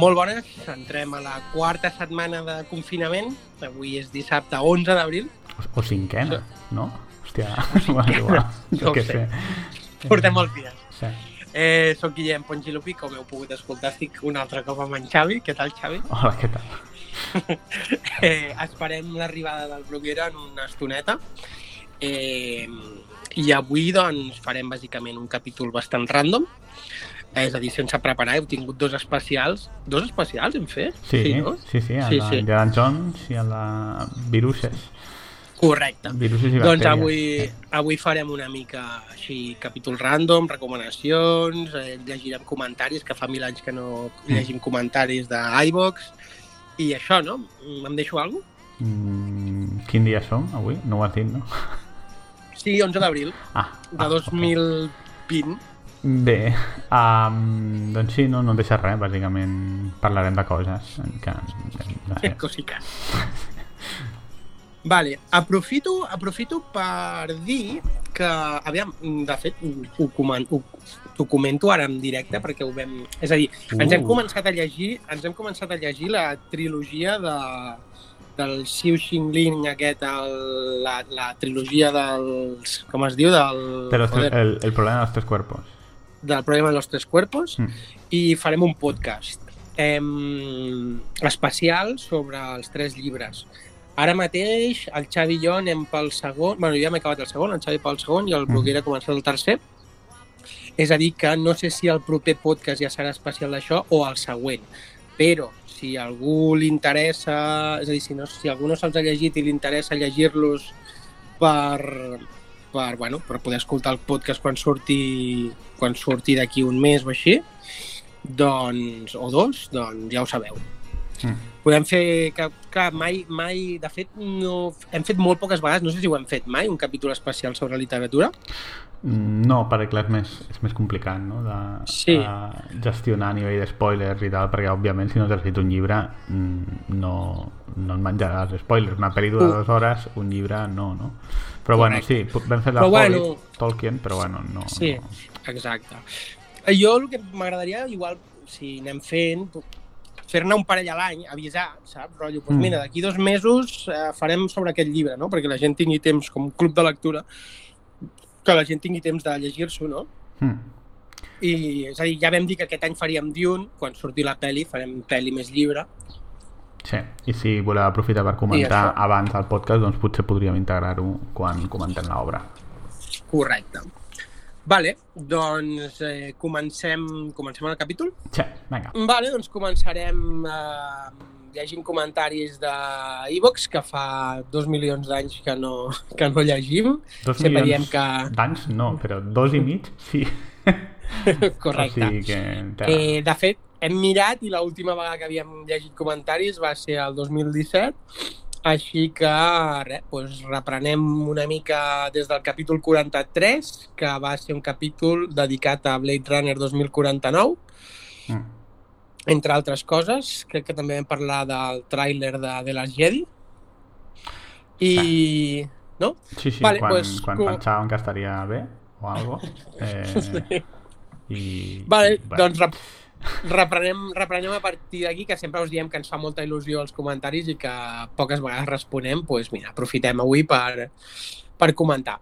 Molt bones, entrem a la quarta setmana de confinament. Avui és dissabte 11 d'abril. O, o cinquena, no? Hòstia, igual, jo què sé. sé. Portem molts dies. Sí. Eh, soc Guillem Pongilupi, com heu pogut escoltar, estic un altre cop amb en Xavi. Què tal, Xavi? Hola, què tal? Eh, esperem l'arribada del Bruguera en una estoneta. Eh, I avui, doncs, farem bàsicament un capítol bastant random. Eh, és a dir, sense preparar, heu tingut dos especials. Dos especials hem fet? Sí, sí, no? sí, sí, a Sí, la sí. Indiana Jones i a la Viruses. Correcte. Viruses i Doncs avui, avui farem una mica així, capítol random, recomanacions, eh, llegirem comentaris, que fa mil anys que no llegim comentaris d'iVox, i això, no? Em deixo alguna cosa? Mm, quin dia som avui? No ho has dit, no? Sí, 11 d'abril Ah, de ah, 2020. ok. Bé, um, doncs sí, no, no deixa res, bàsicament parlarem de coses que... No sé. Cosiques. Vale, aprofito, aprofito per dir que, aviam, de fet, ho, comen, ho, ho comento ara en directe perquè ho vam... És a dir, ens hem Uh. començat a llegir, ens hem començat a llegir la trilogia de, del Xiu Xingling aquest, el, la, la trilogia dels... Com es diu? Del, Pero joder, el, el problema de los tres cuerpos. Del problema de los tres cuerpos Mm. i farem un podcast em, especial sobre els tres llibres. Ara mateix el Xavi i jo anem pel segon, bueno, ja m'he acabat el segon, el Xavi pel segon i el Mm. Bruguera ha començat el tercer. És a dir que no sé si el proper podcast ja serà especial d'això o el següent, però si a algú li interessa, és a dir, si, no, si algú no se'ls ha llegit i li interessa llegir-los per, per, bueno, per poder escoltar el podcast quan surti, quan surti d'aquí un mes o així, doncs, o dos, doncs ja ho sabeu. Mm. Podem fer, que, clar, mai, mai, de fet, no, hem fet molt poques vegades, no sé si ho hem fet mai, un capítol especial sobre literatura. Mm, No, perquè clar, és més, és més complicat no? de, Sí. de gestionar a nivell de spoilers i tal, perquè òbviament si no has escrit un llibre mm, no, no et menjaràs spoilers. Una pel·li dura Uh. dues hores, un llibre no, no? Però bueno, sí, Correcte. vam fer la Però Hobbit, bueno, Tolkien, però bueno, no... Sí, no. Exacte. Eh, Jo el que m'agradaria, igual, si anem fent, fer-ne un parell a l'any, avisar, saps? Rotllo, doncs Mm. mira, d'aquí dos mesos eh, farem sobre aquest llibre, no? Perquè la gent tingui temps, com club de lectura, que la gent tingui temps de llegir-s'ho, no? Mm. I, és a dir, ja vam dir que aquest any faríem Dune, quan surti la peli, farem peli més llibre. Sí, i si voleu aprofitar per comentar abans el podcast, doncs potser podríem integrar-ho quan comentem l'obra. Correcte. Vale, doncs eh, comencem, comencem el capítol? Sí, vinga. Vale, doncs començarem eh, llegint comentaris de iVox, que fa dos milions d'anys que no, que no llegim. Dos Sempre milions que... d'anys no, però dos i mig sí. Correcte. O sigui que... Eh, de fet, hem mirat i l'última vegada que havíem llegit comentaris va ser el 2017, així que res, doncs reprenem una mica des del capítol 43, que va ser un capítol dedicat a Blade Runner 2049, Mm. entre altres coses. Crec que també vam parlar del tràiler de, de les Jedi. I... No? Sí, sí, Vale, quan, pues, quan com- pensaven que estaria bé o algo. Eh, i, Vale, i, doncs reprenem, reprenem a partir d'aquí, que sempre us diem que ens fa molta il·lusió els comentaris i que poques vegades responem, doncs mira, aprofitem avui per, per comentar.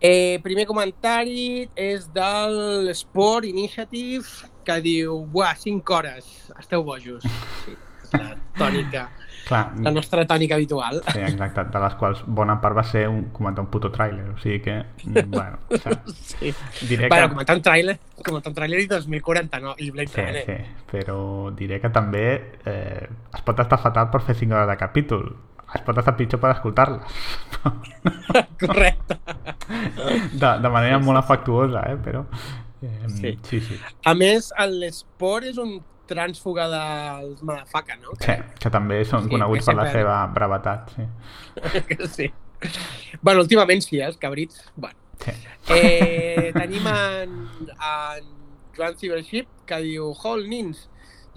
Eh, primer comentari és del Sport Initiative, que diu, buah, 5 hores, esteu bojos. Sí, és la tònica, clar, la nostra tònica habitual. sí, exacte, de les quals bona part va ser un, comentar un puto tràiler, o sigui que, mm, bueno, o sigui, Sí. diré Bueno, que... comentar un tràiler, comentar un tràiler i 2049, i Blade Sí, Runner. sí, però diré que també eh, es pot estar fatal per fer 5 hores de capítol. Es pot estar pitjor per escoltar-les. Correcte. De, de manera molt afectuosa, eh? Però... Eh, Sí. sí, sí. A més, l'esport és un trànsfuga dels motherfucker, no? Sí, que també són Sí, coneguts per la seva brevetat, sí. Que sí. Bueno, últimament sí, eh, els cabrits. Bueno. sí. Eh, tenim en, en Joan Cibership que diu Hol, nins,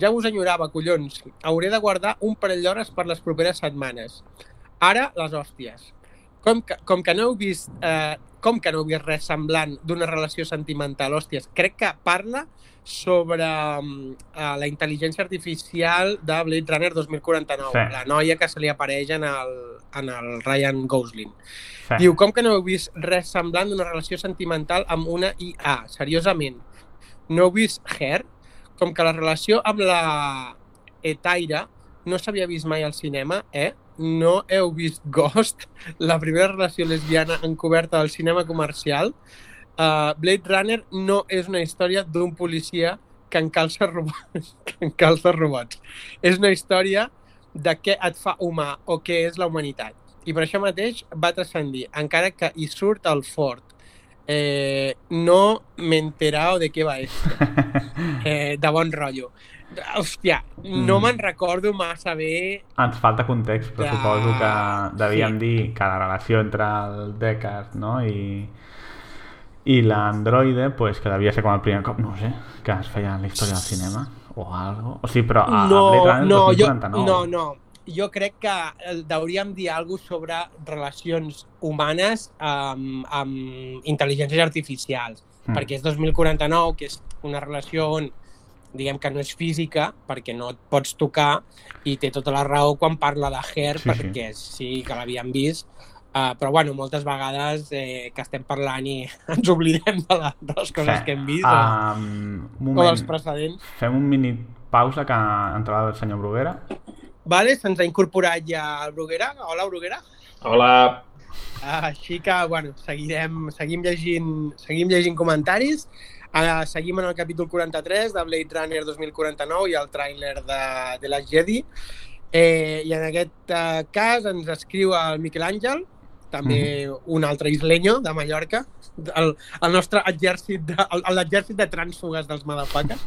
ja us enyorava, collons. Hauré de guardar un parell d'hores per les properes setmanes. Ara, les hòsties. Com que, com que no heu vist eh, com que no heu vist res semblant d'una relació sentimental, hòsties, crec que parla sobre uh, la intel·ligència artificial de Blade Runner 2049, Sí. la noia que se li apareix en el, en el Ryan Gosling. Sí. Diu, com que no heu vist res semblant d'una relació sentimental amb una IA? Seriosament, no heu vist Her? Com que la relació amb la Etaira no s'havia vist mai al cinema, eh? No heu vist Ghost, la primera relació lesbiana encoberta del cinema comercial? Uh, Blade Runner no és una història d'un policia que encalça robots. que encalça robots. És una història de què et fa humà o què és la humanitat. I per això mateix va transcendir, encara que hi surt el fort. Eh, no m'he enterado de què va esto. Eh, de bon rotllo. Hòstia, no Mm. me'n recordo massa bé Ens falta context, però Ja, suposo que devíem sí. dir que la relació entre el Deckard no? i, i l'androide pues, que devia ser com el primer cop, no sé, que es feia en la història del cinema o algo. O sigui, però a, no, a Blade Runner no, jo, 2049. no, no. Jo crec que eh, hauríem dir alguna cosa sobre relacions humanes amb, amb intel·ligències artificials, Mm. perquè és 2049, que és una relació on diguem que no és física, perquè no et pots tocar, i té tota la raó quan parla de Her, Sí, sí. perquè sí que l'havíem vist, uh, però bueno, moltes vegades eh, que estem parlant i ens oblidem de, la, de les coses Sí. que hem vist, o, Um, un o dels moment, precedents. fem un mini pausa que entrava el senyor Bruguera. Vale, se'ns ha incorporat ja el Bruguera. Hola, Bruguera. Hola. Ah, Així que, bueno, seguirem, seguim llegint, seguim llegint comentaris. Uh, seguim en el capítol 43 de Blade Runner 2049 i el tràiler de, de la Jedi. Eh, I en aquest uh, cas ens escriu el Miquel Àngel, també un altre isleño de Mallorca, el, el nostre exèrcit l'exèrcit de trànsfugues dels motherfuckers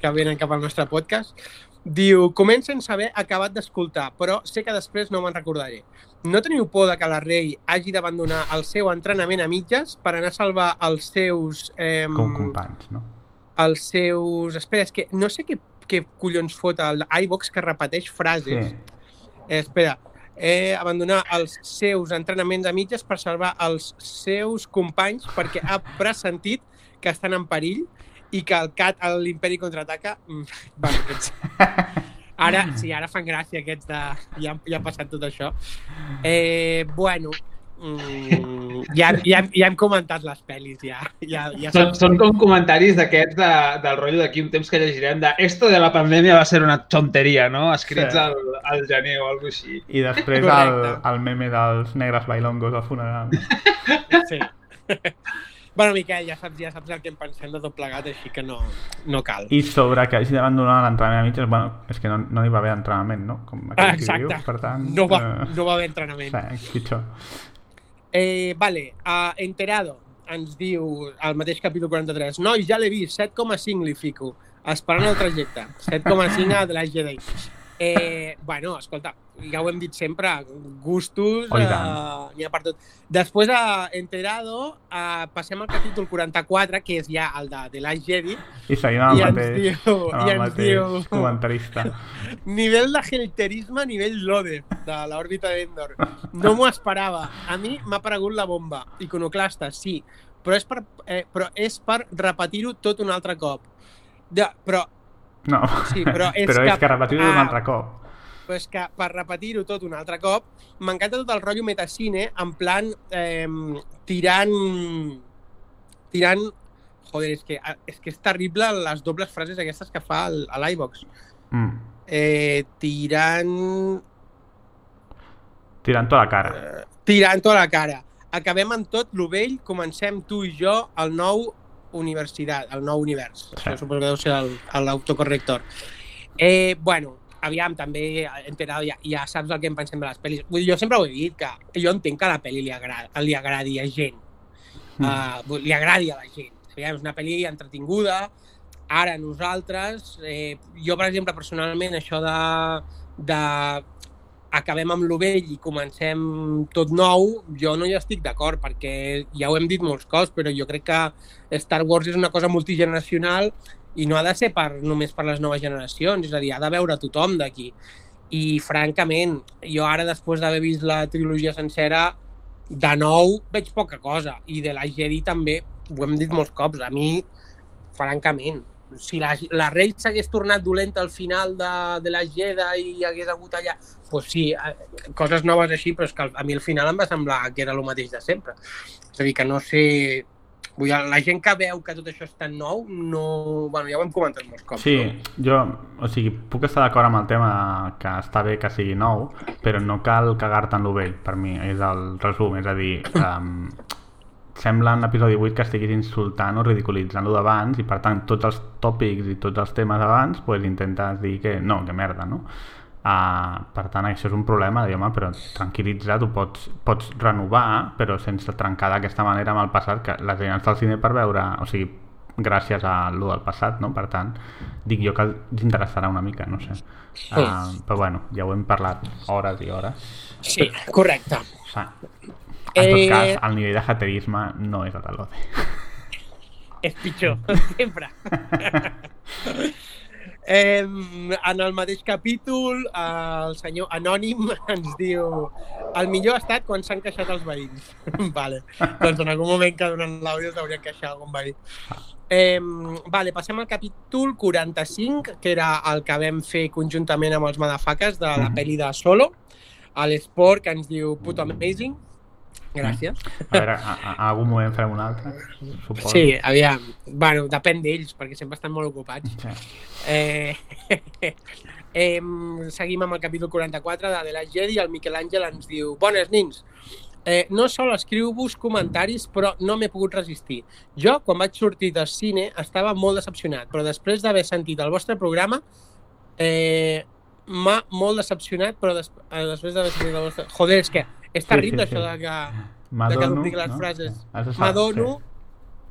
que venen cap al nostre podcast. Diu, començo sense haver acabat d'escoltar, però sé que després no me'n recordaré. No teniu por de que la rei hagi d'abandonar el seu entrenament a mitges per anar a salvar els seus... Eh, Com companys, no? els seus... Espera, és que no sé què, què collons fot el iVox que repeteix frases. Sí. Eh, espera, eh, abandonar els seus entrenaments a mitges per salvar els seus companys perquè ha pressentit que estan en perill i que el CAT a l'Imperi contraataca... Mm, bueno, aquests... Ara, sí, ara fan gràcia aquests de... Ja, ja ha passat tot això. Eh, bueno, mm, ja, ja, ja hem comentat les pel·lis, ja. ja, ja Són, són com comentaris d'aquests de, del rotllo d'aquí un temps que llegirem de esto de la pandèmia va ser una tonteria, no? Escrits Sí. al, al gener o alguna així. I després el, Correcte. el meme dels negres bailongos al funeral. Sí. bueno, Miquel, ja saps, ja saps el que en pensem de tot plegat, així que no, no cal. I sobre que hagi d'abandonar l'entrenament a mitges, bueno, és que no, no hi va haver entrenament, no? Com Ah, que diu, exacte. per tant... No va, eh, no va haver entrenament. Sí, pitjor. Eh, vale, uh, Enterado ens diu al mateix capítol 43 Noi, ja l'he vist, 7,5 li fico. Esperant el trajecte 7,5 a The Last Jedi eh, bueno, escolta ja ho hem dit sempre, gustos Oh, eh, n'hi ha per tot després a Enterado uh, passem al capítol 44 que és ja el de The Last Jedi I seguim amb el mateix, diu, amb el mateix diu comentarista. Nivell de haterisme, nivell Lode, de l'òrbita d'Endor. No m'ho esperava. A mi m'ha aparegut la bomba. Iconoclasta, sí. Però és per, eh, però és per repetir-ho tot un altre cop. Ja, però, No, Sí, però és però que- és que repetir-ho un ah. altre cop. però és que per repetir-ho tot un altre cop, m'encanta tot el rotllo metacine, en plan eh, tirant... Tirant... Joder, és que, és que és terrible les dobles frases aquestes que fa el- a l'iVox. Mm. Eh, tirant... Tirant tota la cara. Eh, tirant-ho a la cara. Acabem amb tot lo vell, comencem tu i jo el nou universitat, el nou univers. Sí. Això suposo que deu ser l'autocorrector. Eh, bueno, aviam, també enterat, ja, ja saps el que em pensem de les pel·lis. Vull dir, jo sempre ho he dit, que jo entenc que la pel·li li, agrada, li agradi a gent. Mm. Uh, li agradi a la gent. Aviam, és una pel·li entretinguda. Ara nosaltres, eh, jo per exemple personalment això de, de acabem amb lo vell i comencem tot nou, jo no hi estic d'acord perquè ja ho hem dit molts cops, però jo crec que Star Wars és una cosa multigeneracional i no ha de ser per, només per les noves generacions, és a dir, ha de veure tothom d'aquí. I francament, jo ara després d'haver vist la trilogia sencera de nou veig poca cosa. I de la Jedi també, ho hem dit molts cops, a mi, francament, si la, la Rey s'hagués tornat dolenta al final de, de la Jedi i hagués hagut allà, doncs pues sí, eh, coses noves així, però és que a mi al final em va semblar que era el mateix de sempre. És a dir, que no sé... Vull dir, la gent que veu que tot això és tan nou, no... Bueno, ja ho hem comentat molts cops. Sí, no? jo, o sigui, puc estar d'acord amb el tema que està bé que sigui nou, però no cal cagar-te en lo vell, per mi, és el resum, és a dir, um, sembla en l'episodi 8 que estiguis insultant o ridiculitzant lo d'abans i per tant tots els tòpics i tots els temes d'abans pues, intentes dir que no, que merda, no? Uh, per tant, això és un problema, de, home, però tranquil·litza't, ho pots, pots renovar, però sense trencar d'aquesta manera amb el passat, que la gent està al cine per veure, o sigui, gràcies a lo del passat, no? Per tant, dic jo que els interessarà una mica, no sé. Uh, però bueno, ja ho hem parlat hores i hores. Sí, correcte. En tot cas, el nivell de haterisme no és a l'ODE. És pitjor, sempre. Eh, en el mateix capítol, eh, el senyor Anònim ens diu el millor ha estat quan s'han queixat els veïns. vale. Doncs en algun moment que durant l'àudio t'hauria queixat algun veí. Eh, vale, passem al capítol 45, que era el que vam fer conjuntament amb els Madafaques de la pel·li de Solo, a l'esport que ens diu puto amazing. Gràcies. A veure, a, a, a algun moment farem un altre, suposo. Sí, aviam. Bueno, depèn d'ells, perquè sempre estan molt ocupats. Sí. Eh, eh, seguim amb el capítol 44 de The Last Jedi. El Miquel Àngel ens diu Bones, nins. Eh, no sol escriu-vos comentaris, però no m'he pogut resistir. Jo, quan vaig sortir del cine, estava molt decepcionat, però després d'haver sentit el vostre programa, eh, m'ha molt decepcionat, però des eh, després d'haver sentit el vostre... Joder, és que és terrible sí, sí, sí. això de que, de que les no? frases. Saber, M'adono sí.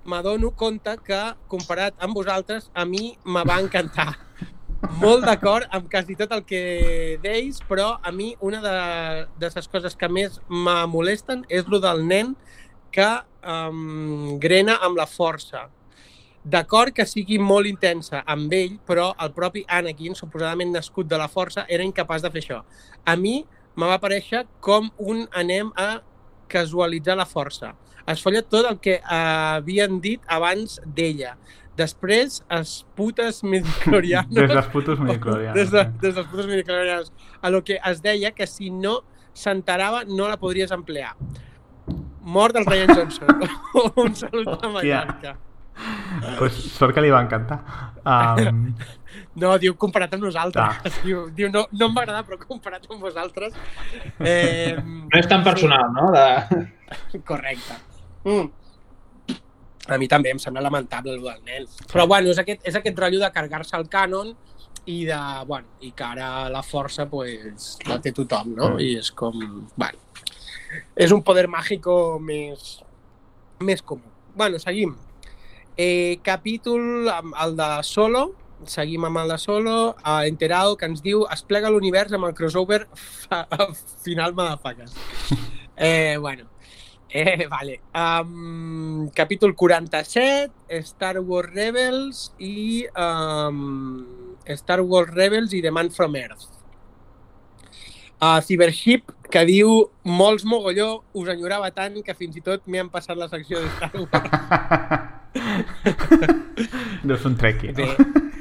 m'adono compte que, comparat amb vosaltres, a mi me va encantar. Molt d'acord amb quasi tot el que deis, però a mi una de, de les coses que més me molesten és lo del nen que um, grena amb la força. D'acord que sigui molt intensa amb ell, però el propi Anakin, suposadament nascut de la força, era incapaç de fer això. A mi me va parèixer com un anem a casualitzar la força. Es folla tot el que eh, havien dit abans d'ella. Després, els putes midichlorianos... Des dels putos midichlorianos. Des, de, des dels putes midichlorianos. A lo que es deia que si no s'enterava no la podries emplear. Mort del Ryan Johnson. un salut a Mallorca. Pues sort que li va encantar. Um, No, diu comparat amb nosaltres. Ah. Diu, diu no, no em va agradar, però comparat amb vosaltres... Eh, No és tan personal, no? De... Correcte. Mm. A mi també em sembla lamentable el del nen. Però bueno, és aquest, és aquest rotllo de carregar-se el cànon i de, bueno, i que ara la força pues, la té tothom, no? I és com, bueno, és un poder màgico més, més comú. Bueno, seguim. Eh, capítol, amb el de Solo, seguim amb el de Solo, a Enterado, que ens diu es plega l'univers amb el crossover final madafaques. Eh, bueno, eh, vale. Um, capítol 47, Star Wars Rebels i um, Star Wars Rebels i The Man from Earth. Uh, Cybership, que diu molts mogolló, us enyorava tant que fins i tot m'hi han passat la secció de Star Wars. Deu ser un trekkie, no?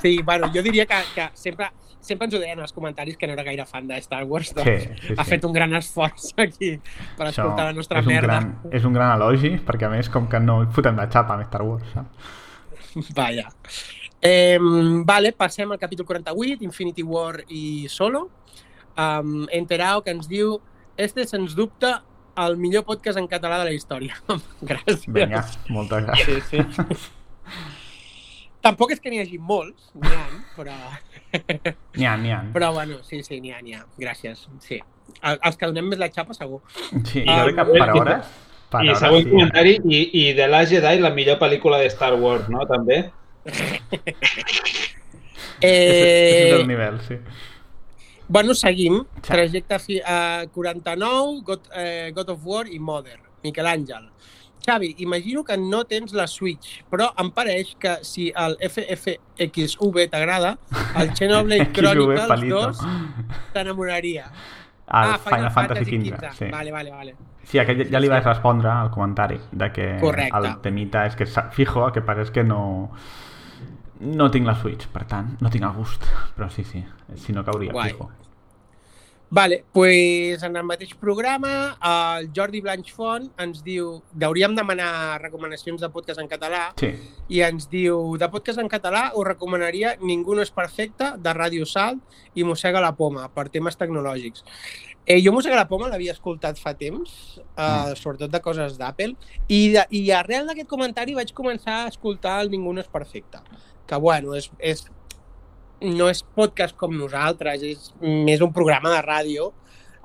Sí, bueno, jo diria que, que sempre, sempre ens ho deien als comentaris que no era gaire fan de Star Wars, doncs Sí, sí, ha sí. fet un gran esforç aquí per Això escoltar la nostra és un, merda. gran, és un gran elogi, perquè a més com que no fotem la xapa amb Star Wars, saps? Vaja. Eh, vale, passem al capítol 48, Infinity War i Solo. Um, Enterao, que ens diu este, sens dubte, el millor podcast en català de la història. Gràcies. Vinga, moltes gràcies. Sí, sí. Tampoc és que n'hi hagi molts, n'hi ha, però... N'hi ha, n'hi ha. Però bueno, sí, sí, n'hi ha, n'hi ha. Gràcies, sí. El- Els que donem més la xapa, segur. Sí, jo crec que per hores... Per I hores, següent sí. comentari, i, i The Last Jedi, la millor pel·lícula de Star Wars, no? També. És, és del Eh, nivell, sí. Bueno, seguim. Sí. Trajecte fi, uh, 49, God, eh, God of War i Mother. Miquel Àngel. Xavi, imagino que no tens la Switch, però em pareix que si el FFXV t'agrada, el Xenoblade Chronicles palito. 2 t'enamoraria. El Final Fantasy XV, sí. Vale, vale, vale. Sí, aquest ja li vaig respondre al comentari de que Correcte. el temita és que fijo, el que passa és que no no tinc la Switch, per tant, no tinc el gust, però sí, sí, si no cauria, Guai. fijo. Vale, pues en el mateix programa el Jordi Blanchfont ens diu hauríem demanar recomanacions de podcast en català Sí, i ens diu de podcast en català us recomanaria Ningú no és perfecte de Ràdio Salt i Mossega la Poma per temes tecnològics. Eh, jo Mossega la Poma l'havia escoltat fa temps, eh, sobretot de coses d'Apple, i, de, i arrel d'aquest comentari vaig començar a escoltar el Ningú no és perfecte, que bueno, és, és, no és podcast com nosaltres, és més un programa de ràdio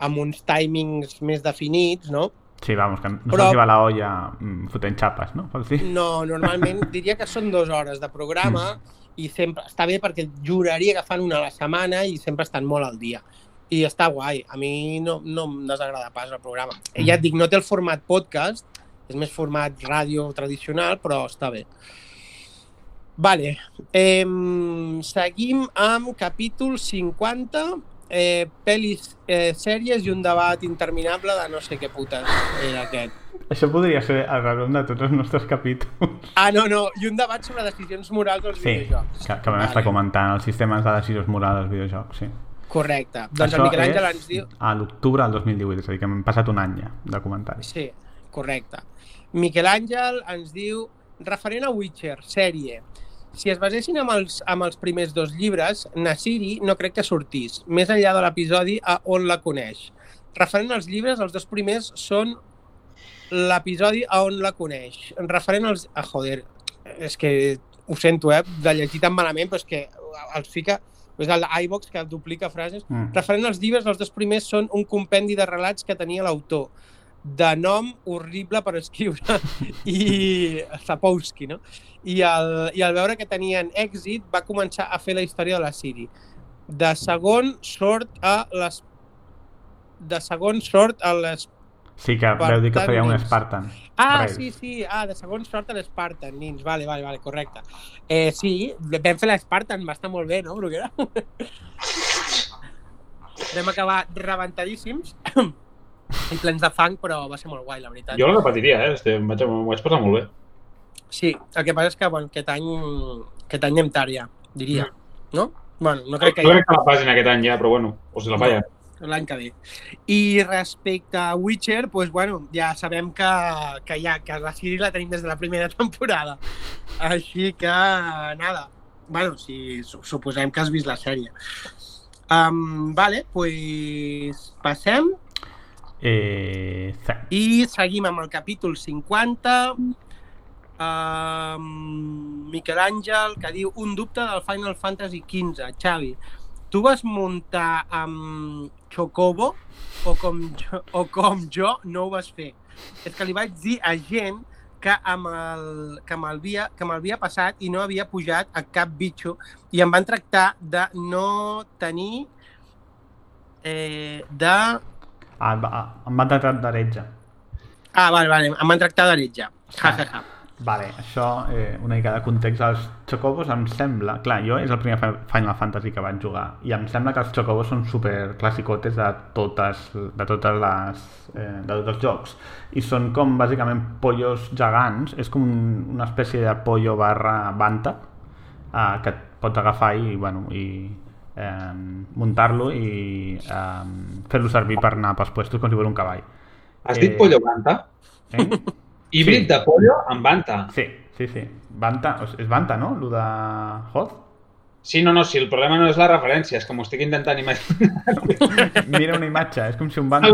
amb uns timings més definits, no? sí, vamos, que no Però- se'ls va la olla mm, fotent xapes, no? No, normalment diria que són dues hores de programa i sempre està bé perquè juraria que fan una a la setmana i sempre estan molt al dia. I està guai. A mi no, no em desagrada pas el programa. Mm. Ja et dic, no té el format podcast, és més format ràdio tradicional, però està bé. Vale. Eh, seguim amb capítol 50, eh, pel·lis, eh, sèries i un debat interminable de no sé què putes era aquest. Això podria ser el resum de tots els nostres capítols. Ah, no, no, i un debat sobre decisions morals als Sí, videojocs. que, que vam estar comentant els sistemes de decisions morals dels videojocs, sí. Correcte. Doncs Això el Miquel Àngel ens diu... a l'octubre del 2018, és a dir, que hem passat un any ja de comentaris. Sí, correcte. Miquel Àngel ens diu, referent a Witcher, sèrie, si es basessin amb els, amb els primers dos llibres, Nasiri no crec que sortís, més enllà de l'episodi a on la coneix. Referent als llibres, els dos primers són l'episodi a on la coneix. Referent als... Ah, joder, és que ho sento, eh, de llegir tan malament, però és que els fica... És el iVox que duplica frases. Mm. Referent als llibres, els dos primers són un compendi de relats que tenia l'autor, de nom horrible per escriure, i Sapowski, no? I al, I al veure que tenien èxit, va començar a fer la història de la Siri. De segon sort a les de segon sort a les... Sí, que veu dir que feia un. Spartan. Ah, Braves. sí, sí, ah, de segon sort a l'Spartan, nins, vale, vale, vale, correcte. Eh, sí, vam fer l'Spartan, va estar molt bé, no, Bruguera? vam acabar rebentadíssims i plens de fang, però va ser molt guai, la veritat. Jo la repetiria, eh? Este, em vaig, vaig passar molt bé. Sí, el que passa és que, bueno, aquest any, aquest any anem tard ja, diria, no? Bueno, no crec que No crec que la facin aquest any ja, però bueno, o si la fallen. l'any que ve. I respecte a Witcher, doncs, bueno, ja sabem que, que, ja, que la Siri la tenim des de la primera temporada. Així que, nada, bueno, si su- suposem que has vist la sèrie. Um, vale, pues passem Eh, i seguim amb el capítol 50. Um, Miquel Àngel, que diu un dubte del Final Fantasy XV. Xavi, tu vas muntar amb Chocobo o com, jo, o com jo no ho vas fer? És que li vaig dir a gent que amb el, que m'havia que m'havia passat i no havia pujat a cap bitxo i em van tractar de no tenir eh, de... Ah, em ah, em van tractar d'heretge. Ah, vale, vale, em van tractar d'heretge. Ja, ja, ja. Vale, això, eh, una mica de context. Els Chocobos em sembla... Clar, jo és el primer Fi- Final Fantasy que vaig jugar i em sembla que els Chocobos són super classicotes de totes, de totes les... Eh, de tots els jocs. I són com, bàsicament, pollos gegants. És com un, una espècie de pollo barra banta eh, que et pots agafar i, bueno, i muntar-lo i eh, fer-lo servir per anar pels puestos com si fos un cavall. Has Eh, dit pollo banta? Eh? Híbrid Sí. de pollo amb banta. Sí, sí, sí. Banta, és Banta, no? Lo de Hoth? Sí, no, no, si el problema no és la referència, és que m'ho estic intentant imaginar. Mira una imatge, és com si un Banta...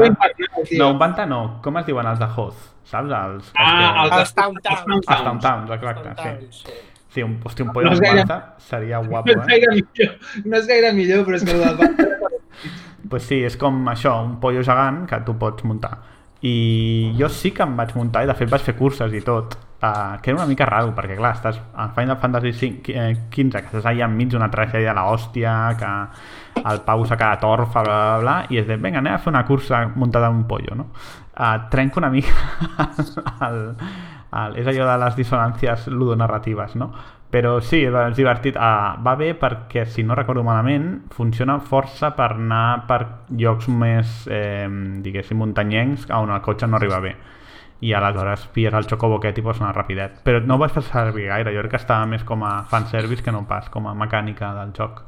No, un Banta no. Com es diuen els de Hoth? Saps? Els, els Ah, que... els Els Town Towns. Els Town Towns, exacte, sí. Sí. Sí, un, hosti, un pollo No amb gaire- seria No guapo, és eh? gaire millor, no és gaire millor, però és que el del banta... pues sí, és com això, un pollo gegant que tu pots muntar. I jo sí que em vaig muntar i de fet vaig fer curses i tot, uh, que era una mica raro, perquè clar, estàs a Final Fantasy V, eh, 15, que estàs allà enmig d'una tragèdia de l'hòstia, que el Pau s'ha quedat orfa, bla, bla, bla, i és de, vinga, anem a fer una cursa muntada en un pollo, no? Uh, trenco una mica el, el, és allò de les dissonàncies ludonarratives, no? Però sí, és divertit. Uh, va bé perquè, si no recordo malament, funciona força per anar per llocs més, eh, diguéssim, muntanyencs on el cotxe no arriba bé i aleshores pilles el xocobo aquest i pots anar rapidet. Però no ho vaig fer servir gaire, jo crec que estava més com a fanservice que no pas com a mecànica del joc.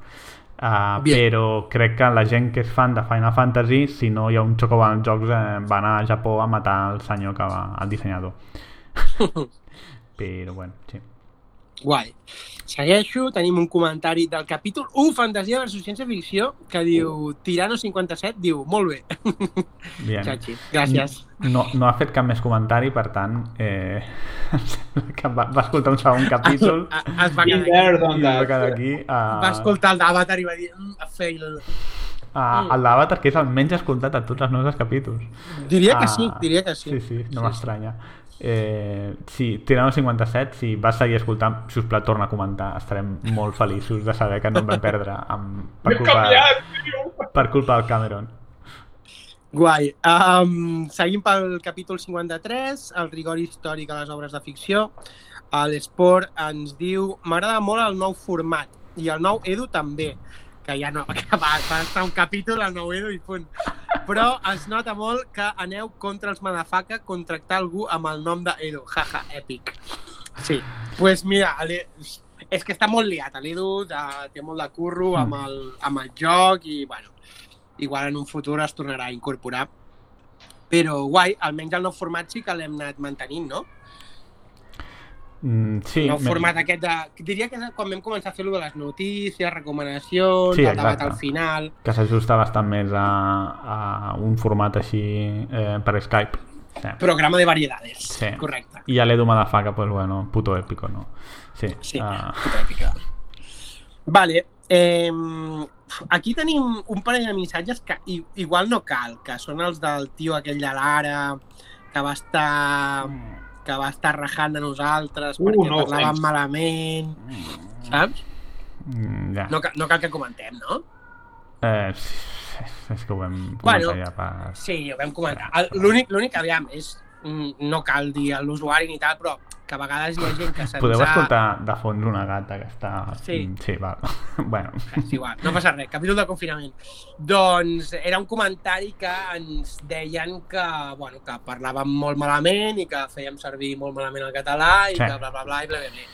Uh, però crec que la gent que és fan de Final Fantasy, si no hi ha un xocobo als jocs, eh, va anar a Japó a matar el senyor que va, el dissenyador. però bueno, sí. Guai. Segueixo, tenim un comentari del capítol 1, Fantasia versus Ciència-Ficció, que diu, Tirano57, diu, molt bé. Bien. Chachi, gràcies. No, no ha fet cap més comentari, per tant, eh, que va, va escoltar un segon capítol Es, es va Been quedar aquí. i va quedar aquí. Va Uh, escoltar el d'Avatar i va dir, mm, a fail. uh, el d'Avatar, que és el menys escoltat de tots els nostres capítols. Diria que Ah, sí, diria que sí. Sí, sí, no m'estranya. Eh, sí, Tirano 57, si vas seguir escoltant, si us plau, torna a comentar. Estarem molt feliços de saber que no em vam perdre amb, per, culpa, canviat, per culpa del Cameron. Guai. Um, seguim pel capítol 53, el rigor històric a les obres de ficció. L'Esport ens diu m'agrada molt el nou format i el nou Edu també, que ja no, que va, va estar un capítol el nou Edu i punt. Però es nota molt que aneu contra els Madafaka contractar algú amb el nom de Edu. Jaja, èpic. Sí, doncs pues mira, és que està molt liat, l'Edu té molt de curro amb el, amb el joc i, bueno, igual en un futur es tornarà a incorporar. Però guai, almenys el nou format sí que l'hem anat mantenint, no? Mm, sí, el nou me- format aquest de... Diria que és quan vam començar a fer-lo de les notícies, recomanacions, Sí, el debat al final... que s'ajusta bastant més a, a un format així eh, per Skype. Sí. Programa de variedades, Sí. correcte. I a l'Edu Madafaka, pues bueno, puto épico, no? Sí. Sí, ah, puta èpica. Vale, eh, aquí tenim un parell de missatges que igual no cal, que són els del tio aquell de l'ara, que va estar que va estar rajant a nosaltres Uh, perquè no, parlàvem thanks. malament, saps? mm, ja. No, no cal que comentem, no? Eh, és que ho vam Bueno, comentar ja per... Sí, ho vam comentar. L'únic, aviam, és... mm, No cal dir a l'usuari ni tal, però que a vegades hi ha gent que se'ns Podeu escoltar de fons una gata que està... Sí. Mm, Sí, val. bueno. És igual, no passa res, capítol de confinament. Doncs era un comentari que ens deien que, bueno, que parlàvem molt malament i que fèiem servir molt malament el català i Sí. que bla, bla, bla, i bla, bla, bla.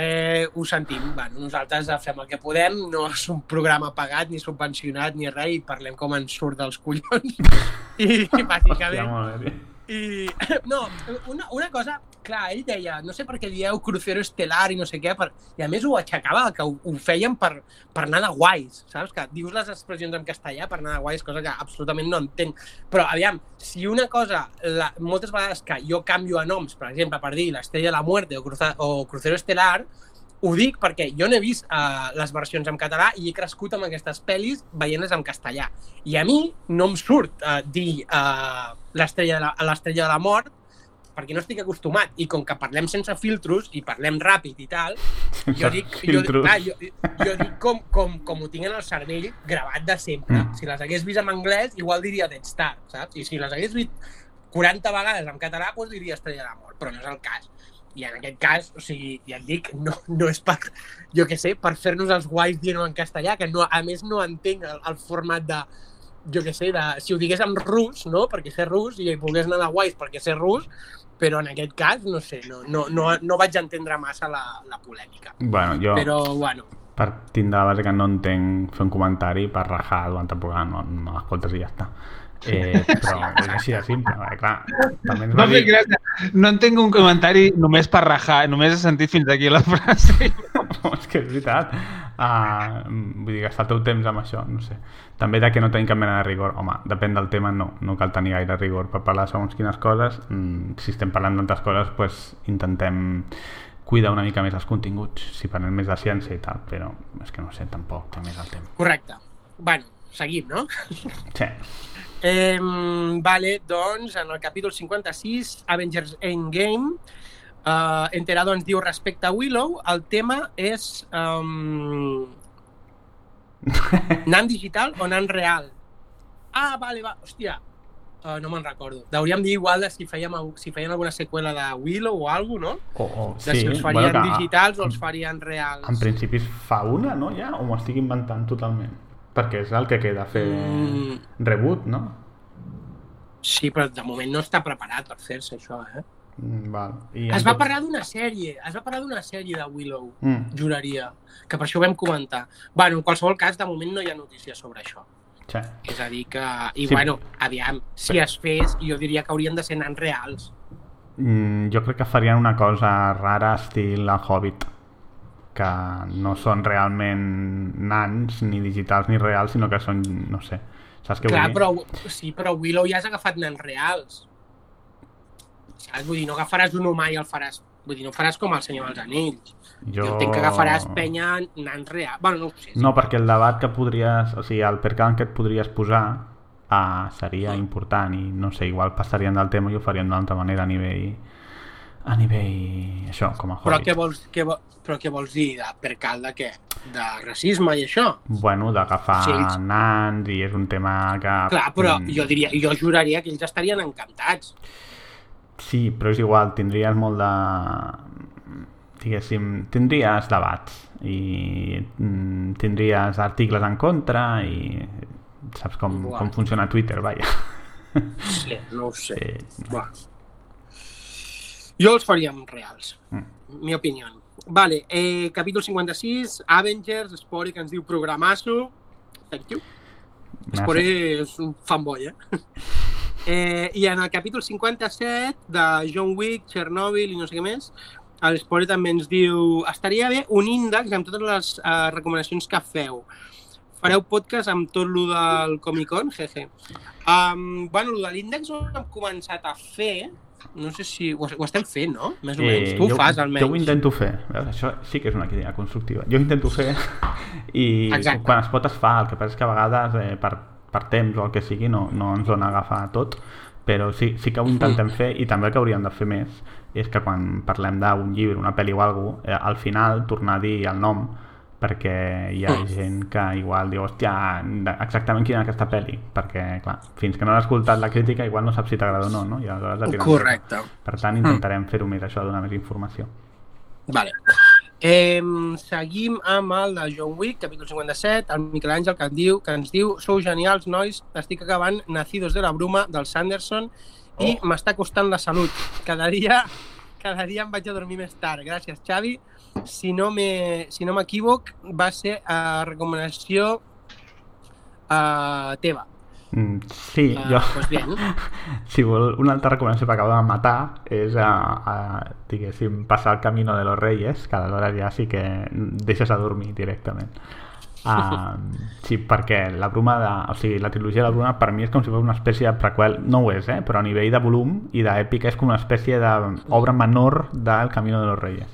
Eh, ho sentim, bueno, nosaltres fem el que podem, no és un programa pagat ni subvencionat ni res i parlem com ens surt dels collons. I, Hòstia, bàsicament, bé. I, no, una, una cosa, clar, ell deia, no sé per què dieu crucero estelar i no sé què, per... i a més ho aixecava, que ho, ho feien per, per anar de guais, saps? Que dius les expressions en castellà per anar de guais, cosa que absolutament no entenc. Però, aviam, si una cosa, la, moltes vegades que jo canvio a noms, per exemple, per dir l'Estrella de la Muerte o, cruza, o Crucero Estelar, ho dic perquè jo n'he vist uh, les versions en català i he crescut amb aquestes pel·lis veient-les en castellà. I a mi no em surt uh, dir uh, l'estrella de, la, de la mort perquè no estic acostumat. I com que parlem sense filtros i parlem ràpid i tal, jo dic, jo, clar, jo, jo dic com, com, com ho tinc en el cervell gravat de sempre. Mm. Si les hagués vist en anglès, igual diria Dead Star, saps? I si les hagués vist 40 vegades en català, doncs diria Estrella de la Mort, però no és el cas. I en aquest cas, o sigui, ja et dic, no, no és per, jo què sé, per fer-nos els guais dient-ho en castellà, que no, a més no entenc el, el format de, jo què sé, de, si ho digués en rus, no?, perquè sé rus, i volgués anar de guais perquè sé rus, però en aquest cas, no sé, no, no, no, no vaig entendre massa la, la polèmica. Bueno, jo, Però, bueno, per tindre la base que no entenc fer un comentari per rajar durant el programa, no, no l'escoltes i ja està. Eh, però és així de simple, perquè, clar, també ens va No, sé, dir... gràcies. no entenc un comentari només per rajar, només he sentit fins aquí la frase. és que és veritat. Uh, vull dir, gastar el teu temps amb això, no sé. També de que no tenim cap mena de rigor. Home, depèn del tema, no. No cal tenir gaire rigor per parlar segons quines coses. Mm, si estem parlant d'altres coses, pues, intentem cuidar una mica més els continguts, si parlem més de ciència i tal, però és que no sé, tampoc també és el tema. correcte. Bueno, seguim, no? Sí. Eh, vale, doncs, en el capítol 56, Avengers Endgame, uh, Enterado ens diu respecte a Willow, el tema és um, nan digital o nan real. Ah, vale, va, hòstia. Uh, no me'n recordo. Hauríem dir igual de si, fèiem, si feien alguna seqüela de Willow o alguna cosa, no? O, o, De si els farien bueno, digitals o els farien reals. En principi fa una, no, ja? O m'ho estic inventant totalment? Perquè és el que queda fer Mm. reboot, no? Sí, però de moment no està preparat per fer-se això, eh? Mm, Val. I Es va parlar d'una sèrie, es va parlar d'una sèrie de Willow, Mm, juraria, que per això ho vam comentar. Bueno, en qualsevol cas, de moment no hi ha notícies sobre això. sí. És a dir que... I Sí. bueno, aviam, si es fes, jo diria que haurien de ser nans reals. Mm, jo crec que farien una cosa rara estil el Hobbit que no són realment nans, ni digitals ni reals, sinó que són, no sé, saps què Clar, vull dir? però, sí, però Willow ja has agafat nans reals. Saps? Vull dir, no agafaràs un humà i el faràs... Vull dir, no faràs com el Senyor dels Anells. Jo, jo entenc que agafaràs penya nans reals. Bueno, no ho sé. Sí. No, perquè el debat que podries, o sigui, el percal que et podries posar uh, seria important i no sé, igual passarien del tema i ho farien d'una altra manera a nivell a nivell, això, com a Però Hobbit. què vols, què, vo- però què vols dir? De percal de què? De racisme i això? Bueno, d'agafar Sí, ells- nans i és un tema que... Clar, però mm, jo diria, jo juraria que ells estarien encantats. Sí, però és igual, tindries molt de... diguéssim, tindries debats i mm, tindries articles en contra i saps com, com funciona Twitter, vaja. Sí, no ho sé. Sí. Jo els faríem reals. Mm. Mi opinió. Vale, eh, capítol 56, Avengers, Spore que ens diu programasso. Thank you. Spore és un fanboy, eh? eh? I en el capítol 57 de John Wick, Chernobyl i no sé què més, el Spore també ens diu estaria bé un índex amb totes les eh, recomanacions que feu. Fareu podcast amb tot lo del Comic Con? Jeje. Um, bueno, lo de l'índex ho hem començat a fer, no sé si ho, ho estem fent, no? Més o menys. Tu ho jo, fas, almenys. Jo ho intento fer. Veus? Això sí que és una idea constructiva. Jo ho intento fer i Exacte. quan es pot es fa. El que passa és que a vegades eh, per, per temps o el que sigui no, no ens dona agafar tot, però sí, sí que ho intentem fer i també el que hauríem de fer més és que quan parlem d'un llibre, una pel·li o alguna cosa, eh, al final tornar a dir el nom perquè hi ha Mm. gent que igual diu, hòstia, de- exactament quina és aquesta pel·li, perquè, clar, fins que no has escoltat la crítica igual no saps si t'agrada o no, no? I aleshores la tiren Correcte. per tant, intentarem fer-ho més, això, donar més informació. Vale. Eh, seguim amb el de John Wick, capítol 57, el Miquel Àngel que, diu, que ens diu Sou genials, nois, estic acabant Nacidos de la Bruma, del Sanderson, i Oh. m'està costant la salut. Cada dia, cada dia em vaig a dormir més tard. Gràcies, Xavi. Si no me- si no m'equivoc, va ser a recomanació uh, teva. Mm, sí, Uh, jo, pues bien. si vol, una altra recomanació que acabo de matar és, a, a, diguéssim, passar el Camino de los Reyes, que aleshores ja sí que deixes a dormir directament. Uh, sí, perquè la bruma de, o sigui, la trilogia de la bruma per mi és com si fos una espècie de prequel, no ho és, eh? però a nivell de volum i d'èpica és com una espècie d'obra menor del Camino de los Reyes.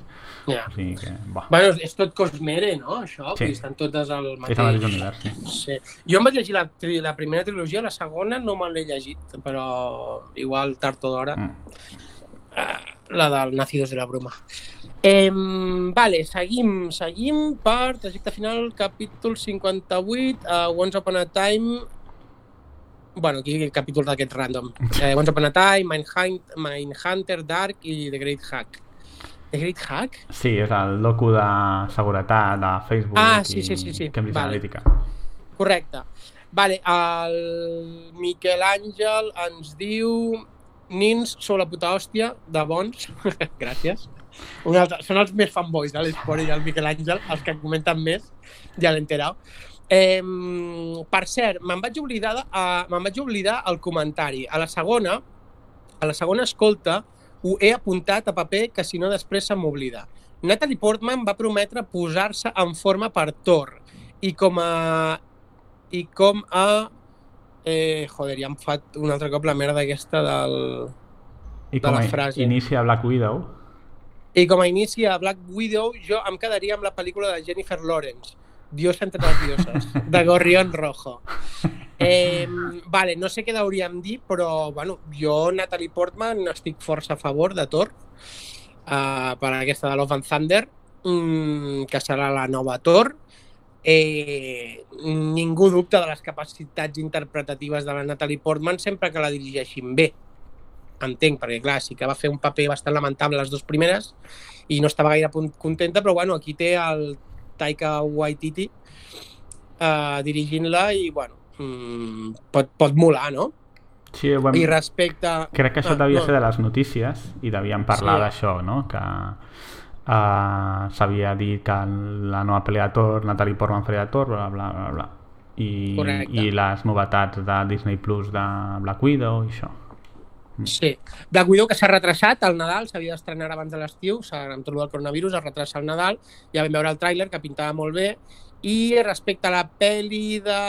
Ja. O sigui que, bo, Bueno, és tot Cosmere, no? Això, Sí. estan totes al és mateix... mateix univers. Sí. Sí. Jo em vaig llegir la, tri- la primera trilogia, la segona no me l'he llegit, però igual tard o d'hora, Mm. la del Nacidos de la Bruma. Eh, vale, seguim, seguim per trajecte final, capítol 58, uh, Once Upon a Time... Bueno, aquí el capítol d'aquest random. Eh, Once Upon a Time, Mindhunt- Mindhunter, Dark i The Great Hack. The Great Hack? Sí, és el docu de seguretat de Facebook Ah, sí, i sí, sí, sí. Cambridge Vale. Analytica. Correcte. Vale, el Miquel Àngel ens diu nins sou la puta hòstia, de bons. Gràcies. Un altre, són els més fanboys de l'Esport i el Miquel Àngel, els que comenten més, ja l'he enterat. Eh, per cert, me'n vaig oblidar, me'n vaig oblidar el comentari. A la segona, a la segona escolta, ho he apuntat a paper que si no després se m'oblida. Natalie Portman va prometre posar-se en forma per Thor i com a i com a eh, joder, ja em fa un altre cop la merda aquesta del I de com la a frase. inicia Black Widow, i com a inici a Black Widow jo em quedaria amb la pel·lícula de Jennifer Lawrence Dios entre les dioses de Gorrión Rojo eh, vale, no sé què hauríem dir però bueno, jo Natalie Portman estic força a favor de Thor uh, per aquesta de Love and Thunder mm, que serà la nova Thor eh, ningú dubta de les capacitats interpretatives de la Natalie Portman sempre que la dirigeixin bé. Entenc, perquè clar, sí que va fer un paper bastant lamentable les dues primeres i no estava gaire contenta, però bueno, aquí té el Taika Waititi eh, dirigint-la i bueno, mm, pot, pot molar, no? Sí, hem... I respecte... Crec que això Ah, devia no. ser de les notícies i devien parlar Sí. d'això, no? Que uh, s'havia dit que la nova pel·li de Thor, Natalie Portman faria de Thor, bla, bla, bla, bla. I, Correcte. I les novetats de Disney Plus de Black Widow i això. Sí. Black Widow que s'ha retrasat al Nadal, s'havia d'estrenar abans de l'estiu, amb tot el coronavirus es retrasa al Nadal, ja vam veure el tràiler que pintava molt bé, i respecte a la pel·li de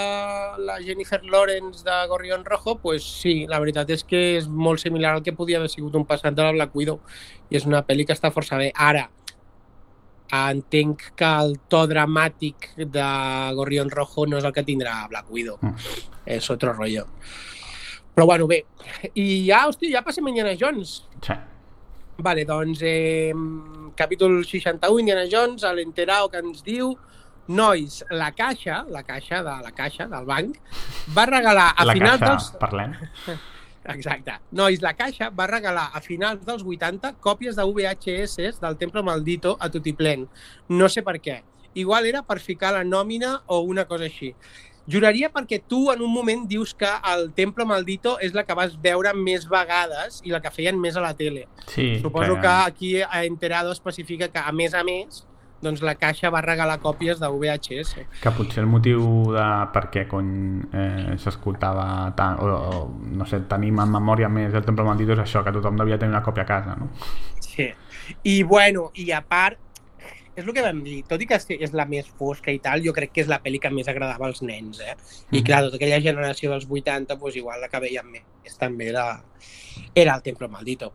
la Jennifer Lawrence de Gorrión Rojo, pues sí, la veritat és que és molt similar al que podia haver sigut un passat de la Black Widow, i és una pel·li que està força bé. Ara, entenc que el to dramàtic de Gorrión Rojo no és el que tindrà Black Widow. Mm. És otro rollo. Però bueno, bé. I ja, hòstia, ja passem a Indiana Jones. Sí. Vale, doncs, eh, capítol 61, Indiana Jones, a l'enterao que ens diu Nois, la caixa, la caixa de la caixa del banc, va regalar a la finals caixa, dels... parlem. Exacte. Nois, la Caixa va regalar a finals dels 80 còpies de VHS del Templo Maldito a Tutiplén. No sé per què. Igual era per ficar la nòmina o una cosa així. Juraria perquè tu en un moment dius que el Templo Maldito és la que vas veure més vegades i la que feien més a la tele. Sí, Suposo que aquí a Enterado especifica que, a més a més, doncs la Caixa va regalar còpies de VHS. que potser el motiu de per què cony eh, s'escoltava tant, o, o no sé, tenim en memòria més el Temple Maldito és això, que tothom devia tenir una còpia a casa, no? Sí. I bueno, i a part, és el que vam dir, tot i que és la més fosca i tal, jo crec que és la pel·li que més agradava als nens, eh? I Mhm. clar, tota aquella generació dels 80, doncs igual la que veiem més també era, era el Templo Maldito.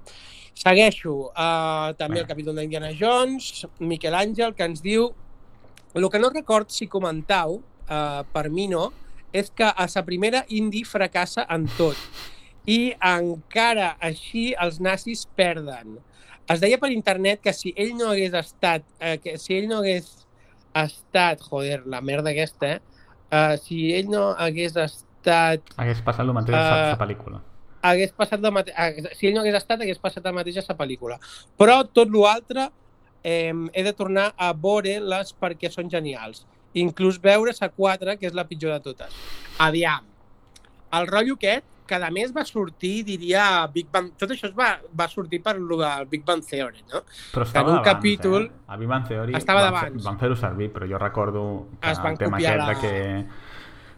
Segueixo, uh, també el Vinga. capítol d'Indiana Jones, Miquel Àngel, que ens diu el que no record si comentau, uh, per mi no, és que a sa primera Indy fracassa en tot i encara així els nazis perden. Es deia per internet que si ell no hagués estat, eh, que si ell no hagués estat, joder, la merda aquesta, eh? Uh, si ell no hagués estat, Hagués passat el mateix a Ah. la pel·lícula. hagués passat el mate... eh, si ell no hagués estat, hagués passat el mateix a sa pel·lícula. Però tot l'altre eh, he de tornar a veure-les perquè són genials. Inclús veure sa 4, que és la pitjor de totes. Aviam, el rotllo aquest, que a més va sortir, diria, Big Bang... Tot això es va, va sortir per lo del Big Bang Theory, no? Però estava un d'abans, capítol- Eh? A Big Bang Theory Estava van, d'abans. fer, van fer-ho servir, però jo recordo que Es van el tema aquest de la- que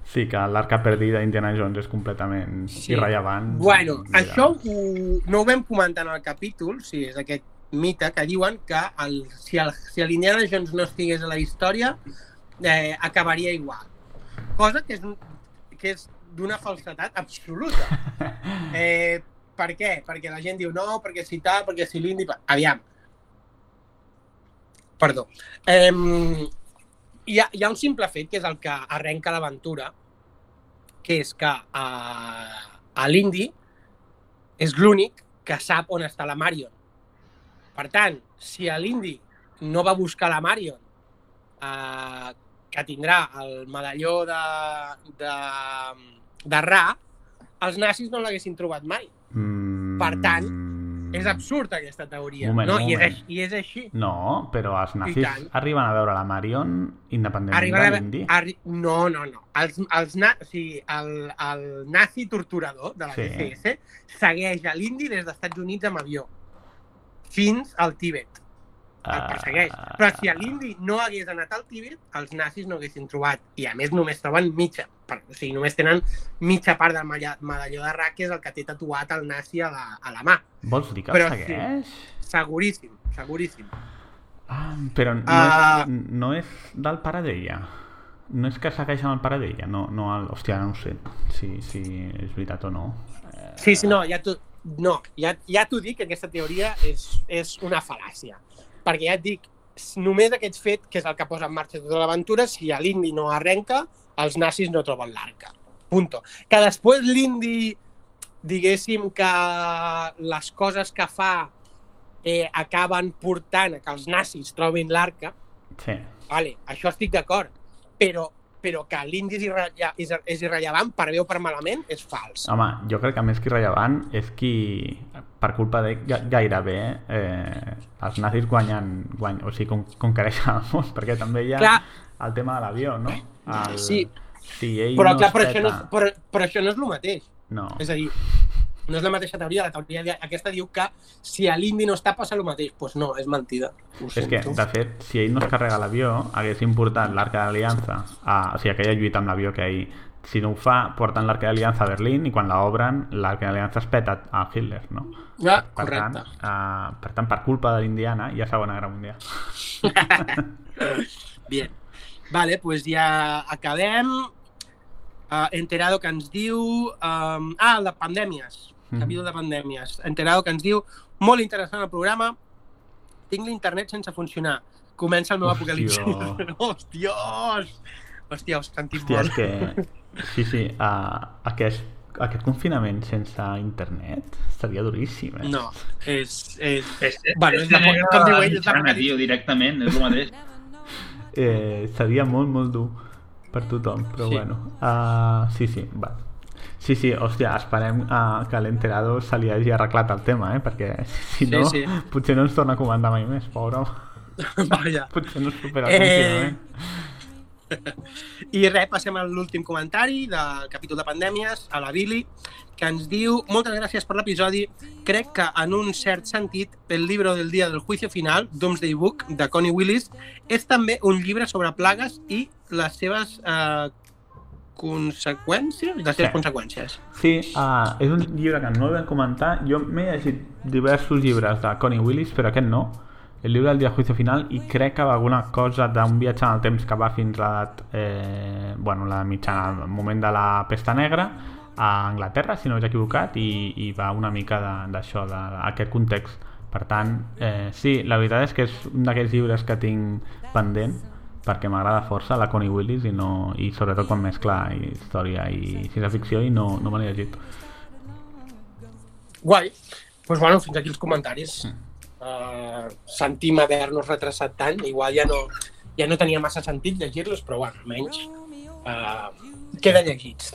sí, que l'arca perdida d'Indiana Jones és completament Sí. irrellevant. Bueno, Mira. això ho, no ho vam comentar en el capítol, si és aquest mite que diuen que el, si, el, si l'Indiana Jones no estigués a la història, eh, acabaria igual. Cosa que és, que és d'una falsetat absoluta. Eh, per què? Perquè la gent diu no, perquè si tal, perquè si l'Indi... Aviam. Perdó. Eh, hi, ha, hi ha un simple fet, que és el que arrenca l'aventura, que és que eh, a l'Indi és l'únic que sap on està la Marion. Per tant, si a l'Indi no va buscar la Marion, eh, que tindrà el medalló de, de, de Ra, els nazis no l'haguessin trobat mai. Mm, Per tant, És absurd aquesta teoria. Moment, no? I, és, moment. així- I és així. No, però els nazis arriben a veure la Marion independentment Arriba de l'indi. arri... No, no, no. Els, els na... o sigui, el, el nazi torturador de la Sí. SS segueix a l'indi des dels Estats Units amb avió fins al Tíbet. El Ah, persegueix. Però si a l'indi no hagués anat al Tíbet, els nazis no haguessin trobat. I a més només troben mitja. Per, o sigui, només tenen mitja part del medalló de Ra, que és el que té tatuat el nazi a la, a la mà. Vols dir que Però el sí. segueix? Seguríssim, seguríssim. Ah, però no, Ah. és, no és del pare d'ella. No és que segueixen el pare d'ella. No, no el... Hòstia, no ho sé si, si és veritat o no. Sí, sí, no, ja t'ho no, ja, ja t'ho dic, que aquesta teoria és, és una fal·làcia. Perquè ja et dic, només aquest fet, que és el que posa en marxa tota l'aventura, si a l'indi no arrenca, els nazis no troben l'arca. Punto. Que després l'indi, diguéssim que les coses que fa eh, acaben portant a que els nazis trobin l'arca, Sí. vale, això estic d'acord. però, però que l'indi és, irrella, és, és irrellevant per bé o per malament és fals. Home, jo crec que més que irrellevant és qui, per culpa de ga- gairebé, eh, els nazis guanyen, guany, o sigui, con conquereixen el món, perquè també hi ha Clar. el tema de l'avió, no? El, Sí. Si ell Però, no clar, però, això no, és, però, però això no és el mateix. No, És a dir, no és la mateixa teoria. La teoria de- aquesta diu que si a l'indi no està, passa el mateix. Doncs pues no, és mentida. Ho és que, de fet, si ell no es carrega l'avió, hagués importat l'arca d'aliança, a- o sigui, aquella lluita amb l'avió que ell si no ho fa, porten l'arca d'aliança a Berlín i quan la obren, l'arca d'aliança es peta a Hitler, no? Ah, Per tant, correcte. uh, per tant, per culpa de l'Indiana hi ha Segona Guerra Mundial. Bien. Vale, pues ja acabem. Uh, Enterado que ens diu... Um, ah, el de pandèmies. Capítol de pandèmies. Enterado que ens diu... Molt interessant el programa. Tinc l'internet sense funcionar. Comença el meu Hòstia. apocalipsi. Hòstios! Hòstia, ho sentim Hòstia, és molt. que... Sí, sí, uh, aquest, aquest confinament sense internet seria duríssim, eh? No, és... és... És, és, Bueno, és la- negra com diu ell, és mitjana, tio, directament, és el mateix. eh, seria molt, molt dur per tothom, però Sí. bueno. Uh, sí, sí, va. Sí, sí, hòstia, esperem uh, que l'enterado se li hagi arreglat el tema, eh? Perquè si Sí, no, sí. potser no ens torna a comandar mai més, pobre. Vaja. Potser no es supera el Eh, confinament. I res, passem a l'últim comentari del capítol de pandèmies, a la Billy, que ens diu Moltes gràcies per l'episodi. Crec que, en un cert sentit, el llibre del dia del juicio final, Doomsday Book, de Connie Willis, és també un llibre sobre plagues i les seves eh, conseqüències, les seves Sí. conseqüències. Sí, uh, és un llibre que no vam comentar. Jo m'he llegit diversos llibres de Connie Willis, però aquest no. El llibre del dia juicio final i crec que alguna cosa d'un viatge en el temps que va fins a l'edat, eh, bueno, la mitjana, el moment de la pesta negra a Anglaterra, si no vaig equivocat, i, i va una mica d'això, d'aquest context. Per tant, eh, sí, la veritat és que és un d'aquells llibres que tinc pendent perquè m'agrada força la Connie Willis i, no, i sobretot quan mescla història i ciència-ficció i no, no me l'he llegit. Guai. Doncs pues, bueno, fins aquí els comentaris. Uh, sentim haver-nos retrasat tant. Igual ja no, ja no tenia massa sentit llegir-los, però bueno, almenys uh, queden llegits.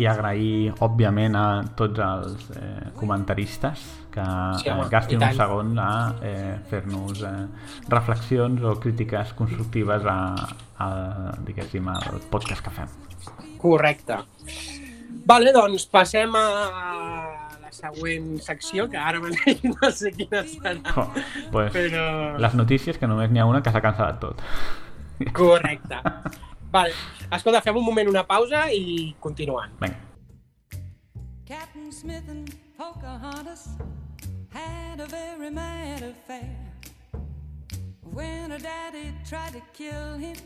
I agrair, òbviament, a tots els eh, comentaristes que Sí, home, eh, gastin un segon a eh, fer-nos eh, reflexions o crítiques constructives a, a, diguéssim, al podcast que fem. Correcte. Vale, doncs passem a la següent secció, que ara mateix no sé quina serà, Oh, pues, però... Les notícies, que només n'hi ha una que s'ha cancel·lat tot. Correcte. Vale. Escolta, fem un moment una pausa i continuant. Vinga. Captain Smith and Pocahontas had a very mad affair. When her daddy tried to kill him,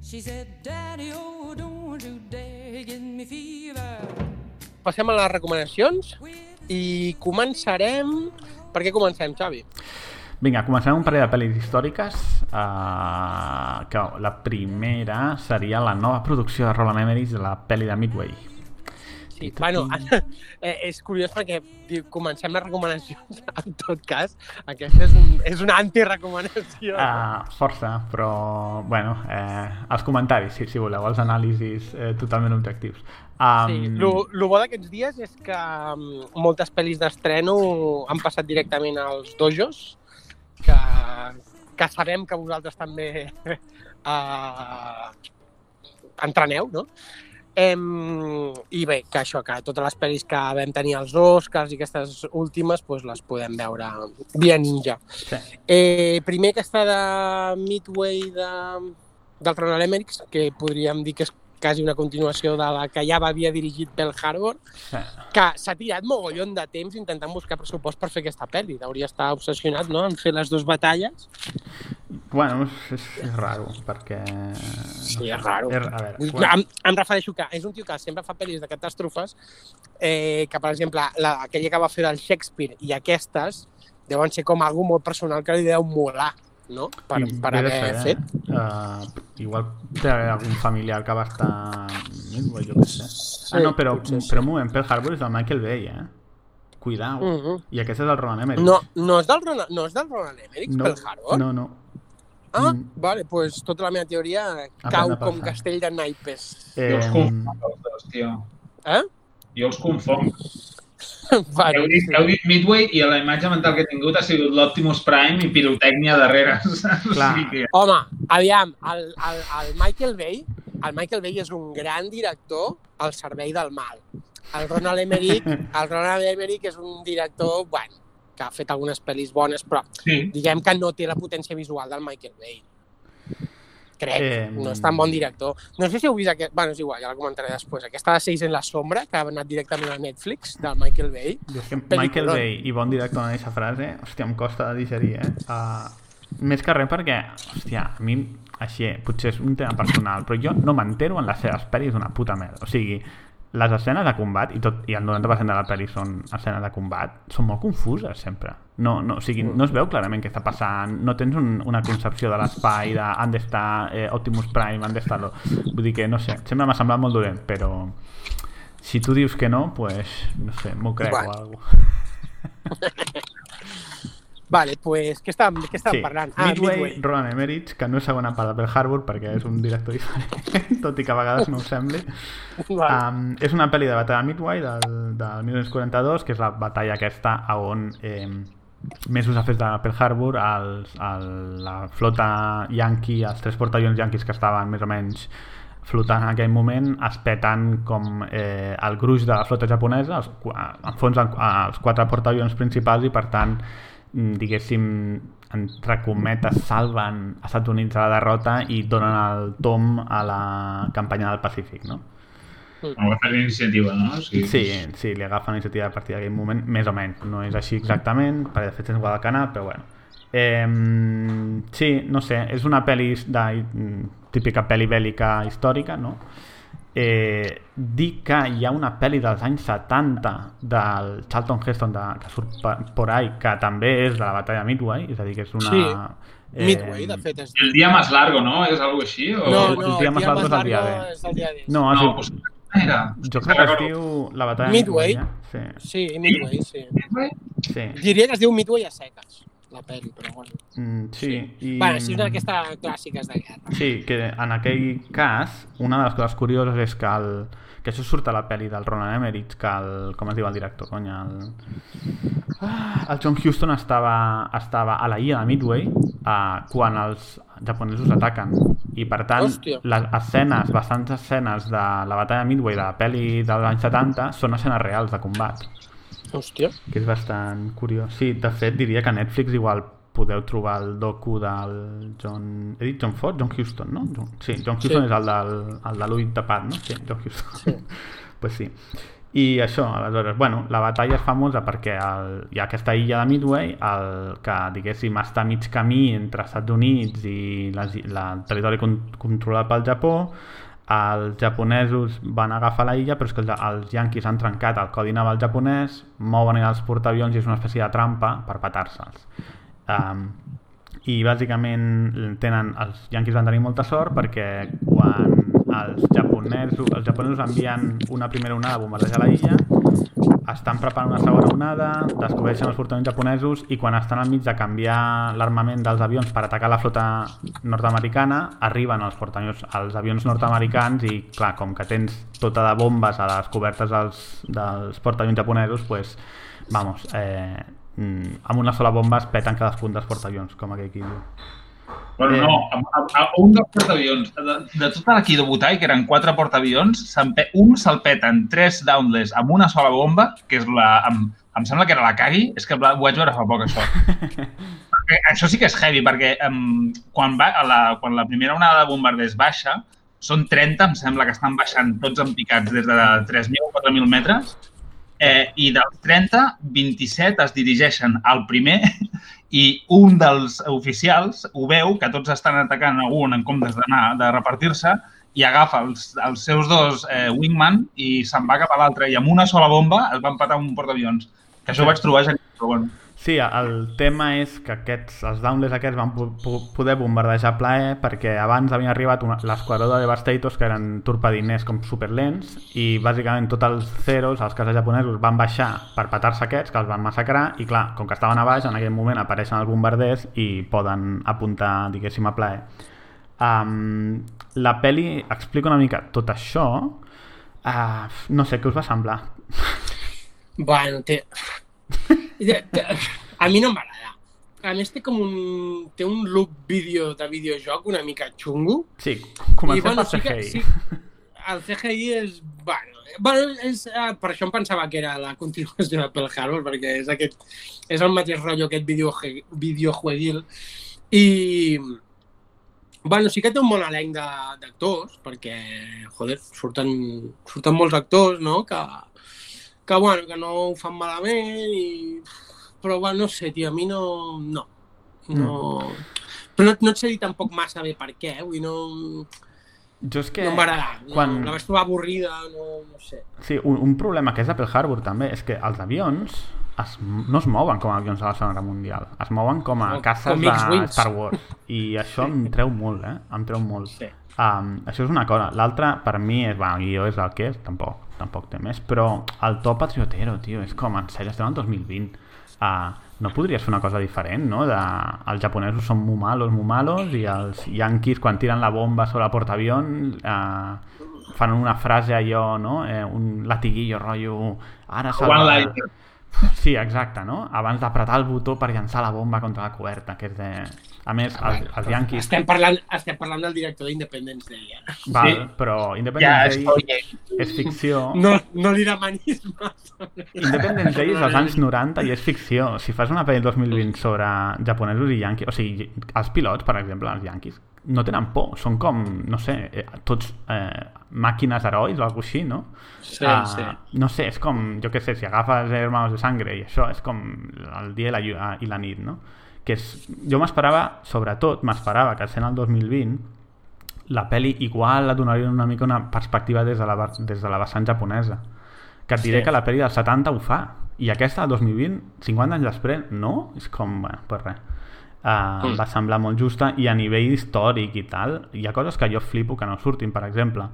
she said, Daddy, oh, don't you dare give me fever. Passem a les recomanacions i començarem... Per què comencem, Xavi? Vinga, comencem un parell de pel·lis històriques. Uh, que la primera seria la nova producció de Roland Emmerich de la pel·li de Midway. Sí, bueno, eh, és curiós perquè comencem les recomanacions. En tot cas, aquesta és, un, és una antirecomanació. Uh, força, però, bueno, eh, els comentaris, si, si voleu, els anàlisis eh, totalment objectius. Um, Sí, lo, lo bo d'aquests dies és que um, moltes pel·lis d'estreno han passat directament als dojos, que, que sabem que vosaltres també uh, entreneu, no? Em, I bé, que això, que totes les pel·lis que vam tenir als Oscars i aquestes últimes, doncs les podem veure via Ninja. Sí. Eh, primer aquesta de Midway de, del Ronald Emmerich, que podríem dir que és quasi una continuació de la que ja havia dirigit Pearl Harbor, sí. que s'ha tirat mogollon de temps intentant buscar pressupost per fer aquesta pel·li. Hauria estar obsessionat no? en fer les dues batalles. Bueno, és, és, raro, perquè... Sí, és raro. És, a veure, bueno, Em, em refereixo que és un tio que sempre fa pel·lis de catàstrofes, eh, que, per exemple, la, aquella que va fer del Shakespeare i aquestes deuen ser com algú molt personal que li deu molar, no? Per, i per haver ser, fet. Uh, igual té algun familiar que va estar... Jo què sé. ah, no, però, potser sí. però un moment, Pearl Harbor és del Michael Bay, eh? Cuidao. Mhm. I aquest és el Roland Emmerich. No, no és del Ronald, no és del Ronald Emmerich, no, Pearl Harbor? no, no. Ah, Mm. vale, pues tota la meva teoria cau com passar. castell de naipes. Jo els Eh, confonc, tio. Eh? Jo els confonc. vale, Heu dit, heu dit Midway i la imatge mental que he tingut ha sigut l'Optimus Prime i pirotècnia darrere. Clar. sigui que... Home, aviam, el, el, el Michael Bay, el Michael Bay és un gran director al servei del mal. El Ronald Emmerich, el Ronald Emmerich és un director, bueno, que ha fet algunes pel·lis bones, però Sí. diguem que no té la potència visual del Michael Bay. Crec, Eh, no és tan bon director. No sé si heu vist aquest... Bueno, és igual, ja la comentaré després. Aquesta de Seis en la sombra, que ha anat directament a Netflix, del Michael Bay. És que. Michael Bay i bon director en aquesta frase, hòstia, em costa de digerir, eh? Uh, més que res perquè, hòstia, a mi, així, potser és un tema personal, però jo no m'entero en les seves pel·lis d'una puta merda. O sigui, les escenes de combat, i, tot, i el 90% de la pel·li són escenes de combat, són molt confuses sempre. No, no, o sigui, no es veu clarament què està passant, no tens un, una concepció de l'espai, de on està eh, Optimus Prime, està... Lo... Vull dir que, no sé, sempre m'ha semblat molt dolent, però si tu dius que no, pues, no sé, m'ho crec Bueno. o alguna Vale, pues, què estàvem, què estàvem Sí, parlant? Midway, Roland Emmerich, que no és segona part de Pearl Harbor perquè és un director diferent, tot i que a vegades no ho sembli. Vale. Um, és una pel·li de batalla de Midway del, del 1942, que és la batalla aquesta a on eh, mesos després de Pearl Harbor els, el, la flota yankee, els tres portaavions yanquis que estaven més o menys flotant en aquell moment es peten com eh, el gruix de la flota japonesa els, enfonsen els quatre portaavions principals i per tant diguéssim entre cometes salven a Estats Units de la derrota i donen el tom a la campanya del Pacífic no? No va fer iniciativa, no? O sigui, Sí, sí, li agafen la iniciativa a partir d'aquell moment, més o menys. No és així exactament, perquè de fet és Guadalcanal, però bueno. Eh, sí, no sé, és una pel·li de, típica pel·li bèl·lica històrica, no? Eh, dir que hi ha una pel·li dels anys 70 del Charlton Heston de, que surt per, por ahí, que també és de la batalla de Midway, és a dir, que és una... Sí, eh, Midway, de fet, es El dia més largo, no? És algo així? O... No, el no, dia el más dia largo más és el dia largo D. és el dia D. No, No, no doncs era. jo crec que es diu la batalla Midway. de Midway, eh? Sí, Sí, Midway, sí. sí. Diria que es diu Midway a seques, la pel·li, però bueno. Mm, sí, i... Bueno, sí, una d'aquestes clàssiques de guerra. Sí, que en aquell cas, una de les coses curioses és que el, que això surt a la pel·li del Roland Emmerich, que el, com es diu el director, conya, el, Ah, el John Huston estava, estava a la illa de Midway uh, quan els japonesos ataquen i per tant Hòstia. les escenes, bastants escenes de la batalla de Midway de la pel·li dels anys 70 són escenes reals de combat Hòstia. que és bastant curiós. Sí, de fet diria que a Netflix igual podeu trobar el docu del John... He dit John Ford? John Huston, no? John... Sí, John Huston Sí. és el del, el de l'ull tapat, no? Sí, John Huston. Sí. pues sí. I això, aleshores, bueno, la batalla és famosa perquè el, hi ha aquesta illa de Midway, el que, diguéssim, està a mig camí entre Estats Units i les, la, el territori con, controlat pel Japó, els japonesos van agafar la illa però és que els, els yanquis han trencat el codi naval japonès, mouen els portaavions i és una espècie de trampa per petar-se'ls. Um, i bàsicament tenen, els yanquis van tenir molta sort perquè quan els japonesos, els japonesos envien una primera onada a bombardejar la illa estan preparant una segona onada, descobreixen els portaavions japonesos i quan estan al mig de canviar l'armament dels avions per atacar la flota nord-americana, arriben els portaavions, els avions nord-americans i, clar, com que tens tota de bombes a les cobertes dels, dels portaavions japonesos, pues, vamos, eh, mm, amb una sola bomba es peten cadascun dels portaavions, com aquell qui diu. Bueno, Eh. no, a, a, a un dels portaavions, de, de tota l'equip de Butai, que eren quatre portaavions, un se'l peten tres downless amb una sola bomba, que és la... Em, em sembla que era la Kagi, és que ho vaig veure fa poc, això. perquè això sí que és heavy, perquè um, quan, va, la, quan la primera onada de bombarders baixa, són 30, em sembla que estan baixant tots en picats des de 3.000 o 4.000 metres, eh, i dels 30, 27 es dirigeixen al primer i un dels oficials ho veu, que tots estan atacant a un en comptes d'anar, de repartir-se, i agafa els, els seus dos eh, wingman i se'n va cap a l'altre. I amb una sola bomba es van patar un portaavions. Que això ho vaig trobar genial, però bueno. Sí, el tema és que aquests, els downless aquests van po po poder bombardejar plaer perquè abans havien arribat l'esquadró de Devastators que eren torpediners com superlents i bàsicament tots els zeros, els cases japonesos, van baixar per petar-se aquests, que els van massacrar i clar, com que estaven a baix, en aquell moment apareixen els bombarders i poden apuntar, diguéssim, a plaer. Um, la peli explica una mica tot això uh, no sé, què us va semblar? Bueno, té... A mi no m'agrada. A més, té com un... Té un look vídeo de videojoc una mica xungo. Sí, comencem per sí que, CGI. sí, el CGI és... Bueno, bueno és, eh, per això em pensava que era la continuació de Pearl Harbor, perquè és, aquest, és el mateix rotllo, aquest videoje- videojueguil. I, bueno, sí que té un bon elenc de- d'actors, perquè, joder, surten, surten molts actors, no?, que, que, bueno, que no ho fan malament i... Però, bueno, no sé, tio, a mi no... No. no... Però no, no et sé dir tampoc massa bé per què, vull dir, no... Jo és que... No agradar, no, quan- la vaig trobar avorrida, no, no sé. Sí, un, un problema que és de Pearl Harbor també és que els avions es, no es mouen com a avions de la Segona Guerra Mundial, es mouen com a caces com de. Star Wars i això em treu molt, eh? Em treu molt. Sí. Um, això és una cosa. L'altra, per mi, és, bueno, el guió és el que és, tampoc, tampoc té més, però el to patriotero, tio, és com, en sèrio, estem en 2020. Uh, no podries fer una cosa diferent, no? De, els japonesos són muy malos, muy malos, i els yanquis, quan tiren la bomba sobre el portaavión, uh, fan una frase allò, no? Eh, un latiguillo, rotllo... Ara One salva... Sí, exacte, no? Abans d'apretar el botó per llançar la bomba contra la coberta, que és de... A més, els, els Yankees... Estem parlant, estem parlant del director d'Independence Day, eh? Val, Sí. però Ja, Independence és Day és ficció. No, no li demanis massa. Independence Day és dels anys 90 i és ficció. Si fas una pel·li 2020 sobre japonesos i yanquis, o sigui, els pilots, per exemple, els yanquis, no tenen por, són com, no sé, eh, tots eh, màquines herois o alguna així, no? Sí, Ah, sí. No sé, és com, jo què sé, si agafes Hermanos de Sangre i això és com el dia i la, i la nit, no? Que és, jo m'esperava, sobretot, m'esperava que sent el 2020 la peli igual la donarien una mica una perspectiva des de la, des de la vessant japonesa. Que et diré Sí. que la peli del 70 ho fa. I aquesta, del 2020, 50 anys després, no? És com, bueno, pues res. Uh, em va semblar molt justa i a nivell històric i tal, hi ha coses que jo flipo que no surtin, per exemple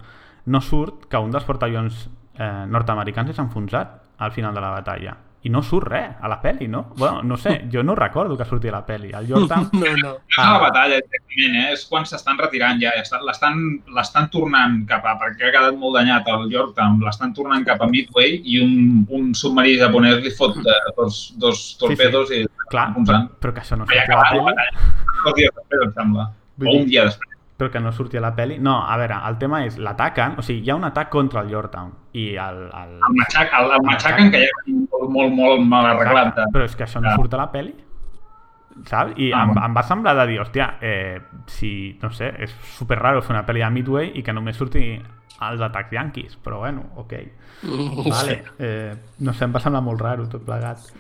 no surt que un dels portaavions eh, nord-americans és enfonsat al final de la batalla i no surt res a la peli, no? Bueno, no sé, jo no recordo que surti a la peli el Yorktown No, no. És a la batalla, directament, eh? és quan s'estan retirant ja, estan- l'estan l'estan tornant cap a, perquè ha quedat molt danyat el Yorktown, l'estan tornant cap a Midway i un, un submarí japonès li fot eh, dos, dos torpedos i clar, enfonsant. però que això no Però surti a la peli batalla. Dos dies després, em sembla. Vull O un dia després. Però que no surti a la peli no, a veure, el tema és, l'ataquen o sigui, hi ha un atac contra el Yorktown i el, el... El, matxac, el, el matxaquen que ja és molt, molt, molt mal arreglat. Exacte, però és que això no surt a la peli saps? I Ah, em, em va semblar de dir, hòstia, eh, si, no sé, és super raro fer una pel·li de Midway i que només surti els atacs yanquis, però bueno, ok. Vale. Eh, no sé, em va semblar molt raro tot plegat.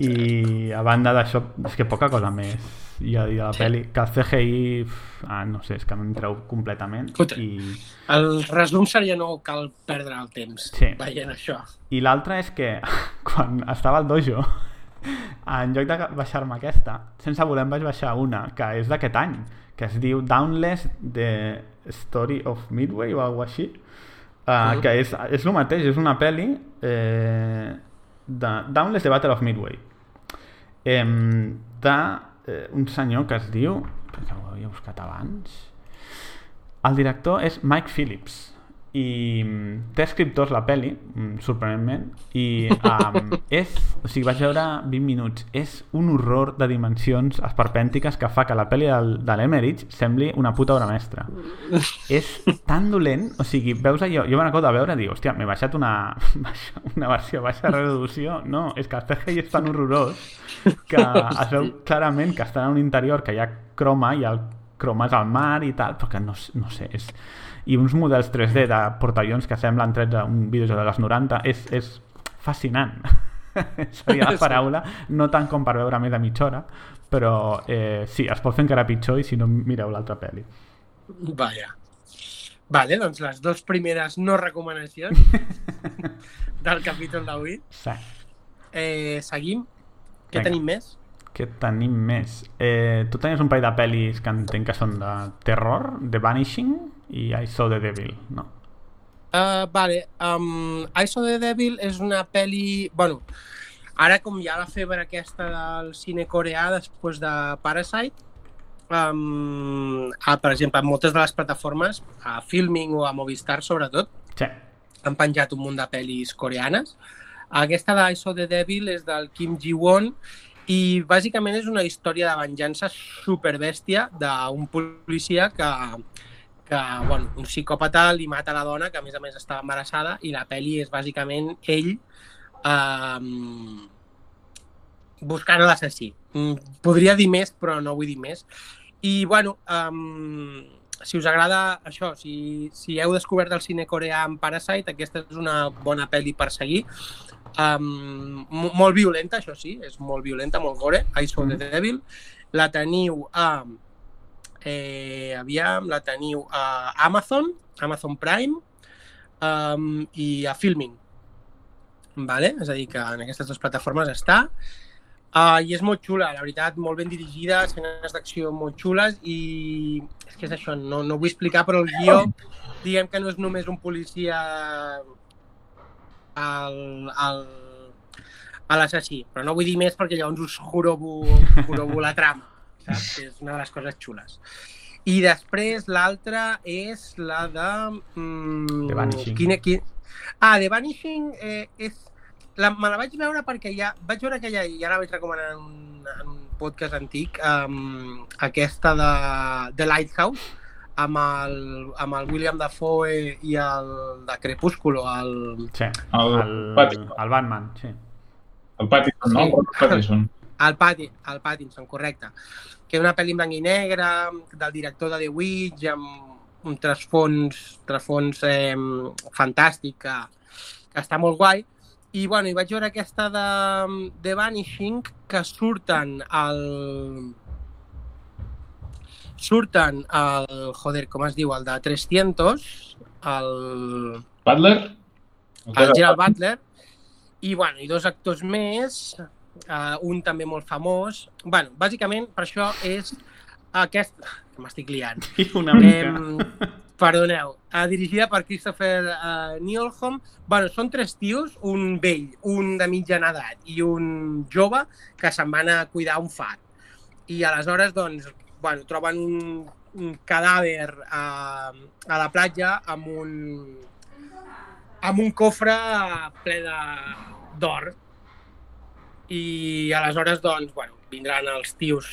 I a banda d'això, és que poca cosa més ha a dir de la Sí. pel·li. Que el CGI, ah, no sé, és que em treu completament. Escolta. I, El resum seria no cal perdre el temps Sí. veient això. I l'altre és que quan estava al dojo, en lloc de baixar-me aquesta, sense voler em vaig baixar una, que és d'aquest any, que es diu Downless The Story of Midway o alguna així, uh, que és, és el mateix, és una pel·li eh, de Downless The Battle of Midway eh, de eh, un senyor que es diu perquè ho havia buscat abans el director és Mike Phillips i mm, té escriptors la peli, mm, sorprenentment, i um, és, o sigui, vaig veure 20 minuts, és un horror de dimensions esperpèntiques que fa que la peli del, de l'Emerich sembli una puta obra mestra. és tan dolent, o sigui, veus allò, jo me n'acordo de veure i dic, hòstia, m'he baixat una, una versió baixa resolució, no, és que el CGI és tan horrorós que es veu clarament que estan en un interior que hi ha croma i el croma és al mar i tal, però que no, no sé, és... I uns models 3D de portaavions que semblen trets d'un videojoc dels 90 és, és fascinant. Seria la paraula, no tant com per veure més de mitja hora, però eh, sí, es pot fer encara pitjor i si no mireu l'altra pel·li. Vaja. Vale, doncs les dues primeres no recomanacions del capítol d'avui. Sí. Eh, seguim Què Vinga. tenim més? Què tenim més? Eh, tu tenies un parell de pel·lis que entenc que són de terror, The Vanishing i I Saw the Devil, no? Uh, vale, um, I Saw the Devil és una pel·li... Bueno, ara com hi ha la febre aquesta del cine coreà després de Parasite, um, a, per exemple, en moltes de les plataformes, a Filming o a Movistar sobretot, Sí. han penjat un munt de pel·lis coreanes. Aquesta de I Saw the Devil és del Kim Ji-won i bàsicament és una història de venjança superbèstia d'un policia que, que bueno, un psicòpata li mata la dona, que a més a més estava embarassada, i la pel·li és bàsicament ell um, buscant l'assassí. Mm, Podria dir més, però no vull dir més. I, bueno, um, si us agrada això, si, si heu descobert el cine coreà amb Parasite, aquesta és una bona pel·li per seguir. Um, mo- molt violenta, això sí, és molt violenta, molt gore, I Saw the Devil. La teniu a... Eh, aviam, la teniu a Amazon, Amazon Prime um, i a Filming. Vale? És a dir, que en aquestes dues plataformes està. Uh, I és molt xula, la veritat, molt ben dirigida, escenes d'acció molt xules i és que és això, no, no vull explicar, però el guió, diguem que no és només un policia al, al, a l'assassí, però no vull dir més perquè llavors us jorobo, jorobo la trama, saps? Que és una de les coses xules. I després l'altra és la de... Mm, The Vanishing. Quina, quin... Ah, The Vanishing eh, és... La, me la vaig veure perquè ja... Vaig veure aquella, i ara la vaig recomanar en un, en un podcast antic, um, aquesta de The Lighthouse, amb el, amb el William Dafoe i el de Crepúsculo, el, Sí. El El, Pattinson. el Batman, sí. El Pattinson, no? Sí. El Pattinson. el, Patti, el Pattinson, correcte. Que és una pel·li en blanc i negre, del director de The Witch, amb un trasfons, trasfons eh, fantàstic, que, que està molt guai. I, bueno, i vaig veure aquesta de The Vanishing, que surten al... Surten el... Joder, com es diu? El de 300, el... Butler? el Gerald Butler, i, bueno, i dos actors més, uh, un també molt famós. bueno, bàsicament, per això és aquest... que m'estic liant. Una mica... Em, perdoneu, uh, dirigida per Christopher uh, Nielholm. bueno, són tres tios, un vell, un de mitjana edat i un jove que se'n van a cuidar un fat. I aleshores, doncs, bueno, troben un, un cadàver a, a la platja amb un, amb un cofre ple de- d'or. I aleshores, doncs, bueno, vindran els tios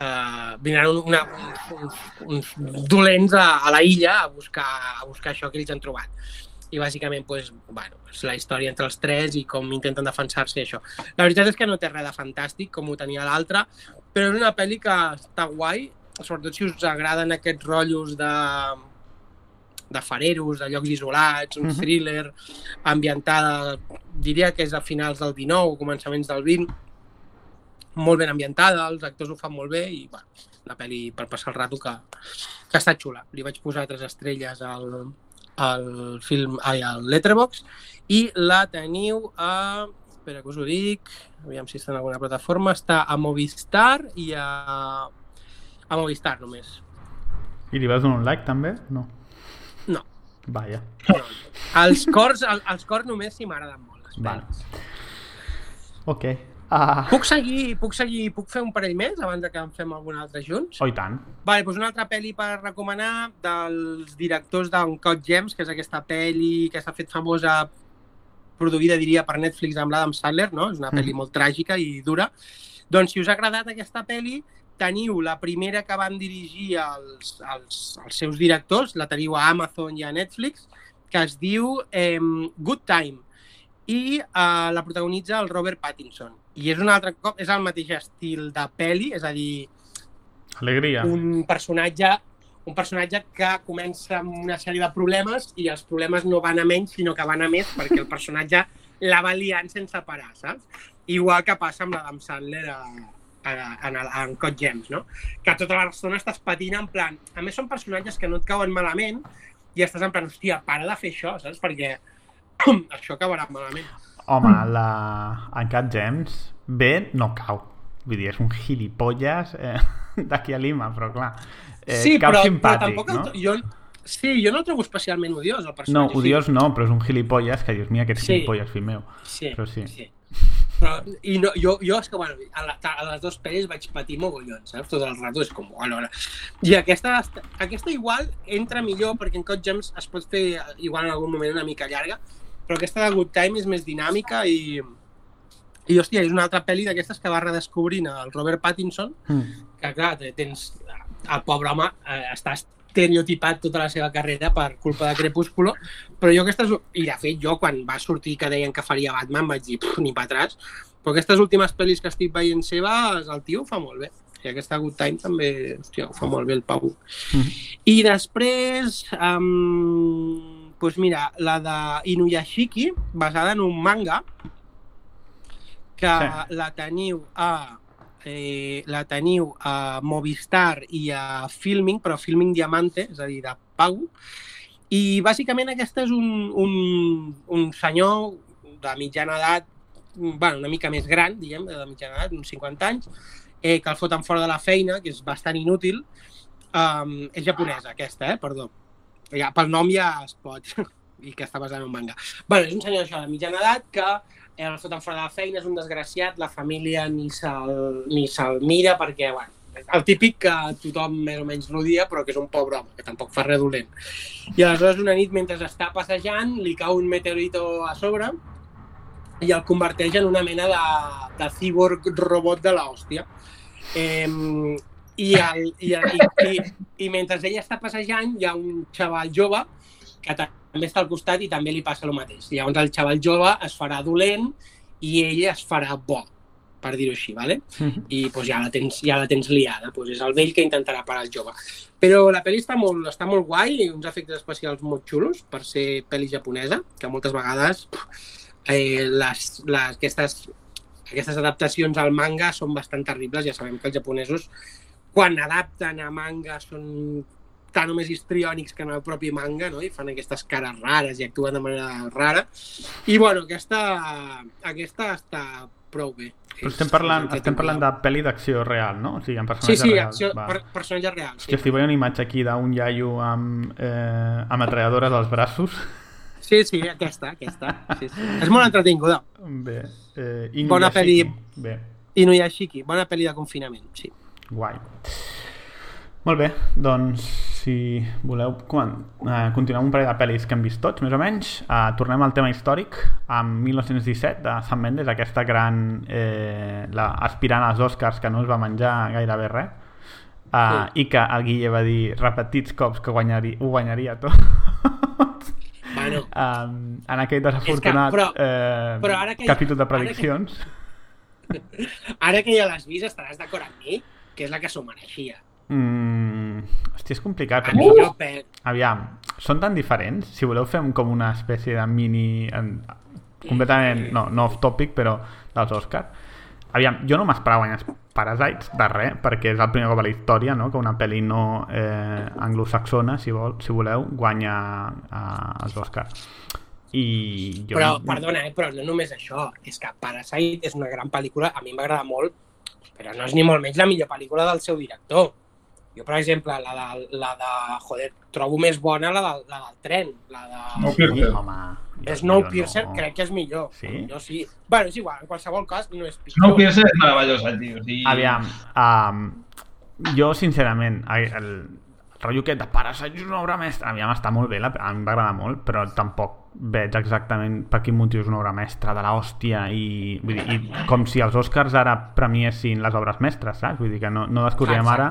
uh, vindran una, uns, uns, uns dolents a, a la illa a buscar, a buscar això que ells han trobat. I bàsicament, pues, bueno, és la història entre els tres i com intenten defensar-se això. La veritat és que no té res de fantàstic, com ho tenia l'altre, però és una pel·li que està guai, sobretot si us agraden aquests rotllos de, de fareros, de llocs isolats, un Mhm. thriller ambientada, diria que és a finals del 19 o començaments del 20, molt ben ambientada, els actors ho fan molt bé i bueno, una pel·li per passar el rato que, que està xula. Li vaig posar tres estrelles al, al film, ai, al Letterboxd i la teniu a espera que us ho dic, aviam si està en alguna plataforma, està a Movistar i a, a Movistar només. I li vas donar un like també? No. Vaja. Els cors, el, els cors només si m'agraden molt. Les. Ok. Ah. Puc seguir, puc seguir, puc fer un parell més abans de que en fem algun altre junts? Oh, i tant. Vale, doncs una altra pel·li per recomanar dels directors d'Uncut Gems, que és aquesta pel·li que s'ha fet famosa produïda, diria, per Netflix amb l'Adam Sandler, no? És una pel·li Mhm. molt tràgica i dura. Doncs si us ha agradat aquesta pel·li, teniu la primera que van dirigir els, els, els seus directors, la teniu a Amazon i a Netflix, que es diu eh, Good Time i eh, la protagonitza el Robert Pattinson. I és un altre cop, és el mateix estil de pel·li, és a dir, Alegria. un personatge un personatge que comença amb una sèrie de problemes i els problemes no van a menys, sinó que van a més perquè el personatge la va liant sense parar, saps? Igual que passa amb l'Adam Sandler a, a, a, a Uncut Gems, no? Que tota l'estona estàs patint en plan... A més, són personatges que no et cauen malament i estàs en plan, hòstia, para de fer això, saps? Perquè això acabarà malament. Home, la Uncut Gems, bé no cau. Vull dir, és un gilipolles eh, d'aquí a Lima, però clar, eh, sí, cau però, simpàtic, però tampoc no? jo, sí, jo no el trobo especialment odiós, el No, personatge. odiós no, però és un gilipolles que dius, mira aquest Sí. gilipolles, fill meu. Sí, però sí. sí. Però, i no, jo, jo és que, bueno, a, la, a les dues pel·lis vaig patir mogollons, saps? Tot el rato és com, bueno, no. I aquesta, aquesta igual entra millor perquè en Code Gems es pot fer igual en algun moment una mica llarga, però aquesta de Good Time és més dinàmica i, i hòstia, és una altra pel·li d'aquestes que va redescobrint el Robert Pattinson, Mm. que clar, te- tens, el pobre home eh, està estereotipat tota la seva carrera per culpa de Crepúsculo, però jo aquestes... I de fet, jo quan va sortir que deien que faria Batman vaig dir, "Puf, ni pa atràs, però aquestes últimes pel·lis que estic veient seves, el tio ho fa molt bé. I aquesta Good Time també, hòstia, ho fa molt bé el Pau. Mhm. I després, um, doncs mira, la de Inuyashiki, basada en un manga, que Sí. la teniu a eh, la teniu a Movistar i a Filming, però Filming Diamante, és a dir, de pago. I bàsicament aquest és un, un, un senyor de mitjana edat, bueno, una mica més gran, diguem, de mitjana edat, uns 50 anys, eh, que el foten fora de la feina, que és bastant inútil. Um, és japonesa, aquesta, eh? Perdó. Ja, pel nom ja es pot i que està basada en un manga. bueno, és un senyor això de mitjana edat que el foten fora de la feina, és un desgraciat, la família ni se'l se'l mira perquè, bueno, el típic que tothom més o menys l'odia, però que és un pobre home, que tampoc fa res dolent. I aleshores una nit, mentre està passejant, li cau un meteorito a sobre i el converteix en una mena de, de cyborg robot de l'hòstia. Eh, i, el, i, el, i, i, I mentre ella està passejant, hi ha un xaval jove que també està al costat i també li passa el mateix. Llavors el xaval jove es farà dolent i ell es farà bo, per dir-ho així, ¿vale? Mhm. i pues, ja, la tens, ja la tens liada. Pues, és el vell que intentarà parar el jove. Però la pel·li està molt, està molt guai i uns efectes especials molt xulos per ser pel·li japonesa, que moltes vegades eh, les, les, aquestes, aquestes adaptacions al manga són bastant terribles. Ja sabem que els japonesos, quan adapten a manga, són tan o més histriònics que en el propi manga, no? i fan aquestes cares rares i actuen de manera rara. I, bueno, aquesta, aquesta està prou bé. Però estem parlant, estem parlant de pel·li d'acció real, no? O sigui, Sí, personatges sí, reals. acció, per, personatges reals. Hòstia, estic veient una imatge aquí d'un iaio amb eh, ametralladores als braços. Sí, sí, aquesta, aquesta. Sí, sí. És molt entretinguda. Bé. Eh, Inuyashiki. Bona pel·li. Bé, Inuyashiki, bona pel·li de confinament, sí. guai. Molt bé, doncs si voleu quan, eh, continuem un parell de pel·lis que hem vist tots, més o menys. Eh, tornem al tema històric, amb 1917 de Sam Mendes, aquesta gran eh, la, aspirant als Oscars que no es va menjar gairebé res. Uh, Sí. i que el Guille va dir repetits cops que guanyaria, ho guanyaria tot Bueno, um, en aquell desafortunat però- eh, però ara que- capítol de ara que- prediccions ara que ja l'has vist estaràs d'acord amb mi que és la que s'ho mereixia. Mm, hòstia, és complicat perquè, jo pe... aviam, són tan diferents si voleu fem com una espècie de mini en, completament, no, no off topic però dels Oscars aviam, jo no m'esperava guanyar Parasites de res, perquè és el primer cop a la història no? que una pel·li no eh, anglosaxona, si, vol, si voleu guanya eh, els Oscars i jo Però, perdona, eh, però no només això. És que Parasite és una gran pel·lícula, a mi m'agrada molt, però no és ni molt menys la millor pel·lícula del seu director. Jo, per exemple, la de, la de joder, trobo més bona la, de, la del tren, la de... Snowpiercer. home, jo- Snowpiercer no. crec que és millor. Sí? Jo sí. Bueno, és igual, en qualsevol cas no és pitjor. Snowpiercer és meravellosa, tio. Sigui, Aviam, um, jo sincerament, el, el rotllo aquest de Parasite és una obra mestra, aviam, està molt bé, la, a mi m'agrada molt, però tampoc veig exactament per quin motiu és una obra mestra de l'hòstia i, vull dir, i com si els Oscars ara premiessin les obres mestres, saps? Vull dir que no, no descobrirem ara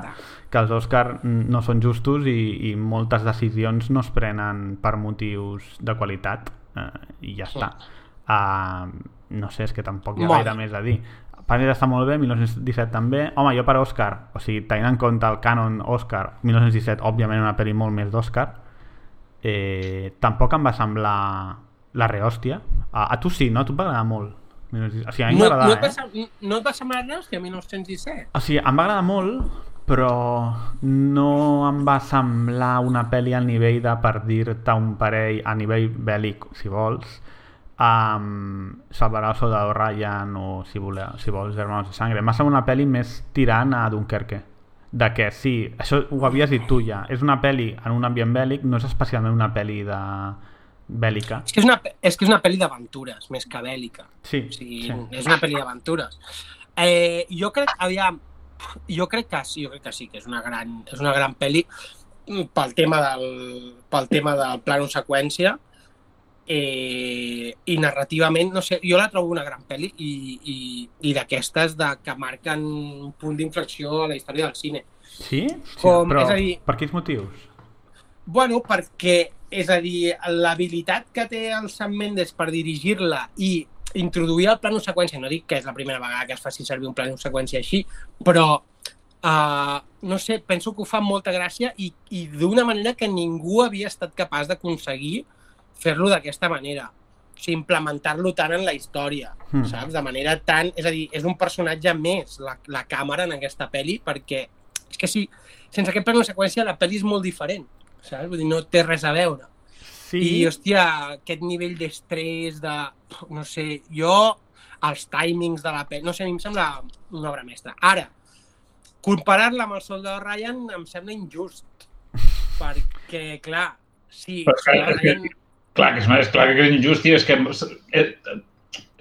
que els Oscars no són justos i, i moltes decisions no es prenen per motius de qualitat eh, i ja està. Uh, no sé, és que tampoc hi ha gaire més a dir. París està molt bé, 1917 també. Home, jo per Òscar, o sigui, tenint en compte el canon Òscar, 1917, òbviament una pel·li molt més d'Òscar, eh, tampoc em va semblar la rehòstia. A, a tu sí, no? A tu et va agradar molt. 1917. O sigui, a mi No, no, et va, eh? no et va semblar res que a 1917? O sigui, em va agradar molt, però no em va semblar una pel·li al nivell de per dir-te un parell a nivell bèl·lic, si vols, um, Salvarà el soldado Ryan o si, voleu, si vols Hermanos de Sangre m'ha semblat una pel·li més tirant a Dunkerque de que sí, això ho havies dit tu ja és una pel·li en un ambient bèl·lic no és especialment una pel·li de bèl·lica És que és una, és, que és una pel·li d'aventures, més que bèl·lica. sí, O sigui, sí. és una pel·li d'aventures. Eh, jo crec, aviam, jo crec que sí, jo crec que sí, que és una gran, és una gran pel·li pel tema del, pel tema del plano seqüència eh, i narrativament, no sé, jo la trobo una gran pel·li i, i, i d'aquestes de, que marquen un punt d'inflexió a la història del cine. sí? Com- però és a dir- per quins motius? Bueno, perquè, és a dir, l'habilitat que té el Sam Mendes per dirigir-la i introduir el plano seqüència, no dic que és la primera vegada que es faci servir un plano seqüència així, però, uh, no sé, penso que ho fa molta gràcia i, i d'una manera que ningú havia estat capaç d'aconseguir fer-lo d'aquesta manera. O sigui, implementar-lo tant en la història, mm. saps? De manera tan... És a dir, és un personatge més, la, la càmera en aquesta pel·li, perquè és que si, sense aquest plano seqüència la pel·li és molt diferent, saps? Vull dir, no té res a veure. Sí, I, hòstia, aquest nivell d'estrès, de... No sé, jo, els timings de la pel·li... No sé, a mi em sembla una obra mestra. Ara, comparar-la amb el Soldado Ryan em sembla injust, perquè, clar, sí, Però Soldado és que- Ryan... Clar que és, és clar que és injust, tio. És que eh,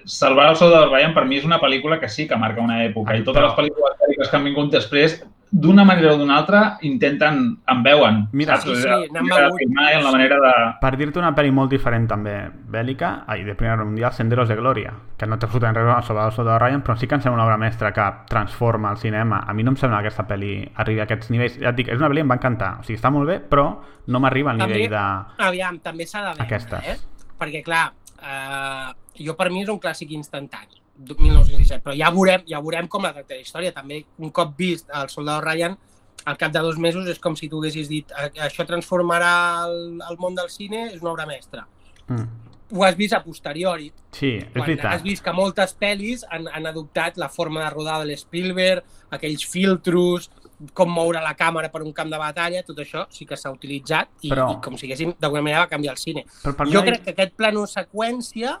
Salvar el Soldado Ryan per mi és una pel·lícula que sí que marca una època i totes Però- les pel·lícules que han vingut després d'una manera o d'una altra intenten, en veuen, Mira, saps? sí, sí, En la n'han manera de begut. en la manera de... Per dir-te una pel·li molt diferent també bèl·lica, ai, de Primera Guerra Mundial, Senderos de Glòria, que no té absolutament res sobre el Soldado Ryan, però sí que em sembla una obra mestra que transforma el cinema. A mi no em sembla que aquesta pel·li arribi a aquests nivells. Ja et dic, és una pel·li que em va encantar, o sigui, està molt bé, però no m'arriba al També- nivell de... Aviam, també s'ha de veure, Aquestes. eh? Perquè, clar, eh, jo per mi és un clàssic instantani, 1917, però ja veurem, ja veurem com la tracta la història. També, un cop vist el Soldado Ryan, al cap de dos mesos és com si tu haguessis dit "A- això transformarà el, el món del cine, és una obra mestra. Mm. Ho has vist a posteriori, Sí, és veritat. has vist que moltes pel·lis han, han adoptat la forma de rodar de l'Spielberg, aquells filtros, com moure la càmera per un camp de batalla, tot això sí que s'ha utilitzat i, Però- i com si haguéssim d'alguna manera va canviar el cine. Però per mi Jo la- crec que aquest plano seqüència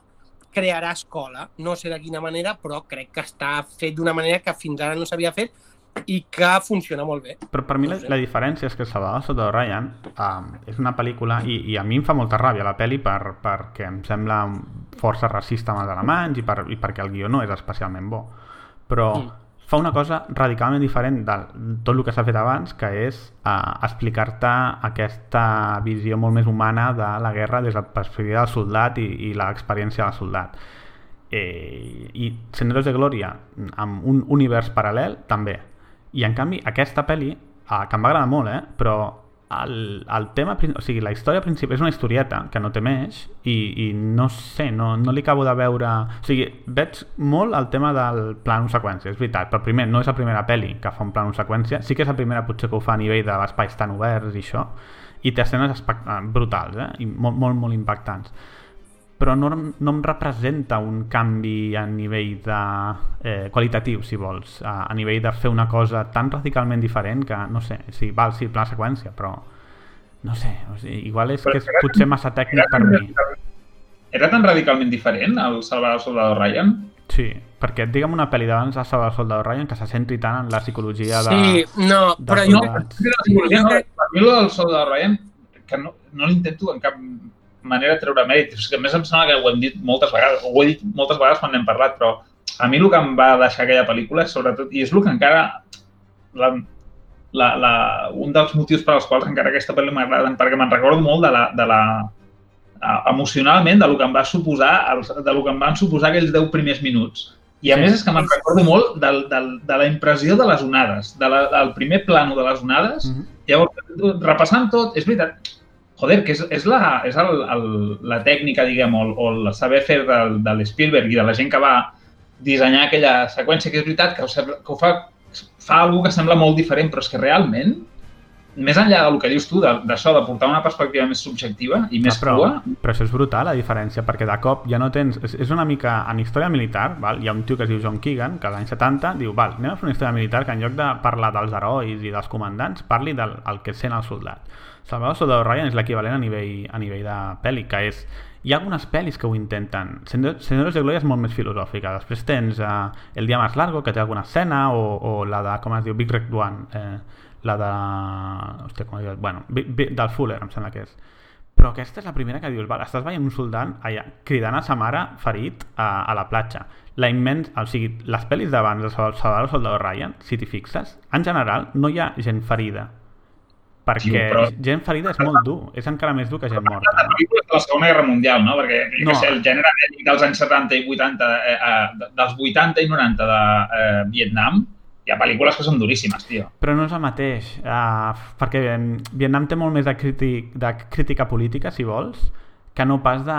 crearà escola. No sé de quina manera, però crec que està fet d'una manera que fins ara no s'havia fet i que funciona molt bé. Però per mi No la, sé. la diferència és que Salvador Soldado Ryan um, és una pel·lícula, i, i a mi em fa molta ràbia la pel·li per, perquè em sembla força racista amb els alemanys i, per, i perquè el guió no és especialment bo. Però Mm. Fa una cosa radicalment diferent de tot el que s'ha fet abans, que és uh, explicar-te aquesta visió molt més humana de la guerra des de la perspectiva del soldat i, i l'experiència del soldat. Eh, I Senderos de Glòria, amb un univers paral·lel, també. I en canvi, aquesta pel·li, eh, que em va agradar molt, eh? però el, el tema, o sigui, la història principal és una historieta que no té més i, i no sé, no, no li acabo de veure... O sigui, veig molt el tema del plano seqüència, és veritat, però primer, no és la primera pel·li que fa un plano seqüència, sí que és la primera potser que ho fa a nivell d'espais tan oberts i això, i té escenes brutals, eh? I molt, molt, molt impactants però no, no em representa un canvi a nivell de, eh, qualitatiu, si vols, a, a nivell de fer una cosa tan radicalment diferent que, no sé, sí, val, sí, pla seqüència, però no sé, o sigui, igual és que és potser massa tècnic per mi. Era tan radicalment diferent el Salvar el Soldado Ryan? Sí, perquè digue'm una pel·li d'abans de Salvar el Soldado Ryan que se centri tant en la psicologia de... Sí, no, de però jo. Sí, la psicologia, Jo no, per mi el del Soldado Ryan, que no, no l'intento en cap manera treure mèrit. És que a més em sembla que ho hem dit moltes vegades, ho he dit moltes vegades quan n'hem parlat, però a mi el que em va deixar aquella pel·lícula, sobretot, i és el que encara... La, la, la, un dels motius per als quals encara aquesta pel·li m'agrada, perquè me'n recordo molt de la, de la emocionalment de lo que em va suposar, de lo que em van suposar aquells 10 primers minuts. I a Sí. més és que me'n recordo molt del, del, de la impressió de les onades, de la, del primer plano de les onades, Mhm. Llavors, repassant tot, és veritat, joder, que és, és, la, és el, el, la tècnica, diguem, o, o el saber fer del, de l'Spielberg i de la gent que va dissenyar aquella seqüència, que és veritat que ho, que ho fa, fa algú que sembla molt diferent, però és que realment més enllà del que dius tu, de- d'això, de, portar una perspectiva més subjectiva i més Ah, però, crua, però això és brutal, la diferència, perquè de cop ja no tens... És, és una mica... En història militar, val? hi ha un tio que es diu John Keegan, que l'any 70 diu, val, anem a fer una història militar que en lloc de parlar dels herois i dels comandants, parli del el que sent el soldat. Salvador Soldado Ryan és l'equivalent a nivell, a nivell de pel·li, que és... Hi ha algunes pel·lis que ho intenten. Senyores de Glòria és molt més filosòfica. Després tens uh, El dia más largo, que té alguna escena, o, o la de, com es diu, Big Red One, eh, la de... Hòstia, com es diu? Bueno, Bi- Bi- del Fuller, em sembla que és. Però aquesta és la primera que dius, val, estàs veient un soldat allà cridant a sa mare ferit a, a la platja. La immens... O sigui, les pel·lis d'abans de Sal- Salvador Soldado Ryan, si t'hi fixes, en general no hi ha gent ferida. Perquè Tio, però- gent ferida és molt dur, és encara més dur que gent morta. la pel·lícula de la Segona Guerra Mundial, no? Perquè No. sé, el gènere dels anys 70 i 80, eh, eh, dels 80 i 90 de eh, Vietnam, hi ha pel·lícules que són duríssimes, tio. Però no és el mateix, uh, perquè Vietnam té molt més de, crític, de crítica política, si vols, que no pas de...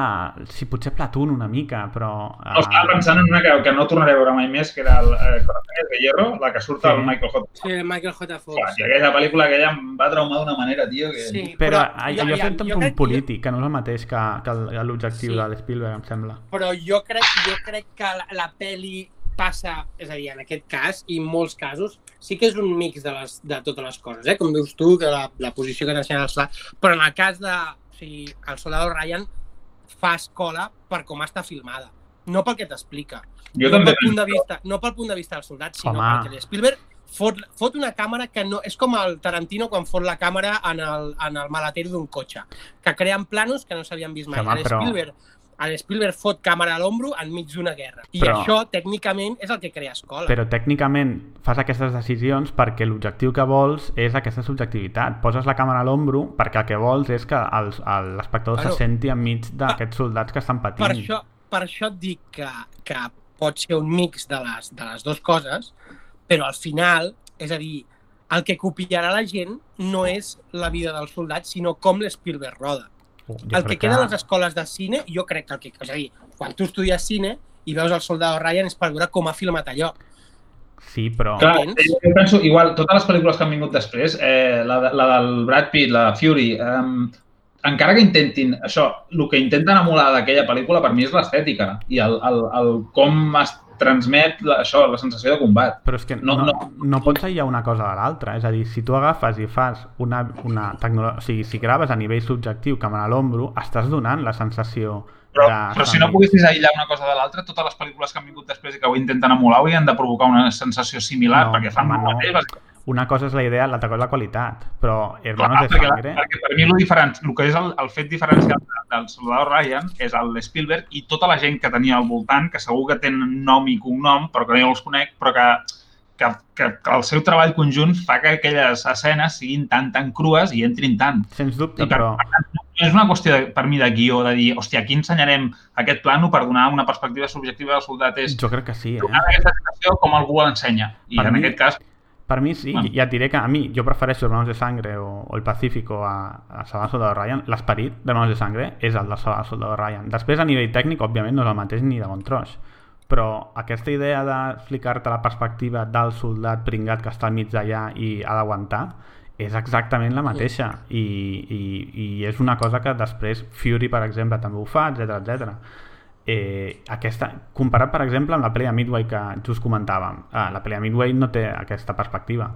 Si potser Platoon una mica, però... No, estava pensant en una que, que no tornaré a veure mai més, que era el eh, Corazones de Hierro, la que surt Sí. al Michael J. Sí, el Michael J. Fox. Clar, tio, aquella pel·lícula aquella em va traumar d'una manera, tio, que... Sí, Però, però allò jo- jo, jo- sento un punt crec polític, que no és el mateix que, que el- l'objectiu Sí. de l'Spielberg, em sembla. però jo crec, jo crec que la, la peli passa, és a dir, en aquest cas, i en molts casos, sí que és un mix de, les, de totes les coses, eh? com dius tu, que la, la posició que t'ensenyen el soldats, però en el cas de, o sigui, el soldado Ryan fa escola per com està filmada, no pel que t'explica. Jo no també pel punt de vista, no pel punt de vista del soldat, sinó Home. perquè l'Spielberg fot, fot una càmera que no... És com el Tarantino quan fot la càmera en el, en el maletero d'un cotxe, que creen planos que no s'havien vist mai. Home, però- L'Spielberg Spielberg fot càmera a l'ombro enmig d'una guerra. I Però- això, tècnicament, és el que crea escola. Però tècnicament fas aquestes decisions perquè l'objectiu que vols és aquesta subjectivitat. Poses la càmera a l'ombro perquè el que vols és que l'espectador Bueno, se senti enmig d'aquests soldats que estan patint. per això, per això et dic que, que pot ser un mix de les, de les dues coses, però al final, és a dir, el que copiarà la gent no és la vida del soldat, sinó com l'Spielberg roda. Jo el que queda a les escoles de cine, jo crec que el que... És a dir, quan tu estudies cine i veus el soldado Ryan és per veure com ha filmat allò. Sí, però... Clar, eh, jo penso, igual, totes les pel·lícules que han vingut després, eh, la, de- la del Brad Pitt, la Fury, eh, encara que intentin això, el que intenten emular d'aquella pel·lícula per mi és l'estètica i el, el, el com es transmet la, això, la sensació de combat. Però és que no, No, no, no. no pots aïllar una cosa de l'altra. És a dir, si tu agafes i fas una, una tecnologia... O sigui, si graves a nivell subjectiu càmera a l'ombro, estàs donant la sensació Però, de... però si no poguessis aïllar una cosa de l'altra, totes les pel·lícules que han vingut després i que ho intenten emular haurien de provocar una sensació similar, No, perquè fan home, el no. mateix, bàsicament. Una cosa és la idea, l'altra cosa és la qualitat. Però Hermanos Clar, de perquè, Sangre... perquè per mi el, diferent, el que és el, el fet diferencial de- del Soldado Ryan és el Spielberg i tota la gent que tenia al voltant, que segur que tenen nom i cognom, però que no els conec, però que, que, que, que el seu treball conjunt fa que aquelles escenes siguin tan, tan crues i entrin tant. Sens dubte, I per, però... per tant, no és una qüestió, de, per mi, de guió, de dir, hòstia, aquí ensenyarem aquest plano per donar una perspectiva subjectiva del soldat. És Jo crec que sí, eh? donar aquesta situació com algú l'ensenya. I Per en mi- aquest cas, Per mi sí, Bueno. ja et diré que a mi, jo prefereixo Hermanos de Sangre o, o El Pacífico a, a Salvador Soldado Ryan. L'esperit d'Hermanos de Sangre és el de Salvador Soldado Ryan. Després, a nivell tècnic, òbviament, no és el mateix ni de bon tros. Però aquesta idea d'explicar-te la perspectiva del soldat pringat que està al mig d'allà i ha d'aguantar és exactament la mateixa i, i, i és una cosa que després Fury, per exemple, també ho fa, etc etc. Eh, aquesta, comparat, per exemple, amb la de Midway que just comentàvem, ah, la de Midway no té aquesta perspectiva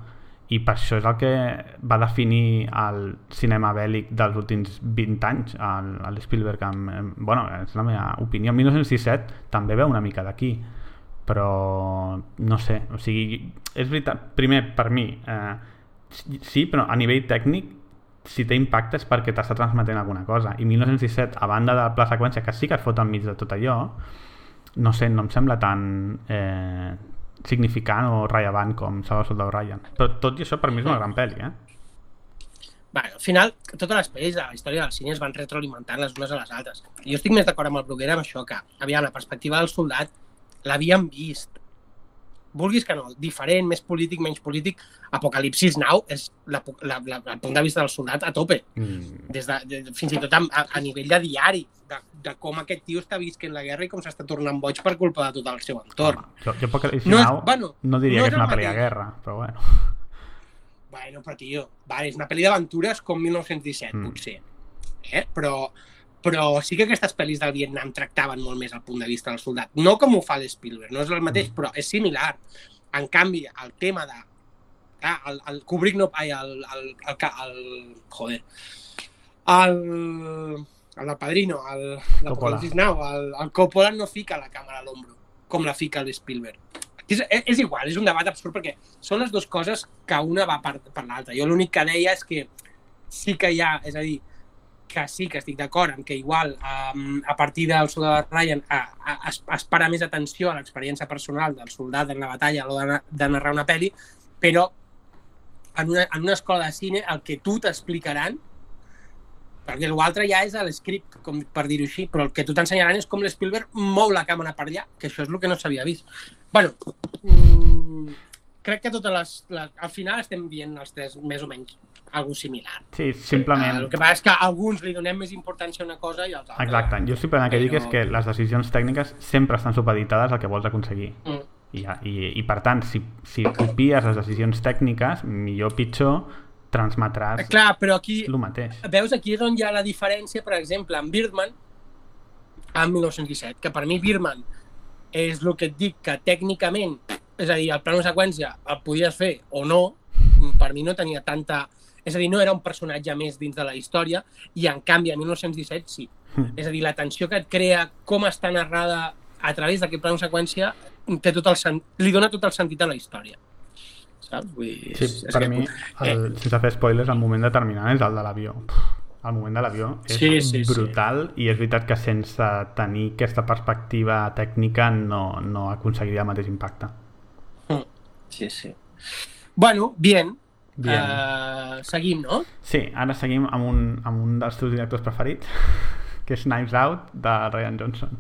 i per això és el que va definir el cinema bèl·lic dels últims 20 anys el, el Spielberg amb, amb, bueno, és la meva opinió. 1917 també veu una mica d'aquí però no sé o sigui, és veritat, primer per mi eh, sí, però a nivell tècnic si té impacte és perquè t'està transmetent alguna cosa i 1917, a banda de la seqüència que sí que es fot enmig de tot allò no sé, no em sembla tan eh, significant o rellevant com Salvador Soldado Ryan però tot i això per mi és una gran pel·li eh? Bueno, al final, totes les pel·lis de la història del cine es van retroalimentant les unes a les altres. Jo estic més d'acord amb el Bruguera amb això, que, aviam, la perspectiva del soldat l'havíem vist. Vulguis que no, diferent, més polític, menys polític. Apocalipsis Now és la, la, la, el punt de vista del soldat a tope. mm, Des de, de, fins i tot a, a, a nivell de diari, de, de com aquest tio està visquent la guerra i com s'està tornant boig per culpa de tot el seu entorn. jo, jo Apocalipsis No és- Now bueno, no diria no que és una el pel·li de guerra però bueno Bueno, però tio, vale, és una pel·li d'aventures com 1917, Mm. mm. potser. Eh? Però, però sí que aquestes pel·lis del Vietnam tractaven molt més el punt de vista del soldat. No com ho fa l'Spielberg, no és el mateix, Mm. però és similar. En canvi, el tema de... Ah, el, el Kubrick no... Ai, el, el, el, ca- el, joder. El, el del Padrino, el, l'Apocalipsis Now, el, el Coppola no fica la càmera a l'ombro, com la fica l'Spielberg. És, és, és igual, és un debat absurd perquè són les dues coses que una va per, per l'altra. Jo l'únic que deia és que sí que hi ha, és a dir, que sí que estic d'acord amb que igual um, a partir del soldat Ryan a, a, es, es para més atenció a l'experiència personal del soldat en la batalla a l'hora de, de narrar una pel·li, però en una, en una escola de cine el que tu t'explicaran perquè l'altre ja és l'escript, com per dir-ho així, però el que tu t'ensenyaran és com l'Spielberg mou la càmera per allà, que això és el que no s'havia vist. bueno, mm, crec que totes les, les... Al final estem dient els tres més o menys algo similar. Sí, simplement... El que passa és que alguns li donem més importància a una cosa i als altres. Exacte. Jo simplement el que dic Però- és que les decisions tècniques sempre estan supeditades al que vols aconseguir. Mm. I, i, i per tant, si, si copies les decisions tècniques, millor o pitjor, transmetràs Eh, Clar, però aquí el mateix. veus aquí és on hi ha la diferència, per exemple, amb Birdman, en 1917, que per mi Birdman és el que et dic que tècnicament, és a dir, el plano seqüència el podies fer o no, per mi no tenia tanta... És a dir, no era un personatge més dins de la història, i en canvi a 1917 sí. Mm. És a dir, la tensió que et crea, com està narrada a través d'aquest plano seqüència, té tot el sen... li dona tot el sentit a la història. Saps? Vull dir, Sí, és, és per que- mi, el, sense fer spoilers, el moment determinant és el de l'avió. El moment de l'avió és Sí, sí, sí. brutal i és veritat que sense tenir aquesta perspectiva tècnica no, no aconseguiria el mateix impacte. Sí, sí. Bueno, bien. Bien. Uh, seguim, no? Sí, ara seguim amb un, amb un dels teus directors preferits, que és Knives Out, de Ryan Johnson.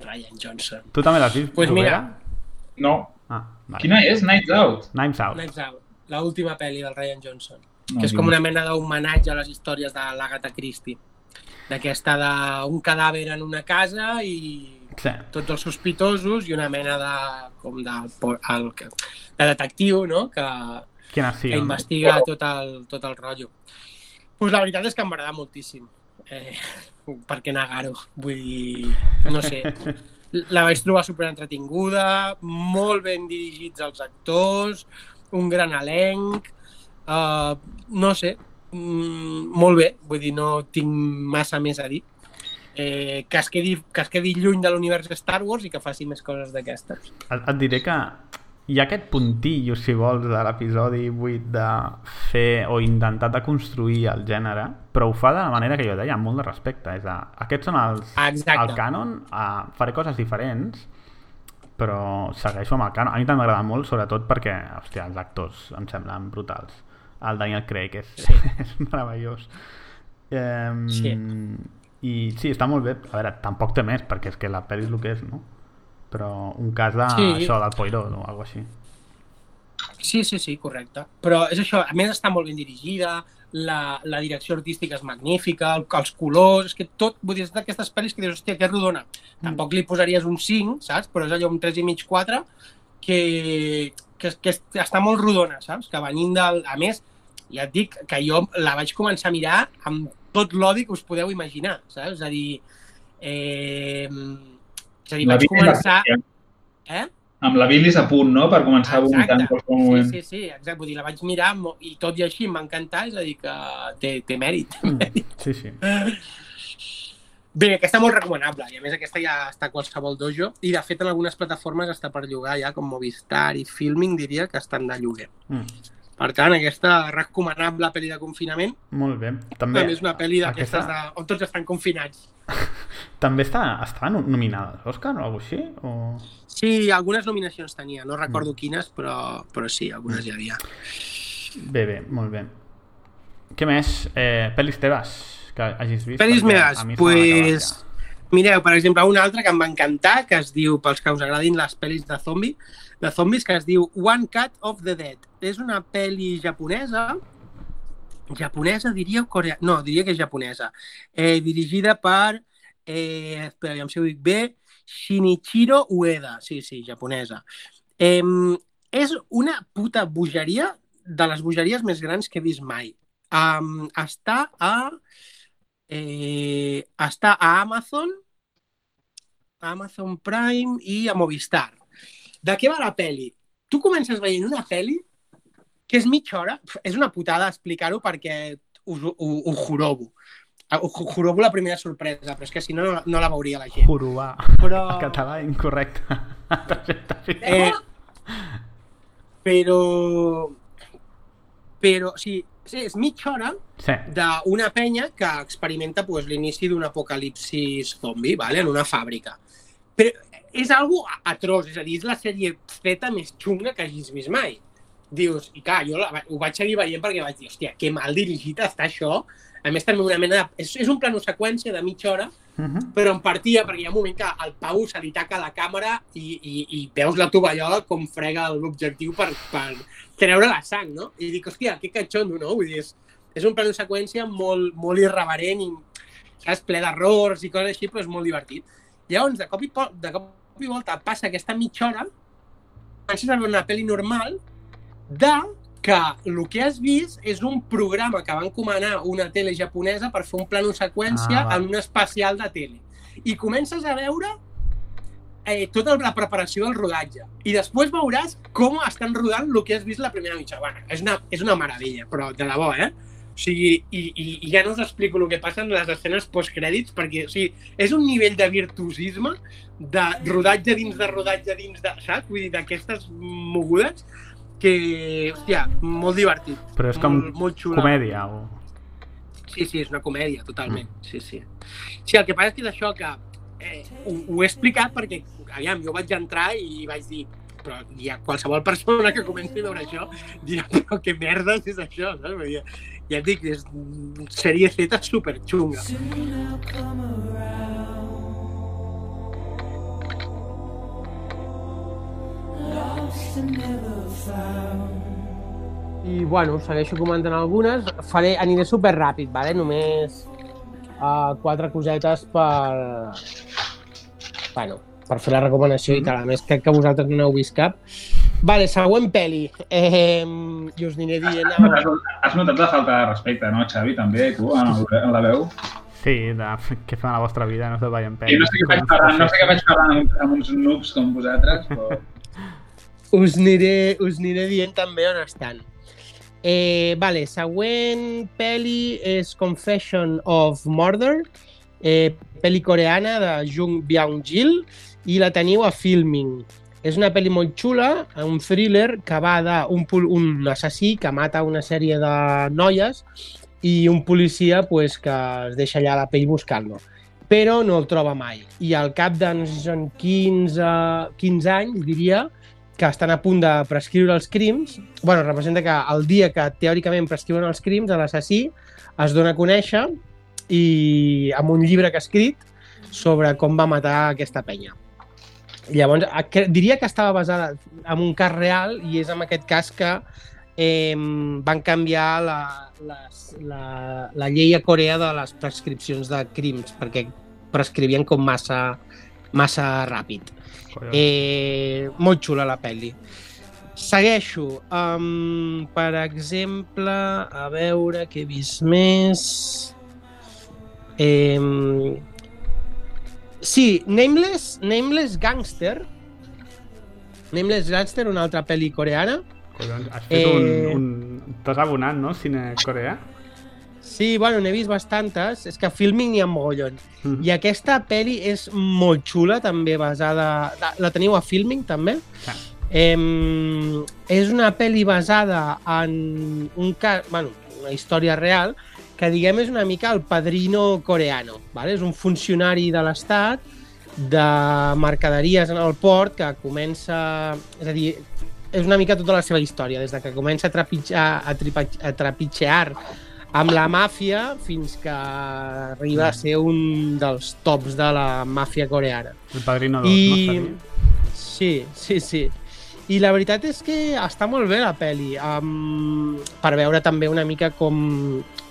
Ryan Johnson. Tu també l'has vist, Pues mira. Bruguera? No. Ah, vale. Quina és? Nights Out? Knives Out. Knives Out, l'última pel·li del Ryan Johnson. No, que és com una mena d'homenatge a les històries de l'Agatha Christie. D'aquesta d'un cadàver en una casa i Sí. tots els sospitosos i una mena de, com de, el, de detectiu, no?, que, Quina sí, que investiga tot el, tot el rotllo. Pues la veritat és que em va agradar moltíssim. Eh, per què negar-ho? Vull dir, no sé, la vaig trobar super entretinguda, molt ben dirigits els actors, un gran elenc, uh, no sé, mm, molt bé, vull dir, no tinc massa més a dir. Eh, que, es quedi, que es quedi lluny de l'univers Star Wars i que faci més coses d'aquestes. Et, et diré que ha aquest puntillo, si vols, de l'episodi 8 de fer o intentar de construir el gènere, però ho fa de la manera que jo deia, amb molt de respecte. És a, aquests són els, Exacte. el cànon, uh, faré coses diferents, però segueixo amb el cànon. A mi també m'agrada molt, sobretot perquè, hòstia, els actors em semblen brutals. El Daniel Craig és, Sí. és meravellós. Eh, Sí. I sí, està molt bé. A veure, tampoc té més, perquè és que la pel·li és el que és, no? Però un cas de Sí. això del Poirot o alguna així. Sí, sí, sí, correcte. Però és això, a més està molt ben dirigida, la, la direcció artística és magnífica, el, els colors, és que tot, vull dir, és d'aquestes pel·lis que dius, hòstia, que rodona. Tampoc li posaries un 5, saps? Però és allò un 3 i mig, 4, que, que, que està molt rodona, saps? Que venint del... A més, ja et dic que jo la vaig començar a mirar amb tot l'odi que us podeu imaginar, saps? És a dir, eh, és a dir, La vaig Bilis començar... Eh? Amb la bilis a punt, no? Per començar a vomitar en qualsevol Sí, moment. sí, sí, exacte. Vull dir, la vaig mirar i tot i així em va encantar, és a dir, que té, té mèrit. Mm, sí, sí. Bé, aquesta és molt recomanable i a més aquesta ja està a qualsevol dojo i de fet en algunes plataformes està per llogar ja com Movistar i Filming diria que estan de lloguer. Mm, Per tant, aquesta recomanable pel·li de confinament molt bé. També, a més una pel·li d'aquestes aquesta- de... on tots estan confinats. També està, està no- nominada l'Òscar o alguna així? O... Sí, algunes nominacions tenia, no Mm. recordo quines, però, però sí, algunes hi havia. Bé, bé, molt bé. Què més? Eh, pel·lis teves que hagis vist? Pel·lis meves, acabat pues... Mireu, per exemple, una altra que em va encantar, que es diu, pels que us agradin les pel·lis de zombi, de zombis, que es diu One Cut of the Dead. És una pel·li japonesa, japonesa, diria, o coreana? No, diria que és japonesa. Eh, dirigida per, eh, espera, aviam si ho dic bé, Shinichiro Ueda. Sí, sí, japonesa. Eh, és una puta bogeria de les bogeries més grans que he vist mai. Um, està a... Eh, està a Amazon, a Amazon Prime i a Movistar. De què va la peli? Tu comences veient una peli que és mitja hora. És una putada explicar-ho perquè us, ho, ho, ho jorobo. Ho ho jorobo la primera sorpresa, però és que si no, no, no la veuria la gent. Jorobar. Però... En català incorrecte. Eh, però... Però, sí, sí, és mitja hora Sí. d'una penya que experimenta pues, l'inici d'un apocalipsis zombi, vale? en una fàbrica. Però és algo atroç, és a dir, és la sèrie feta més xunga que hagis vist mai. Dius, i clar, jo ho vaig seguir veient perquè vaig dir, hòstia, que mal dirigit està això. A més, també una mena de... És, és un plano seqüència de mitja hora, Uh -huh. però en partia, perquè hi ha un moment que al Pau se li taca la càmera i, i, i veus la tovallola com frega l'objectiu per, per treure la sang, no? I dic, hòstia, que catxondo, no? Vull dir, és, és un plano seqüència molt, molt irreverent i saps, ple d'errors i coses així, però és molt divertit. Llavors, de cop i, po- de cop i volta passa aquesta mitja hora, comences a veure una pel·li normal de que el que has vist és un programa que va encomanar una tele japonesa per fer un plano seqüència Ah, en un especial de tele. I comences a veure eh, tota la preparació del rodatge. I després veuràs com estan rodant el que has vist la primera mitja. Bueno, és una, és una meravella, però de debò, eh? O sigui, i, i, i ja no us explico el que passa en les escenes postcrèdits, perquè o sigui, és un nivell de virtuosisme, de rodatge dins de rodatge dins de... Saps? Vull dir, d'aquestes mogudes que, hòstia, molt divertit. Però és com molt, molt xula. comèdia o... Sí, sí, és una comèdia, totalment. Sí, sí. Sí, el que passa és que és això que eh, ho, ho he explicat perquè, aviam, jo vaig entrar i vaig dir però hi ha qualsevol persona que comenci a veure això dirà, però què merdes és això, saps? Vull dir, ja et dic, és sèrie Z superxunga. Soon I'll come around. I, bueno, segueixo comentant algunes. Faré, aniré super ràpid, vale? només uh, quatre cosetes per... Bueno, per fer la recomanació i tal. A més, crec que vosaltres no n'heu vist cap. Vale, següent peli. Eh, I us aniré dient... Has, has notat la falta de respecte, no, Xavi, també, tu, en, el, en la veu? Sí, de què fem a la vostra vida, no se veiem I no sé què faig parlant, no sé què faig parlant amb, amb uns noobs com vosaltres, però... Us aniré, us aniré dient també on estan. Eh, vale, següent peli és Confession of Murder, eh, peli coreana de Jung Byung-gil i la teniu a Filming. És una pel·li molt xula, un thriller que va d'un un assassí que mata una sèrie de noies i un policia pues, que es deixa allà la pell buscant-lo però no el troba mai. I al cap de, no sé si són 15, 15 anys, diria, que estan a punt de prescriure els crims, bueno, representa que el dia que teòricament prescriuen els crims, l'assassí es dona a conèixer i amb un llibre que ha escrit sobre com va matar aquesta penya. Llavors, diria que estava basada en un cas real i és en aquest cas que eh, van canviar la, les, la, la llei a Corea de les prescripcions de crims perquè prescrivien com massa, massa ràpid. Eh, molt xula la pel·li. Segueixo. Um, per exemple, a veure què he vist més... Eh, sí, Nameless, Nameless Gangster. Nameless Gangster, una altra pel·li coreana. Collons, has fet Eh, un... un... T'has abonat, no? Cine coreà? Sí, bueno, n'he vist bastantes. És que Filming n'hi ha mogollon. Mm. I aquesta pel·li és molt xula, també basada... La, la teniu a Filming, també? Sí. Eh, és una pel·li basada en un cas, bueno, una història real, que diguem és una mica el padrino coreano. ¿vale? És un funcionari de l'Estat de mercaderies en el port que comença... És a dir, és una mica tota la seva història, des de que comença a trepitjar, a, tripa, a trepitjar amb la màfia fins que arriba a ser un dels tops de la màfia coreana. El Padrino 2, I... no? Sí, sí, sí. I la veritat és que està molt bé la pel·li, um, per veure també una mica com,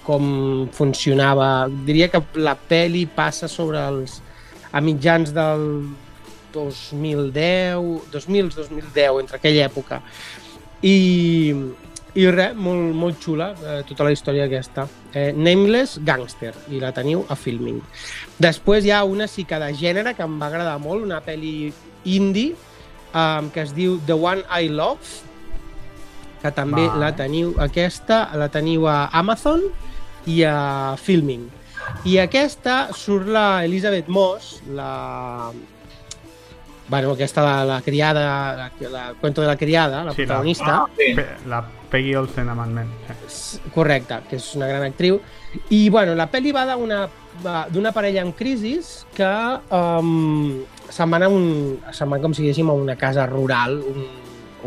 com funcionava. Diria que la pel·li passa sobre els a mitjans del 2010, 2000-2010, entre aquella època. I, I res, molt, molt xula, eh, tota la història aquesta. Eh, Nameless Gangster, i la teniu a Filming. Després hi ha una sí que de gènere que em va agradar molt, una pel·li indie, eh, que es diu The One I Love, que també Vale. la teniu, aquesta la teniu a Amazon i a Filming. I aquesta surt la Elizabeth Moss, la... Bueno, aquesta, la, la criada, la, la cuento de la criada, la Sí, la- protagonista. Ah, sí. Pe- La Peggy Olsen a Mad Men. Sí. Correcte, que és una gran actriu. I, bueno, la pel·li va d'una parella en crisis que um, se'n van, a un, se'n van com si diguéssim a una casa rural, un,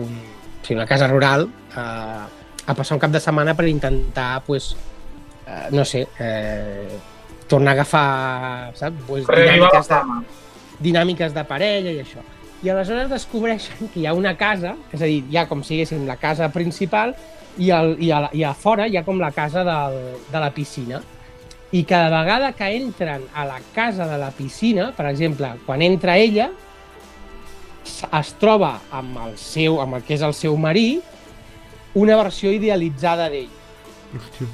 un, sí, una casa rural, uh, a passar un cap de setmana per intentar, pues, uh, no sé, eh, tornar a agafar, saps? Pues, Revivar la dinàmiques de, fama. Dinàmiques de parella i això. I aleshores descobreixen que hi ha una casa, és a dir, hi ha com si diguéssim la casa principal i, el, i, a, i a fora hi ha com la casa del, de la piscina. I cada vegada que entren a la casa de la piscina, per exemple, quan entra ella, es troba amb el seu, amb el que és el seu marí, una versió idealitzada d'ell. Hòstia.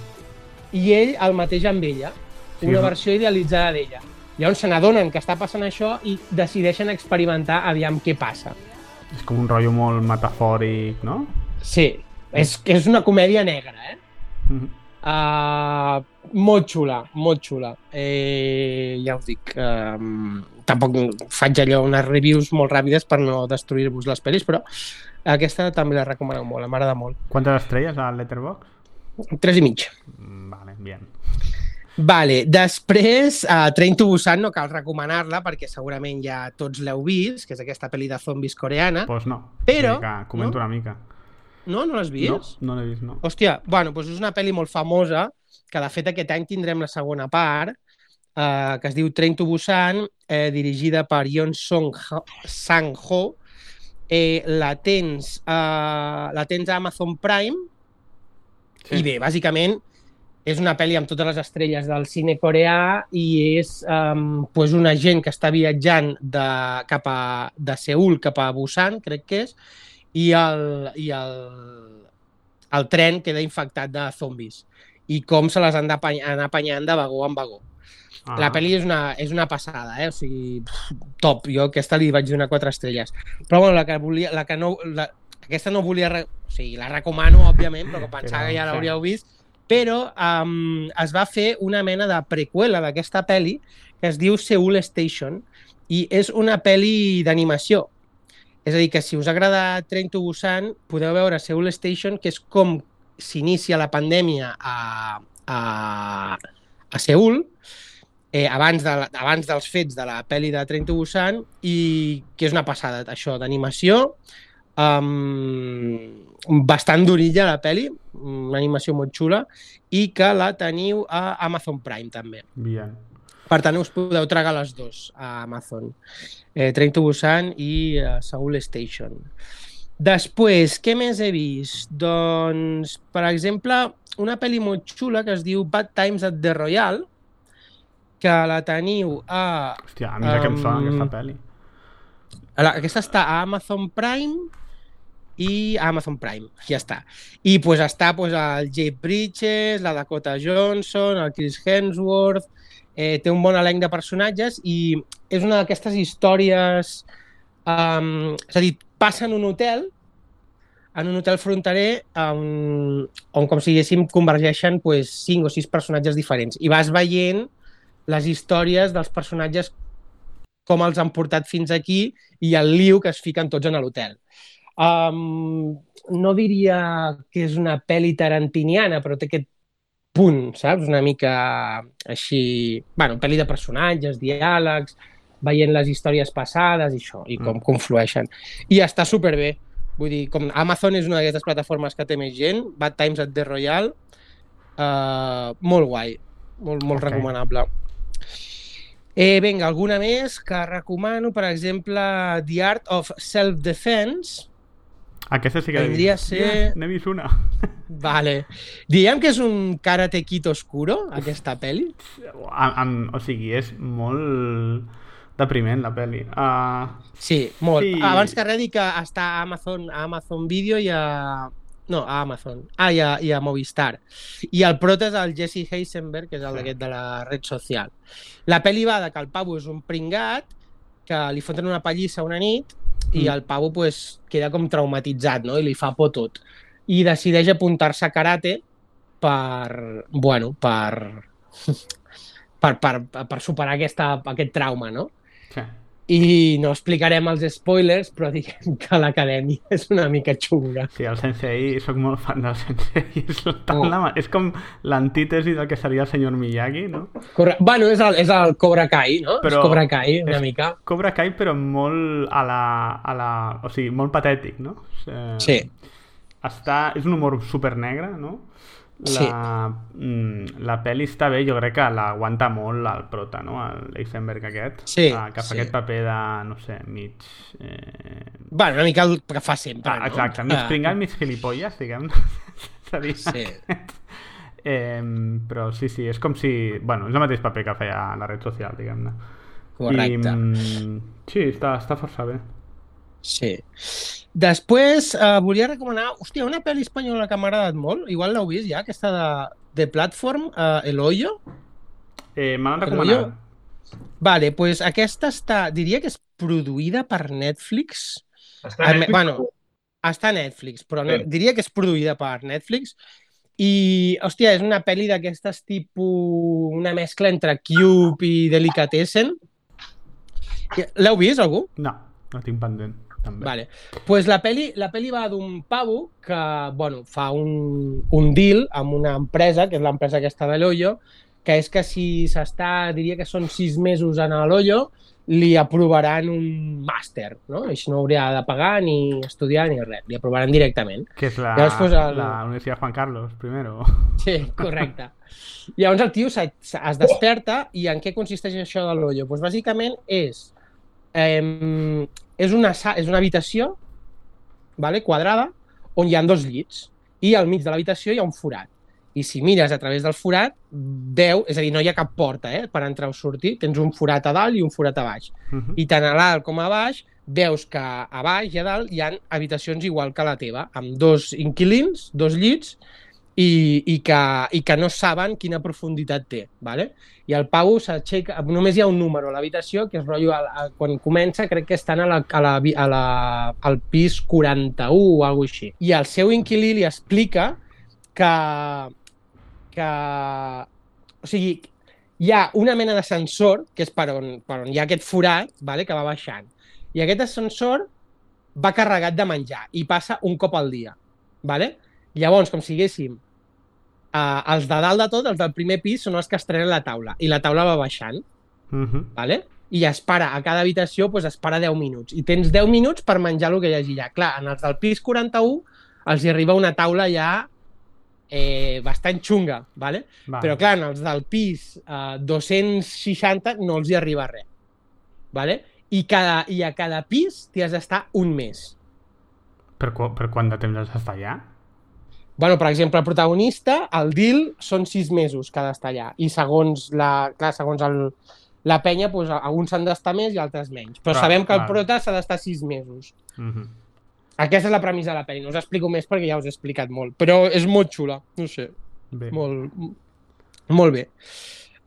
I ell el mateix amb ella, Sí, una no? versió idealitzada d'ella. Llavors se n'adonen que està passant això i decideixen experimentar aviam què passa. És com un rotllo molt metafòric, no? Sí, és, és una comèdia negra, eh? Mhm. Uh, molt xula, molt xula. Eh, ja us dic, um, tampoc faig allò unes reviews molt ràpides per no destruir-vos les pel·lis, però aquesta també la recomano molt, m'agrada molt. Quantes estrelles al Letterboxd? Tres i mig. Mm, Vale, bien. Vale, després, uh, Train to Busan no cal recomanar-la perquè segurament ja tots l'heu vist, que és aquesta pel·li de zombis coreana. Pues no. Però, que comento no? una mica. No? No l'has vist? No, no l'he vist, no. Hòstia, bueno, doncs és una pel·li molt famosa, que de fet aquest any tindrem la segona part, eh, que es diu Train to Busan, eh, dirigida per Yeon Song Sang-ho. Eh, la, tens, eh, la tens a Amazon Prime, Sí. i bé, bàsicament és una pel·li amb totes les estrelles del cine coreà i és um, pues una gent que està viatjant de, cap a, de Seul cap a Busan, crec que és, i el, i el, el tren queda infectat de zombis i com se les han d'anar apanyant de vagó en vagó. Ah. La pel·li és una, és una passada, eh? o sigui, top. Jo aquesta li vaig donar quatre estrelles. Però bueno, la que, volia, la que no... La, aquesta no volia... O sigui, la recomano, òbviament, però que pensava que ja l'hauríeu vist. Però um, es va fer una mena de preqüela d'aquesta pel·li que es diu Seoul Station i és una pel·li d'animació. És a dir, que si us agrada Train to Busan, podeu veure Seoul Station, que és com s'inicia la pandèmia a, a, a Seul, eh, abans, de, abans dels fets de la pel·li de Train to Busan, i que és una passada, això, d'animació, um, bastant d'orilla la pel·li, una animació molt xula, i que la teniu a Amazon Prime, també. Bien. Per tant, us podeu tragar les dues a Amazon. Eh, Train to Busan i uh, Seoul Station. Després, què més he vist? Doncs, per exemple, una pel·li molt xula que es diu Bad Times at the Royal, que la teniu a... Hòstia, a mi um... que em Um, aquesta pel·li. la, aquesta està a Amazon Prime i Amazon Prime, ja està. I pues, està pues, el Jay Bridges, la Dakota Johnson, el Chris Hemsworth, eh, té un bon elenc de personatges i és una d'aquestes històries... Um, és a dir, passa en un hotel, en un hotel fronterer on, on com si diguéssim, convergeixen pues, cinc o sis personatges diferents. I vas veient les històries dels personatges com els han portat fins aquí i el liu que es fiquen tots en l'hotel. Um, no diria que és una pel·li tarantiniana, però té aquest punt, saps? Una mica així... bueno, pel·li de personatges, diàlegs, veient les històries passades i això, i com Mm. conflueixen. I està superbé. Vull dir, com Amazon és una d'aquestes plataformes que té més gent, Bad Times at the Royal, uh, molt guai, molt, molt Ok. recomanable. Eh, vinga, alguna més que recomano, per exemple, The Art of Self-Defense. Aquesta sí que Vendria a ser- Ja, N'he vist una. Vale. Diguem que és un Karate Kid oscuro, aquesta pel·li. A, a, o sigui, és molt depriment la pel·li. Uh, Sí, molt. Sí. Abans que res, que està a Amazon, a Amazon Video i a, No, a Amazon. Ah, i a, i a Movistar. I el prota és el Jesse Heisenberg, que és el Sí. d'aquest de la red social. La pel·li va de que el pavo és un pringat, que li foten una pallissa una nit i Mm. el pavo pues, queda com traumatitzat no? i li fa por tot. I decideix apuntar-se a karate per, bueno, per, per, per, per superar aquesta, aquest trauma, no? Sí. I no explicarem els spoilers, però diguem que l'acadèmia és una mica xunga. Sí, el Sensei, sóc molt fan del Sensei. És, tan Oh. la, és com l'antítesi del que seria el senyor Miyagi, no? Corre... Bueno, és el, és el Cobra Kai, no? Però és Cobra Kai, una és- mica. Cobra Kai, però molt a la... A la o sigui, molt patètic, no? Eh, Sí. Està, és un humor super negre, no? La, Sí. mm, la pel·li està bé, jo crec que l'aguanta molt el prota, no? L'Eisenberg aquest. Sí, eh, que fa sí. aquest paper de, no sé, mig... Eh... Bueno, una mica el que fa sempre, Ah, no? exacte, mig Ah, pringat, mig gilipolles, diguem. Sí. Eh, però sí, sí, és com si... Bueno, és el mateix paper que feia a la red social, diguem-ne. Correcte. I, mm, sí, està, està força bé. Sí. Després, eh, volia recomanar... Hòstia, una pel·li espanyola que m'ha agradat molt. Igual l'heu vist ja, aquesta de, de Platform, eh, El Hoyo. Eh, Me l'han recomanat. Vale, pues aquesta està... Diria que és produïda per Netflix. Està a Netflix? bueno, està a Netflix, però no, Sí. diria que és produïda per Netflix. I, hòstia, és una pel·li d'aquestes tipus... Una mescla entre Cube i Delicatessen. L'heu vist, algú? No, no tinc pendent. També. Vale. Pues la peli, la peli va d'un pavo que, bueno, fa un, un deal amb una empresa, que és l'empresa aquesta de l'Ollo, que és que si s'està, diria que són sis mesos en l'Ollo, li aprovaran un màster, no? Així no hauria de pagar ni estudiar ni res, li aprovaran directament. Que és la, Llavors, pues, el- la Universitat Juan Carlos, primero. Sí, correcte. Llavors el tio es desperta i en què consisteix això de l'ollo? Pues bàsicament és, eh, és, una, és una habitació vale, quadrada on hi ha dos llits i al mig de l'habitació hi ha un forat. I si mires a través del forat, veu, és a dir, no hi ha cap porta eh, per entrar o sortir, tens un forat a dalt i un forat a baix. Mhm. I tant a dalt com a baix veus que a baix i a dalt hi ha habitacions igual que la teva, amb dos inquilins, dos llits, i, i, que, i que no saben quina profunditat té. Vale? I el Pau s'aixeca, només hi ha un número a l'habitació, que és rotllo, a, a, quan comença crec que estan a la, a la, a la, al pis 41 o alguna així. I el seu inquilí li explica que, que o sigui, hi ha una mena d'ascensor, que és per on, per on hi ha aquest forat, vale, que va baixant. I aquest ascensor va carregat de menjar i passa un cop al dia. Vale? Llavors, com si diguéssim, eh, els de dalt de tot, els del primer pis, són els que estrenen la taula. I la taula va baixant, Mhm. vale? i es para, a cada habitació pues, es para 10 minuts. I tens 10 minuts per menjar el que hi hagi allà. Clar, en els del pis 41 els hi arriba una taula ja eh, bastant xunga, vale? Vale. Però clar, en els del pis eh, 260 no els hi arriba res. Vale? I, cada, I a cada pis t'hi has d'estar un mes. Per, per quant de temps has d'estar allà? Bueno, per exemple, el protagonista, el deal, són sis mesos que ha d'estar allà. I segons la, clar, segons el, la penya, doncs, alguns s'han d'estar més i altres menys. Però Ah, sabem que el vale. prota s'ha d'estar sis mesos. Mhm. Aquesta és la premissa de la pel·li. No us explico més perquè ja us he explicat molt. Però és molt xula. No sé, Bé. molt, molt bé.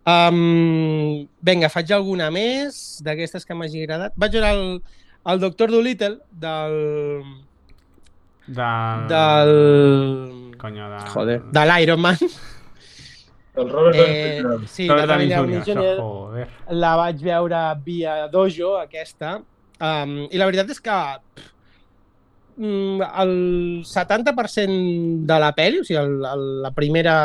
Um, vinga, faig alguna més d'aquestes que m'hagi agradat. Vaig veure el, el Doctor Dolittle del... Del... del... Coño, de... Joder, de l'Iron Man. El Robert Eh, sí, Robert de Downey Downey Jr., joder. la vaig veure via Dojo, aquesta, um, i la veritat és que pff, mm, el 70% de la pel·li, o sigui, el, el, la primera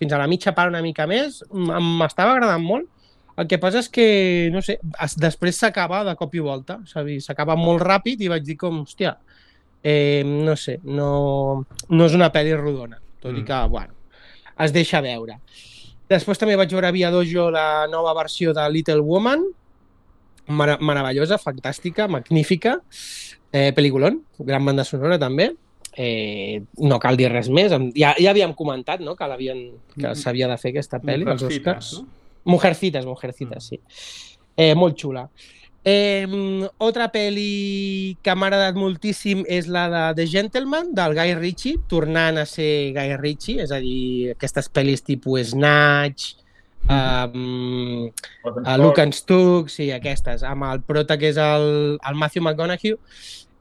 fins a la mitja part una mica més, m'estava agradant molt. El que passa és que, no sé, es, després s'acaba de cop i volta, és a dir, s'acaba molt ràpid i vaig dir com, hòstia, eh, no sé, no, no és una pel·li rodona, tot mm. i Mm. que, bueno, es deixa veure. Després també vaig veure via Dojo la nova versió de Little Woman, Mara meravellosa, fantàstica, magnífica, eh, pel·lículon, gran banda sonora també. Eh, no cal dir res més. Ja, ja havíem comentat no? que l'havien que Mm. s'havia de fer aquesta pel·li, els Oscars. no? Mujercitas, Mujercitas, sí. Eh, molt xula. Eh, otra pel·li que m'ha agradat moltíssim és la de The Gentleman, del Guy Ritchie, tornant a ser Guy Ritchie, és a dir, aquestes pel·lis tipus Snatch, um, a Luke and Stuck, sí, aquestes, amb el prota que és el, el Matthew McConaughey,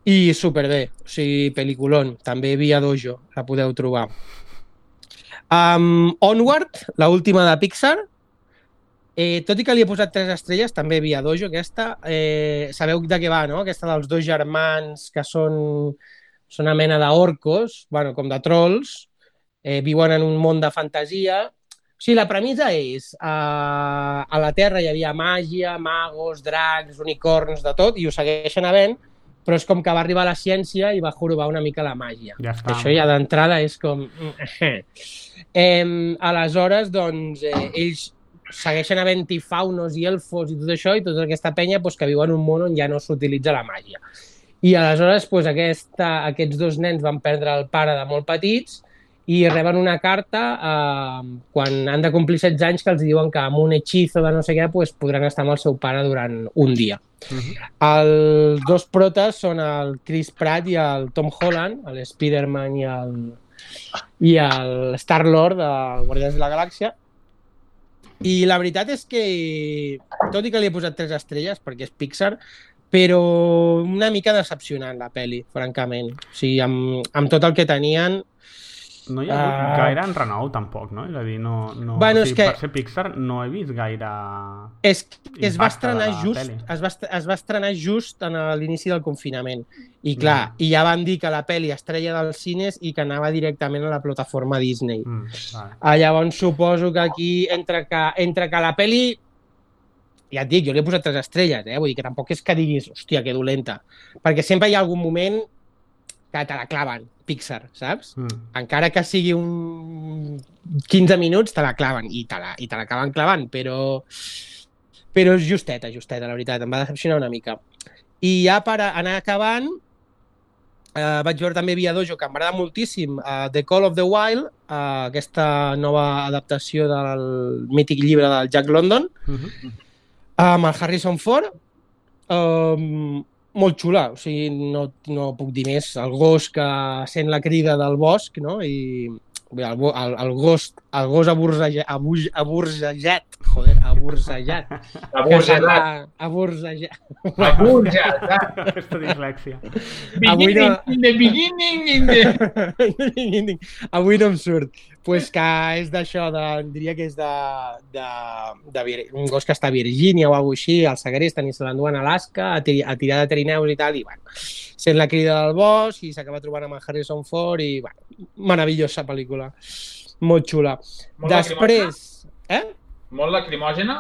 i superbé, o sigui, pel·liculon, també via Dojo, la podeu trobar. Um, Onward, la última de Pixar, Eh, tot i que li he posat tres estrelles, també via Dojo, aquesta. Eh, sabeu de què va, no? Aquesta dels dos germans que són, són una mena d'orcos, bueno, com de trolls, eh, viuen en un món de fantasia. O sigui, la premissa és, eh, a la Terra hi havia màgia, magos, dracs, unicorns, de tot, i ho segueixen havent, però és com que va arribar la ciència i va jorobar una mica la màgia. Ja està. Això ja d'entrada és com... eh, aleshores, doncs, eh, ells segueixen havent-hi faunos i elfos i tot això, i tota aquesta penya doncs, que viu en un món on ja no s'utilitza la màgia. I aleshores doncs, aquesta, aquests dos nens van perdre el pare de molt petits i reben una carta eh, quan han de complir 16 anys que els diuen que amb un hechizo de no sé què doncs, podran estar amb el seu pare durant un dia. Uh -huh. Els dos protes són el Chris Pratt i el Tom Holland, el Spider-Man i el, i el Star-Lord de Guardians de la Galàxia. I la veritat és que, tot i que li he posat tres estrelles, perquè és Pixar, però una mica decepcionant la peli, francament. O sigui, amb, amb tot el que tenien, No hi ha hagut Ah. gaire enrenou, tampoc, no? És a dir, no... no Bueno, o és sigui, que- Per ser Pixar no he vist gaire... és, es va estrenar just, es va, es va estrenar just en l'inici del confinament. I clar, Mm. i ja van dir que la peli es treia dels cines i que anava directament a la plataforma Disney. Mm, vale. Ah, llavors suposo que aquí, entre que, entre que la peli... Ja et dic, jo li he posat tres estrelles, eh? Vull dir que tampoc és que diguis, hòstia, que dolenta. Perquè sempre hi ha algun moment que te la claven, Pixar, saps? Mm. Encara que sigui un 15 minuts, te la claven i te la, i te l'acaben clavant, però però és justeta, justeta, la veritat, em va decepcionar una mica. I ja per anar acabant, eh, vaig veure també Via Dojo, que m'agrada moltíssim, eh, The Call of the Wild, eh, aquesta nova adaptació del mític llibre del Jack London, Mm -hmm. amb el Harrison Ford, um, molt xula, o sigui, no, no puc dir més. El gos que sent la crida del bosc, no? I el, el, el gos, el gos abursejat, abuj, abursejat, joder, abursejat. Abuja, sembla- Abursejat. abuja. Aquesta dislèxia. Avui no- In the beginning, in the... Avui no em surt. pues que és d'això, de, diria que és de, de, de, Vir- un gos que està a Virgínia o alguna així, el segresten i se l'enduen a Alaska a, ti, a tirar de trineus i tal, i bueno, sent la crida del bosc i s'acaba trobant amb el Harrison Ford i, bueno, meravellosa pel·lícula. Molt xula. Molt Després... Eh? Molt lacrimògena?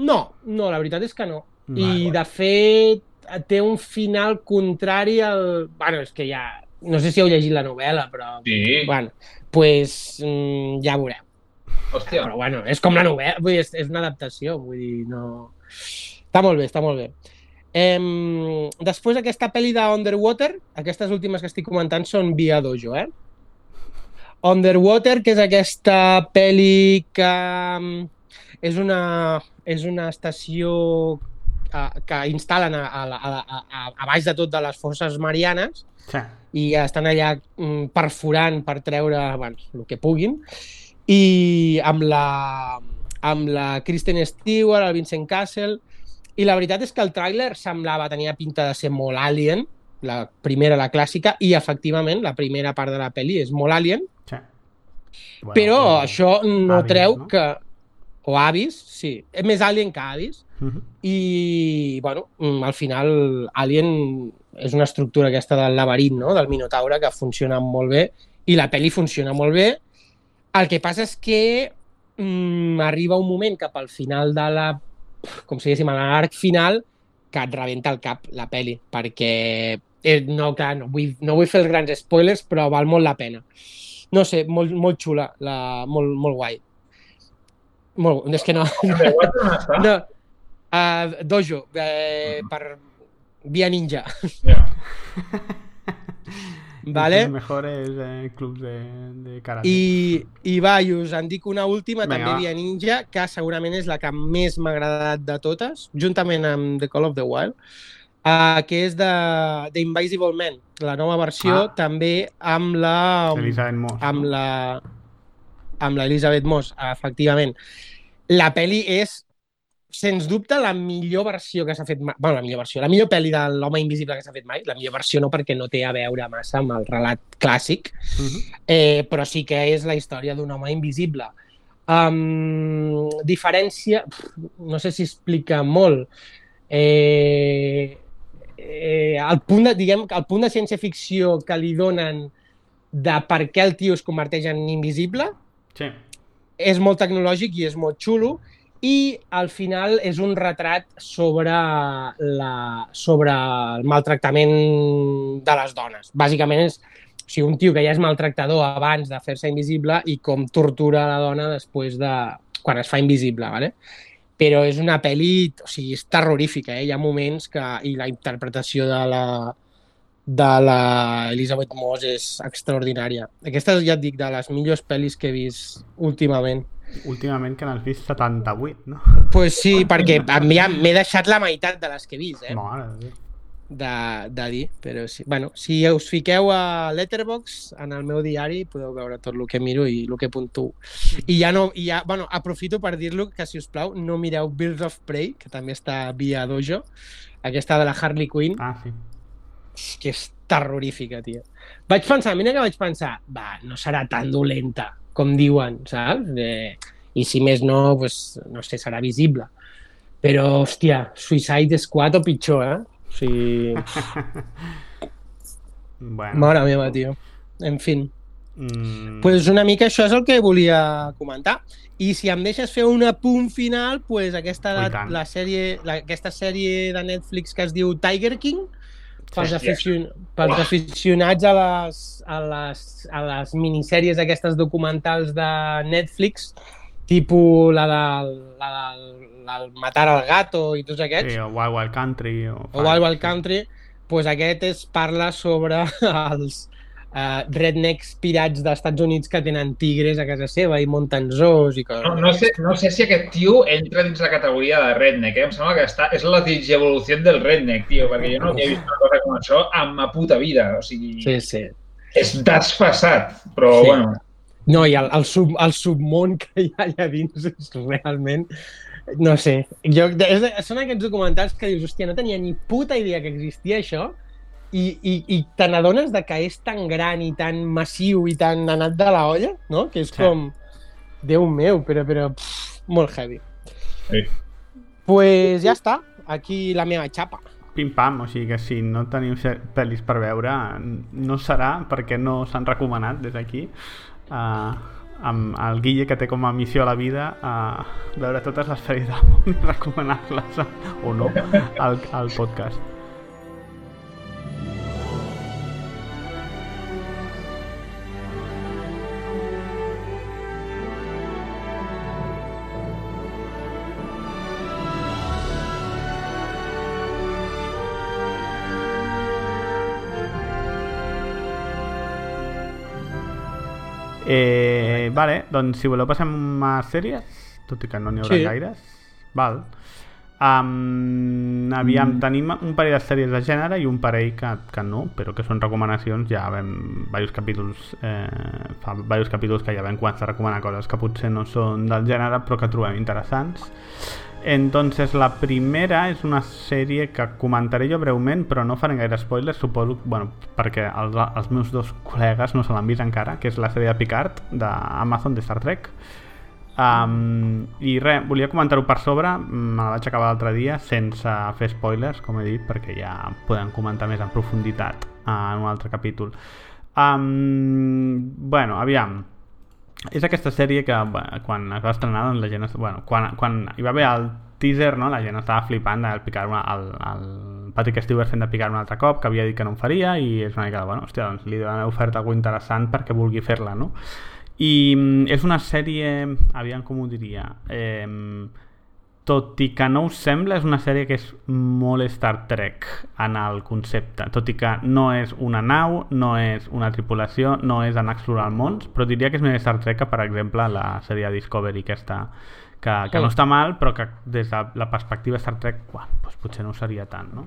No, no, la veritat és que no. I, Vale. de fet, té un final contrari al... Bueno, és que ja... No sé si heu llegit la novel·la, però... Sí. Bueno, pues, mm, ja veureu. Hòstia. Però bueno, és com la novel·la, vull dir, és, és una adaptació, vull dir, no... Està molt bé, està molt bé. Em, després aquesta pel·li d'Underwater, aquestes últimes que estic comentant són Via Dojo, eh? Underwater, que és aquesta pel·li que mm, és una, és una estació eh, que instal·len a, a, a, a, a, baix de tot de les forces marianes Sí. i estan allà mm, perforant per treure bueno, el que puguin i amb la, amb la Kristen Stewart, el Vincent Castle i la veritat és que el tràiler semblava, tenia pinta de ser molt Alien la primera, la clàssica, i efectivament la primera part de la pel·li és molt Alien. Bueno, però o- això no Avis, treu no? que... O Avis, sí. És més Alien que Avis, Mhm. i bueno, mm, al final Alien és una estructura aquesta del laberint, no? del Minotaure, que funciona molt bé i la pel·li funciona molt bé. El que passa és que mm, arriba un moment cap al final de la com si diguéssim, a l'arc final que et rebenta el cap la pel·li, perquè eh, no, clar, no, vull, no vull fer els grans spoilers, però val molt la pena. No sé, molt, molt xula, la, molt, molt guai. Molt, és que no, no, uh, dojo, uh, per via ninja. Ja. Vale? Los mejores eh, clubs de, de karate. I, I va, i us en dic una última, Vinga, també va. Via Ninja, que segurament és la que més m'ha agradat de totes, juntament amb The Call of the Wild, uh, que és de The Invisible Man, la nova versió, Ah. també amb la... Elisabeth Moss. amb la amb l'Elisabeth Moss, efectivament. La peli és, sens dubte, la millor versió que s'ha fet mai. Bueno, la millor versió, la millor pel·li de l'home invisible que s'ha fet mai. La millor versió no perquè no té a veure massa amb el relat clàssic, Mhm. eh, però sí que és la història d'un home invisible. Um, diferència, pf, no sé si explica molt, eh, eh, el punt de, diguem, el punt de ciència-ficció que li donen de per què el tio es converteix en invisible Sí. és molt tecnològic i és molt xulo i al final és un retrat sobre, la, sobre el maltractament de les dones. Bàsicament és o sigui, un tio que ja és maltractador abans de fer-se invisible i com tortura la dona després de... quan es fa invisible, ¿vale? Però és una pel·li, o sigui, és terrorífica, eh? Hi ha moments que... i la interpretació de la de la Elizabeth Moss és extraordinària. Aquesta, ja et dic, de les millors pel·lis que he vist últimament. Últimament que n'has vist 78, no? pues sí, perquè m'he deixat la meitat de les que he vist, eh? Mare de de, dir, però sí. Bueno, si us fiqueu a Letterboxd, en el meu diari, podeu veure tot el que miro i el que puntuo. I ja no, i ja, bueno, aprofito per dir-lo que, si us plau, no mireu Birds of Prey, que també està via Dojo, aquesta de la Harley Quinn, Ah, sí. que és terrorífica, tio. Vaig pensar, mira que vaig pensar, va, no serà tan dolenta com diuen, saps? Eh, I si més no, pues, no sé, serà visible. Però, hòstia, Suicide Squad o pitjor, eh? O sigui, Bueno. mare meva, tio. En fin. Mm, pues una mica això és el que volia comentar. I si em deixes fer un apunt final, pues aquesta, la, la sèrie, la, aquesta sèrie de Netflix que es diu Tiger King, pels, aficion, pels Uah. aficionats a les, a, les, a les minissèries aquestes documentals de Netflix, tipus la del, la del, la del Matar al Gato i tots aquests, sí, o Wild Wild Country. O, o Wild Wild Country, pues aquest es parla sobre els uh, rednecks pirats dels Estats Units que tenen tigres a casa seva i munten zoos i coses. No, no, sé, no sé si aquest tio entra dins la categoria de redneck, eh? Em sembla que està, és la digievolució del redneck, tio, perquè jo no havia vist una cosa com això en ma puta vida. O sigui, Sí, sí. és desfassat, però Sí. bueno. No, i el, el, sub, el submón que hi ha allà dins és realment... No sé. Jo, és, són aquests documentals que dius, hòstia, no tenia ni puta idea que existia això i, i, i te n'adones de que és tan gran i tan massiu i tan anat de la olla, no? Que és Sí. com... Déu meu, però, però pff, molt heavy. Sí. Pues ja està. Aquí la meva xapa. Pim-pam, o sigui que si no teniu pel·lis per veure, no serà perquè no s'han recomanat des d'aquí. Uh, amb el Guille que té com a missió a la vida a veure totes les sèries del món i recomanar-les o no al, al podcast. Eh, vale, doncs si voleu passem a sèries, tot i que no n'hi haurà Sí. gaires. Val. Um, aviam, Mm. tenim un parell de sèries de gènere i un parell que, que no, però que són recomanacions, ja vam diversos capítols, eh, fa diversos capítols que ja vam començar a recomanar coses que potser no són del gènere però que trobem interessants. Entonces, la primera és una sèrie que comentaré jo breument, però no faré gaire spoilers, suposo, bueno, perquè els, els meus dos col·legues no se l'han vist encara, que és la sèrie de Picard, d'Amazon, de Star Trek. Um, I res, volia comentar-ho per sobre, me la vaig acabar l'altre dia, sense fer spoilers, com he dit, perquè ja podem comentar més en profunditat en un altre capítol. Um, bueno, aviam, és aquesta sèrie que quan es va estrenar doncs la gent bueno, quan, quan hi va haver el teaser no, la gent estava flipant del picar una, el, el Patrick Stewart fent de picar un altre cop que havia dit que no en faria i és una mica de, bueno, hòstia, doncs li han ofert alguna interessant perquè vulgui fer-la no? i mm, és una sèrie aviam com ho diria eh, tot i que no us sembla, és una sèrie que és molt Star Trek en el concepte. Tot i que no és una nau, no és una tripulació, no és anar a explorar el món, però diria que és més Star Trek que, per exemple, la sèrie Discovery aquesta, que, que no està mal, però que des de la perspectiva Star Trek, bueno, doncs potser no seria tant, no?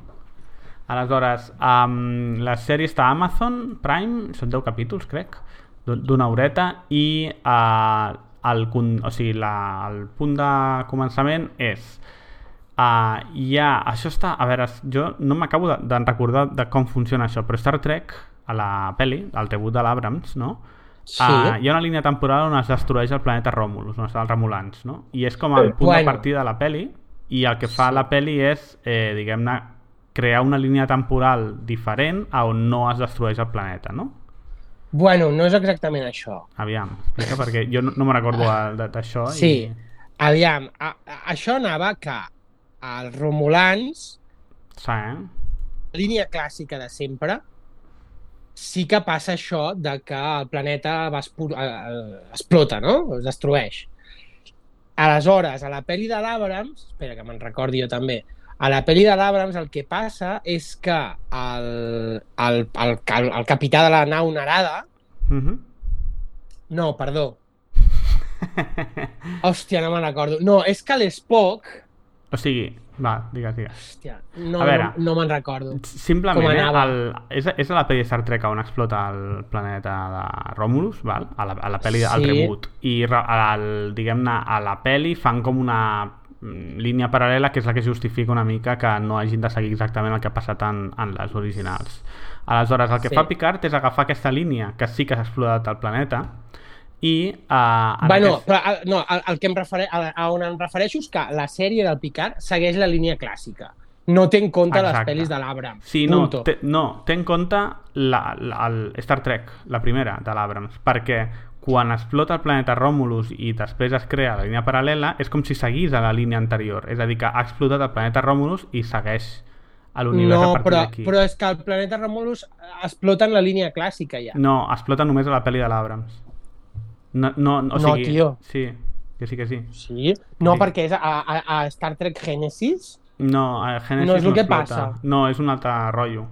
Aleshores, um, la sèrie està a Amazon Prime, són 10 capítols, crec, d'una horeta, i uh, el, o sigui, la, el punt de començament és uh, hi ha, això està a veure, jo no m'acabo de, de recordar de com funciona això, però Star Trek a la peli, al debut de l'Abrams no? Sí. Uh, hi ha una línia temporal on es destrueix el planeta Romulus, on estan els Romulans no? i és com el punt bueno. de partida de la peli i el que fa sí. la peli és eh, diguem-ne crear una línia temporal diferent a on no es destrueix el planeta, no? Bueno, no és exactament això. Aviam, explica perquè jo no, no me recordo d'això. Sí, i... aviam, a, a, això anava que els Romulans, sí, eh? la línia clàssica de sempre, sí que passa això de que el planeta va explota, no? Es destrueix. Aleshores, a la pel·li de l'Abrams, espera que me'n recordi jo també, a la pel·li de l'Abrams el que passa és que el, el, el, el capità de la nau narada... Mhm. -huh. No, perdó. Hòstia, no me'n recordo. No, és que l'Spock... O sigui, va, digues, digues. Hòstia, no, a veure, no, no me'n recordo. Simplement, eh, el, és, és a la pel·li de Star Trek on explota el planeta de Romulus, val? A la, a la pel·li, sí. al reboot. I, diguem-ne, a la pel·li fan com una Mm, línia paral·lela que és la que justifica una mica que no hagin de seguir exactament el que ha passat en, en les originals. Aleshores, el que sí. fa Picard és agafar aquesta línia que sí que s'ha explotat el planeta i... Uh, bueno, aquest... però, no, el, el que em refere, a, a on em refereixo és que la sèrie del Picard segueix la línia clàssica. No té en compte Exacte. les pel·lis de l'Abrams. Sí, no, té, no, té en compte la, la, el Star Trek, la primera de l'Abrams, perquè quan explota el planeta Romulus i després es crea la línia paral·lela, és com si seguís a la línia anterior. És a dir, que ha explotat el planeta Romulus i segueix a l'univers no, a partir d'aquí. però és que el planeta Romulus explota en la línia clàssica ja. No, explota només a la pel·li de l'Abrams. No, no, o no, sigui, tio. Sí, que sí que sí. Sí? No, sí. perquè és a, a, a Star Trek Genesis... No, a Genesis no és el no que explota. passa. No, és un altre rotllo.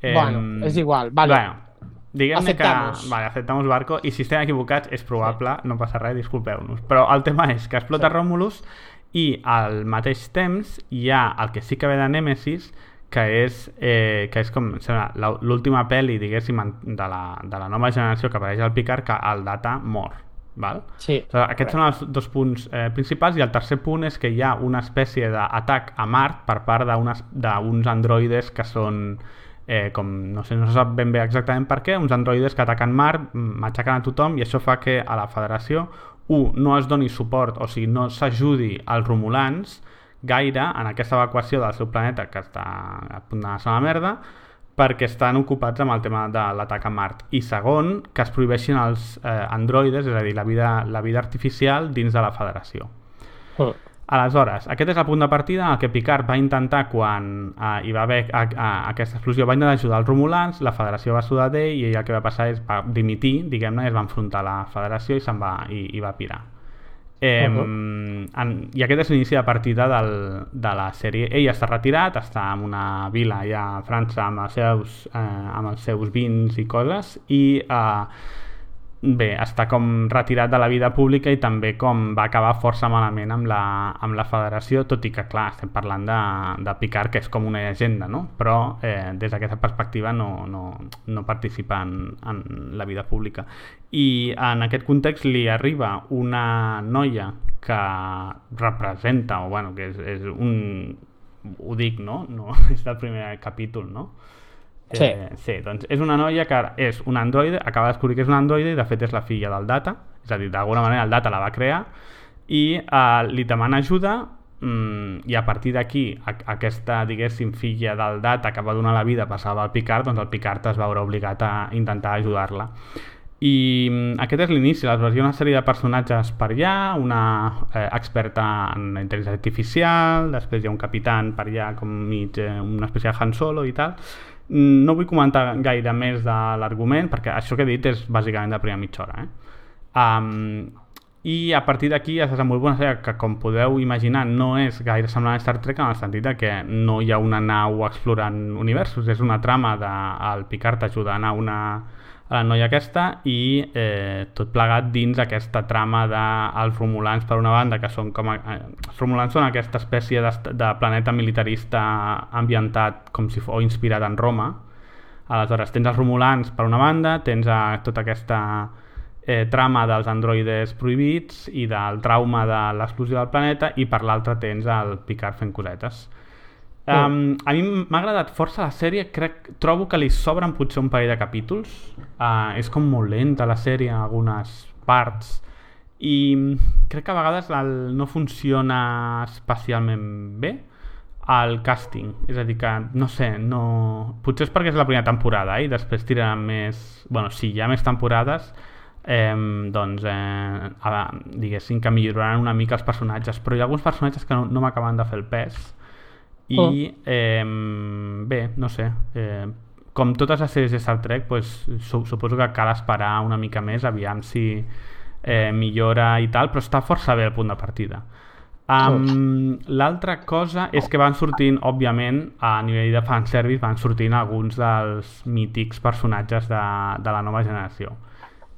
Bueno, eh, és igual. Vale. Bueno, Diguem-ne que... Vale, aceptamos barco i si estem equivocats és probable, sí. no passa res, disculpeu-nos. Però el tema és que explota sí. Romulus i al mateix temps hi ha el que sí que ve de Nemesis que és, eh, que és com l'última pel·li, diguéssim, de la, de la nova generació que apareix al Picard que el Data mor. Val? Sí, o aquests són els dos punts eh, principals i el tercer punt és que hi ha una espècie d'atac a Mart per part d'uns androides que són eh, com no sé, no se sap ben bé exactament per què, uns androides que ataquen Mart, matxaquen a tothom i això fa que a la federació, un, no es doni suport, o sigui, no s'ajudi als romulans gaire en aquesta evacuació del seu planeta que està a punt d'anar a la merda perquè estan ocupats amb el tema de l'atac a Mart. I segon, que es prohibeixin els eh, androides, és a dir, la vida, la vida artificial dins de la federació. Mm. Aleshores, aquest és el punt de partida en que Picard va intentar, quan eh, hi va haver a, a, aquesta explosió, va intentar ajudar els Romulans, la federació va sudar d'ell i el que va passar és va dimitir, diguem-ne, es va enfrontar a la federació i se'n va, i, i va pirar. Eh, uh -huh. en, I aquest és l'inici de partida del, de la sèrie. Ell està retirat, està en una vila allà a França amb els seus, eh, amb els seus vins i coses i eh, bé, està com retirat de la vida pública i també com va acabar força malament amb la, amb la federació, tot i que, clar, estem parlant de, de Picard, que és com una llegenda, no? Però eh, des d'aquesta perspectiva no, no, no participa en, en la vida pública. I en aquest context li arriba una noia que representa, o bueno, que és, és un... ho dic, no? no és del primer capítol, no? Sí. Eh, sí, doncs és una noia que és un androide, acaba de descobrir que és un androide i de fet és la filla del Data, és a dir, d'alguna manera el Data la va crear i eh, li demana ajuda mm, i a partir d'aquí aquesta, diguéssim, filla del Data que va donar la vida passava al Picard, doncs el Picard es va veure obligat a intentar ajudar-la. I mm, aquest és l'inici, aleshores hi ha una sèrie de personatges per allà, una eh, experta en intel·ligència artificial, després hi ha un capitan per allà com mig, eh, una espècie de Han Solo i tal, no vull comentar gaire més de l'argument, perquè això que he dit és bàsicament de primera mitja hora. Eh? Um, i a partir d'aquí es desenvolupa una sèrie que, com podeu imaginar, no és gaire semblant a Star Trek en el sentit de que no hi ha una nau explorant universos, és una trama de el Picard ajudant a una a la noia aquesta i eh, tot plegat dins aquesta trama dels de Romulans per una banda que són com a, eh, els Romulans són aquesta espècie de, de planeta militarista ambientat com si fos inspirat en Roma aleshores tens els Romulans per una banda tens a, tota aquesta eh, trama dels androides prohibits i del trauma de l'explosió del planeta i per l'altra tens el Picard fent cosetes. Um, a mi m'ha agradat força la sèrie, crec, trobo que li sobren potser un parell de capítols, uh, és com molt lenta la sèrie en algunes parts. I crec que a vegades el, no funciona especialment bé el càsting, és a dir que no sé, no... potser és perquè és la primera temporada eh? i després tiraran més, bueno, si hi ha més temporades eh, doncs eh, a, diguéssim que milloraran una mica els personatges. Però hi ha alguns personatges que no, no m'acaben de fer el pes i oh. eh, bé, no sé eh, com totes les sèries de Star Trek pues, suposo que cal esperar una mica més aviam si eh, millora i tal però està força bé el punt de partida Um, L'altra cosa és que van sortint, òbviament, a nivell de fanservice, van sortint alguns dels mítics personatges de, de la nova generació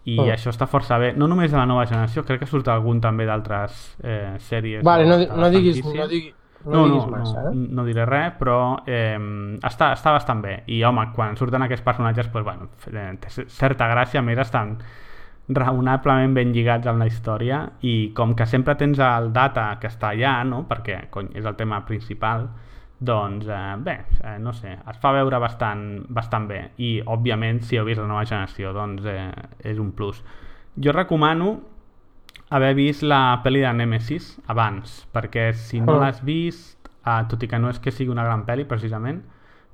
i oh. això està força bé, no només de la nova generació crec que surt algun també d'altres eh, sèries vale, no, no, diguis, no, diguis, no, no, diguis massa no, eh? no diré res però eh, està, està bastant bé i home, quan surten aquests personatges pues, bueno, eh, té certa gràcia més estan raonablement ben lligats amb la història i com que sempre tens el data que està allà no? perquè cony, és el tema principal doncs eh, bé, eh, no sé, es fa veure bastant, bastant bé i òbviament si heu vist la nova generació doncs eh, és un plus. Jo recomano haver vist la pel·li de Nemesis abans, perquè si no oh. l'has vist, eh, tot i que no és que sigui una gran pel·li precisament,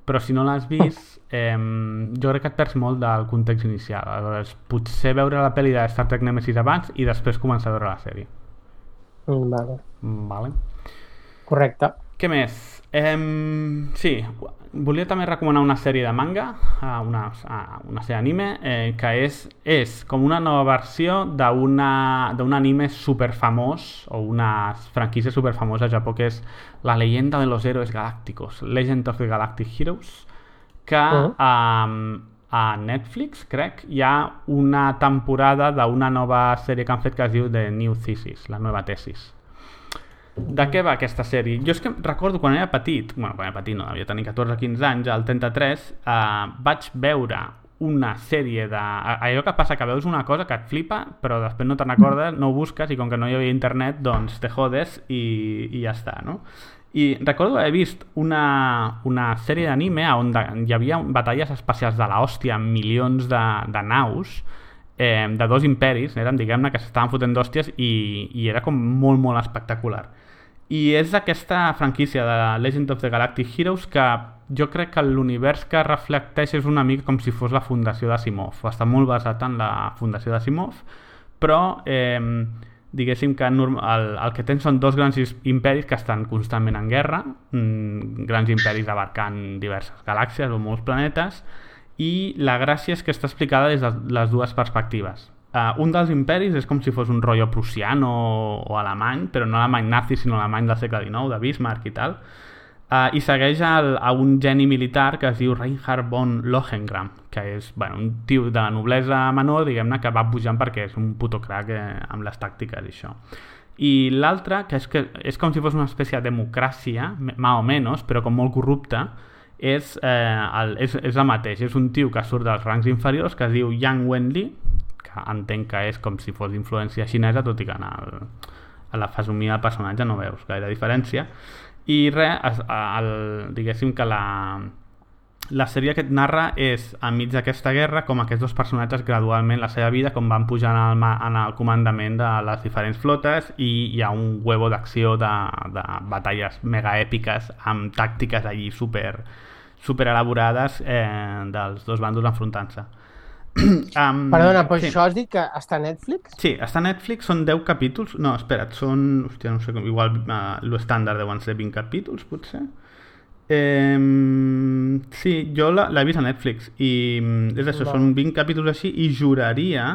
però si no l'has vist, eh, jo crec que et perds molt del context inicial. Aleshores, potser veure la pel·li de Star Trek Nemesis abans i després començar a veure la sèrie. Mm, vale. Vale. Correcte. Què més? Eh, sí, volia també recomanar una sèrie de manga, una, una sèrie d'anime, eh, que és, és com una nova versió d'un anime superfamós, o una franquícia superfamosa a Japó, que és La leyenda de los héroes galácticos, Legend of the Galactic Heroes, que uh -huh. a, a Netflix, crec, hi ha una temporada d'una nova sèrie que han fet que es diu The New Thesis, la nova tesis de què va aquesta sèrie? Jo és que recordo quan era petit, bueno, quan era petit no, havia tenir 14 o 15 anys, al 33, eh, vaig veure una sèrie de... Allò que passa que veus una cosa que et flipa, però després no te'n recordes, no ho busques, i com que no hi havia internet, doncs te jodes i, i ja està, no? I recordo haver vist una, una sèrie d'anime on de, hi havia batalles espacials de l'hòstia amb milions de, de naus, eh, de dos imperis, eren, diguem-ne, que s'estaven fotent d'hòsties i, i era com molt, molt espectacular i és aquesta franquícia de Legend of the Galactic Heroes que jo crec que l'univers que reflecteix és una mica com si fos la fundació d'Asimov. Està molt basat en la fundació d'Asimov, però eh, diguéssim que el, el que tens són dos grans imperis que estan constantment en guerra, mm, grans imperis abarcant diverses galàxies o molts planetes, i la gràcia és que està explicada des de les dues perspectives Uh, un dels imperis és com si fos un rotllo prussiano o, o alemany, però no alemany nazi, sinó alemany del segle XIX, de Bismarck i tal. Uh, I segueix el, a un geni militar que es diu Reinhard von Lohengram, que és bueno, un tio de la noblesa menor, diguem-ne, que va pujant perquè és un puto crack eh, amb les tàctiques i això. I l'altre, que és, que és com si fos una espècie de democràcia, més o menys, però com molt corrupta, és, eh, el, és, és el mateix. És un tio que surt dels rangs inferiors, que es diu Yang Wenli, entenc que és com si fos influència xinesa, tot i que en, el, en la fesomia del personatge no veus gaire diferència. I res, el, diguéssim que la, la sèrie que et narra és, enmig d'aquesta guerra, com aquests dos personatges gradualment la seva vida, com van pujant el, en el comandament de les diferents flotes i hi ha un huevo d'acció de, de batalles mega èpiques amb tàctiques allí super, super elaborades eh, dels dos bàndols enfrontant-se um, Perdona, però sí. això has dit que està a Netflix? Sí, està a Netflix, són 10 capítols. No, espera't, són... Hòstia, no sé com... Igual uh, l'estàndard deuen ser 20 capítols, potser. Eh, sí, jo l'he vist a Netflix i és això, no. són 20 capítols així i juraria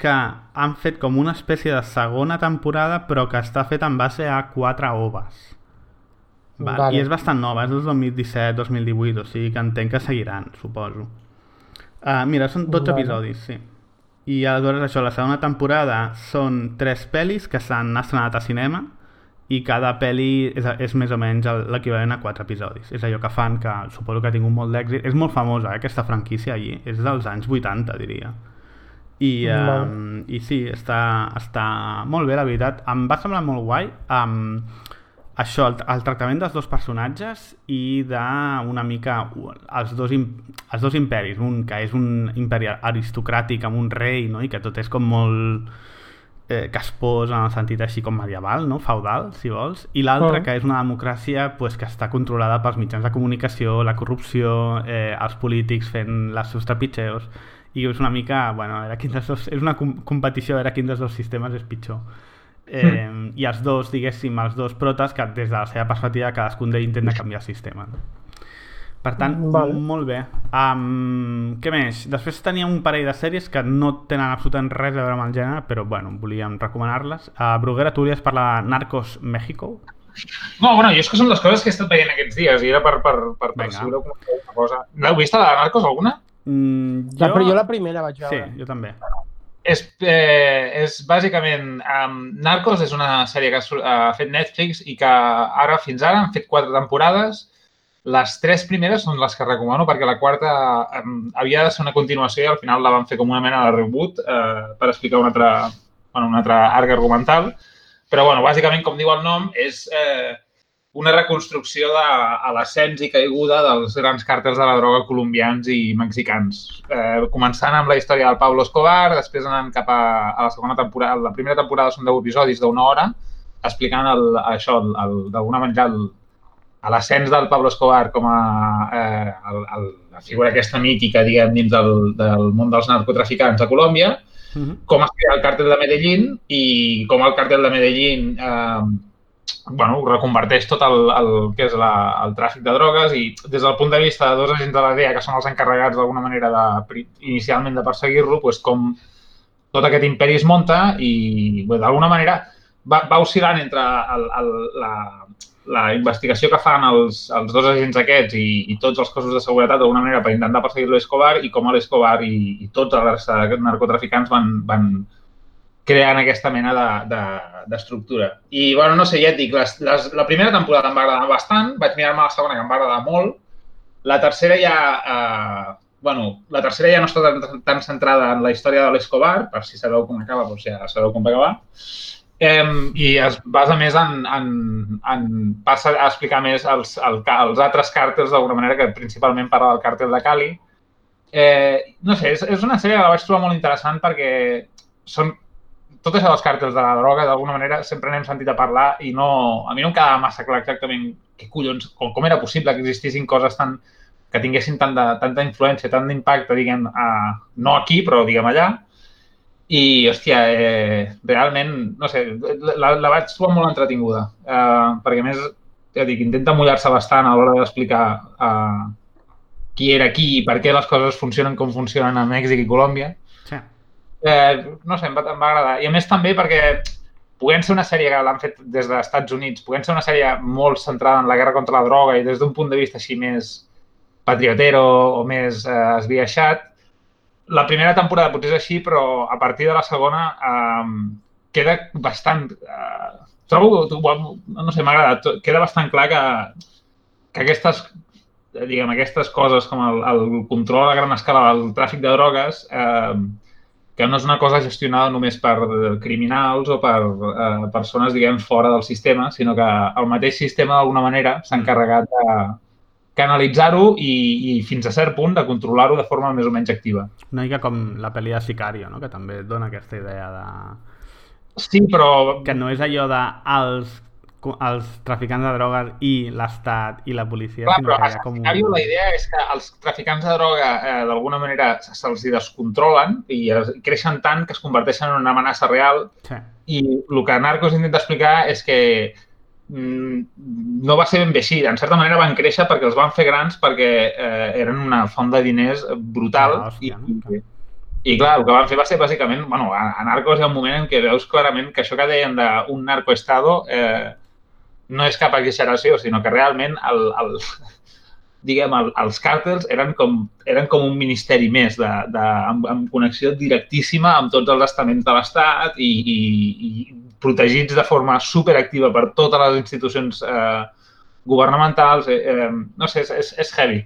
que han fet com una espècie de segona temporada però que està fet en base a quatre oves. Va, Vale. I és bastant nova, és del 2017-2018, o sigui que entenc que seguiran, suposo. Uh, mira, són 12 Vale. episodis, sí. I aleshores això, la segona temporada són tres pel·lis que s'han estrenat a cinema i cada pel·li és, és més o menys l'equivalent a quatre episodis. És allò que fan, que suposo que ha tingut molt d'èxit. És molt famosa, eh, aquesta franquícia allí. És dels anys 80, diria. I, um, i sí, està, està molt bé, la veritat. Em va semblar molt guai um, això, el, el tractament dels dos personatges i d'una mica els dos, els dos imperis. Un que és un imperi aristocràtic amb un rei no? i que tot és com molt eh, caspós en el sentit així com medieval, no? feudal, si vols, i l'altre Ah. que és una democràcia pues, que està controlada pels mitjans de comunicació, la corrupció, eh, els polítics fent les seus trepitgeos, i és una mica, bueno, a veure quin dels dos, és una com competició a veure quin dels dos sistemes és pitjor. Eh, I els dos, diguéssim, els dos protes que des de la seva perspectiva cadascun d'ells intenta canviar el sistema. No? Per tant, Vale. molt bé. Um, què més? Després tenia un parell de sèries que no tenen absolutament res a veure amb el gènere, però bueno, volíem recomanar-les. Uh, Bruguera, tu volies parlar de Narcos México? No, bueno, jo és que són les coses que he estat veient aquests dies i era per, per, per, per si voleu comentar alguna cosa. L'heu vist, la de Narcos, alguna? Mm, La, però jo la primera vaig Sí, veure. jo també. És, eh, és bàsicament... Um, Narcos és una sèrie que ha, ha fet Netflix i que ara, fins ara, han fet quatre temporades. Les tres primeres són les que recomano perquè la quarta um, havia de ser una continuació i al final la van fer com una mena de reboot eh, per explicar un altre, bueno, un altre arc argumental. Però, bueno, bàsicament, com diu el nom, és eh, una reconstrucció de a l'ascens i caiguda dels grans càrtels de la droga colombians i mexicans. Eh, començant amb la història del Pablo Escobar, després anant cap a, a la segona temporada. La primera temporada són 10 episodis d'una hora, explicant el, això, d'alguna manera el, a l'ascens del Pablo Escobar com a eh, el, el, la figura aquesta mítica, diguem, dins del, del món dels narcotraficants a Colòmbia, Uh -huh. com es crea el càrtel de Medellín i com el càrtel de Medellín eh, bueno, reconverteix tot el, el que és la, el tràfic de drogues i des del punt de vista de dos agents de la DEA que són els encarregats d'alguna manera de, inicialment de perseguir-lo, doncs com tot aquest imperi es munta i bé, d'alguna manera va, va oscil·lant entre el, el, la, la investigació que fan els, els dos agents aquests i, i tots els cossos de seguretat d'alguna manera per intentar perseguir l'Escobar i com l'Escobar i, i tots els narcotraficants van, van creant aquesta mena de- de- d'estructura. De, I, bueno, no sé, ja et dic, les, les, la primera temporada em va agradar bastant, vaig mirar-me la segona que em va agradar molt, la tercera ja... Eh, bueno, la tercera ja no està tan, tan centrada en la història de l'Escobar, per si sabeu com acaba, doncs ja sabeu com va acabar. Eh, I es basa més en, en, en... passa a explicar més els, el, els altres càrtels d'alguna manera, que principalment parla del càrtel de Cali. Eh, no sé, és, és una sèrie que la vaig trobar molt interessant perquè són tot això dels càrtels de la droga, d'alguna manera, sempre n'hem sentit a parlar i no, a mi no em quedava massa clar exactament què collons, com, com era possible que existissin coses tan, que tinguessin tant de, tanta influència, tant d'impacte, diguem, a, no aquí, però diguem allà. I, hòstia, eh, realment, no sé, la, la vaig trobar molt entretinguda, eh, perquè a més, ja dic, intenta mullar-se bastant a l'hora d'explicar eh, qui era qui i per què les coses funcionen com funcionen a Mèxic i Colòmbia. Eh, no sé, em va, em va agradar. I a més també perquè puguent ser una sèrie que l'han fet des dels Estats Units, puguent ser una sèrie molt centrada en la guerra contra la droga i des d'un punt de vista així més patriotero o més eh, esbiaixat, la primera temporada potser és així, però a partir de la segona eh, queda bastant... Eh, trobo, no sé, m'ha agradat, queda bastant clar que, que aquestes diguem, aquestes coses com el, el control a gran escala del tràfic de drogues eh, que no és una cosa gestionada només per criminals o per eh, persones, diguem, fora del sistema, sinó que el mateix sistema, d'alguna manera, s'ha encarregat de canalitzar-ho i, i fins a cert punt de controlar-ho de forma més o menys activa. Una mica com la pel·li de Sicario, no? que també dona aquesta idea de... Sí, però... Que no és allò de els, els traficants de drogues i l'Estat i la policia, Clar, sinó però que hi ha com un... La idea és que els traficants de droga eh, d'alguna manera se'ls descontrolen i es, creixen tant que es converteixen en una amenaça real Sí. i el que Narcos intenta explicar és que mm, no va ser ben bé així. En certa manera van créixer perquè els van fer grans perquè eh, eren una font de diners brutal Ah, hòstia, no? i, i, I clar, el que van fer va ser bàsicament, bueno, a, a Narcos hi ha un moment en què veus clarament que això que deien d'un narcoestado eh, no és cap exageració, sinó que realment el, el, diguem, el, els càrtels eren com, eren com un ministeri més, de, de, amb, amb connexió directíssima amb tots els estaments de l'Estat i, i, i protegits de forma superactiva per totes les institucions eh, governamentals. Eh, eh, no sé, és, és, és heavy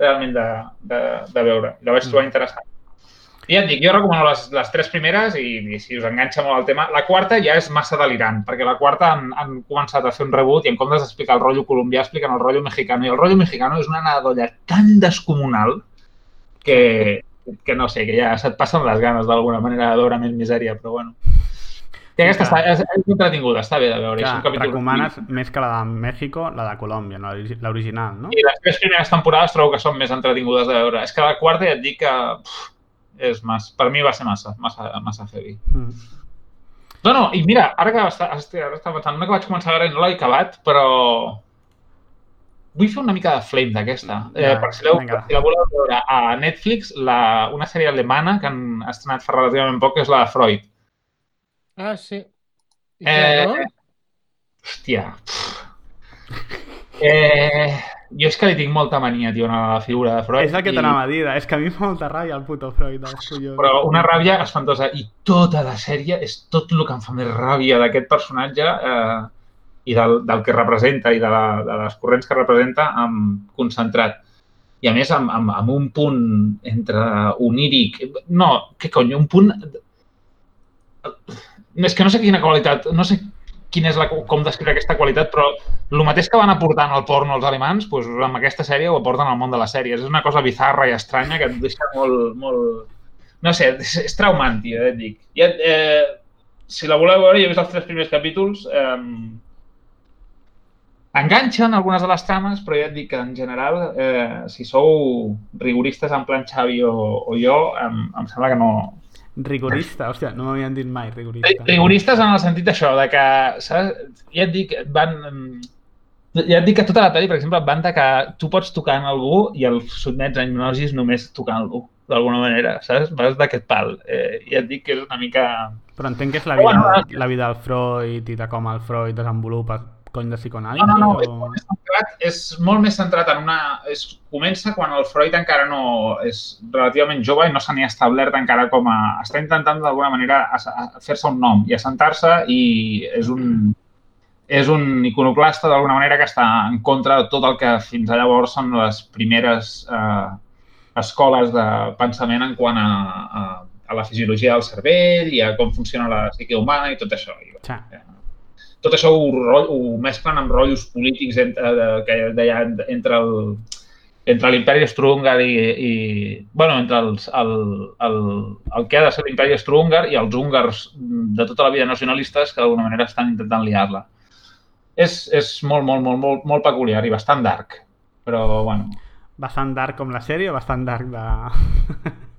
realment de, de, de veure. La vaig trobar interessant. I ja et dic, jo recomano les, les tres primeres i, i si us enganxa molt el tema. La quarta ja és massa delirant, perquè la quarta han, han començat a fer un reboot i en comptes d'explicar el rotllo colombià expliquen el rotllo mexicano. I el rotllo mexicano és una nadolla tan descomunal que, que no sé, que ja se't passen les ganes d'alguna manera de veure més misèria, però bueno. I aquesta està, és, és entretinguda, està bé de veure. és Clar, un capítol recomanes més que la de México, la de Colòmbia, l'original, no? I les tres primeres temporades trobo que són més entretingudes de veure. És que la quarta ja et dic que pff, és massa, per mi va ser massa, massa, massa heavy. Mm. No, no, i mira, ara que està, hòstia, ara estava pensant, una que vaig començar a veure i no l'he acabat, però vull fer una mica de flame d'aquesta. Eh, Ja, per si, si la voleu veure a Netflix, la, una sèrie alemana que han estrenat fa relativament poc, que és la de Freud. Ah, sí. I Eh, no? Hòstia. Eh, jo és que li tinc molta mania, tio, a la figura de Freud. És el que i- t'anava a dir, és que a mi em fa molta ràbia el puto Freud, dels collons. però una ràbia espantosa. I tota la sèrie és tot el que em fa més ràbia d'aquest personatge eh, i del, del que representa i de, la, de les corrents que representa amb concentrat. I a més amb, amb, amb un punt entre oníric... No, què cony, un punt... És que no sé quina qualitat, no sé quina és la, com descriure aquesta qualitat, però el mateix que van aportant al porno els alemans, doncs, amb aquesta sèrie ho aporten al món de les sèries. És una cosa bizarra i estranya que et deixa molt... molt... No sé, és, és traumant, tio, ja et dic. Ja, eh, si la voleu veure, jo he vist els tres primers capítols, eh, enganxen algunes de les trames, però ja et dic que en general, eh, si sou rigoristes en plan Xavi o, o jo, em, em sembla que no, Rigorista, hòstia, no m'havien dit mai rigorista. Rigoristes en el sentit això, de que, saps? Ja et dic, van... Ja et dic que tota la pel·li, per exemple, van de que tu pots tocar en algú i el sotmets a hipnosis només tocant-lo, d'alguna manera, saps? Vas d'aquest pal. Eh, ja et dic que és una mica... Però entenc que és la Bueno, vida, la vida del Freud i de com el Freud desenvolupa cony de psicoanàlisi? No, no, no, és o... molt més centrat, és molt més centrat en una... És, comença quan el Freud encara no és relativament jove i no se n'hi ha establert encara com a... Està intentant d'alguna manera fer-se un nom i assentar-se i és un, és un iconoclasta d'alguna manera que està en contra de tot el que fins a llavors són les primeres eh, escoles de pensament en quant a, a, a la fisiologia del cervell i a com funciona la psique humana i tot això. I, Sí. Tot això ho, ho mesclen amb rotllos polítics entre, de, que deia, entre el entre l'imperi austro-húngar i, i bueno, entre els, el, el, el que ha de ser l'imperi austro-húngar i els húngars de tota la vida nacionalistes que d'alguna manera estan intentant liar-la. És, és molt, molt, molt, molt, molt peculiar i bastant dark, però bueno. Bastant dark com la sèrie o bastant dark de...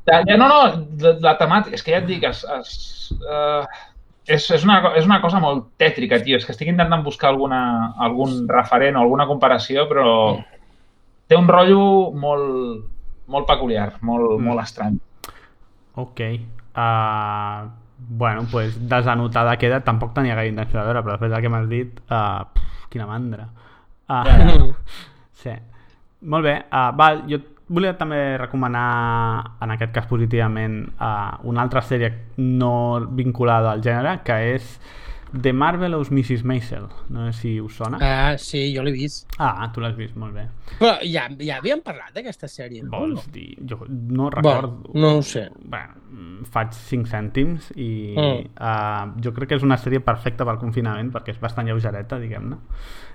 Ja, ja, no, no, la, la temàtica, és que ja et dic, es, es, uh, és, és, una, és una cosa molt tètrica, tio. És que estic intentant buscar alguna, algun referent o alguna comparació, però té un rotllo molt, molt peculiar, molt, Mm. molt estrany. Ok. Uh, bueno, pues desanotada queda. Tampoc tenia gaire intenció de veure, però després del que m'has dit, uh, pf, quina mandra. Uh, Ja, sí. Molt bé. Uh, val, jo volia també recomanar, en aquest cas positivament, uh, una altra sèrie no vinculada al gènere, que és The Marvelous Mrs. Maisel. No sé si us sona. Ah, sí, jo l'he vist. Ah, tu l'has vist, molt bé. Però ja, ja havíem parlat d'aquesta sèrie, no? Vols dir? Jo no recordo. no ho sé. Bueno, faig 5 cèntims i Mm. uh, jo crec que és una sèrie perfecta pel confinament perquè és bastant lleugereta, diguem-ne.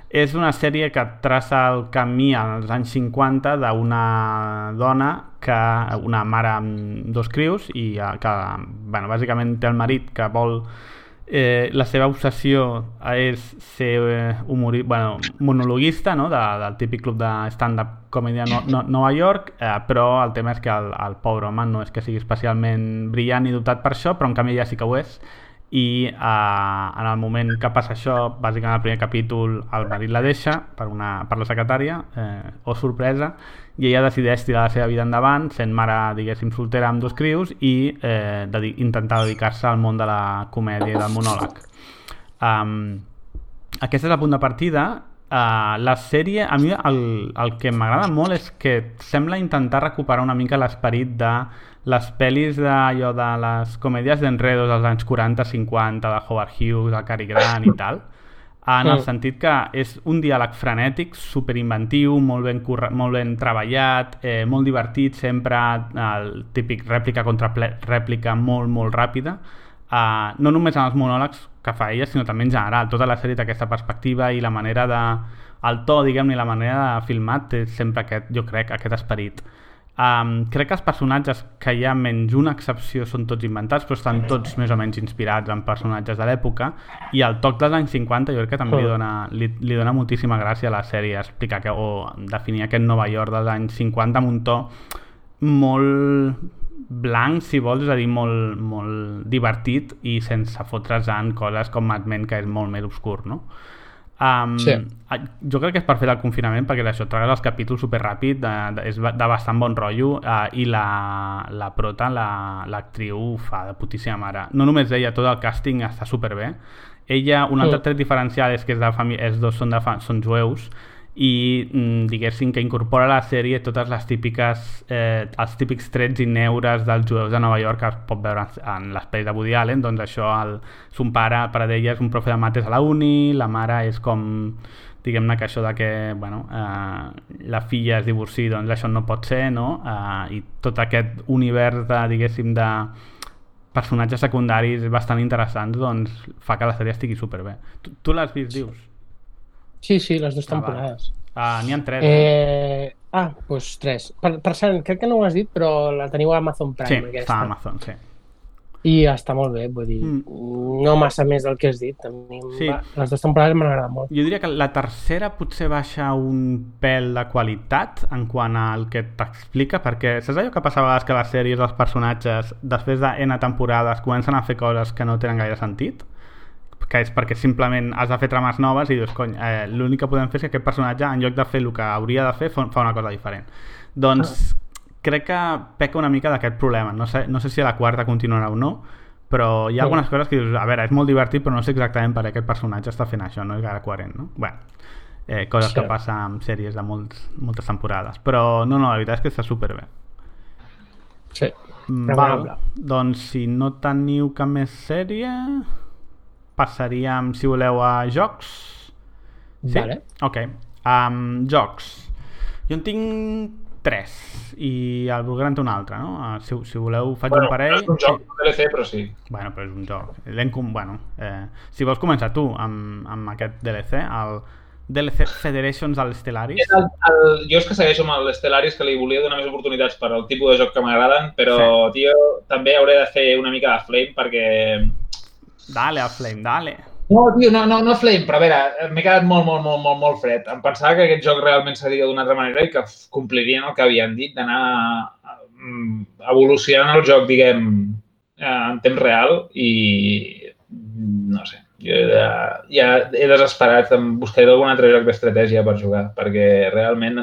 És una sèrie que traça el camí als anys 50 d'una dona que una mare amb dos crius i eh, que, bueno, bàsicament té el marit que vol eh, la seva obsessió és ser eh, humori... bueno, monologuista no? de, del típic club de stand-up comèdia a no, no, Nova York, eh, però el tema és que el, el pobre home no és que sigui especialment brillant i dotat per això, però en canvi ja sí que ho és i uh, en el moment que passa això, bàsicament el primer capítol el marit la deixa per, una, per la secretària, eh, o sorpresa, i ella decideix tirar la seva vida endavant, sent mare, diguéssim, soltera amb dos crius i eh, dedi intentar dedicar-se al món de la comèdia i del monòleg. Um, aquest és el punt de partida Uh, la sèrie, a mi el, el que m'agrada molt és que sembla intentar recuperar una mica l'esperit de les pel·lis d'allò de les comèdies d'enredos dels anys 40-50 de Howard Hughes, el Cary Grant i tal en el sentit que és un diàleg frenètic, superinventiu, molt ben, molt ben treballat, eh, molt divertit, sempre el típic rèplica contra rèplica molt, molt ràpida. Uh, no només en els monòlegs que fa ella, sinó també en general. Tota la sèrie té aquesta perspectiva i la manera de... El to, diguem-ne, la manera de filmar té sempre aquest, jo crec, aquest esperit. Um, crec que els personatges, que hi ha menys una excepció, són tots inventats, però estan tots més o menys inspirats en personatges de l'època, i el toc dels anys 50 jo crec que també li dona, li, li dona moltíssima gràcia a la sèrie explicar que, o definir aquest Nova York dels anys 50 amb un to molt blanc, si vols, és a dir, molt, molt divertit i sense fotre's en coses com Mad Men, que és molt més obscur, no? Um, sí. Jo crec que és per fer el confinament perquè això, tragues els capítols super ràpid de, de, és de bastant bon rotllo uh, i la, la prota, l'actriu la, fa de putíssima mare. No només ella, tot el càsting està super bé ella, un altre tret diferencial és que és de família, és dos són, de fa, són jueus i mm, diguéssim que incorpora a la sèrie totes les típiques eh, els típics trets i neures dels jueus de Nova York que es pot veure en l'espai de Woody Allen doncs això, el, son pare per a ella és un profe de mates a la uni la mare és com diguem-ne que això de que bueno, eh, la filla es divorci doncs això no pot ser no? Eh, i tot aquest univers de, diguéssim de personatges secundaris bastant interessants doncs fa que la sèrie estigui superbé tu, tu l'has vist, dius? Sí, sí, les dues ah, temporades. Ah, n'hi ha tres. Eh... Ah, doncs pues tres. Per, per cert, crec que no ho has dit, però la teniu a Amazon Prime. Sí, aquesta. està a Amazon, sí. I està molt bé, vull dir, mm. no massa més del que has dit. A mi sí. va, les dues temporades m'han agradat molt. Jo diria que la tercera potser baixa un pèl de qualitat en quant al que t'explica, perquè saps allò que passa a vegades que les sèries, els personatges, després de N temporades, comencen a fer coses que no tenen gaire sentit? Que és perquè simplement has de fer trames noves i dius, cony, eh, l'únic que podem fer és que aquest personatge, en lloc de fer el que hauria de fer, fa una cosa diferent. Doncs ah. crec que peca una mica d'aquest problema. No sé, no sé si a la quarta continuarà o no, però hi ha algunes coses que dius, a veure, és molt divertit, però no sé exactament per què aquest personatge està fent això, no és gaire coherent, no? Bueno, eh, coses sí. que passen amb sèries de molts, moltes temporades. Però no, no, la veritat és que està superbé. Sí. Mm, val, doncs si no teniu cap més sèrie passaríem, si voleu, a jocs. Sí? Vale. Ok. Um, jocs. Jo en tinc tres i el Bulgran té un altre, no? Uh, si, si voleu faig bueno, un parell... és un joc sí. DLC, però sí. Bueno, però és un joc. Com... Bueno, eh, si vols començar tu amb, amb aquest DLC, el DLC Federations al Stellaris. El, el, jo és que segueixo amb l'Stellaris que li volia donar més oportunitats per al tipus de joc que m'agraden, però, sí. tio, també hauré de fer una mica de flame perquè Dale, a Flame, dale. No, tio, no, no, no Flame, però a veure, m'he quedat molt, molt, molt, molt, molt fred. Em pensava que aquest joc realment seria d'una altra manera i que complirien el que havien dit d'anar mm, evolucionant el joc, diguem, eh, en temps real i no sé, jo ja, ja he desesperat, em buscaré algun altre joc d'estratègia per jugar, perquè realment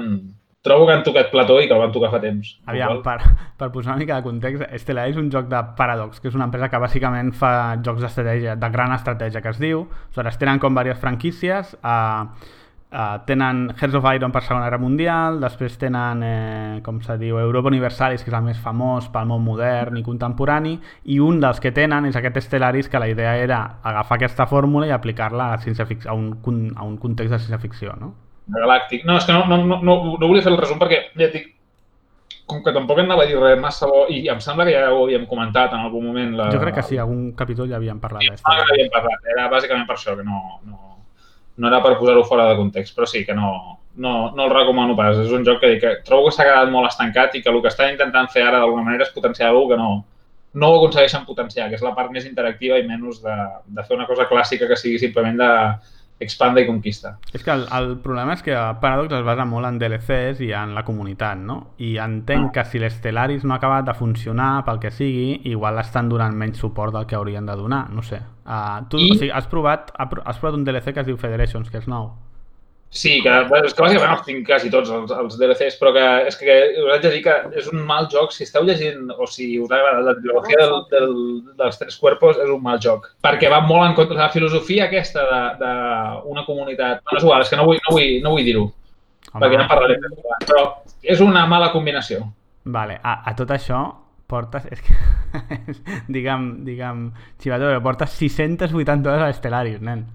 trobo que han tocat plató i que el van tocar fa temps. Aviam, per, per posar una mica de context, Estela és un joc de Paradox, que és una empresa que bàsicament fa jocs d'estratègia, de gran estratègia, que es diu. Aleshores, tenen com diverses franquícies, eh, eh, tenen Hearts of Iron per Segona Guerra Mundial, després tenen, eh, com se diu, Europa Universalis, que és el més famós pel món modern i contemporani, i un dels que tenen és aquest Stellaris, que la idea era agafar aquesta fórmula i aplicar-la a, a, un, a un context de ciència-ficció, no? Galàctic. No, és que no, no, no, no, no volia fer el resum perquè, ja et dic, com que tampoc anava a dir res massa bo, i em sembla que ja ho havíem comentat en algun moment. La... Jo crec que sí, algun capítol ja havíem parlat. Sí, ja havíem parlat, era bàsicament per això, que no, no, no era per posar-ho fora de context, però sí que no, no, no el recomano pas. És un joc que, que trobo que s'ha quedat molt estancat i que el que estan intentant fer ara d'alguna manera és potenciar alguna que no, no ho aconsegueixen potenciar, que és la part més interactiva i menys de, de fer una cosa clàssica que sigui simplement de, expanda i conquista. És que el, el problema és que Paradox es basa molt en DLCs i en la comunitat, no? I entenc ah. que si l'Estellaris no ha acabat de funcionar pel que sigui, igual estan donant menys suport del que haurien de donar, no sé. Uh, tu, I- o sigui, has provat, has provat un DLC que es diu Federations, que és nou. Sí, que, bueno, és que bàsicament els tinc quasi tots, els, els DLCs, però que és que us haig de dir que és un mal joc. Si esteu llegint o si us ha agradat la trilogia del, del, dels Tres Cuerpos, és un mal joc. Perquè va molt en contra de la filosofia aquesta d'una comunitat. No, és igual, és que no vull, no vull, no vull dir-ho, perquè en parlaré. Però és una mala combinació. Vale, a, a tot això portes... És que, digue'm, digue'm, Xivato, portes 680 hores a Stellaris, nen.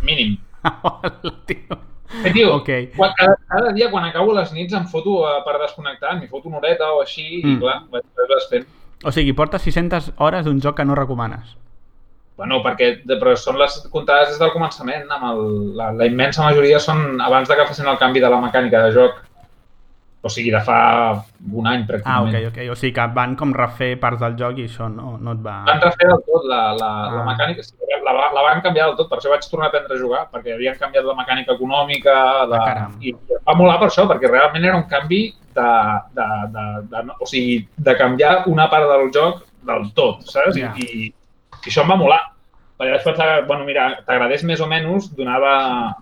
Mínim. Hola, tio. Eh, tio, Ok. quan, cada, cada dia quan acabo les nits em foto eh, per desconnectar, m'hi foto una horeta o així Mm. i clar, vaig, vaig fent. O sigui, portes 600 hores d'un joc que no recomanes. Bueno, perquè però són les comptades des del començament, amb el, la, la immensa majoria són abans de que facin el canvi de la mecànica de joc. O sigui, de fa un any, Ah, pràcticament. ok, ok. O sigui que van com refer parts del joc i això no, no et va... Van refer del tot la, la, la Ah. mecànica, sí, la, la van canviar del tot, per això vaig tornar a aprendre a jugar, perquè havien canviat la mecànica econòmica, de, Ah, caram. i va molar per això, perquè realment era un canvi de, de, de, de, o sigui, de canviar una part del joc del tot, saps? Ja. I, i, I això em va molar. Perquè vaig pensar bueno, mira, t'agradés més o menys, donava,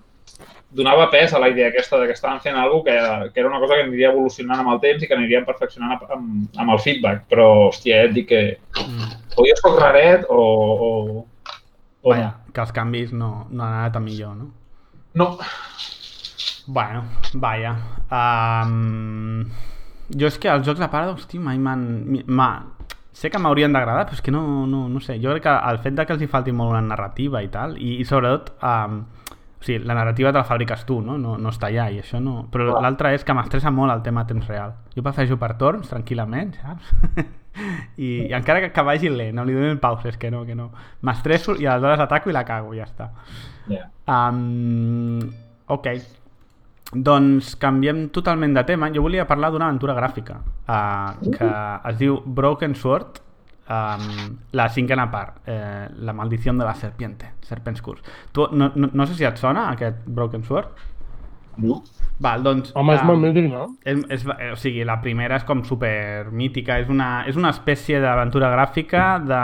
donava pes a la idea aquesta de que estaven fent alguna que, que era una cosa que aniria evolucionant amb el temps i que anirien perfeccionant amb, amb el feedback. Però, hòstia, ja et dic que Mm. o jo soc raret o... o, o Vaja, que els canvis no, no han anat a millor, no? no. Bueno, vaja. Um, jo és que els jocs de part, hosti, mai m'han... m'ha- Sé que m'haurien d'agradar, però és que no, no, no sé. Jo crec que el fet de que els hi falti molt una narrativa i tal, i, i sobretot, um, o sigui, la narrativa te la fabriques tu, no? No, no està allà, i això no... Però Clar. l'altre és que m'estressa molt el tema temps real. Jo prefereixo per torns, tranquil·lament, saps? I, I encara que, que vagi lent, no li donin pauses, que no, que no. M'estresso i aleshores ataco i la cago, ja està. Yeah. Um, ok. Doncs canviem totalment de tema. Jo volia parlar d'una aventura gràfica uh, que es diu Broken Sword, um, la cinquena part, eh, La maldició de la serpiente, Serpent's Curse. Tu, no, no, no sé si et sona aquest Broken Sword. No. Val, doncs... Home, és um, molt mític, no? és, és, o sigui, la primera és com super mítica, és una, és una espècie d'aventura gràfica de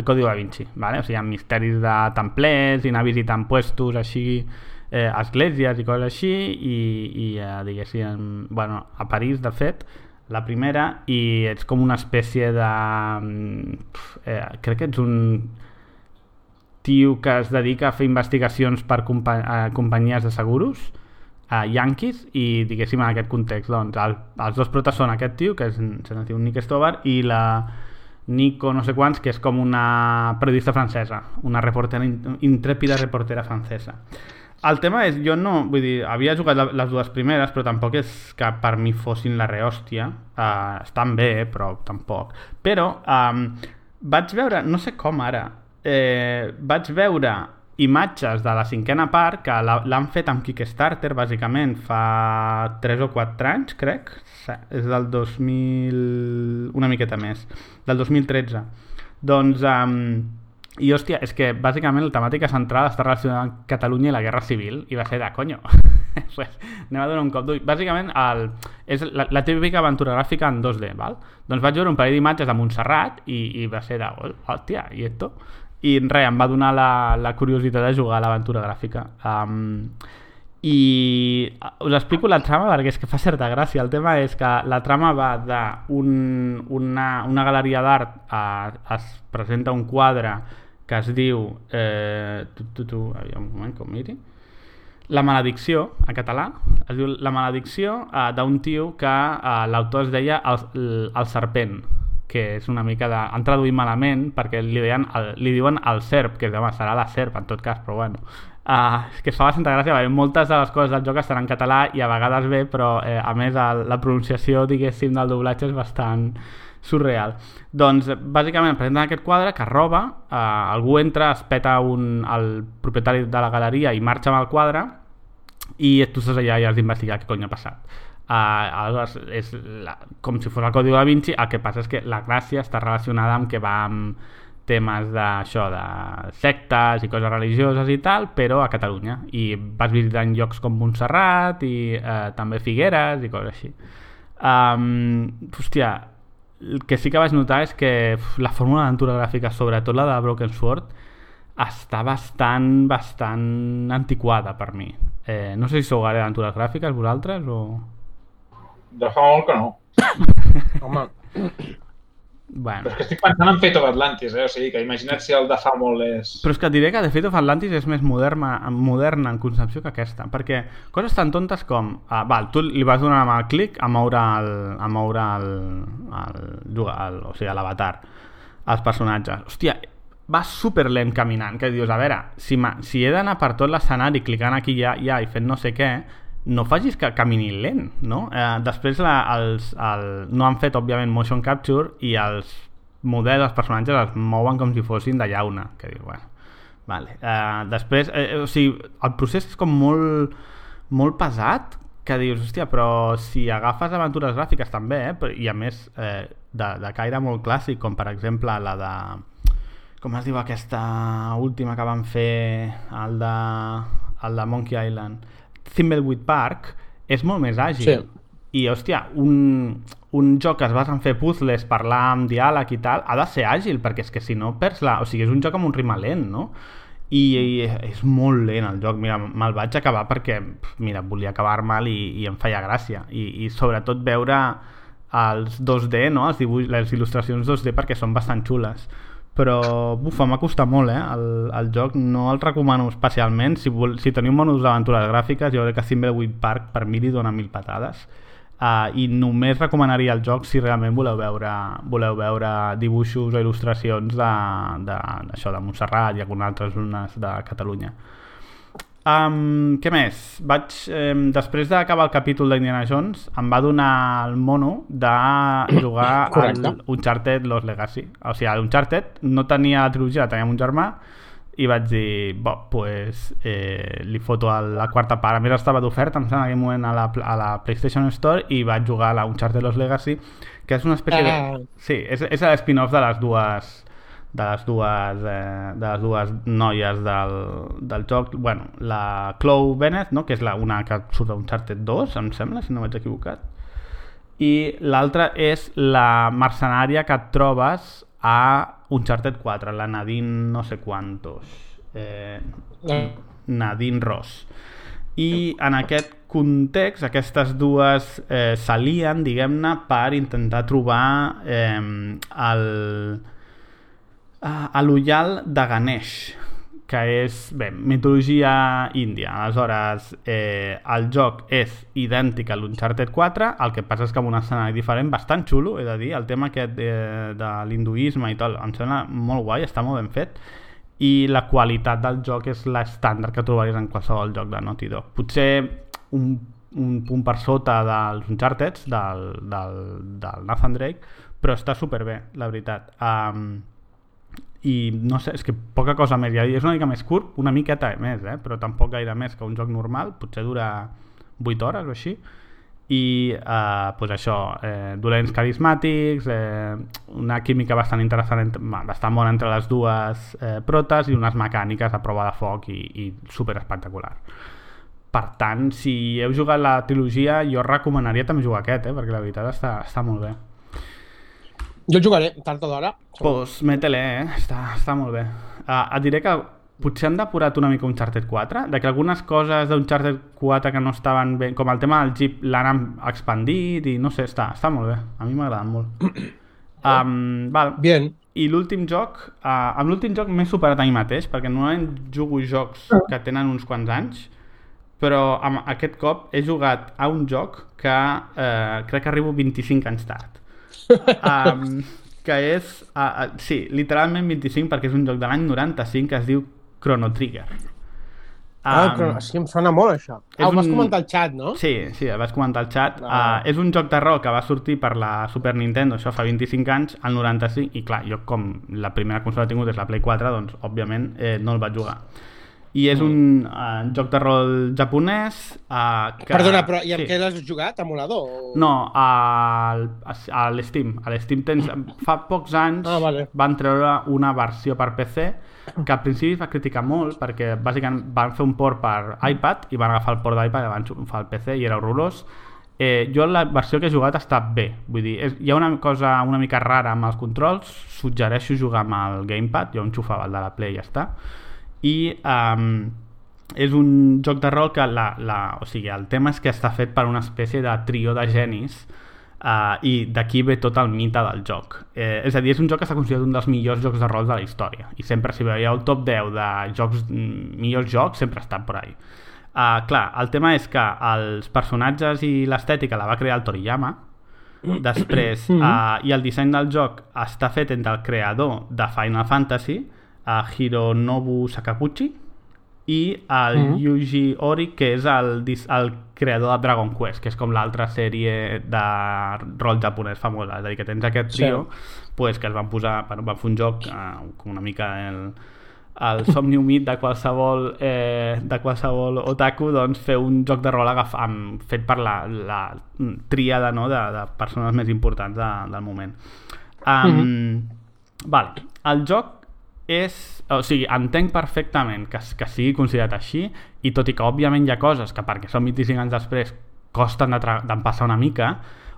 El Código da Vinci, ¿vale? o sigui, amb misteris de templers i anar visitant puestos així, eh, esglésies i coses així, i, i eh, diguéssim, bueno, a París, de fet, la primera, i ets com una espècie de... mm, Eh, crec que ets un tio que es dedica a fer investigacions per compa eh, companyies de seguros, a Yankees i diguéssim en aquest context doncs el, els dos protes són aquest tio que és, se diu Nick Stobar i la Nico no sé quants que és com una periodista francesa una reportera, in- intrèpida reportera francesa el tema és, jo no, vull dir, havia jugat la- les dues primeres, però tampoc és que per mi fossin la rehòstia. Uh, estan bé, però tampoc. Però um, vaig veure, no sé com ara, eh, vaig veure imatges de la cinquena part que l'han fet amb Kickstarter, bàsicament, fa 3 o 4 anys, crec. És del 2000... una miqueta més. Del 2013. Doncs... Um, i, hòstia, és que bàsicament la temàtica central està relacionada amb Catalunya i la Guerra Civil i va ser de, coño, pues, anem a donar un cop d'ull. Bàsicament, el, és la, la típica aventura gràfica en 2D, val? Doncs vaig veure un parell d'imatges de Montserrat i, i va ser de, hòstia, i esto? I res, em va donar la, la curiositat de jugar a l'aventura gràfica. Um, i us explico la trama perquè és que fa certa gràcia. El tema és que la trama va de un, una, una galeria d'art eh, es presenta un quadre que es diu eh, tu, tu, tu, aviam, un moment que ho miri La maledicció, en català, es diu La maledicció eh, d'un tio que eh, l'autor es deia el, el, serpent que és una mica de... Han traduït malament perquè li, deien, el, li diuen el serp, que home, serà la serp en tot cas, però bueno. Uh, és que es fa bastanta gràcia, perquè moltes de les coses del joc estan en català i a vegades bé, però eh, a més el, la pronunciació, diguéssim, del doblatge és bastant surreal. Doncs, bàsicament, presenten aquest quadre que roba, eh, algú entra, es peta un, el propietari de la galeria i marxa amb el quadre i tu estàs allà i has d'investigar què cony ha passat. Uh, aleshores, és la, com si fos el Código da Vinci, el que passa és que la gràcia està relacionada amb que va amb temes d'això, de sectes i coses religioses i tal, però a Catalunya. I vas visitant llocs com Montserrat i eh, també Figueres i coses així. Um, hòstia, el que sí que vaig notar és que uf, la fórmula d'aventura gràfica, sobretot la de Broken Sword, està bastant, bastant antiquada per mi. Eh, no sé si sou gaire d'aventures gràfiques vosaltres o... De fa molt que no. Home, Bueno. Però és que estic pensant en Fate of Atlantis, eh? O sigui, que imagina't si el de fa molt és... Però és que et diré que The Fate of Atlantis és més moderna, moderna en concepció que aquesta, perquè coses tan tontes com... Uh, val, tu li vas donar amb el clic a moure el, a moure el, el, el, el o sigui, l'avatar, els personatges. Hòstia, va super lent caminant, que dius, a veure, si, si he d'anar per tot l'escenari clicant aquí ja, ja i fent no sé què, no facis que camini lent, no? Eh, després la, els, el, no han fet, òbviament, motion capture i els models, els personatges es mouen com si fossin de llauna, que dius, bueno, vale. Eh, després, eh, o sigui, el procés és com molt, molt pesat, que dius, hòstia, però si agafes aventures gràfiques també, eh, i a més eh, de, de caire molt clàssic, com per exemple la de... Com es diu aquesta última que van fer, el de, el de Monkey Island? Thimbleweed Park, és molt més àgil. Sí. I, hòstia, un, un joc que es basa en fer puzzles, parlar amb diàleg i tal, ha de ser àgil, perquè és que si no perds la... O sigui, és un joc amb un ritme lent, no? I, i és molt lent el joc. Mira, me'l vaig acabar perquè, mira, volia acabar-me'l i, i em feia gràcia. I, I sobretot veure els 2D, no? Els dibuix, les il·lustracions 2D perquè són bastant xules però bufa, m'ha costat molt eh? el, el joc, no el recomano especialment. Si, vol, si teniu monos d'aventures gràfiques jo crec que Thimbleweed Park per mi li dona mil patades. Uh, i només recomanaria el joc si realment voleu veure, voleu veure dibuixos o il·lustracions de, de, això, de Montserrat i algunes altres zones de Catalunya Um, què més? Vaig, eh, després d'acabar el capítol d'Indiana Jones em va donar el mono de jugar al Correcte. Uncharted Lost Legacy. O sigui, l'Uncharted no tenia la trilogia, la tenia un germà i vaig dir, bo, pues, eh, li foto a la quarta part. A més estava d'oferta, em sembla, en aquell moment a la, a la PlayStation Store i vaig jugar a l'Uncharted Lost Legacy, que és una espècie Ah. de... Sí, és, és l'spin-off de les dues de les dues, eh, de les dues noies del, del joc. Bueno, la Chloe Bennett no? que és la, una que surt d'Uncharted 2 em sembla, si no vaig equivocat. I l'altra és la mercenària que et trobes a Uncharted 4 la Nadine no sé quantos eh, eh, Nadine Ross. I en aquest context aquestes dues eh, s'alien diguem-ne per intentar trobar eh, el a, a l'ullal de Ganesh que és, bé, mitologia índia. Aleshores, eh, el joc és idèntic a l'Uncharted 4, el que passa és que amb un escenari diferent, bastant xulo, he de dir, el tema aquest de, de l'hinduisme i tot, em sembla molt guai, està molt ben fet, i la qualitat del joc és l'estàndard que trobaries en qualsevol joc de Naughty Dog. Potser un, un punt per sota dels Uncharted, del, del, del Nathan Drake, però està superbé, la veritat. Um, i no sé, és que poca cosa més, ja és una mica més curt, una miqueta més, eh? però tampoc gaire més que un joc normal, potser dura 8 hores o així, i eh, pues això, eh, dolents carismàtics, eh, una química bastant interessant, bastant bona entre les dues eh, protes i unes mecàniques a prova de foc i, i super espectacular. Per tant, si heu jugat la trilogia, jo recomanaria també jugar aquest, eh? perquè la veritat està, està molt bé. Jo jugaré tard o d'hora. Pues métele, eh? Està, està molt bé. Uh, et diré que potser han depurat una mica Uncharted 4, de que algunes coses d'Uncharted 4 que no estaven bé, com el tema del Jeep l'han expandit i no sé, està, està molt bé. A mi m'ha agradat molt. Um, val. Bien. I l'últim joc, uh, amb l'últim joc m'he superat a mi mateix, perquè normalment jugo jocs que tenen uns quants anys, però amb aquest cop he jugat a un joc que eh, crec que arribo 25 anys tard. Um, que és, uh, uh, sí, literalment 25 perquè és un joc de l'any 95 que es diu Chrono Trigger. Ah, Um, però sí, em sona molt això. Ah, ho vas un- comentar al xat, no? Sí, sí, el vaig comentar al xat. Ah. Uh, és un joc de rol que va sortir per la Super Nintendo, això fa 25 anys, al 95, i clar, jo com la primera consola que he tingut és la Play 4, doncs, òbviament, eh, no el vaig jugar. I és un uh, joc de rol japonès uh, que... Perdona, però i amb sí. què l'has jugat? Emulador? O... No, al, a l'Steam. A l'Steam tens... Fa pocs anys Ah, vale. van treure una versió per PC que al principi es va criticar molt perquè bàsicament van fer un port per iPad i van agafar el port d'iPad i van enxufar al PC i era horrorós. Eh, jo la versió que he jugat està bé, vull dir, és, hi ha una cosa una mica rara amb els controls, suggereixo jugar amb el gamepad, jo enxufava el de la Play i ja està, i um, és un joc de rol que la, la, o sigui, el tema és que està fet per una espècie de trio de genis uh, i d'aquí ve tot el mite del joc. Eh, és a dir, és un joc que s'ha considerat un dels millors jocs de rol de la història i sempre si veieu el top 10 de jocs, mm, millors jocs sempre està por ahí. Uh, clar, el tema és que els personatges i l'estètica la va crear el Toriyama, després, uh, i el disseny del joc està fet entre el creador de Final Fantasy, uh, Hironobu Sakaguchi, i el Mhm. Yuji Ori, que és el, dis- el creador de Dragon Quest, que és com l'altra sèrie de rol japonès famosa. És a dir, que tens aquest Sí. trio pues, que es van posar, bueno, van fer un joc eh, com una mica el, el somni humit de qualsevol, eh, de qualsevol otaku, doncs fer un joc de rol agaf, amb, fet per la, la tríada no, de, de persones més importants de, del moment. Um, Vale, el joc és... O sigui, entenc perfectament que, que sigui considerat així i tot i que òbviament hi ha coses que perquè són 25 anys després costen de d'empassar una mica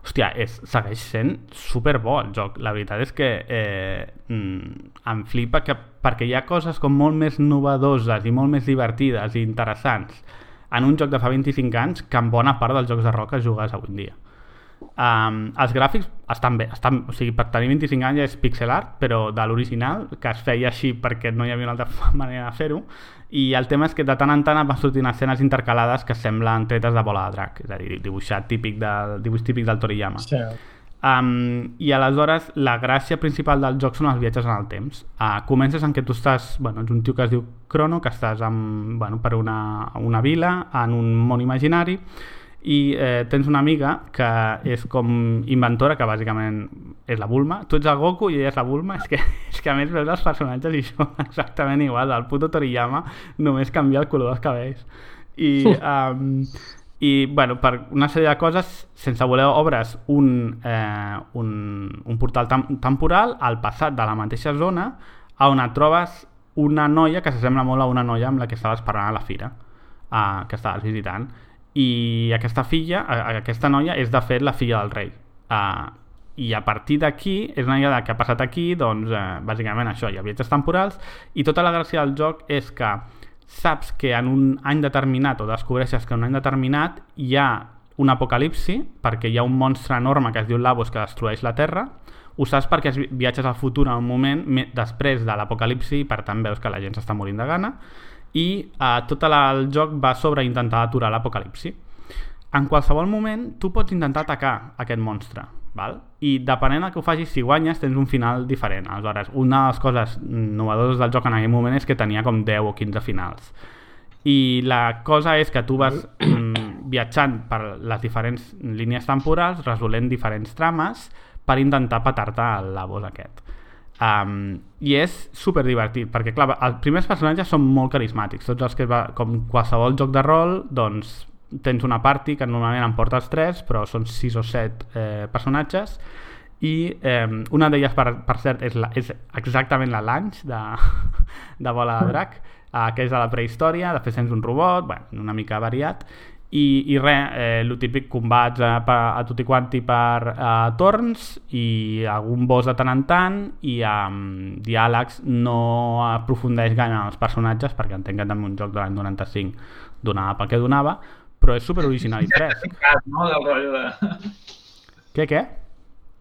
hòstia, és, segueix sent super bo el joc. La veritat és que eh, mm, em flipa que, perquè hi ha coses com molt més novedoses i molt més divertides i interessants en un joc de fa 25 anys que en bona part dels jocs de que jugues avui en dia. Um, els gràfics estan bé, estan, o sigui, per tenir 25 anys és pixel art, però de l'original, que es feia així perquè no hi havia una altra manera de fer-ho, i el tema és que de tant en tant van sortint escenes intercalades que semblen tretes de bola de drac, és a dir, dibuixat típic del, dibuix típic del Toriyama. Sí. Um, I aleshores la gràcia principal del joc són els viatges en el temps. Uh, comences en què tu estàs, bueno, ets un tio que es diu Crono, que estàs amb, bueno, per una, una vila, en un món imaginari, i eh, tens una amiga que és com inventora, que bàsicament és la Bulma. Tu ets el Goku i ella és la Bulma. És que, és que a més veus els personatges i són exactament igual. El puto Toriyama només canvia el color dels cabells. I, um, i bueno, per una sèrie de coses, sense voler obres un, eh, un, un portal tem temporal al passat de la mateixa zona a on et trobes una noia que s'assembla molt a una noia amb la que estaves parlant a la fira, eh, que estaves visitant. I aquesta filla, aquesta noia, és de fet la filla del rei. Eh, i a partir d'aquí, és una idea de què ha passat aquí, doncs eh, bàsicament això, hi ha viatges temporals i tota la gràcia del joc és que saps que en un any determinat o descobreixes que en un any determinat hi ha un apocalipsi perquè hi ha un monstre enorme que es diu Lavos que destrueix la Terra ho saps perquè es vi- viatges al futur en un moment me- després de l'apocalipsi per tant veus que la gent s'està morint de gana i eh, tot la, el joc va sobre intentar aturar l'apocalipsi. En qualsevol moment tu pots intentar atacar aquest monstre val? i depenent del que ho facis si guanyes tens un final diferent. Aleshores una de les coses novedoses del joc en aquell moment és que tenia com 10 o 15 finals. I la cosa és que tu vas viatjant per les diferents línies temporals resolent diferents trames per intentar petar-te el labos aquest Um, i és super divertit perquè clar, els primers personatges són molt carismàtics. Tots els que va, com qualsevol joc de rol doncs tens una party que normalment en portes 3 però són 6 o 7 eh, personatges. I eh, una d'elles per, per cert és, la, és exactament la Lange de, de Bola de Drac eh, que és de la prehistòria. Després tens un robot, bueno, una mica variat i, i res, eh, el típic combats a, a, a tot i quanti per a, torns i algun boss de tant en tant i amb diàlegs no aprofundeix gaire en els personatges perquè entenc que també un joc de l'any 95 donava pel que donava però és super original i fresc 65 cas, no? Del rotllo de... què, què?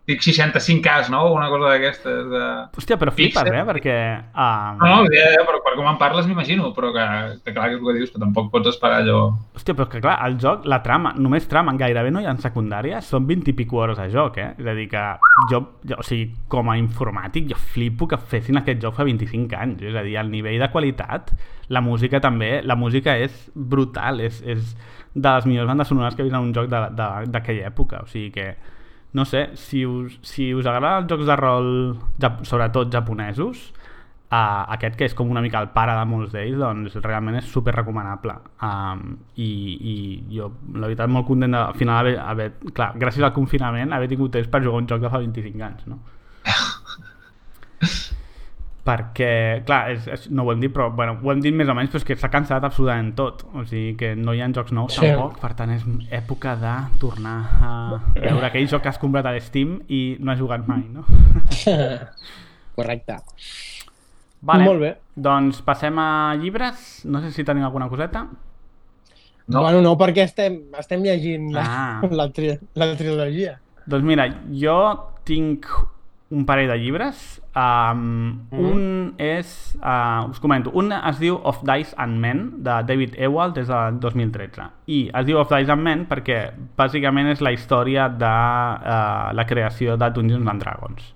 Dic 65 cas, no? Una cosa d'aquestes de... Hòstia, però flipes, eh? Perquè... Um... No, no, ja, ja, però per com en parles m'imagino, però que, que clar que és el que dius, que tampoc pots esperar allò... Hòstia, però que clar, el joc, la trama, només trama, gairebé no hi ha secundàries, són 20 i pico hores de joc, eh? És a dir que jo, jo, o sigui, com a informàtic, jo flipo que fessin aquest joc fa 25 anys, és a dir, el nivell de qualitat, la música també, la música és brutal, és, és de les millors bandes sonores que he vist en un joc de- de- d'aquella època, o sigui que no sé, si us, si us agraden els jocs de rol, jap sobretot japonesos, uh, aquest que és com una mica el pare de molts d'ells, doncs realment és super recomanable. Um, i, I jo, la veritat, molt content de, al final, haver, haver, clar, gràcies al confinament, haver tingut temps per jugar un joc de fa 25 anys, no? perquè, clar, és, és, no ho hem dit, però bueno, ho hem dit més o menys, però és que s'ha cancel·lat absolutament tot. O sigui que no hi ha jocs nous Sí. tampoc, per tant és època de tornar a veure aquell joc que has comprat a l'Steam i no has jugat mai, no? Correcte. Vale. Molt bé. Doncs passem a llibres. No sé si tenim alguna coseta. No. Bueno, no, perquè estem, estem llegint la, Ah. la, tri la trilogia. Doncs mira, jo tinc un parell de llibres. Um, Mm. Un és, uh, us comento, un es diu Of Dice and Men, de David Ewald, des del 2013. I es diu Of Dice and Men perquè bàsicament és la història de uh, la creació de Dungeons and Dragons.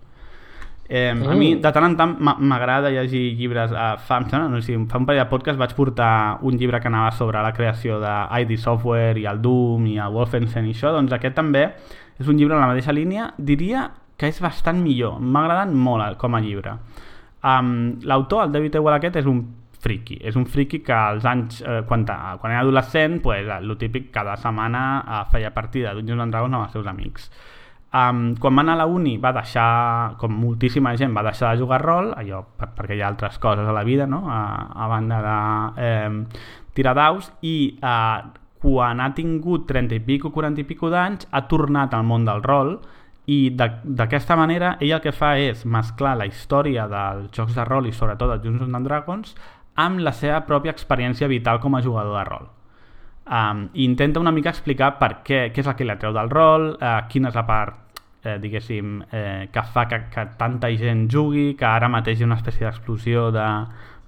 Eh, A mi, Mm. de tant en tant, m'a- m'agrada llegir llibres. Uh, fa, em sembla, no sé, fa un parell de podcasts vaig portar un llibre que anava sobre la creació de ID Software i el Doom i el Wolfenstein i això, doncs aquest també és un llibre en la mateixa línia. Diria que és bastant millor. M'ha agradat molt eh, com a llibre. Um, L'autor, el David Ewell aquest, és un friki. És un friki que als anys, eh, quan, quan era adolescent, pues, el típic, cada setmana eh, feia partida de Dungeons Dragons amb els seus amics. Um, quan va anar a la uni va deixar, com moltíssima gent, va deixar de jugar rol, allò per, perquè hi ha altres coses a la vida, no? a, a banda de eh, tirar daus, i eh, quan ha tingut 30 i pico, 40 i pico d'anys, ha tornat al món del rol, i d'aquesta manera ell el que fa és mesclar la història dels jocs de rol i sobretot de Dungeons and Dragons amb la seva pròpia experiència vital com a jugador de rol. Um, intenta una mica explicar per què, què és el que li atreu del rol, uh, quina és la part, eh, diguéssim, eh, que fa que, que tanta gent jugui, que ara mateix hi ha una espècie d'explosió de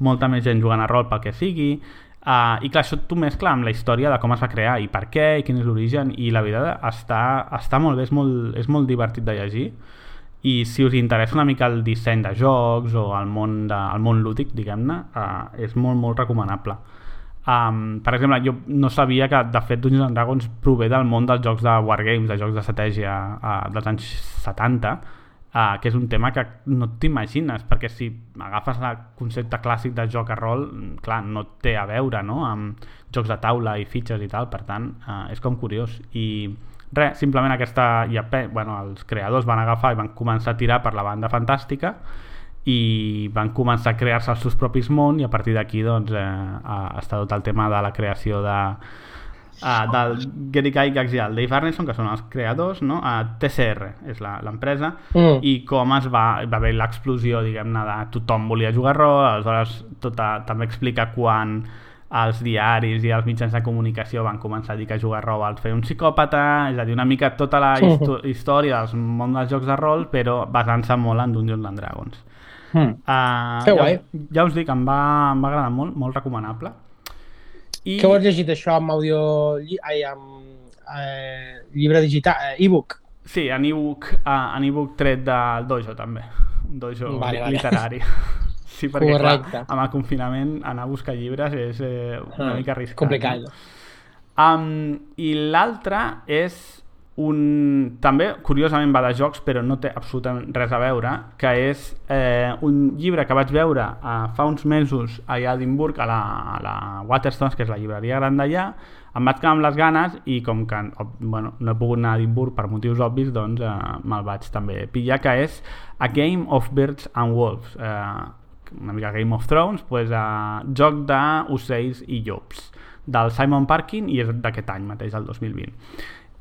molta més gent jugant a rol pel que sigui, uh, i clar, això tu mescla amb la història de com es va crear i per què, i quin és l'origen, i la veritat està, està molt bé, és molt, és molt divertit de llegir, i si us interessa una mica el disseny de jocs o el món, de, el món lúdic, diguem-ne, uh, és molt, molt recomanable. Um, per exemple, jo no sabia que de fet Dungeons and Dragons prové del món dels jocs de wargames, de jocs d'estratègia uh, dels anys 70, uh, que és un tema que no t'imagines, perquè si agafes el concepte clàssic de joc a rol, clar, no té a veure no? amb jocs de taula i fitxes i tal, per tant, uh, és com curiós. I res, simplement aquesta... Ja, bueno, els creadors van agafar i van començar a tirar per la banda fantàstica i van començar a crear-se els seus propis món i a partir d'aquí doncs, eh, ha- està tot el tema de la creació de, uh, del Gary Gygax i el Dave Arneson, que són els creadors, no? Uh, TCR és la- l'empresa, Mm. i com es va, va haver l'explosió, diguem-ne, de tothom volia jugar rol, aleshores tota, també explica quan els diaris i els mitjans de comunicació van començar a dir que jugar rol el feia un psicòpata, és a dir, una mica tota la histo història del món dels jocs de rol, però basant-se molt en Dungeons and Dragons. Hmm. Uh, Que ja, guai. Ja us dic, em va, em va agradar molt, molt recomanable. I... Què ho has llegit això amb àudio... lli- Ai, amb eh, llibre digital, eh, e-book? Sí, en e-book, uh, en e-book tret del dojo també, un dojo Vale, vale. literari. Sí, perquè Correcte. clar, amb el confinament anar a buscar llibres és eh, una Ah, mica arriscat. complicat. No? Um, I l'altre és un... també curiosament va de jocs però no té absolutament res a veure que és eh, un llibre que vaig veure eh, fa uns mesos allà a Edimburg a la, a la Waterstones que és la llibreria gran d'allà em vaig quedar amb les ganes i com que bueno, no he pogut anar a Edimburg per motius obvis doncs eh, me'l vaig també pillar que és A Game of Birds and Wolves eh, una mica Game of Thrones pues, eh, joc d'ocells i llops del Simon Parkin i és d'aquest any mateix, del 2020.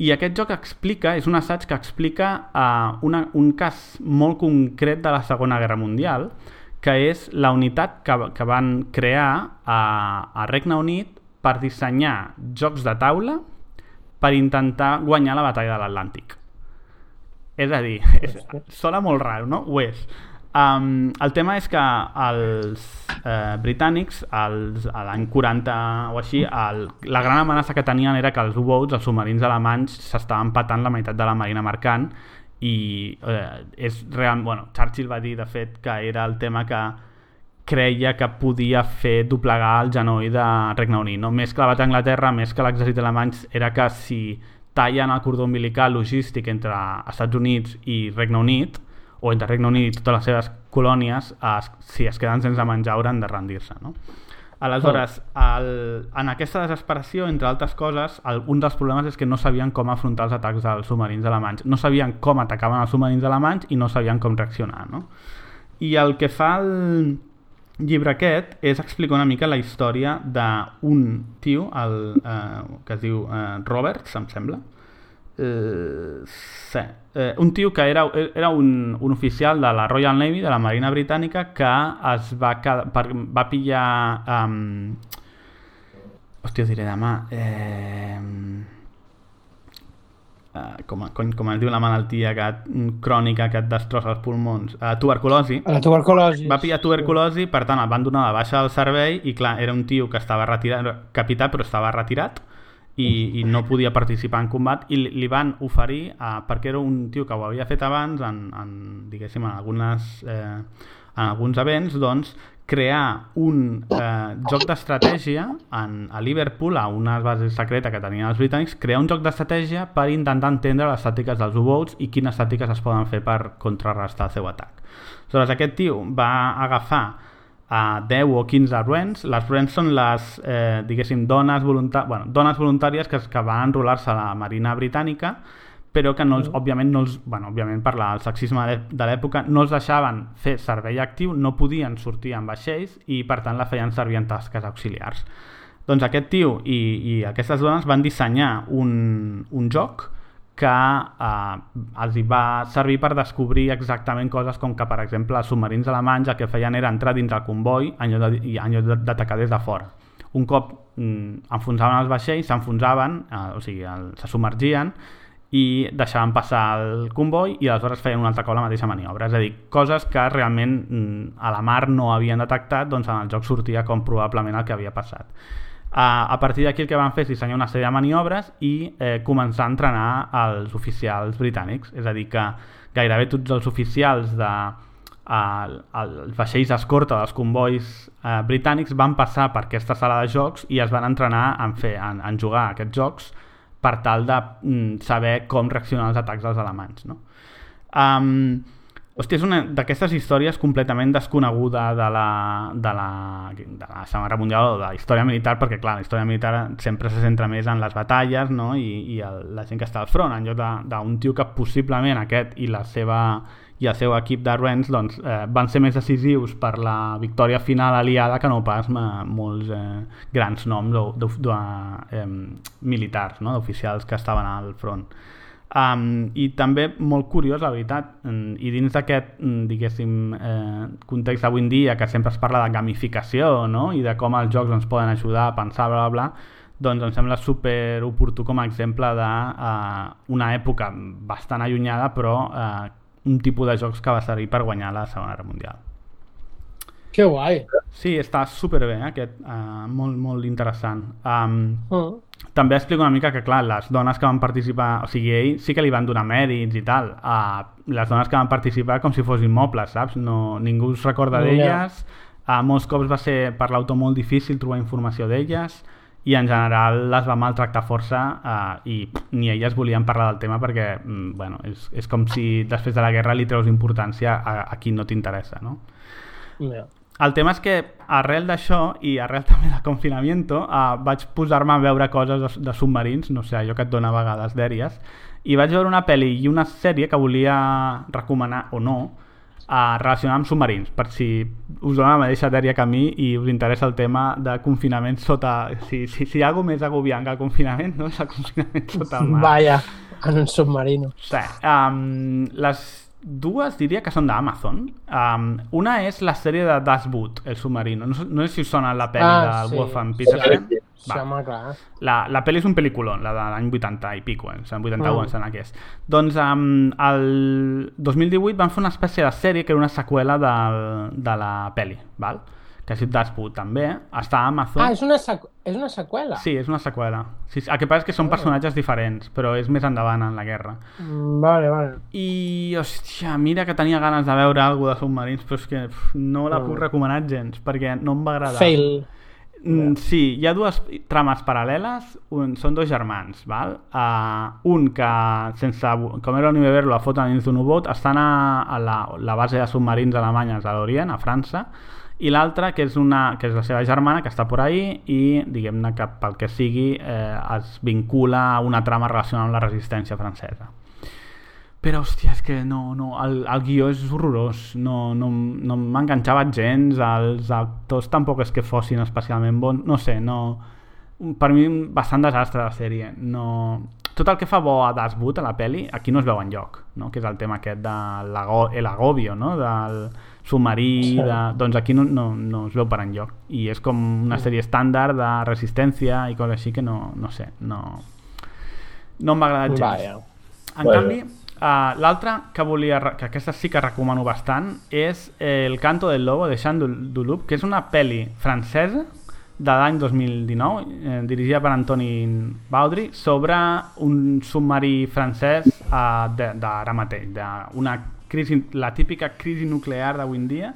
I aquest joc explica, és un assaig que explica uh, una, un cas molt concret de la Segona Guerra Mundial, que és la unitat que, que van crear a, a Regne Unit per dissenyar jocs de taula per intentar guanyar la batalla de l'Atlàntic. És a dir, és, sona molt raro, no? Ho és. Um, el tema és que els eh, britànics, els, a l'any 40 o així, el, la gran amenaça que tenien era que els U-boats, els submarins alemanys, s'estaven patant la meitat de la marina mercant i eh, és real, bueno, Churchill va dir de fet que era el tema que creia que podia fer doblegar el genoll de Regne Unit. No? Més que la bata d'Anglaterra, més que l'exèrcit alemany, era que si tallen el cordó umbilical logístic entre Estats Units i Regne Unit, o entre Regne Unit i totes les seves colònies, es, si es queden sense menjar hauran de rendir-se. No? Aleshores, el, en aquesta desesperació, entre altres coses, el, un dels problemes és que no sabien com afrontar els atacs dels submarins alemanys. No sabien com atacaven els submarins alemanys i no sabien com reaccionar. No? I el que fa el llibre aquest és explicar una mica la història d'un tio el, eh, que es diu eh, Roberts, em sembla, Eh, sí. Eh, un tio que era, era un, un oficial de la Royal Navy, de la Marina Britànica, que es va, per, va pillar... Um, hòstia, diré demà... Eh, eh, com, cony, com es diu la malaltia que, crònica que et destrossa els pulmons? Eh, tuberculosi. La tuberculosi. Va pillar tuberculosi, per tant el van donar de baixa del servei i clar, era un tio que estava retirat, capità però estava retirat i, i no podia participar en combat i li, li van oferir, eh, perquè era un tio que ho havia fet abans en, en diguéssim, en, algunes, eh, en alguns events, doncs crear un eh, joc d'estratègia a Liverpool, a una base secreta que tenien els britànics, crear un joc d'estratègia per intentar entendre les tàctiques dels U-Boats i quines tàctiques es poden fer per contrarrestar el seu atac. Aleshores, aquest tio va agafar a 10 o 15 Wrens. Les Wrens són les, eh, diguéssim, dones, volunta bueno, dones voluntàries que, que van enrolar-se a la Marina Britànica però que no els, òbviament, no els, bueno, òbviament per la, el sexisme de l'època no els deixaven fer servei actiu, no podien sortir amb vaixells i per tant la feien servir en tasques auxiliars. Doncs aquest tio i, i aquestes dones van dissenyar un, un joc que eh, els va servir per descobrir exactament coses com que, per exemple, els submarins alemanys el que feien era entrar dins el comboi en lloc de- en lloc d'atacar des de fora. Un cop mm, enfonsaven els vaixells, s'enfonsaven, eh, o sigui, el, se submergien i deixaven passar el comboi i aleshores feien un altre cop la mateixa maniobra. És a dir, coses que realment mm, a la mar no havien detectat, doncs en el joc sortia com probablement el que havia passat. A partir d'aquí el que van fer és dissenyar una sèrie de maniobres i eh, començar a entrenar els oficials britànics. És a dir, que gairebé tots els oficials de uh, els vaixells escorta dels convois uh, britànics van passar per aquesta sala de jocs i es van entrenar en, fer, en, en jugar a aquests jocs per tal de mm, saber com reaccionar als atacs dels alemanys. No? Um, hòstia, és una d'aquestes històries completament desconeguda de la, de, la, de la Segona Mundial o de la història militar, perquè clar, la història militar sempre se centra més en les batalles no? i, i el, la gent que està al front, en lloc de- d'un tio que possiblement aquest i la seva i el seu equip de Rens doncs, eh, van ser més decisius per la victòria final aliada que no pas eh, molts eh, grans noms o, de, de, eh, militars, no? d'oficials que estaven al front. Um, I també molt curiós, la veritat, mm, i dins d'aquest, mm, diguéssim, eh, context d'avui en dia, que sempre es parla de gamificació, no?, i de com els jocs ens poden ajudar a pensar, bla, bla, bla, doncs em sembla super oportú com a exemple d'una uh, una època bastant allunyada, però uh, un tipus de jocs que va servir per guanyar la Segona Guerra Mundial. Que guai. Sí, està superbé, eh, aquest, uh, molt, molt interessant. Um, Mm. També explico una mica que, clar, les dones que van participar... O sigui, ell sí que li van donar mèrits i tal. Uh, les dones que van participar com si fossin mobles, saps? No, ningú es recorda Ja. d'elles. Uh, molts cops va ser per l'autor molt difícil trobar informació d'elles i en general les va maltractar força uh, i pff, ni elles volien parlar del tema perquè mm, bueno, és, és com si després de la guerra li treus importància a, a qui no t'interessa, no? Ja. El tema és que arrel d'això i arrel també del confinamiento uh, vaig posar-me a veure coses de, de submarins, no sé, allò que et dona a vegades dèries, i vaig veure una pel·li i una sèrie que volia recomanar o no uh, relacionada amb submarins, per si us dona la mateixa dèria que a mi i us interessa el tema de confinament sota... Si, si, si hi ha alguna més agobiant que el confinament, no és el confinament sota el mar. Vaya, en un submarino. Sí, um, les dues diria que són d'Amazon. Um, una és la sèrie de Das Boot, el submarino. No, sé- no sé si us sona la pel·li Ah, del sí, Wolfgang sí. Petersen. Sí, home, clar. La, la pel·li és un pel·lículon, la de l'any 80 i pico, eh? l'any 81 Mm. em sembla que és. Doncs um, el 2018 van fer una espècie de sèrie que era una seqüela del, de la pel·li, val? Que ha sigut Dashboot també, està a Amazon. Ah, és una, és una seqüela? Sí, és una seqüela. Sí, el que passa és que són personatges diferents, però és més endavant en la guerra. Mm, Vale, vale. I, hòstia, mira que tenia ganes de veure alguna de submarins, però és que pf, no la puc Mm. recomanar gens, perquè no em va agradar. Fail. Mm, sí, hi ha dues trames paral·leles, un, són dos germans, val? Uh, un que, sense, com era l'Univer, la foten dins d'un U-boat, estan a, a la, la base de submarins alemanyes a l'Orient, a França, i l'altra, que, és una, que és la seva germana, que està por ahí, i diguem-ne que pel que sigui eh, es vincula a una trama relacionada amb la resistència francesa. Però, hòstia, és que no, no, el, el guió és horrorós, no, no, no m'enganxava gens, els actors tampoc és que fossin especialment bons, no sé, no... Per mi, bastant desastre la sèrie, no... tot el que fa bo a Das Boot, a la peli, aquí no es veu en lloc, no? que és el tema aquest de l'ago- l'agobio, no? del submarí, Sí. de... doncs aquí no, no, no es veu per enlloc. I és com una sèrie estàndard de resistència i coses així que no, no sé, no, no m'ha agradat gens. Vaja. En Bueno. canvi, uh, l'altre que volia, que aquesta sí que recomano bastant, és eh, El canto del lobo de Jean Dul- Duluth, que és una pel·li francesa de l'any 2019, eh, dirigida per Antoni Baudry, sobre un submarí francès uh, d'ara mateix, d'una crisi, la típica crisi nuclear d'avui en dia,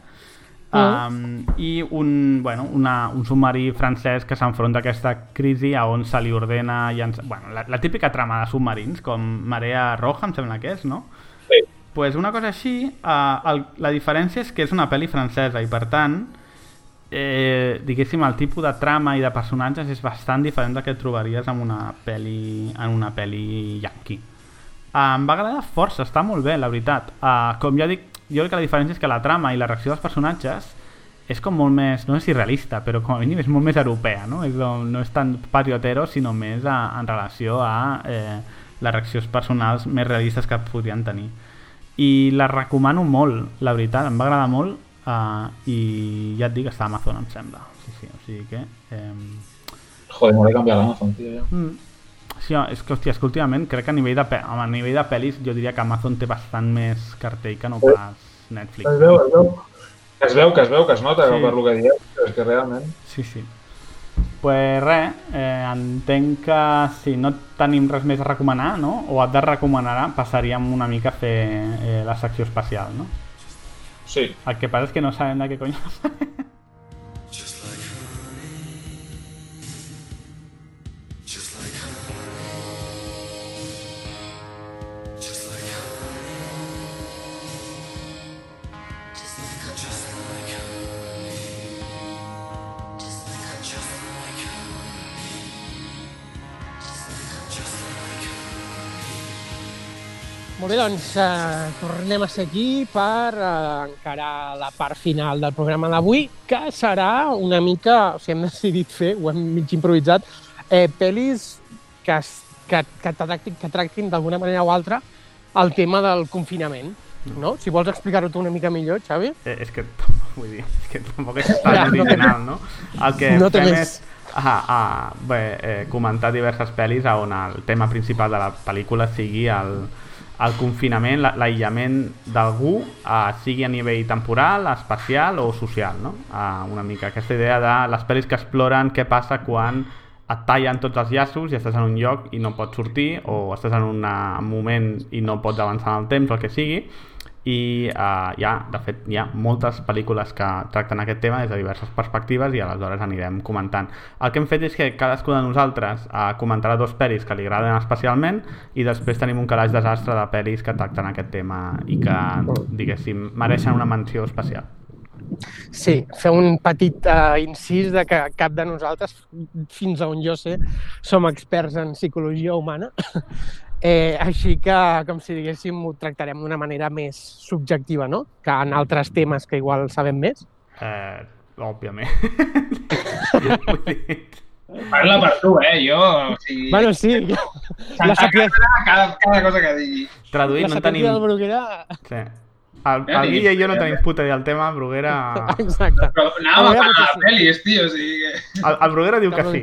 Um, i un, bueno, una, un submarí francès que s'enfronta a aquesta crisi a on se li ordena llançar, bueno, la, la típica trama de submarins com Marea Roja em sembla que és, no? Sí. pues una cosa així uh, el, la diferència és que és una pel·li francesa i per tant eh, diguéssim el tipus de trama i de personatges és bastant diferent del que trobaries en una pel·li, en una pel·li yankee em va agradar força, està molt bé la veritat uh, com ja dic, jo crec que la diferència és que la trama i la reacció dels personatges és com molt més, no sé si realista, però com a mínim és molt més europea, no? És, no és tan patriotero, sinó més a, en relació a eh, les reaccions personals més realistes que podrien tenir. I la recomano molt, la veritat, em va agradar molt uh, i ja et dic, està a Amazon, em sembla. Sí, sí, o sigui que... Eh, Joder, m'ho he canviat l'Amazon, tio. jo. mm, sí, és que, hòstia, és que últimament crec que a nivell de, home, a nivell de pel·lis jo diria que Amazon té bastant més cartell que no pas Netflix. Es veu, es veu. Es veu, que es veu, que es nota Sí. per lo que dieu, és que realment... Sí, sí. Pues res, eh, entenc que si no tenim res més a recomanar, no? O et de recomanar, passaríem una mica a fer eh, la secció especial, no? Sí. El que passa és que no sabem de què cony Molt bé, doncs eh, tornem a ser aquí per eh, encarar la part final del programa d'avui, que serà una mica, o sigui, hem decidit fer, ho hem mig improvisat, eh, pel·lis que, que, que, tractin, que tractin d'alguna manera o altra el tema del confinament. No? Si vols explicar-ho tu una mica millor, Xavi. Eh, és que vull dir, és que tampoc és tan Ja, original, no? El que No fem és ah, ah, bé, eh, comentar diverses pel·lis on el tema principal de la pel·lícula sigui el, el confinament, la- l'aïllament d'algú, eh, sigui a nivell temporal, espacial o social, no? Eh, una mica aquesta idea de les pel·lis que exploren què passa quan et tallen tots els llaços i estàs en un lloc i no pots sortir o estàs en un moment i no pots avançar en el temps el que sigui i uh, hi ha, de fet, hi ha moltes pel·lícules que tracten aquest tema des de diverses perspectives i aleshores anirem comentant. El que hem fet és que cadascú de nosaltres uh, comentarà dos pel·lis que li agraden especialment i després tenim un calaix desastre de pel·lis que tracten aquest tema i que, diguéssim, mereixen una menció especial. Sí, fer un petit uh, incís de que cap de nosaltres, fins a on jo sé, som experts en psicologia humana. Eh, així que, com si diguéssim, ho tractarem d'una manera més subjectiva, no? Que en altres temes que igual sabem més. Eh, òbviament. Parla per tu, eh? Jo, o sigui... Bueno, sí, la. Clara, cada, cada cosa que digui. traduït, la no tenim... del Bruguera... Sí. El, Ja el Guille i jo no tenim puta idea del tema, el Bruguera... Exacte. Però anàvem a parlar de sí. pel·lis, tio, o sigui. El, el Bruguera diu que sí.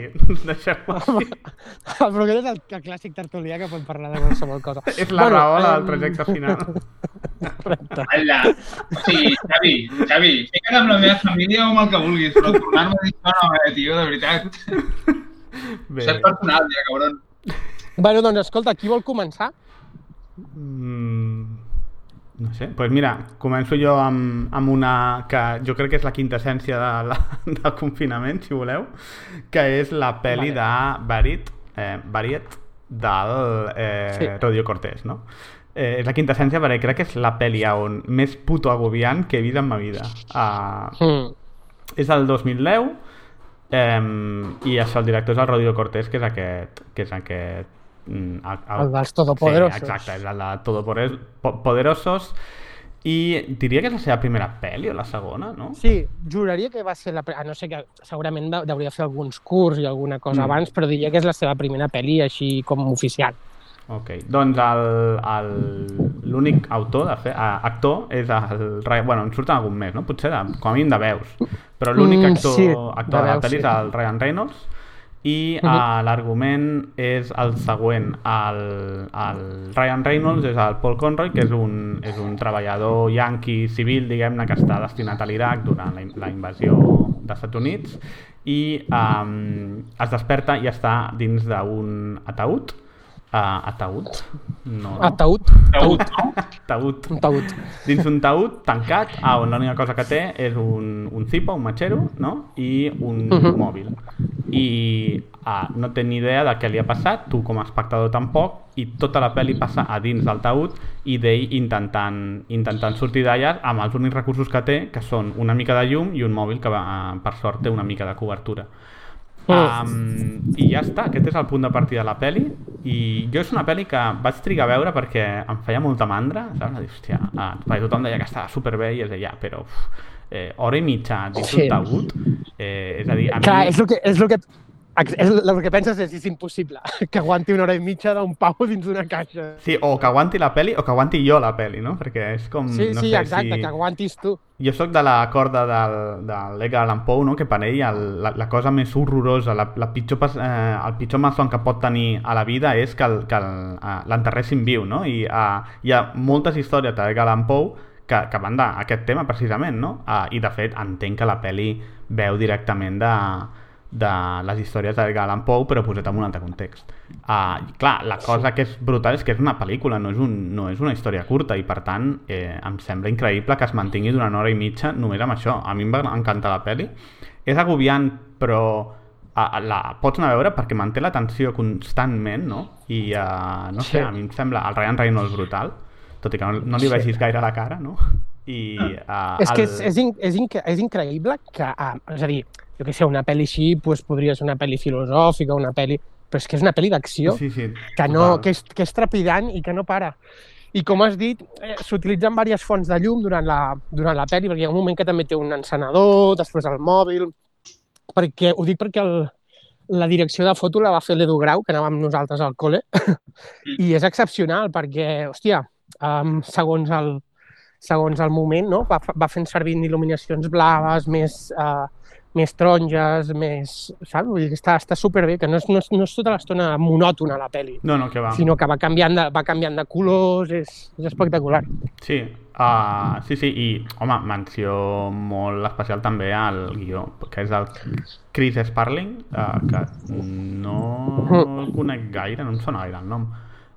Deixem-ho així. El Bruguera és el, el clàssic tertulià que pot parlar de qualsevol cosa. És la raola del em, trajecte final. Allà. O sigui, Xavi, Xavi, fica't amb la meva família o amb el que vulguis, però tornar-me a dir això no, eh, tio, de veritat. Bé. És personal, ja, cabron. Bueno, doncs escolta, qui vol començar? Mm, no sé, doncs pues mira, començo jo amb, amb una que jo crec que és la quinta essència de la, del confinament, si voleu, que és la pel·li Vale. de Barit, eh, Bariet del eh, Sí. Rodrigo Cortés, no? Eh, és la quinta essència perquè crec que és la pel·li on més puto agobiant que he vist en ma vida. Uh, Mm. és del 2010 eh, i això, el director és el Rodrigo Cortés que és aquest que és aquest mm, el, El dels Todopoderosos. sí, exacte, és el de Todopoderosos i diria que és la seva primera pel·li o la segona, no? Sí, juraria que va ser la... pre- A no sé que segurament hauria de fer alguns curs i alguna cosa Mm. abans, però diria que és la seva primera pel·li així com oficial. Ok, doncs l'únic autor, de eh, actor, és el... Bueno, en surten algun més, no? Potser de, com a mínim de veus. Però l'únic Mm, actor, sí, actor de de la pel·li sí. és el Ryan Reynolds i Mhm. uh l'argument és el següent. El, el Ryan Reynolds és el Paul Conroy, que és un, és un treballador yanqui civil, diguem-ne, que està destinat a l'Iraq durant la, la invasió dels Estats Units i um, es desperta i està dins d'un ataúd Uh, ataúd? No, no. Ataúd. Taüt, no? Taüt. Un taüt. Dins un taüt tancat, ah, on l'única cosa que té és un, un zipa, un matxero, no? I un Mhm. mòbil. I ah, no té ni idea de què li ha passat, tu com a espectador tampoc, i tota la pel·li passa a dins del taüt i d'ell intentant, intentant sortir d'allà amb els únics recursos que té, que són una mica de llum i un mòbil que va, per sort té una mica de cobertura. Um, I ja està, aquest és el punt de partida de la peli i jo és una peli que vaig trigar a veure perquè em feia molta mandra saps? Dir, hòstia, ah, perquè tothom deia que estava superbé i és ja, però uf, eh, hora i mitja dins Sí. un taüt eh, és a dir, a Clar, mi... és el que, és el que, el que penses és, és impossible que aguanti una hora i mitja d'un pau dins d'una caixa. Sí, o que aguanti la peli o que aguanti jo la peli, no? Perquè és com... Sí, no sí, sé, exacte, si... que aguantis tu. Jo sóc de la corda del, de l'Edgar Allan Poe, no? que per ell el, la, la cosa més horrorosa, la, la pitjor, eh, el pitjor malson que pot tenir a la vida és que el- que el- eh, l'enterressin viu, no? I eh, hi ha moltes històries d'Edgar Allan Poe que, que van d'aquest tema precisament, no? Eh, I de fet entenc que la peli veu directament de, de les històries d'Edgar Allan Poe però posat en un altre context. Uh, clar, la cosa que és brutal és que és una pel·lícula, no és, un, no és una història curta i per tant eh, em sembla increïble que es mantingui durant una hora i mitja només amb això. A mi em va encantar la pel·li. És agobiant, però uh, la pots anar a veure perquè manté l'atenció constantment, no? I uh, no sé, Sí. a mi em sembla el Ryan Reynolds brutal, tot i que no, no li vegis gaire a la cara, no? I, uh, És que és, és, in, és, inc és increïble que, ah, és a dir, jo què sé, una pel·li així pues, podria ser una pel·li filosòfica, una pel·li... Però és que és una pel·li d'acció Sí, sí, que, no, total. que, és, que és trepidant i que no para. I com has dit, eh, s'utilitzen diverses fonts de llum durant la, durant la pel·li, perquè hi ha un moment que també té un encenedor, després el mòbil... Perquè, ho dic perquè el, la direcció de foto la va fer l'Edu Grau, que anàvem nosaltres al col·le, i és excepcional perquè, hòstia, um, segons el, segons el moment, no? va, va fent servir il·luminacions blaves, més, uh, més taronges, més... Saps? Vull dir que està, està superbé, que no és, no és, no és tota l'estona monòtona la pel·li, No, no, que va. sinó que va canviant de, va canviant de colors, és, és espectacular. Sí, uh, sí, sí, i, home, menció molt especial també al guió, que és el Chris Sparling, uh, que no el conec gaire, no em sona gaire el nom.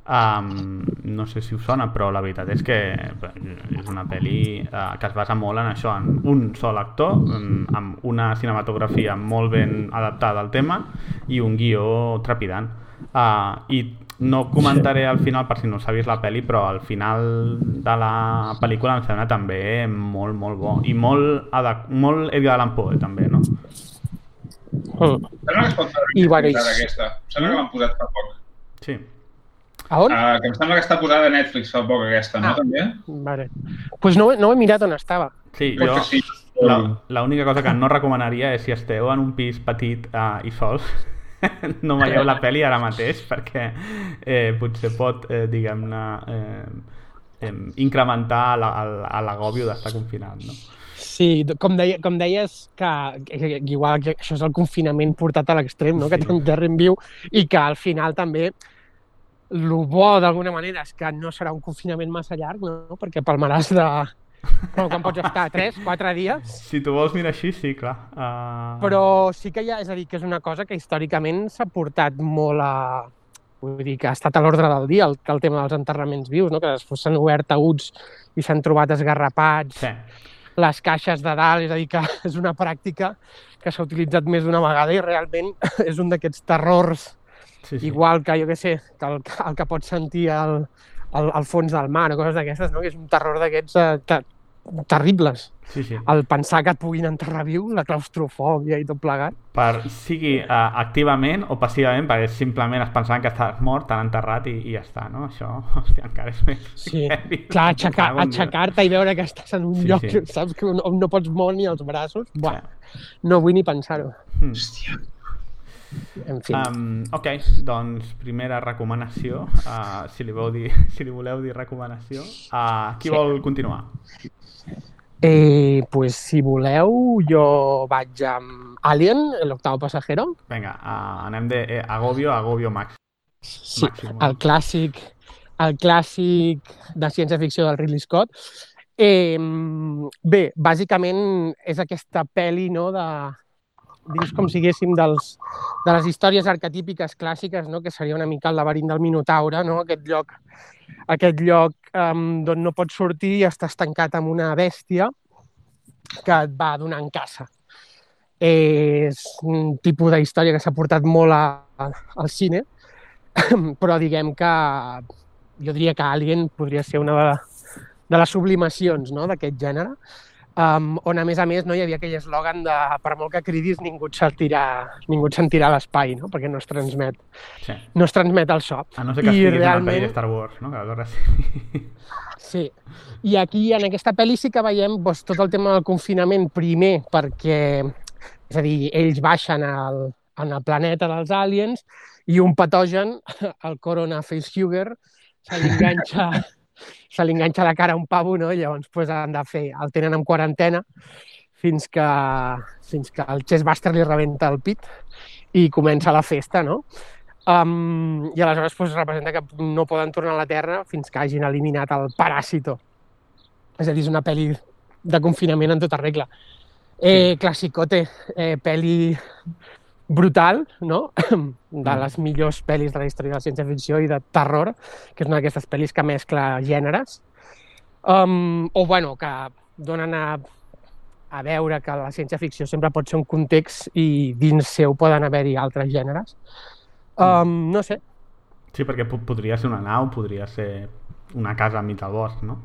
Um, no sé si us sona, però la veritat és que és una pel·li uh, que es basa molt en això, en un sol actor, um, amb una cinematografia molt ben adaptada al tema i un guió trepidant. Uh, I no comentaré al final per si no s'ha vist la pel·li, però al final de la pel·lícula em sembla també molt, molt bo. I molt, molt Edgar Allan Poe, també, no? Mm. Sembla que es pot veure I, I, bueno, aquesta. Em sembla que l'han posat fa poc. Sí. A on? Uh, que em sembla que està posada a Netflix fa poc aquesta, no? Ah. També? Vale. Pues no, no he mirat on estava. Sí, Crec jo... sí. La, l'única cosa que no recomanaria és si esteu en un pis petit uh, i sols no veieu la pel·li ara mateix perquè eh, potser pot, eh, diguem-ne, eh, eh, incrementar l'agòbio d'estar confinat, no? Sí, com, deia, com deies, que, que, que igual que això és el confinament portat a l'extrem, no? que Sí. t'enterrin viu i que al final també el bo d'alguna manera és que no serà un confinament massa llarg, no? perquè palmaràs de... Bueno, quan pots estar? 3, 4 dies? Si tu vols mirar així, sí, clar. Uh... Però sí que hi ha, és a dir, que és una cosa que històricament s'ha portat molt a... Vull dir, que ha estat a l'ordre del dia el, el tema dels enterraments vius, no? que després s'han obert taüts i s'han trobat esgarrapats, Sí, les caixes de dalt, és a dir, que és una pràctica que s'ha utilitzat més d'una vegada i realment és un d'aquests terrors, sí, sí. igual que, jo què sé, que el, el que pots sentir al, al, al fons del mar o coses d'aquestes, no? que és un terror d'aquests eh, te, terribles. sí, sí. El pensar que et puguin enterrar viu, la claustrofòbia i tot plegat. Per, sigui uh, activament o passivament, perquè simplement es pensaven que estàs mort, t'han enterrat i, i ja està, no? Això, hòstia, encara és més Sí, heavy. clar, aixecar, aixecar-te i veure que estàs en un Sí, lloc, sí. saps, que on, on no pots moure ni els braços. Buah, Sí. no vull ni pensar-ho. Mm. Hòstia. En fi. Um, ok, doncs primera recomanació, uh, si, li vau dir, si li voleu dir recomanació. Uh, qui Sí. vol continuar? Eh, pues si voleu, jo vaig amb Alien, l'octavo passajero. Vinga, uh, anem de eh, Agobio a Agobio Max. Sí, el clàssic, el clàssic de ciència-ficció del Ridley Scott. Eh, bé, bàsicament és aquesta pel·li no, de, dins com siguéssim dels, de les històries arquetípiques clàssiques, no? que seria una mica el laberint del Minotaure, no? aquest lloc, aquest lloc um, d'on no pots sortir i estàs tancat amb una bèstia que et va donant caça. És un tipus de història que s'ha portat molt a, a, al cine, però diguem que jo diria que Alien podria ser una de, de les sublimacions no? d'aquest gènere, um, on a més a més no hi havia aquell eslògan de per molt que cridis ningú et sentirà, ningú et sentirà l'espai, no? perquè no es transmet, Sí. no es transmet el so. A no ser que I estiguis realment... realment- de Star Wars, no? Que aleshores sí. Sí, i aquí en aquesta pel·li sí que veiem doncs, tot el tema del confinament primer perquè, és a dir, ells baixen al, en el planeta dels aliens i un patogen, el Corona Facehugger, se li enganxa, se li enganxa la cara a un pavo, no? I llavors pues, han de fer, el tenen en quarantena fins que, fins que el Chessbuster li rebenta el pit i comença la festa, no? Um, I aleshores pues, representa que no poden tornar a la Terra fins que hagin eliminat el paràsito. És a dir, és una pel·li de confinament en tota regla. Eh, classicote, eh, pel·li brutal, no? De les millors pel·lis de la història de la ciència-ficció i de terror, que és una d'aquestes pel·lis que mescla gèneres. Um, o, bueno, que donen a, a veure que la ciència-ficció sempre pot ser un context i dins seu poden haver-hi altres gèneres. Um, no sé, Sí, perquè po- podria ser una nau, podria ser una casa enmig del bosc, no?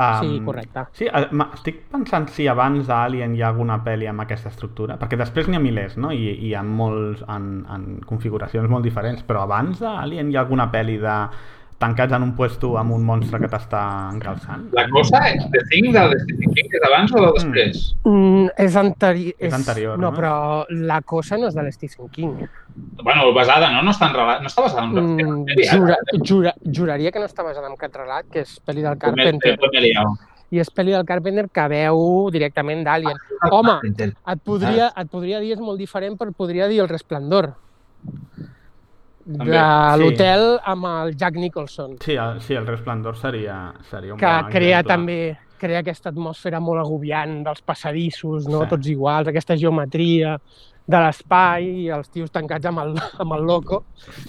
Um, Sí, correcte. Sí, eh, estic pensant si abans d'Alien hi ha alguna pel·li amb aquesta estructura, perquè després n'hi ha milers, no? I, i en, molts, en, en configuracions molt diferents, però abans d'Alien hi ha alguna pel·li de tancats en un puesto amb un monstre que t'està encalçant? La cosa és The Thing del Stephen King, és abans o de després? Mm, és, anteri És anterior, no? no? però la cosa no és de l'Stephen King. Bueno, basada, no? No està, en rela... no està basada en Mm, sèrie, jura, ara. jura, juraria que no està basada en cap relat, que és pel·li del Carpenter. I és pel·li del Carpenter que veu directament d'Alien. Home, et podria, et podria dir, és molt diferent, però podria dir El Resplendor. També, De sí. l'hotel amb el Jack Nicholson, Sí, el, sí, el Resplendor seria, seria un que bon crea exemple. també crea aquesta atmosfera molt agobiant dels passadissos, no? Sí. tots iguals, aquesta geometria de l'espai i els tios tancats amb el, amb el loco,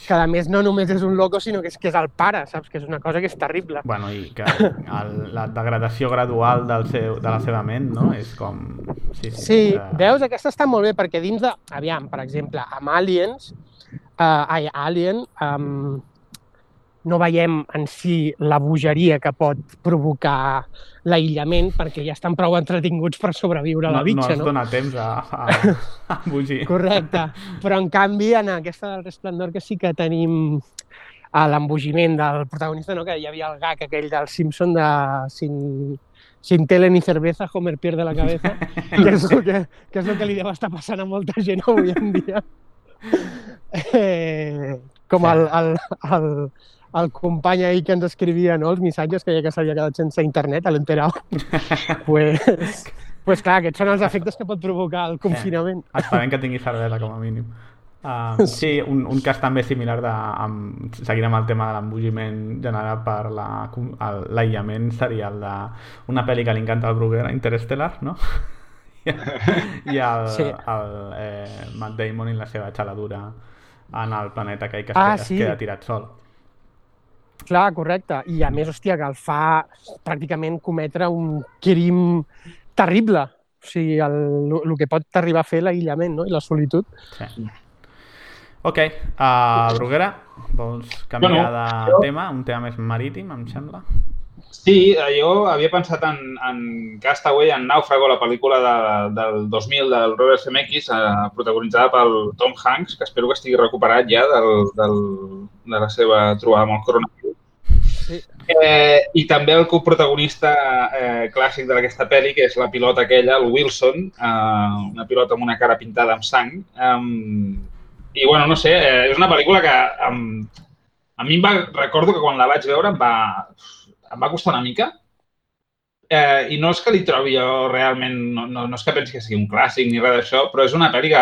que a més no només és un loco, sinó que és, que és el pare, saps? Que és una cosa que és terrible. Bueno, i que el, la degradació gradual del seu, de la seva ment, no? És com... Sí, sí, Sí, eh, veus? Aquesta està molt bé, perquè dins de... Aviam, per exemple, amb Aliens, uh, ai, Alien, um, no veiem en si la bogeria que pot provocar l'aïllament, perquè ja estan prou entretinguts per sobreviure a la no, no bitxa, els no? dona temps a, a, a embogir. Correcte. Però, en canvi, en aquesta del Resplendor que sí que tenim a l'embogiment del protagonista, no? que hi havia el gag aquell del Simpson de sin, sin tele ni cerveza, Homer pierde la cabeza, que és el que, que, és el que li deu estar passant a molta gent avui en dia. Eh, com el, el, el, el company ahir que ens escrivia no, els missatges, que ja que s'havia quedat sense internet, a l'enterau. pues, pues clar, aquests són els efectes que pot provocar el confinament. Esperem que tingui cervesa, com a mínim. Uh, sí, un, un cas també similar de, amb, seguint amb el tema de l'embogiment generat per la- el- l'aïllament seria el de una pel·li que li encanta al Bruguera, Interstellar, no? I el, Sí. el eh, Matt Damon i la seva xaladura en el planeta aquell que es, Ah, queda, sí. es queda tirat sol. Clar, correcte. I a més, hòstia, que el fa pràcticament cometre un crim terrible. O sigui, el, el que pot arribar a fer l'aïllament no? i la solitud. Sí. Ok, uh, Bruguera, vols canviar Bueno, de jo- tema, un tema més marítim, em sembla? Sí, eh, jo havia pensat en, en Castaway, en Náufrago, la pel·lícula de, del 2000 del Robert Zemeckis, eh, protagonitzada pel Tom Hanks, que espero que estigui recuperat ja del, del, de la seva trobada amb el coronavirus. Sí. Eh, I també el coprotagonista eh, clàssic d'aquesta pel·li, que és la pilota aquella, el Wilson, eh, una pilota amb una cara pintada amb sang. Eh, I, bueno, no sé, eh, és una pel·lícula que em, a mi em va, recordo que quan la vaig veure em va, em va costar una mica. Eh, I no és que li trobi jo realment, no, no, no és que pensi que sigui un clàssic ni res d'això, però és una pel·li que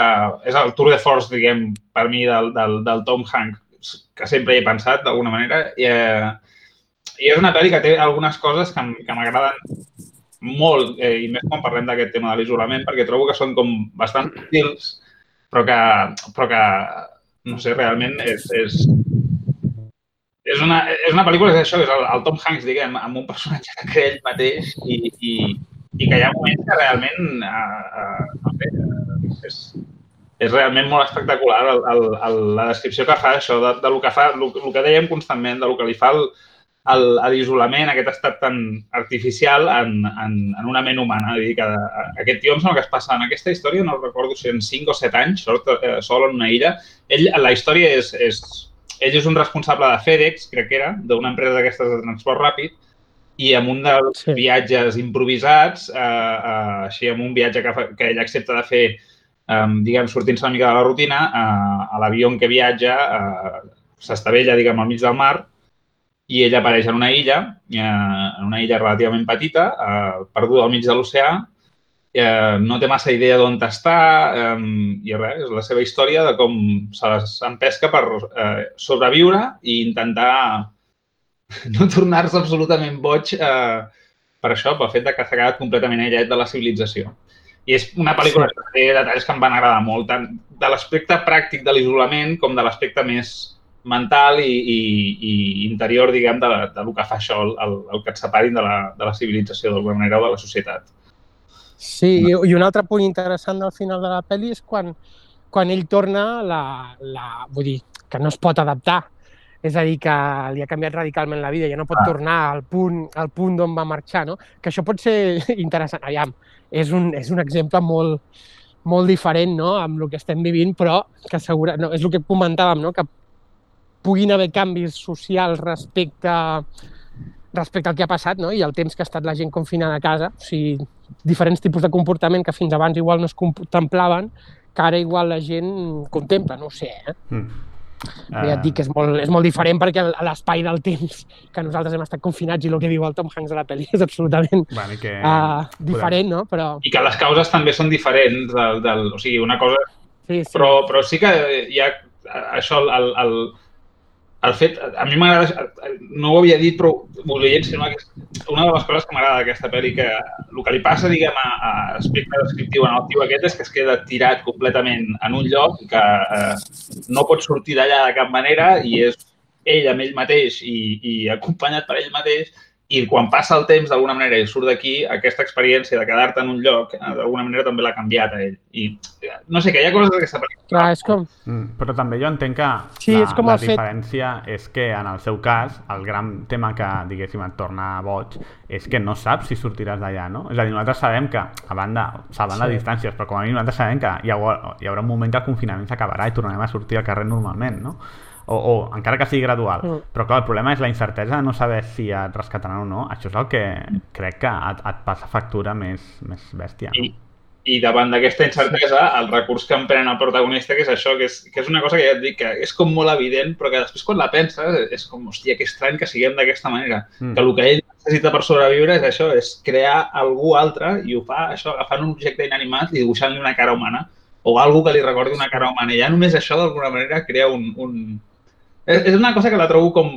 és el tour de force, diguem, per mi, del, del, del Tom Hanks, que sempre hi he pensat, d'alguna manera. I, eh, I és una pel·li que té algunes coses que, que m'agraden molt, eh, i més quan parlem d'aquest tema de l'isolament, perquè trobo que són com bastant útils, però que, però que no sé, realment és, és, és una, és una pel·lícula que és això, és el, el Tom Hanks, diguem, amb un personatge que crea ell mateix i, i, i que hi ha moments que realment, uh, uh, és, és realment molt espectacular el, el, el, la descripció que fa això, de, de lo que fa, el, el que dèiem constantment, de lo que li fa el, l'isolament, aquest estat tan artificial en, en, en una ment humana. Dir que eh, aquest tio em sembla que es passa en aquesta història, no recordo si en 5 o 7 anys, eh, sol en una illa. Ell, la història és, és, ell és un responsable de FedEx, crec que era, d'una empresa d'aquestes de transport ràpid, i amb un dels Sí. viatges improvisats, eh, eh, així amb un viatge que, fa, que ell accepta de fer, eh, diguem, sortint-se una mica de la rutina, eh, a l'avió en què viatja eh, s'estavella, diguem, al mig del mar, i ell apareix en una illa, eh, en una illa relativament petita, eh, perduda al mig de l'oceà, eh, no té massa idea d'on està eh, i res, és la seva història de com se les empesca per eh, sobreviure i intentar no tornar-se absolutament boig eh, per això, pel fet de que s'ha quedat completament aïllat de la civilització. I és una pel·lícula sí. que té detalls que em van agradar molt, tant de l'aspecte pràctic de l'isolament com de l'aspecte més mental i, i, i interior, diguem, de, de lo que fa això, el, el, el que et separin de la, de la civilització, d'alguna manera, o de la societat. Sí, i, i un altre punt interessant del final de la pel·li és quan, quan ell torna, la, la, vull dir, que no es pot adaptar. És a dir, que li ha canviat radicalment la vida, ja no pot Ah. tornar al punt, al punt d'on va marxar, no? Que això pot ser interessant. Aviam, és un, és un exemple molt, molt diferent no? amb el que estem vivint, però que segura, no, és el que comentàvem, no? que puguin haver canvis socials respecte, respecte al que ha passat no? i el temps que ha estat la gent confinada a casa. O sigui, diferents tipus de comportament que fins abans igual no es contemplaven, que ara igual la gent contempla, no ho sé. Eh? Mm. Uh... Ja et dic que és molt, és molt diferent perquè l'espai del temps que nosaltres hem estat confinats i el que diu el Tom Hanks a la pel·li és absolutament Bueno, que... uh, diferent, no? Però I que les causes també són diferents. Del, del, o sigui, una cosa sí, sí. Però, però sí que hi ha això, el, el, el fet... A mi m'agrada... No ho havia dit, però volia insinuar que és una de les coses que m'agrada d'aquesta pel·li, que el que li passa, diguem, a, a aspecte descriptiu en el tio aquest és que es queda tirat completament en un lloc que eh, no pot sortir d'allà de cap manera i és ell amb ell mateix i, i acompanyat per ell mateix i quan passa el temps d'alguna manera i surt d'aquí, aquesta experiència de quedar-te en un lloc, eh, d'alguna manera també l'ha canviat a ell. I eh, no sé, que hi ha coses d'aquesta pel·lícula Clar, és com... Mm, però també jo entenc que Sí, la, és com la el fet- diferència és que en el seu cas el gran tema que, diguéssim, et torna boig és que no saps si sortiràs d'allà, no? És a dir, nosaltres sabem que, a banda, salvant sí. les distàncies, però com a mínim nosaltres sabem que hi haurà, hi haurà un moment que el confinament s'acabarà i tornarem a sortir al carrer normalment, no? O, o encara que sigui gradual. Mm. Però clar, el problema és la incertesa de no saber si et rescataran o no. Això és el que crec que et, et passa factura més, més bèstia. No? I, i davant d'aquesta incertesa, el recurs que empren el protagonista, que és això, que és, que és una cosa que ja et dic, que és com molt evident, però que després quan la penses és com, hòstia, que estrany que siguem d'aquesta manera. Mm. Que el que ell necessita per sobreviure és això, és crear algú altre i ho fa això, agafant un objecte inanimat i dibuixant-li una cara humana o algú que li recordi una cara humana. I ja només això, d'alguna manera, crea un... un... És, és una cosa que la trobo com...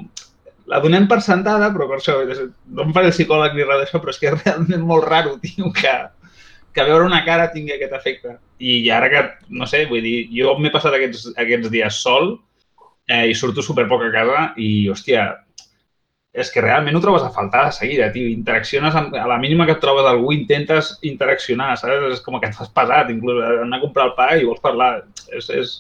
La donem per sentada, però per això, no em faré el psicòleg ni res d'això, però és que és realment molt raro, tio, que, que veure una cara tingui aquest efecte. I ara que, no sé, vull dir, jo m'he passat aquests, aquests dies sol eh, i surto super poc a casa i, hòstia, és que realment ho trobes a faltar de seguida, tio. Interacciones, amb, a la mínima que et trobes algú, intentes interaccionar, saps? És com que et fas pesat, inclús anar a comprar el pa i vols parlar. És, és,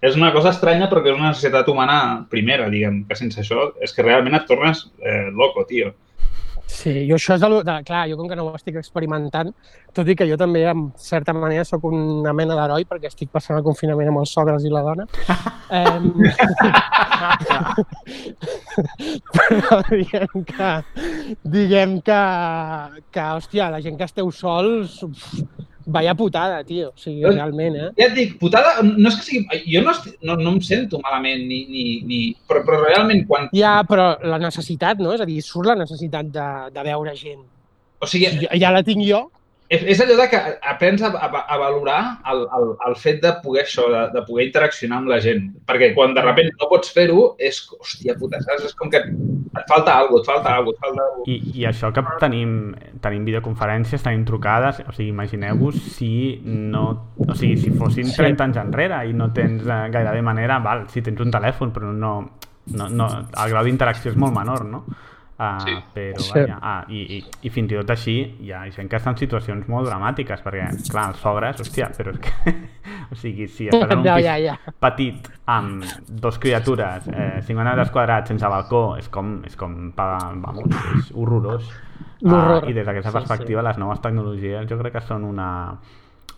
és una cosa estranya, però que és una necessitat humana primera, diguem, que sense això és que realment et tornes eh, loco, tio. Sí, jo això és el, de, clar, jo com que no ho estic experimentant, tot i que jo també, en certa manera, sóc una mena d'heroi perquè estic passant el confinament amb els sogres i la dona. Em, Però diguem que, diguem que, que, hòstia, la gent que esteu sols, uf, vaya putada, tio. O sigui, realment, eh? Ja et dic, putada, no és que sigui... Jo no, estic, no, no em sento malament, ni, ni, ni, però, però realment quan... Ja, però la necessitat, no? És a dir, surt la necessitat de, de veure gent. O sigui, Ja, ja la tinc jo. És, és allò de que aprens a, a, a valorar el, el, el fet de poder això, de, de poder interaccionar amb la gent. Perquè quan de repente no pots fer-ho, és, hòstia puta, saps? És com que et falta alguna cosa, et falta alguna cosa, et falta alguna cosa. I, I això que tenim, tenim videoconferències, tenim trucades, o sigui, imagineu-vos si no... O sigui, si fossin Sí. 30 anys enrere i no tens eh, gairebé manera, val, si tens un telèfon, però no, no, no el grau d'interacció és molt menor, no? Uh, Sí. Però, Sí. vaja, ah, i, i, i fins i tot així hi ha gent que està en situacions molt dramàtiques, perquè, clar, els sogres, hòstia, però és que... o sigui, si estàs en un Ja, pis ja, ja. petit amb dos criatures, eh, 50 metres quadrats sense balcó, és com, és com pagar, vamos, és horrorós. Ah, I des d'aquesta Sí, perspectiva, les noves tecnologies jo crec que són una,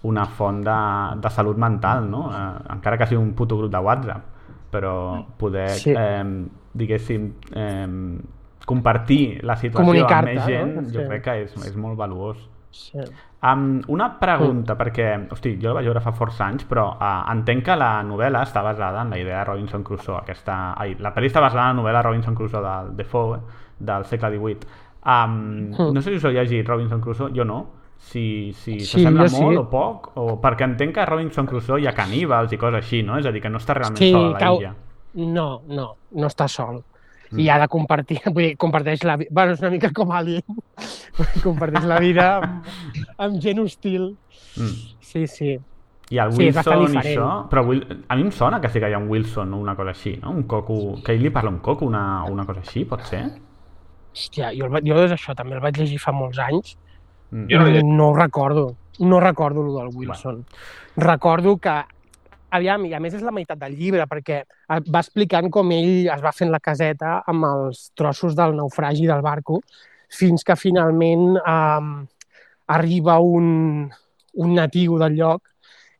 una font de, de salut mental, no? Eh, encara que sigui un puto grup de WhatsApp, però poder, Sí. eh, diguéssim, eh, compartir la situació amb més gent, no? jo Sí. crec que és, és molt valuós. Sí. Um, una pregunta, perquè, hosti, jo la vaig veure fa força anys, però uh, entenc que la novel·la està basada en la idea de Robinson Crusoe. Aquesta, ai, la pel·li està basada en la novel·la Robinson Crusoe del Defoe, del segle XVIII. Um, Mm. no sé si us heu llegit Robinson Crusoe, jo no. Si, si Sí, s'assembla jo sí. molt o poc, o perquè entenc que a Robinson Crusoe hi ha caníbals i coses així, no? És a dir, que no està realment Sí, sol a la cau-. No, no, no està sol. Mm. I ha de compartir, vull dir, comparteix la vida... Bueno, és una mica com Alien. comparteix la vida amb, amb gent hostil. Mm. Sí, sí. I el Sí, Wilson i diferent. això... Però Will... a mi em sona que sí que hi ha un Wilson o una cosa així, no? Un coco... Que ell li parla un coco, una, una cosa així, pot ser? Hòstia, jo, el, jo és això, també el vaig llegir fa molts anys. Mm. Jo no no ho recordo. No recordo el del Wilson. Recordo que, aviam, i a més és la meitat del llibre, perquè va explicant com ell es va fent la caseta amb els trossos del naufragi del barco, fins que finalment eh, arriba un, un natiu del lloc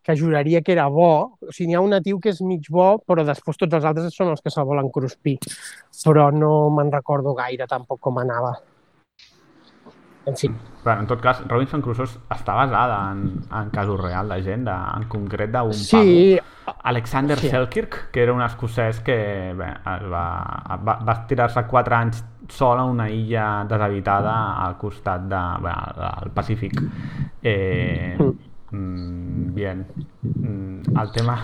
que juraria que era bo. O sigui, n'hi ha un natiu que és mig bo, però després tots els altres són els que se'l volen cruspir. Però no me'n recordo gaire tampoc com anava. En fi, Però, en tot cas, Robinson Crusoe està basada en, en casos de gent, de, en concret d'un sí, pavo. Alexander Sí. Selkirk, que era un escocès que bé, es va, va, va tirar-se 4 anys sol a una illa deshabitada al costat de, bé, al Pacífic. Eh, mm, bien. Mm, el tema...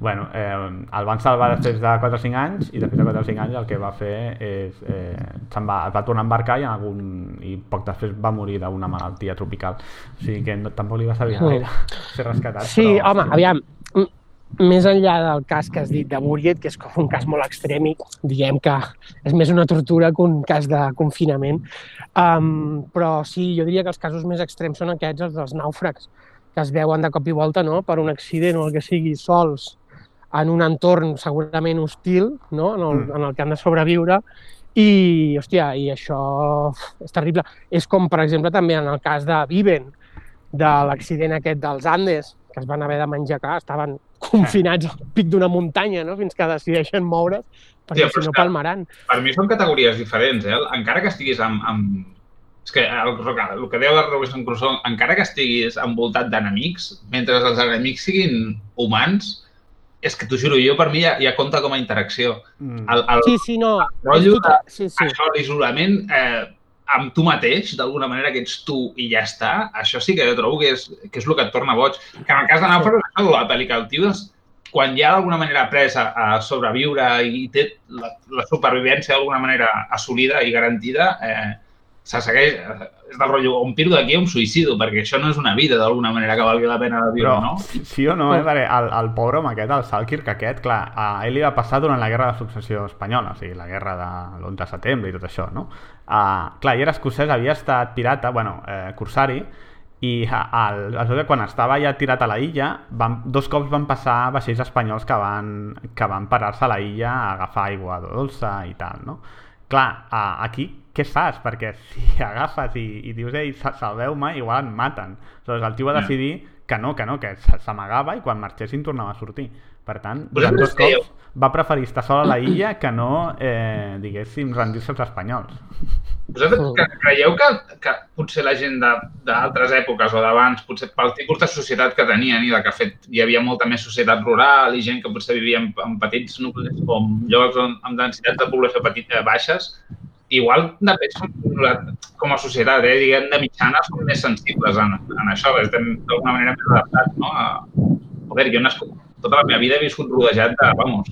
Bueno, eh, el van salvar després de 4 o 5 anys i després de 4 o 5 anys el que va fer és... Eh, se'n va, es va tornar a embarcar i, en algun, i poc després va morir d'una malaltia tropical. O sigui que no, tampoc li va servir gaire ser rescatat. Sí, però, home, aviam, m- més enllà del cas que has dit de Buriet, que és com un cas molt extrem i diguem que és més una tortura que un cas de confinament, um, però sí, jo diria que els casos més extrems són aquests, els dels nàufrags, que es veuen de cop i volta no? per un accident o el que sigui sols en un entorn segurament hostil, no? en, el, Mm. en el que han de sobreviure, i, hòstia, i això és terrible. És com, per exemple, també en el cas de Viven, de l'accident aquest dels Andes, que es van haver de menjar, clar, estaven confinats al pic d'una muntanya, no?, fins que decideixen moure's, perquè però si no que- palmaran. Per mi són categories diferents, eh? Encara que estiguis amb... amb... És que el, el que deia la Robinson Crusoe, encara que estiguis envoltat d'enemics, mentre els enemics siguin humans, és que t'ho juro, jo per mi ja, ja compta com a interacció. Mm. El, el, Sí, sí, no. rotllo és tot- Sí, sí. Això, l'isolament eh, amb tu mateix, d'alguna manera que ets tu i ja està, això sí que jo trobo que és, que és el que et torna boig. Que en el cas de Nàufrago, és això, la pel·li que el tio, doncs, quan ja d'alguna manera ha après a, a sobreviure i té la, la supervivència d'alguna manera assolida i garantida, eh, se segueix, és del rotllo, em pirdo d'aquí o em suïcido, perquè això no és una vida d'alguna manera que valgui la pena de viure, no? sí o no, eh? Perquè el, el pobre home aquest, el Salkirk aquest, clar, a ell li va passar durant la Guerra de Successió Espanyola, o sigui, la guerra de l'11 de setembre i tot això, no? Uh, clar, i era escocès, havia estat pirata, bueno, eh, corsari, i el, aleshores, quan estava ja tirat a la illa, van, dos cops van passar vaixells espanyols que van, que van parar-se a la illa a agafar aigua dolça i tal, no? Clar, aquí què fas? Perquè si agafes i, i dius, ei, sa- salveu-me, igual et maten. Aleshores, el tio va Ja. decidir que no, que no, que s'amagava i quan marxessin tornava a sortir. Per tant, durant dos cops va preferir estar sol a la illa que no, eh, diguéssim, rendir-se als espanyols. Vosaltres Mm. que creieu que, que potser la gent de- d'altres èpoques o d'abans, potser pel tipus de societat que tenien i de que fet hi havia molta més societat rural i gent que potser vivia en, en petits nuclis o en llocs on, amb densitats de població petit, eh, baixes, igual fet som, com a societat, eh, diguem, de mitjana som més sensibles en, en això, estem d'alguna manera més adaptats, no? A, joder, jo nascut, tota la meva vida he viscut rodejat de, vamos,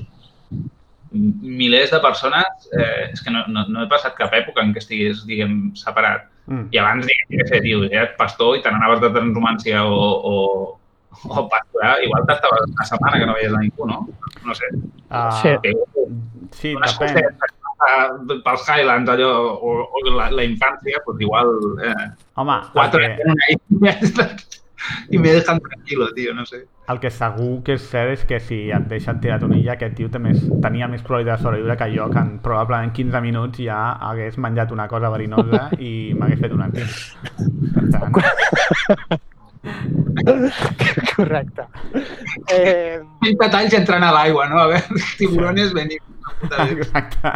milers de persones, eh, és que no, no, no he passat cap època en què estigués, diguem, separat. Mm. I abans, diguem, què sé, tio, eres pastor i te n'anaves de transhumància o, o, o pastorar, igual t'estaves una setmana que no veies a ningú, no? No sé. Uh, Sí. Que sí, depèn. coses eh, pels Highlands, allò, o, o la, la infància, doncs igual eh, Home, quatre que, una i me dejan tranquilo, tio, no sé. el que segur que és cert és que si et deixen tirar tonilla, aquest tio té més, tenia més probabilitat de sobreviure que jo, que en probablement 15 minuts ja hagués menjat una cosa verinosa i m'hagués fet un antic. Tant, Correcte. Eh, Fent detalls entrant a l'aigua, no? A veure, tiburones venim. Exacte.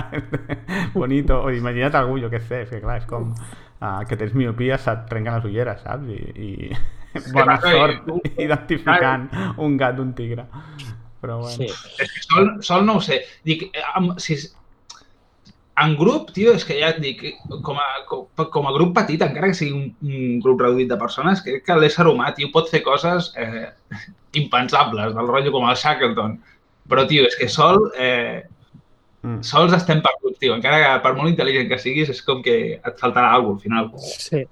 Bonito. O imagina't algú, jo què sé, és que clar, és com uh, que tens miopia, se't trenquen les ulleres, saps? I, i bona passa? sort I- identificant un gat d'un tigre. Però bueno. sí. És que sol, sol no ho sé. Dic, amb, si, en grup, tio, és que ja et dic, com a, com, com a grup petit, encara que sigui un, un grup reduït de persones, crec que l'ésser humà, tio, pot fer coses eh, impensables, del rotllo com el Shackleton. Però, tio, és que sol, eh, Mm. sols estem perduts, tio. Encara que per molt intel·ligent que siguis, és com que et faltarà alguna cosa al final. Sí.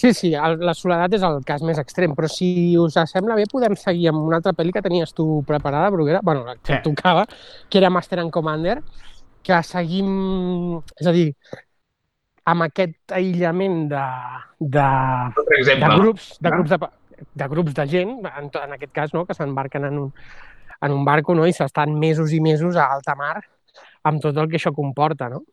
Sí, sí, el, la soledat és el cas més extrem, però si us sembla bé podem seguir amb una altra pel·li que tenies tu preparada, Bruguera, bueno, la que Sí. tocava, que era Master and Commander, que seguim, és a dir, amb aquest aïllament de, de, de grups, de Ah. grups de, de grups de gent, en, en aquest cas, no, que s'embarquen en, un, en un barco no, i s'estan mesos i mesos a alta mar amb tot el que això comporta, no?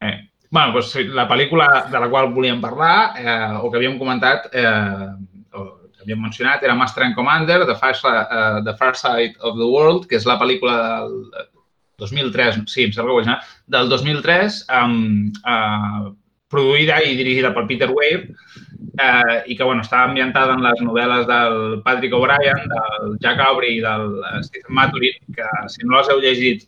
Eh. Bueno, doncs, la pel·lícula de la qual volíem parlar, eh, o que havíem comentat, eh, o que havíem mencionat, era Master and Commander, The Far, uh, The Far Side of the World, que és la pel·lícula del 2003, sí, em sembla que ho vaig anar, del 2003, um, uh, produïda i dirigida per Peter Weir, eh, i que bueno, està ambientada en les novel·les del Patrick O'Brien, del Jack Aubrey i del eh, Stephen Maturin, que si no les heu llegit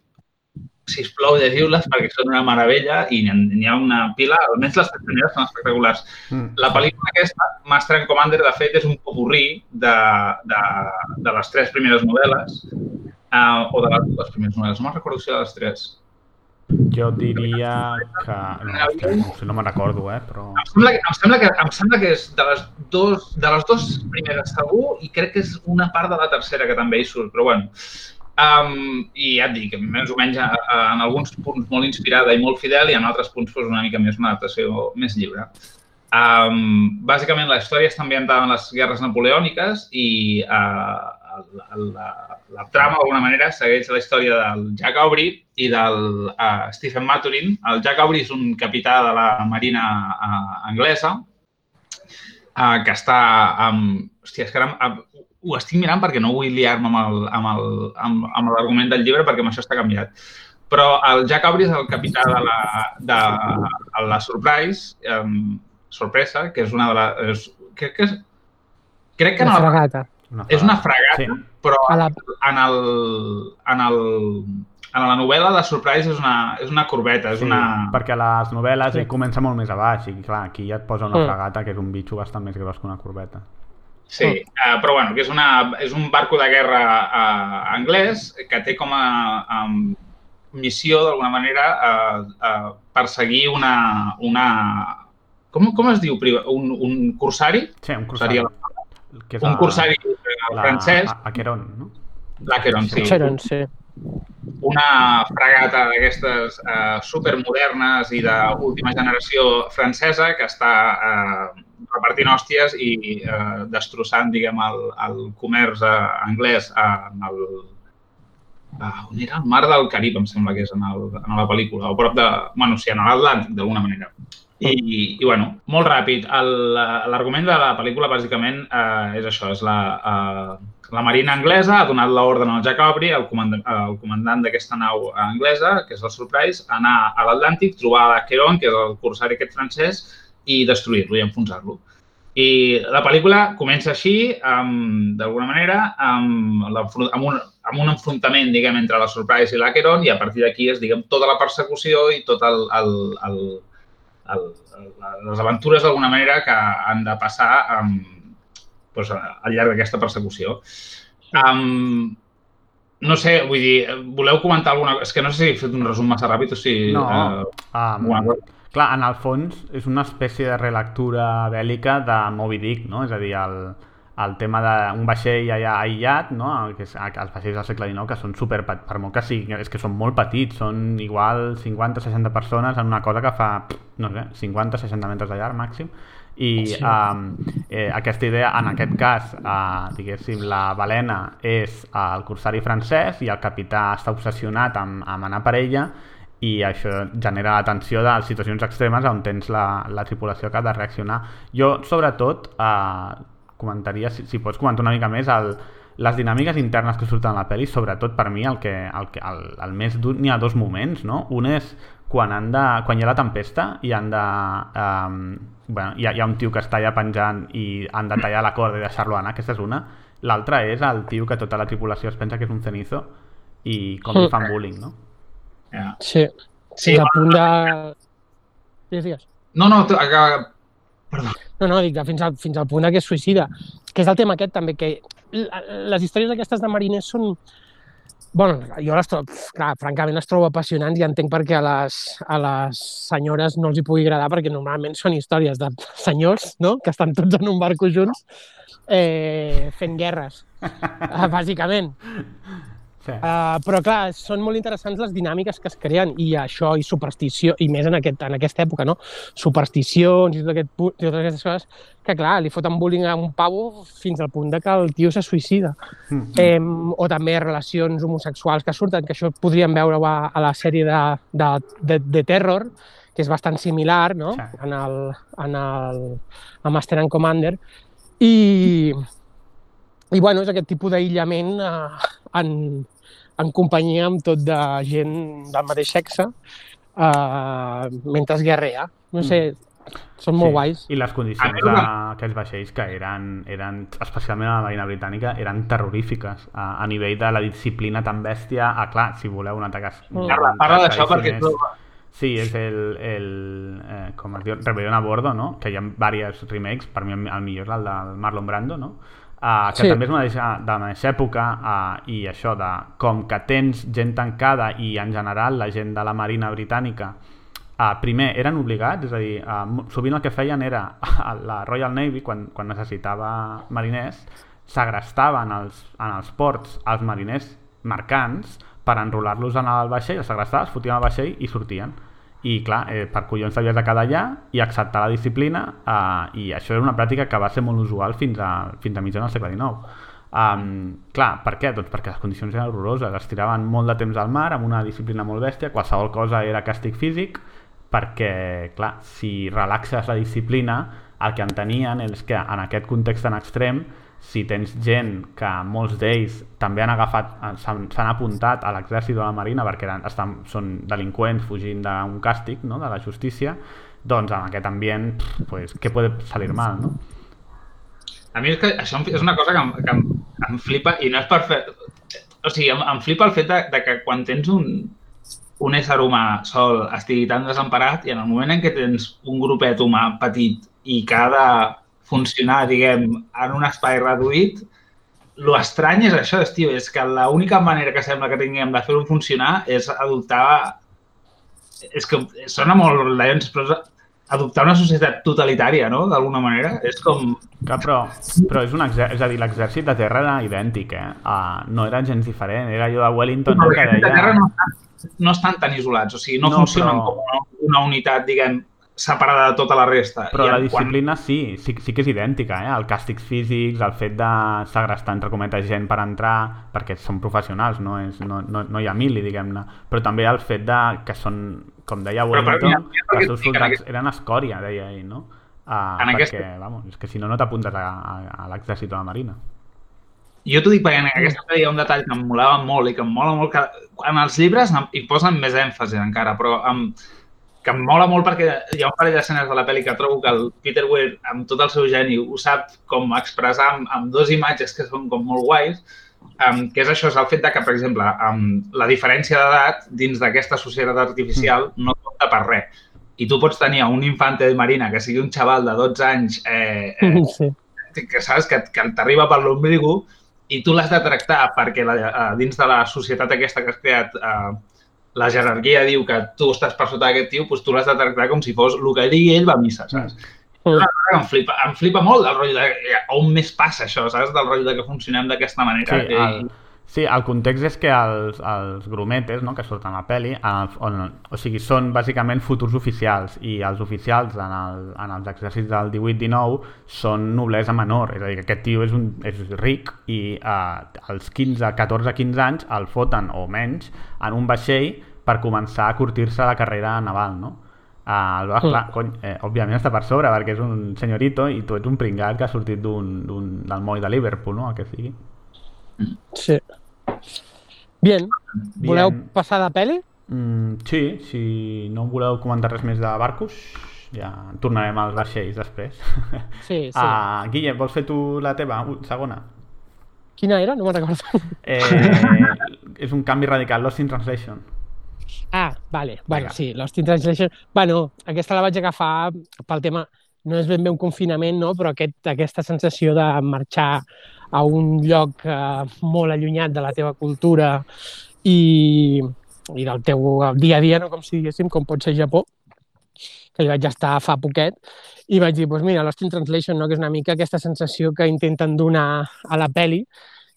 sisplau, llegiu-les perquè són una meravella i n'hi ha, una pila, almenys les primeres són espectaculars. Mm. La pel·lícula aquesta, Master and Commander, de fet, és un popurrí de, de, de les tres primeres novel·les, uh, o de les dues primeres novel·les, no me'n recordo si de les tres. Jo diria que... No, que no, sé, no me'n recordo, eh? Però... Em sembla, que, em, sembla que, em sembla que és de les, dos, de les dues primeres segur i crec que és una part de la tercera que també hi surt, però bueno. Um, I ja et dic, més o menys en alguns punts molt inspirada i molt fidel i en altres punts pues, una mica més una adaptació més lliure. Um, bàsicament la història està ambientada en les guerres napoleòniques i uh, la, la, la trama d'alguna manera segueix la història del Jack Aubrey i del uh, Stephen Maturin. El Jack Aubrey és un capità de la marina uh, anglesa uh, que està amb... Hòstia, és que ara ho estic mirant perquè no vull liar-me amb el- amb el- amb- amb l'argument del llibre perquè amb això està canviat. Però el Jack Aubrey és el capità de la, de, de la Surprise, um, sorpresa, que és una de les... Crec que és, crec que La la, fregata. Una és una fregata, Sí. però A la, en, el, en, el, en la novel·la la Surprise és una, és una corbeta, és Sí, una... perquè les novel·les Sí. comença molt més a baix i clar, aquí ja et posa una Mm. fregata que és un bitxo bastant més gros que una corbeta. Sí, uh, però bueno, que és, una, és un barco de guerra uh, anglès que té com a um, missió, d'alguna manera, uh, uh, perseguir una... una com, com es diu? Un, un corsari? Sí, un corsari. Seria que és Un la- corsari uh, francès, A- Aqueron, no? l'Aqueron, sí. Sharon, sí. una fregata d'aquestes eh, supermodernes i d'última generació francesa que està eh, repartint hòsties i eh, destrossant, diguem, el, el comerç eh, anglès en el... Uh, on era? El mar del Carib, em sembla que és en, el, en la pel·lícula, o prop de... Bueno, sí, en l'Atlàntic, d'alguna manera. I, I, bueno, molt ràpid. L'argument de la pel·lícula, bàsicament, eh, és això, és la, eh, la Marina anglesa ha donat l'ordre al Jack Aubrey, el comandant, el comandant d'aquesta nau anglesa, que és el Surprise, anar a l'Atlàntic, trobar l'Aqueron, que és el corsari aquest francès, i destruir-lo i enfonsar-lo. I la pel·lícula comença així, d'alguna manera, amb, amb, un, amb un enfrontament, diguem, entre la Surprise i l'Aqueron, i a partir d'aquí és, diguem, tota la persecució i tot el, el, el, el, les aventures, d'alguna manera, que han de passar amb, doncs, al llarg d'aquesta persecució. Um, no sé, vull dir, voleu comentar alguna cosa? És que no sé si he fet un resum massa ràpid o si... No, eh, um. Clar, en el fons és una espècie de relectura bèl·lica de Moby Dick, no? És a dir, el, el tema d'un vaixell allà aïllat, no? Que és, els vaixells del segle XIX, que són super, per molt que siguin, és que són molt petits, són igual 50-60 persones en una cosa que fa, no sé, 50-60 metres de llarg màxim, i Sí. um, eh, aquesta idea, en aquest cas, eh, diguéssim, la balena és el corsari francès i el capità està obsessionat amb, amb anar per ella i això genera la tensió de situacions extremes on tens la, la tripulació que ha de reaccionar. Jo, sobretot, eh, comentaria, si, si pots comentar una mica més, el, les dinàmiques internes que surten a la pel·li, sobretot per mi el que, el, que- el, el més dur, n'hi ha dos moments, no? Un és quan, han de, quan hi ha la tempesta i han de... Um, bueno, hi, ha, hi ha un tio que està allà penjant i han de tallar la corda i deixar-lo anar, aquesta és una. L'altra és el tio que tota la tripulació es pensa que és un cenizo i com li fan bullying, no? Ja. Sí. Sí, a punt de... Digues, digues. no, no, tu- acaba- No, no, dic, fins al, fins al punt que es suïcida. Que és el tema aquest també, que les històries aquestes de mariners són... bueno, jo les trobo, clar, francament les trobo apassionants i entenc perquè a les, a les senyores no els hi pugui agradar perquè normalment són històries de senyors, no?, que estan tots en un barco junts eh, fent guerres, bàsicament. Sí. Uh, però clar, són molt interessants les dinàmiques que es creen i això i superstició, i més en, aquest, en aquesta època, no? Supersticions i tot aquest, i totes aquestes coses que clar, li foten bullying a un pavo fins al punt de que el tio se suïcida. Mm. Eh, o també relacions homosexuals que surten, que això podríem veure a, a la sèrie de, de, de, de Terror, que és bastant similar, no? Sí. En el, en el, a Master and Commander. I, i bueno, és aquest tipus d'aïllament eh, en, en companyia amb tot de gent del mateix sexe eh, mentre es guerrea. No sé, són molt guais. I les condicions d'aquests vaixells que eren, eren, especialment a la Marina Britànica, eren terrorífiques a, a nivell de la disciplina tan bèstia. Ah, clar, si voleu un atac... Mm. Parla, parla d'això perquè... és- Sí, és el, el eh, com es diu, Rebellion a Bordo, no? que hi ha diversos remakes, per mi el millor és el del Marlon Brando, no? Uh, que Sí. també és una de la mateixa època uh, i això de com que tens gent tancada i en general la gent de la Marina Britànica uh, primer eren obligats, és a dir, uh, sovint el que feien era a la Royal Navy, quan, quan necessitava mariners, segrestaven els, en els ports els mariners mercants per enrolar-los en el vaixell, els segrestaven, els fotien al vaixell i sortien. I clar, eh, per collons t'havies de quedar allà i acceptar la disciplina eh, i això era una pràctica que va ser molt usual fins a, fins a mitjans del segle XIX. Um, clar, per què? Doncs perquè les condicions eren horroroses, es tiraven molt de temps al mar amb una disciplina molt bèstia, qualsevol cosa era càstig físic, perquè, clar, si relaxes la disciplina, el que entenien és que en aquest context tan extrem, si tens gent que molts d'ells també han agafat, s'han apuntat a l'exèrcit o a la marina perquè eren, estan, són delinqüents fugint d'un càstig, no?, de la justícia, doncs en aquest ambient, pues, què pot salir mal, no? A mi és que això és una cosa que em, que em, em flipa i no és per fer... O sigui, em, em flipa el fet de, de que quan tens un, un ésser humà sol estigui tan desemparat i en el moment en què tens un grupet humà petit i de funcionar, diguem, en un espai reduït, lo estrany és això, és, tio, és que l'única manera que sembla que tinguem de fer-ho funcionar és adoptar... És que sona molt Lions, però adoptar una societat totalitària, no?, d'alguna manera. És com... Clar, però, però és, un exèrcit, és a dir, l'exèrcit de terra era idèntic, eh? Uh, no era gens diferent, era allò de Wellington no, que Perquè de deia... terra no estan, no estan tan isolats, o sigui, no, No, no funcionen però- com una, una unitat, diguem, separada de tota la resta. Però I la en quan- disciplina sí, sí, sí que és idèntica, eh? El càstigs físics, el fet de segrestar, entre cometes, gent per entrar, perquè són professionals, no, és, no, no, no hi ha mil, diguem-ne, però també el fet de que són, com deia mi, Wellington, mira, que els seus soldats aquest- eren escòria, deia ell, no? Uh, En perquè, aquesta- vamos, és que si no, no t'apuntes a, a, a l'exèrcit o a la marina. jo t'ho dic perquè en aquesta hi ha un detall que em molava molt i que em mola molt, que en els llibres hi posen més èmfasi encara, però em, que em mola molt perquè hi ha un parell d'escenes de la pel·li que trobo que el Peter Weir, amb tot el seu geni, ho sap com expressar amb, amb dues imatges que són com molt guais, um, que és això, és el fet de que, per exemple, um, la diferència d'edat dins d'aquesta societat artificial no compta per res. I tu pots tenir un infante de marina que sigui un xaval de 12 anys eh, eh, Sí. que saps que, que t'arriba per l'ombligo i tu l'has de tractar perquè la, eh, dins de la societat aquesta que has creat eh, la jerarquia diu que tu estàs per sota d'aquest tio, doncs tu l'has de tractar com si fos el que digui ell va a missa, saps? Mm. Em flipa, em flipa molt del rotllo de... eh, On més passa això, saps? Del rotllo de que funcionem d'aquesta manera. Sí, que- el, sí, el context és que els, els grumetes no, que surten a la pel·li, en el, on, o sigui, són bàsicament futurs oficials i els oficials en, el, en els exèrcits del 18-19 són noblesa menor, és a dir, que aquest tio és, un, és ric i eh, als 15, 14, 15 anys el foten o menys en un vaixell per començar a curtir-se la carrera naval, no? Uh, el vas, clar, cony, eh, òbviament està per sobre perquè és un senyorito i tu ets un pringat que ha sortit d'un, d'un, del moll de Liverpool, no? El que sigui. Sí. Bien. Voleu Bien. passar de pel·li? Mm, sí, si no voleu comentar res més de barcos, ja tornarem als vaixells després. Sí, sí. Ah, Guillem, vols fer tu la teva uh, segona? Quina era? No me'n recordo. Eh, és un canvi radical, Lost in Translation. Ah, vale. Bueno, Vinga. sí, Lost in Translation. Bueno, aquesta la vaig agafar pel tema... No és ben bé un confinament, no? però aquest, aquesta sensació de marxar a un lloc eh, molt allunyat de la teva cultura i, i del teu dia a dia, no? com si diguéssim, com pot ser Japó, que hi vaig estar fa poquet, i vaig dir, doncs mira, Lost in Translation, no? que és una mica aquesta sensació que intenten donar a la peli,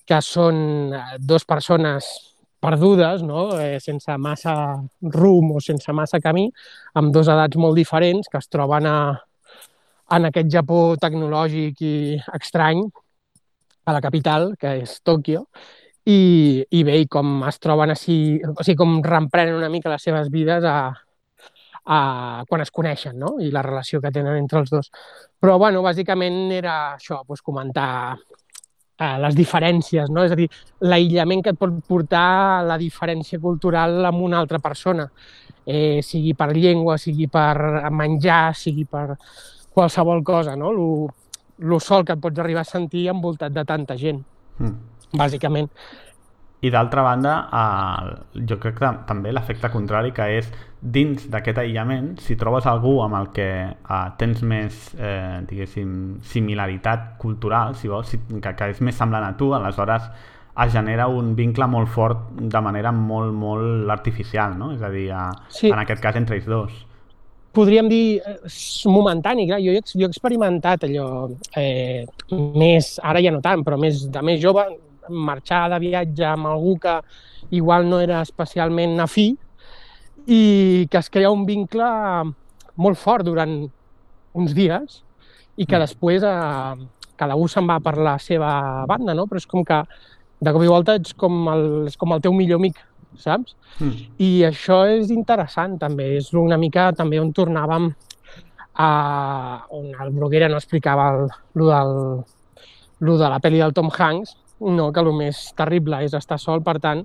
que són eh, dues persones perdudes, no? eh, sense massa rumb o sense massa camí, amb dos edats molt diferents, que es troben a, en aquest Japó tecnològic i estrany, a la capital, que és Tòquio, i, i bé, i com es troben així, o sigui, com reemprenen una mica les seves vides a, a, quan es coneixen, no? I la relació que tenen entre els dos. Però, bueno, bàsicament era això, doncs, comentar eh, les diferències, no? És a dir, l'aïllament que et pot portar la diferència cultural amb una altra persona, eh, sigui per llengua, sigui per menjar, sigui per qualsevol cosa, no? Lo, lo sol que et pots arribar a sentir envoltat de tanta gent, Mm. bàsicament. I d'altra banda, eh, jo crec que també l'efecte contrari, que és dins d'aquest aïllament, si trobes algú amb el que eh, tens més, eh, diguéssim, similaritat cultural, si vols, si, que, que és més semblant a tu, aleshores es genera un vincle molt fort de manera molt, molt artificial, no? És a dir, a, Sí. en aquest cas entre ells dos. Podríem dir eh, momentani, clar, jo, jo he experimentat allò eh, més, ara ja no tant, però més de més jove, marxar de viatge amb algú que igual no era especialment afí i que es crea un vincle molt fort durant uns dies i que després eh, cada un se'n va per la seva banda, no? Però és com que de cop i volta ets com el, és com el teu millor amic, saps? Mm. I això és interessant també, és una mica també on tornàvem a, on el Bruguera no explicava el, lo, del, lo de la pel·li del Tom Hanks, no, que el més terrible és estar sol, per tant,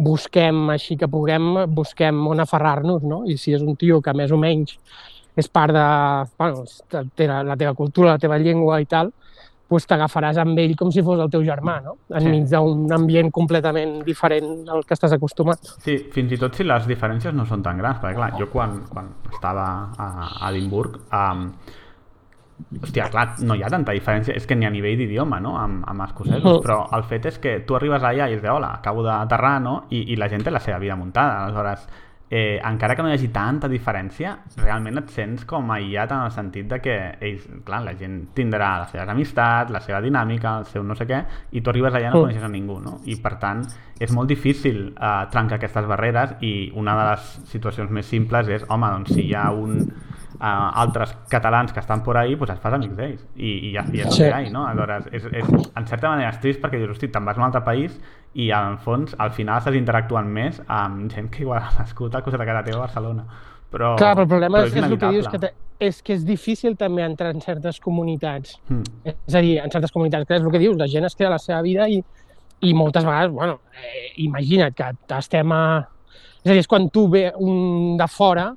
busquem així que puguem, busquem on aferrar-nos, no? I si és un tio que més o menys és part de, bueno, té la, la teva cultura, la teva llengua i tal, doncs t'agafaràs amb ell com si fos el teu germà, no? Enmig d'un ambient completament diferent al que estàs acostumat. Sí, fins i tot si les diferències no són tan grans, perquè clar, jo quan, quan estava a, a Edimburg, um, hòstia, clar, no hi ha tanta diferència, és que ni a nivell d'idioma, no?, amb, amb escocesos, Mhm. però el fet és que tu arribes allà i és de, hola, acabo d'aterrar, no?, I, i la gent té la seva vida muntada, aleshores, eh, encara que no hi hagi tanta diferència, realment et sents com aïllat en el sentit de que ells, clar, la gent tindrà les seves amistats, la seva dinàmica, el seu no sé què, i tu arribes allà i no coneixes a ningú, no? I per tant, és molt difícil eh, trencar aquestes barreres i una de les situacions més simples és, home, doncs si hi ha un uh, altres catalans que estan por ahí, pues et fas amics d'ells i, i ja, i és Sí. ha, no? Aleshores, és, és, en certa manera és trist perquè dius, hosti, te'n vas a un altre país i al fons, al final estàs interactuant més amb gent que igual ha nascut al costat de casa teva a Barcelona. Però, Clar, però el problema és, és el que dius, que te, és que és difícil també entrar en certes comunitats. Mm. És a dir, en certes comunitats, que és el que dius, la gent es crea la seva vida i, i moltes vegades, bueno, eh, imagina't que estem a... És a dir, és quan tu ve un de fora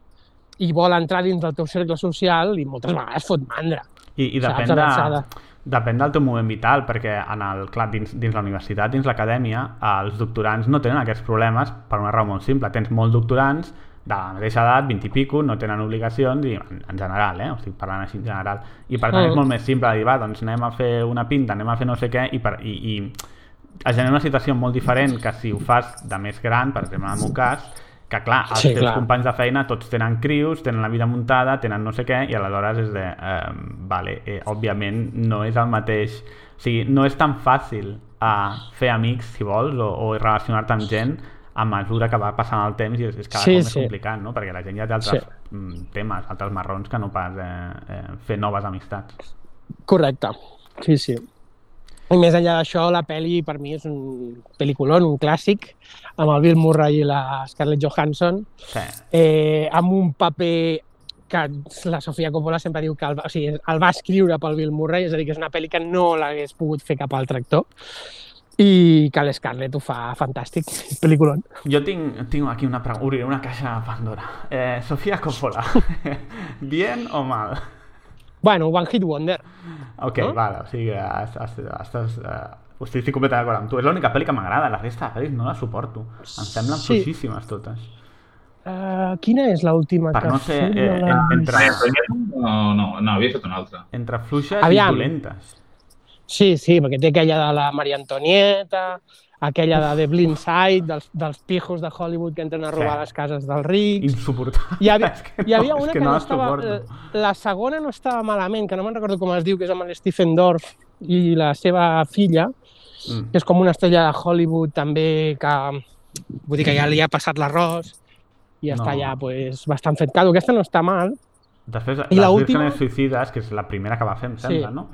i vol entrar dins del teu cercle social i moltes vegades fot mandra. I, i depèn, de. Depèn del teu moment vital, perquè en el, clar, dins, dins la universitat, dins l'acadèmia, els doctorants no tenen aquests problemes per una raó molt simple. Tens molts doctorants de la mateixa edat, 20 i pico, no tenen obligacions, i en, en general, eh? estic parlant així en general. I per tant Mm. és molt més simple dir, va, doncs anem a fer una pinta, anem a fer no sé què, i, per, i, i es genera una situació molt diferent que si ho fas de més gran, per exemple en el meu cas, que clar, els Sí, teus clar. companys de feina tots tenen crius, tenen la vida muntada, tenen no sé què, i aleshores és de, eh, vale, eh, òbviament no és el mateix, o sigui, no és tan fàcil eh, fer amics, si vols, o, o relacionar-te amb gent a mesura que va passant el temps i és, és cada Sí, cop més sí. complicat, no? Perquè la gent ja té altres sí. temes, altres marrons que no pas eh, eh, fer noves amistats. Correcte, sí, sí. I més enllà d'això, la pel·li per mi és un pel·liculón, un clàssic, amb el Bill Murray i la Scarlett Johansson, Sí. eh, amb un paper que la Sofia Coppola sempre diu que el, o sigui, el va escriure pel Bill Murray, és a dir, que és una pel·li que no l'hagués pogut fer cap altre actor, i que l'Scarlett ho fa fantàstic, pel·lículon. Jo tinc, tinc aquí una pregunta, obriré una caixa de Pandora. Eh, Sofía Coppola, ¿bien o mal? Bueno, One Hit Wonder. Ok, No? vale, o sigui, has- has- estàs... Uh, estic, estic completament d'acord amb tu. És l'única pel·li que m'agrada, la resta de pel·lis no la suporto. Em semblen Sí. fluixíssimes totes. Uh, quina és l'última que no fet? Eh, la- entre, No, no, no, havia fet una altra. entre fluixes Aviam. i dolentes. Sí, sí, perquè té aquella de la Maria Antonieta, aquella de The Blind Side, dels, dels pijos de Hollywood que entren a robar Sí. les cases dels rics. Insuportable. Hi havia, és que hi havia no, una que, que no, no estava... suporto. La segona no estava malament, que no me'n recordo com es diu, que és amb Stephen Dorff i la seva filla, Mm. que és com una estrella de Hollywood també que... Vull dir que ja li ha passat l'arròs i No. està ja pues, bastant fet caldo. Aquesta no està mal. Després, I les Vírgenes Suïcides, que és la primera que va fer, em Sí. sembla, no?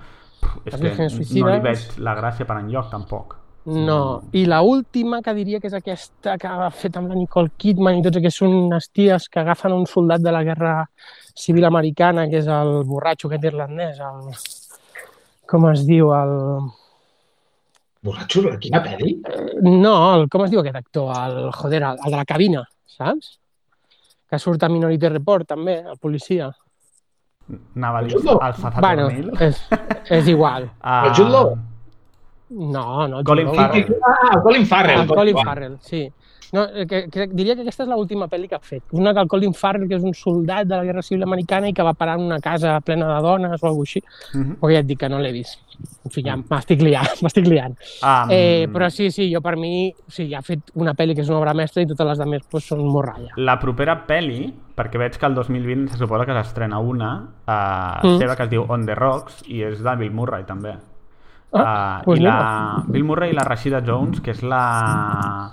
Pff, És Les que no li veig la gràcia per enlloc, tampoc. No. I la última que diria que és aquesta que ha fet amb la Nicole Kidman i tots que són unes ties que agafen un soldat de la guerra civil americana, que és el borratxo aquest irlandès, el... com es diu? El... Borratxo, quina pel·li? No, el, com es diu aquest actor? El, joder, el, el de la cabina, saps? Que surt a Minority Report, també, el policia. Anava a dir el Bueno, és, és igual. Ah, El Jude? No, no. Colin. Farrell. Ah, Colin Farrell. El Colin Farrell, sí. No, eh, que, que, diria que aquesta és l'última pel·li que ha fet. Una del Colin Farrell, que és un soldat de la Guerra Civil Americana i que va parar en una casa plena de dones o alguna així. Mhm. Perquè ja et dic que no l'he vist. En fi, ja m'estic liant, m'estic liant. Um, Eh, però sí, sí, jo per mi, o sigui, ha fet una pel·li que és una obra mestra i totes les altres pues, són morralla. La propera pel·li, perquè veig que el 2020 se suposa que s'estrena una, uh, Mm. seva que es diu On the Rocks, i és de Bill Murray, també. Ah, Uh, pues I la mira. Bill Murray i la Rashida Jones, que és la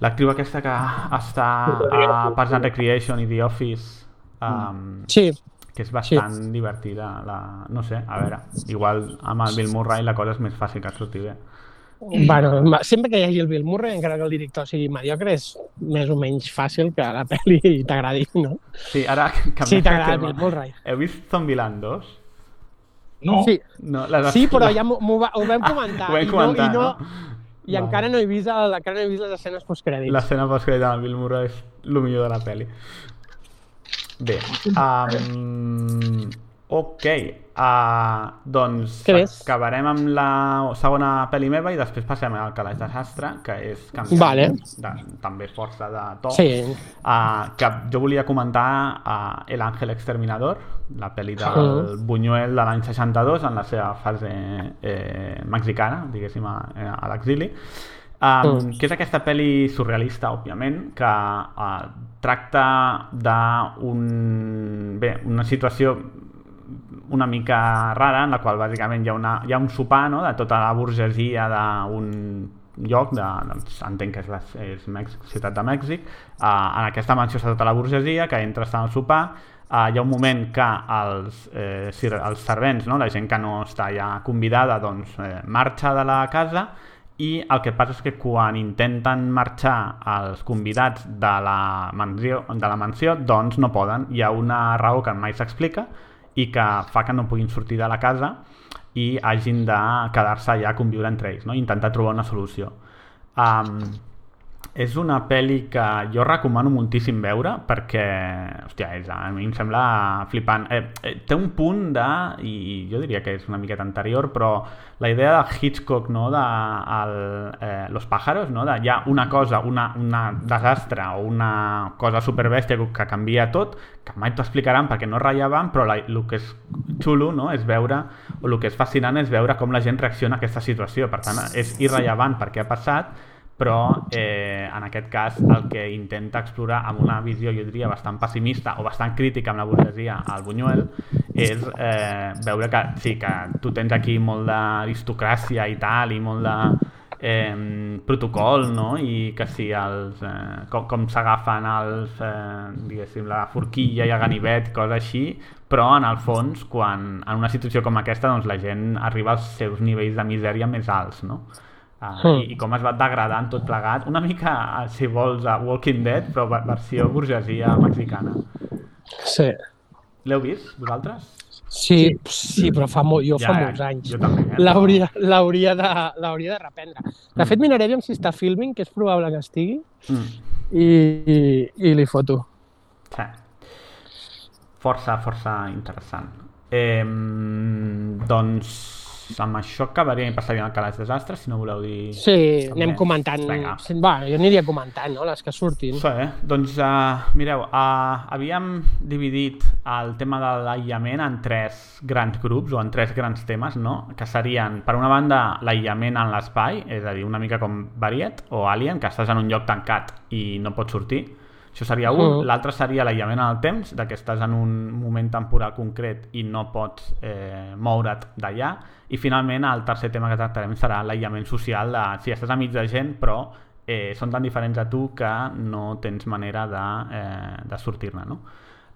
l'actriu aquesta que està a Parks and Recreation i The Office, um, Sí, que és bastant divertida. La... No sé, a veure, igual amb el Bill Murray la cosa és més fàcil que surti bé. bueno, sempre que hi hagi el Bill Murray, encara que el director sigui mediocre, és més o menys fàcil que la pel·li t'agradi, no? Sí, ara canviant Sí, t'agrada el. Bill Murray. Heu vist Zombieland 2? No. Sí, No, les... sí però ja m'ho va- ho vam comentar. Ho vam i comentar, no, i no, no? I Vale. encara no he vist, el, encara no he vist les escenes postcrèdits. L'escena Bill Murray és el millor de la pel·li. Bé, um, ok, uh, doncs acabarem amb la segona pel·li meva i després passem al Calaix de Sastre, que és canviant Vale. de, també força de to. Sí, Uh, que jo volia comentar uh, El Ángel Exterminador, la pel·li del Mm. Buñuel de l'any 62 en la seva fase eh, mexicana, diguéssim, a, a l'exili. Um, Mm. que és aquesta pel·li surrealista, òbviament, que uh, tracta d'un... bé, una situació una mica rara en la qual bàsicament hi ha, una, hi ha un sopar no? de tota la burgesia d'un lloc, de, doncs, entenc que és, la, és Mèxic, ciutat de Mèxic, uh, en aquesta mansió està tota la burgesia, que entra està al sopar, uh, hi ha un moment que els, eh, els servents, no? la gent que no està ja convidada, doncs eh, marxa de la casa i el que passa és que quan intenten marxar els convidats de la mansió, de la mansió doncs no poden. Hi ha una raó que mai s'explica i que fa que no puguin sortir de la casa i hagin de quedar-se allà a conviure entre ells, no? intentar trobar una solució. Um, és una pel·li que jo recomano moltíssim veure perquè, hòstia, és, a mi em sembla flipant. Eh, eh, té un punt de, i jo diria que és una miqueta anterior, però la idea de Hitchcock, no?, de el, eh, Los pájaros, no?, de ja una cosa, una, una desastre o una cosa superbèstia que canvia tot, que mai t'ho explicaran perquè no rellevant, però la, el que és xulo, no?, és veure, o el que és fascinant és veure com la gent reacciona a aquesta situació. Per tant, és irrellevant perquè ha passat, però eh, en aquest cas el que intenta explorar amb una visió, jo diria, bastant pessimista o bastant crítica amb la burgesia al Buñuel és eh, veure que sí, que tu tens aquí molt d'aristocràcia i tal, i molt de eh, protocol, no? I que si els, eh, com, com s'agafen els, eh, diguéssim, la forquilla i el ganivet, coses així, però en el fons, quan en una situació com aquesta, doncs la gent arriba als seus nivells de misèria més alts, no? Uh, mm. i, i com es va degradant tot plegat una mica, si vols, a Walking Dead però versió burgesia mexicana Sí. l'heu vist, vosaltres? Sí, sí, però fa molt, jo Ja, fa molts anys. eh? L'hauria l'hauria de, l'hauria de reprendre. De Mm. fet, miraré aviam si està filming, que és probable que estigui, Mm. i, i, i li foto. Sí. Força, força interessant. Eh, doncs amb això acabaré passaríem al calaix desastres, si no voleu dir... Sí, anem comentant. Vinga. Sí, Va, jo aniria comentant, no?, les que surtin. Sí, eh? doncs uh, mireu, uh, havíem dividit el tema de l'aïllament en tres grans grups o en tres grans temes, no? que serien, per una banda, l'aïllament en l'espai, és a dir, una mica com Variet o Alien, que estàs en un lloc tancat i no pots sortir, això seria un. Mm. L'altre seria l'aïllament en el temps, de que estàs en un moment temporal concret i no pots eh, moure't d'allà. I finalment el tercer tema que tractarem serà l'aïllament social, de si estàs amics de gent però eh, són tan diferents a tu que no tens manera de, eh, de sortir-ne, no?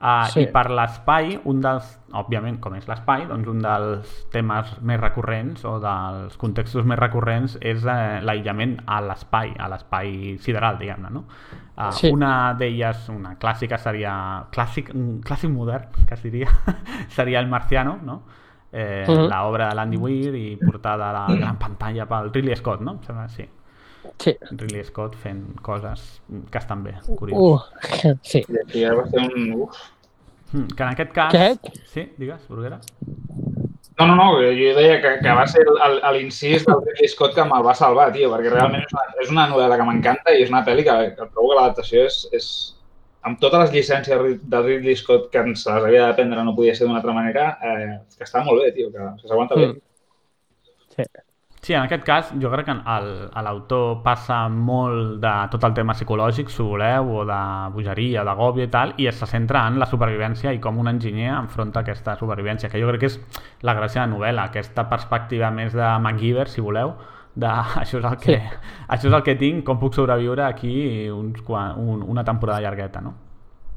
Uh, Sí. I per l'espai, un dels, òbviament, com és l'espai, doncs un dels temes més recurrents o dels contextos més recurrents és eh, l'aïllament a l'espai, a l'espai sideral, diguem-ne, no? Uh, Sí. Una d'elles, una clàssica, seria clàssic, un clàssic modern, que es diria, seria El Marciano, no? Eh, Mhm. L'obra de l'Andy Weir i portada a la gran pantalla pel Ridley Scott, no? Em sembla, sí. Sí. Ridley Scott fent coses que estan bé, curiós. Uh, sí. Ja va ser un... Uf. Mm, que en aquest cas... Què? Sí, digues, Burguera. No, no, no, jo deia que, que va ser l'incís del Ridley Scott que me'l va salvar, tio, perquè realment és una, és una novel·la que m'encanta i és una pel·li que, que trobo que l'adaptació és, és... Amb totes les llicències del Ridley Scott que ens les havia de prendre no podia ser d'una altra manera, eh, que està molt bé, tio, que, que s'aguanta bé. Mm. Sí. Sí, en aquest cas jo crec que l'autor passa molt de tot el tema psicològic, si voleu, o de bogeria, d'agòbia i tal, i es centra en la supervivència i com un enginyer enfronta aquesta supervivència, que jo crec que és la gràcia de la novel·la, aquesta perspectiva més de MacGyver, si voleu, de això és el que, Sí. això és el que tinc, com puc sobreviure aquí uns, un, una temporada llargueta, no?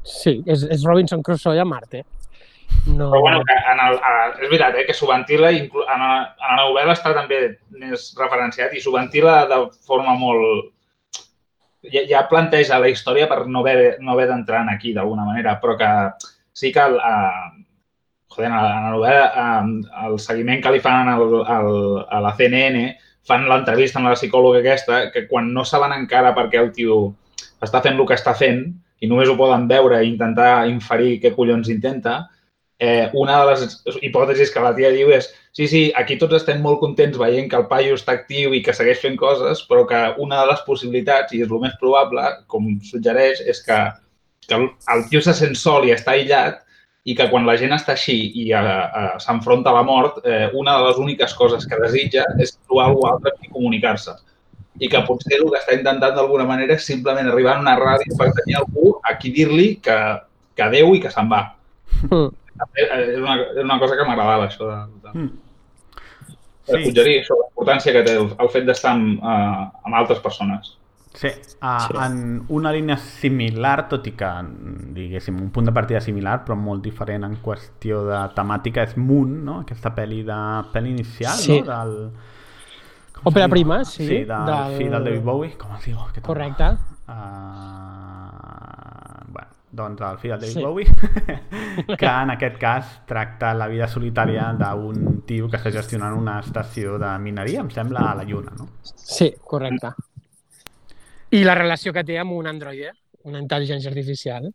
Sí, és, és Robinson Crusoe a Marte. No... Però bueno, que en el, a, és veritat, eh, que s'ho ventila, inclu- en, la, en la novel·la està també més referenciat i s'ho ventila de forma molt... Ja, ja planteja la història per no haver, no haver d'entrar en aquí d'alguna manera, però que sí que el, a, joder, en la, en la novel·la eh, el seguiment que li fan al, al, a la CNN fan l'entrevista amb la psicòloga aquesta, que quan no saben encara per què el tio està fent el que està fent i només ho poden veure i intentar inferir què collons intenta, eh, una de les hipòtesis que la tia diu és sí, sí, aquí tots estem molt contents veient que el paio està actiu i que segueix fent coses, però que una de les possibilitats, i és el més probable, com suggereix, és que, que el, tio se sent sol i està aïllat i que quan la gent està així i eh, eh, s'enfronta a la mort, eh, una de les úniques coses que desitja és trobar algú altre qui comunicar-se. I que potser el que està intentant d'alguna manera és simplement arribar a una ràdio per tenir algú a qui dir-li que, que adeu i que se'n va. Mm. Eh, És una, és una cosa que m'agradava, això de, de, Mm. Sí. suggerir això, la importància que té el, el fet d'estar amb, uh, amb altres persones. Sí, uh, Sí. en una línia similar, tot i que, diguéssim, un punt de partida similar, però molt diferent en qüestió de temàtica, és Moon, no? aquesta pel·li de pel·li inicial, Sí. no? Del... Òpera prima, sí, Sí, del, del- fill del David Bowie. Com es diu? Home? Correcte. Uh, bueno, doncs el fill del David Sí. Bowie, que en aquest cas tracta la vida solitària d'un tio que està gestionant una estació de mineria, em sembla, a la Lluna, no? Sí, correcte. I la relació que té amb un androide, una intel·ligència artificial.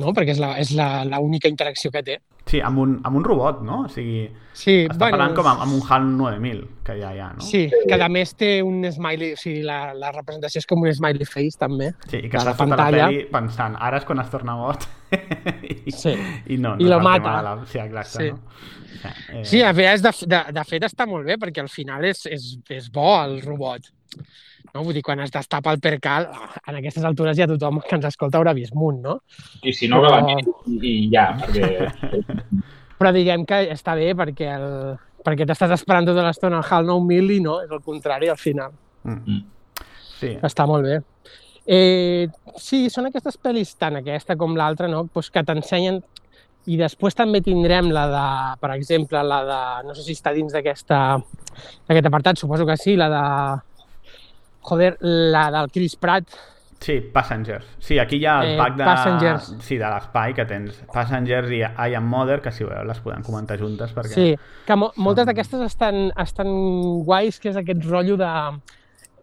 No? Perquè és la- la- l'única interacció que té. Sí, amb un, amb un robot, no? O sigui, Sí, està bueno, parlant com amb, amb un HAL 9000 que hi ha no? Sí, que a més té un smiley, o sigui, la, la representació és com un smiley face, també. Sí, i que la estàs tota la pel·li pensant, ara és quan es torna boig i, Sí. i no, no I el mata. la... Sí, exacte, Sí. no? Sí, eh, Sí, a vegades, de, de, de fet, està molt bé, perquè al final és, és, és bo el robot. No? Vull dir, quan es destapa el percal, en aquestes altures ja tothom que ens escolta haurà vist munt, no? I si no, que la miri i, i ja, perquè... Però diguem que està bé perquè, el, perquè t'estàs esperant tota l'estona el HAL 9000 i no, és el contrari al final. mm. Sí, Està molt bé. Eh, sí, són aquestes pel·lis, tant aquesta com l'altra, no? pues que t'ensenyen i després també tindrem la de, per exemple, la de, no sé si està dins d'aquesta d'aquest apartat, suposo que sí, la de, joder, la del Chris Pratt, sí, Passengers. Sí, aquí hi ha el Eh, pack de... Passengers. Sí, de l'espai que tens. Passengers i I Am Mother, que si voleu les podem comentar juntes perquè... Sí, que mo moltes d'aquestes estan, estan guais, que és aquest rotllo de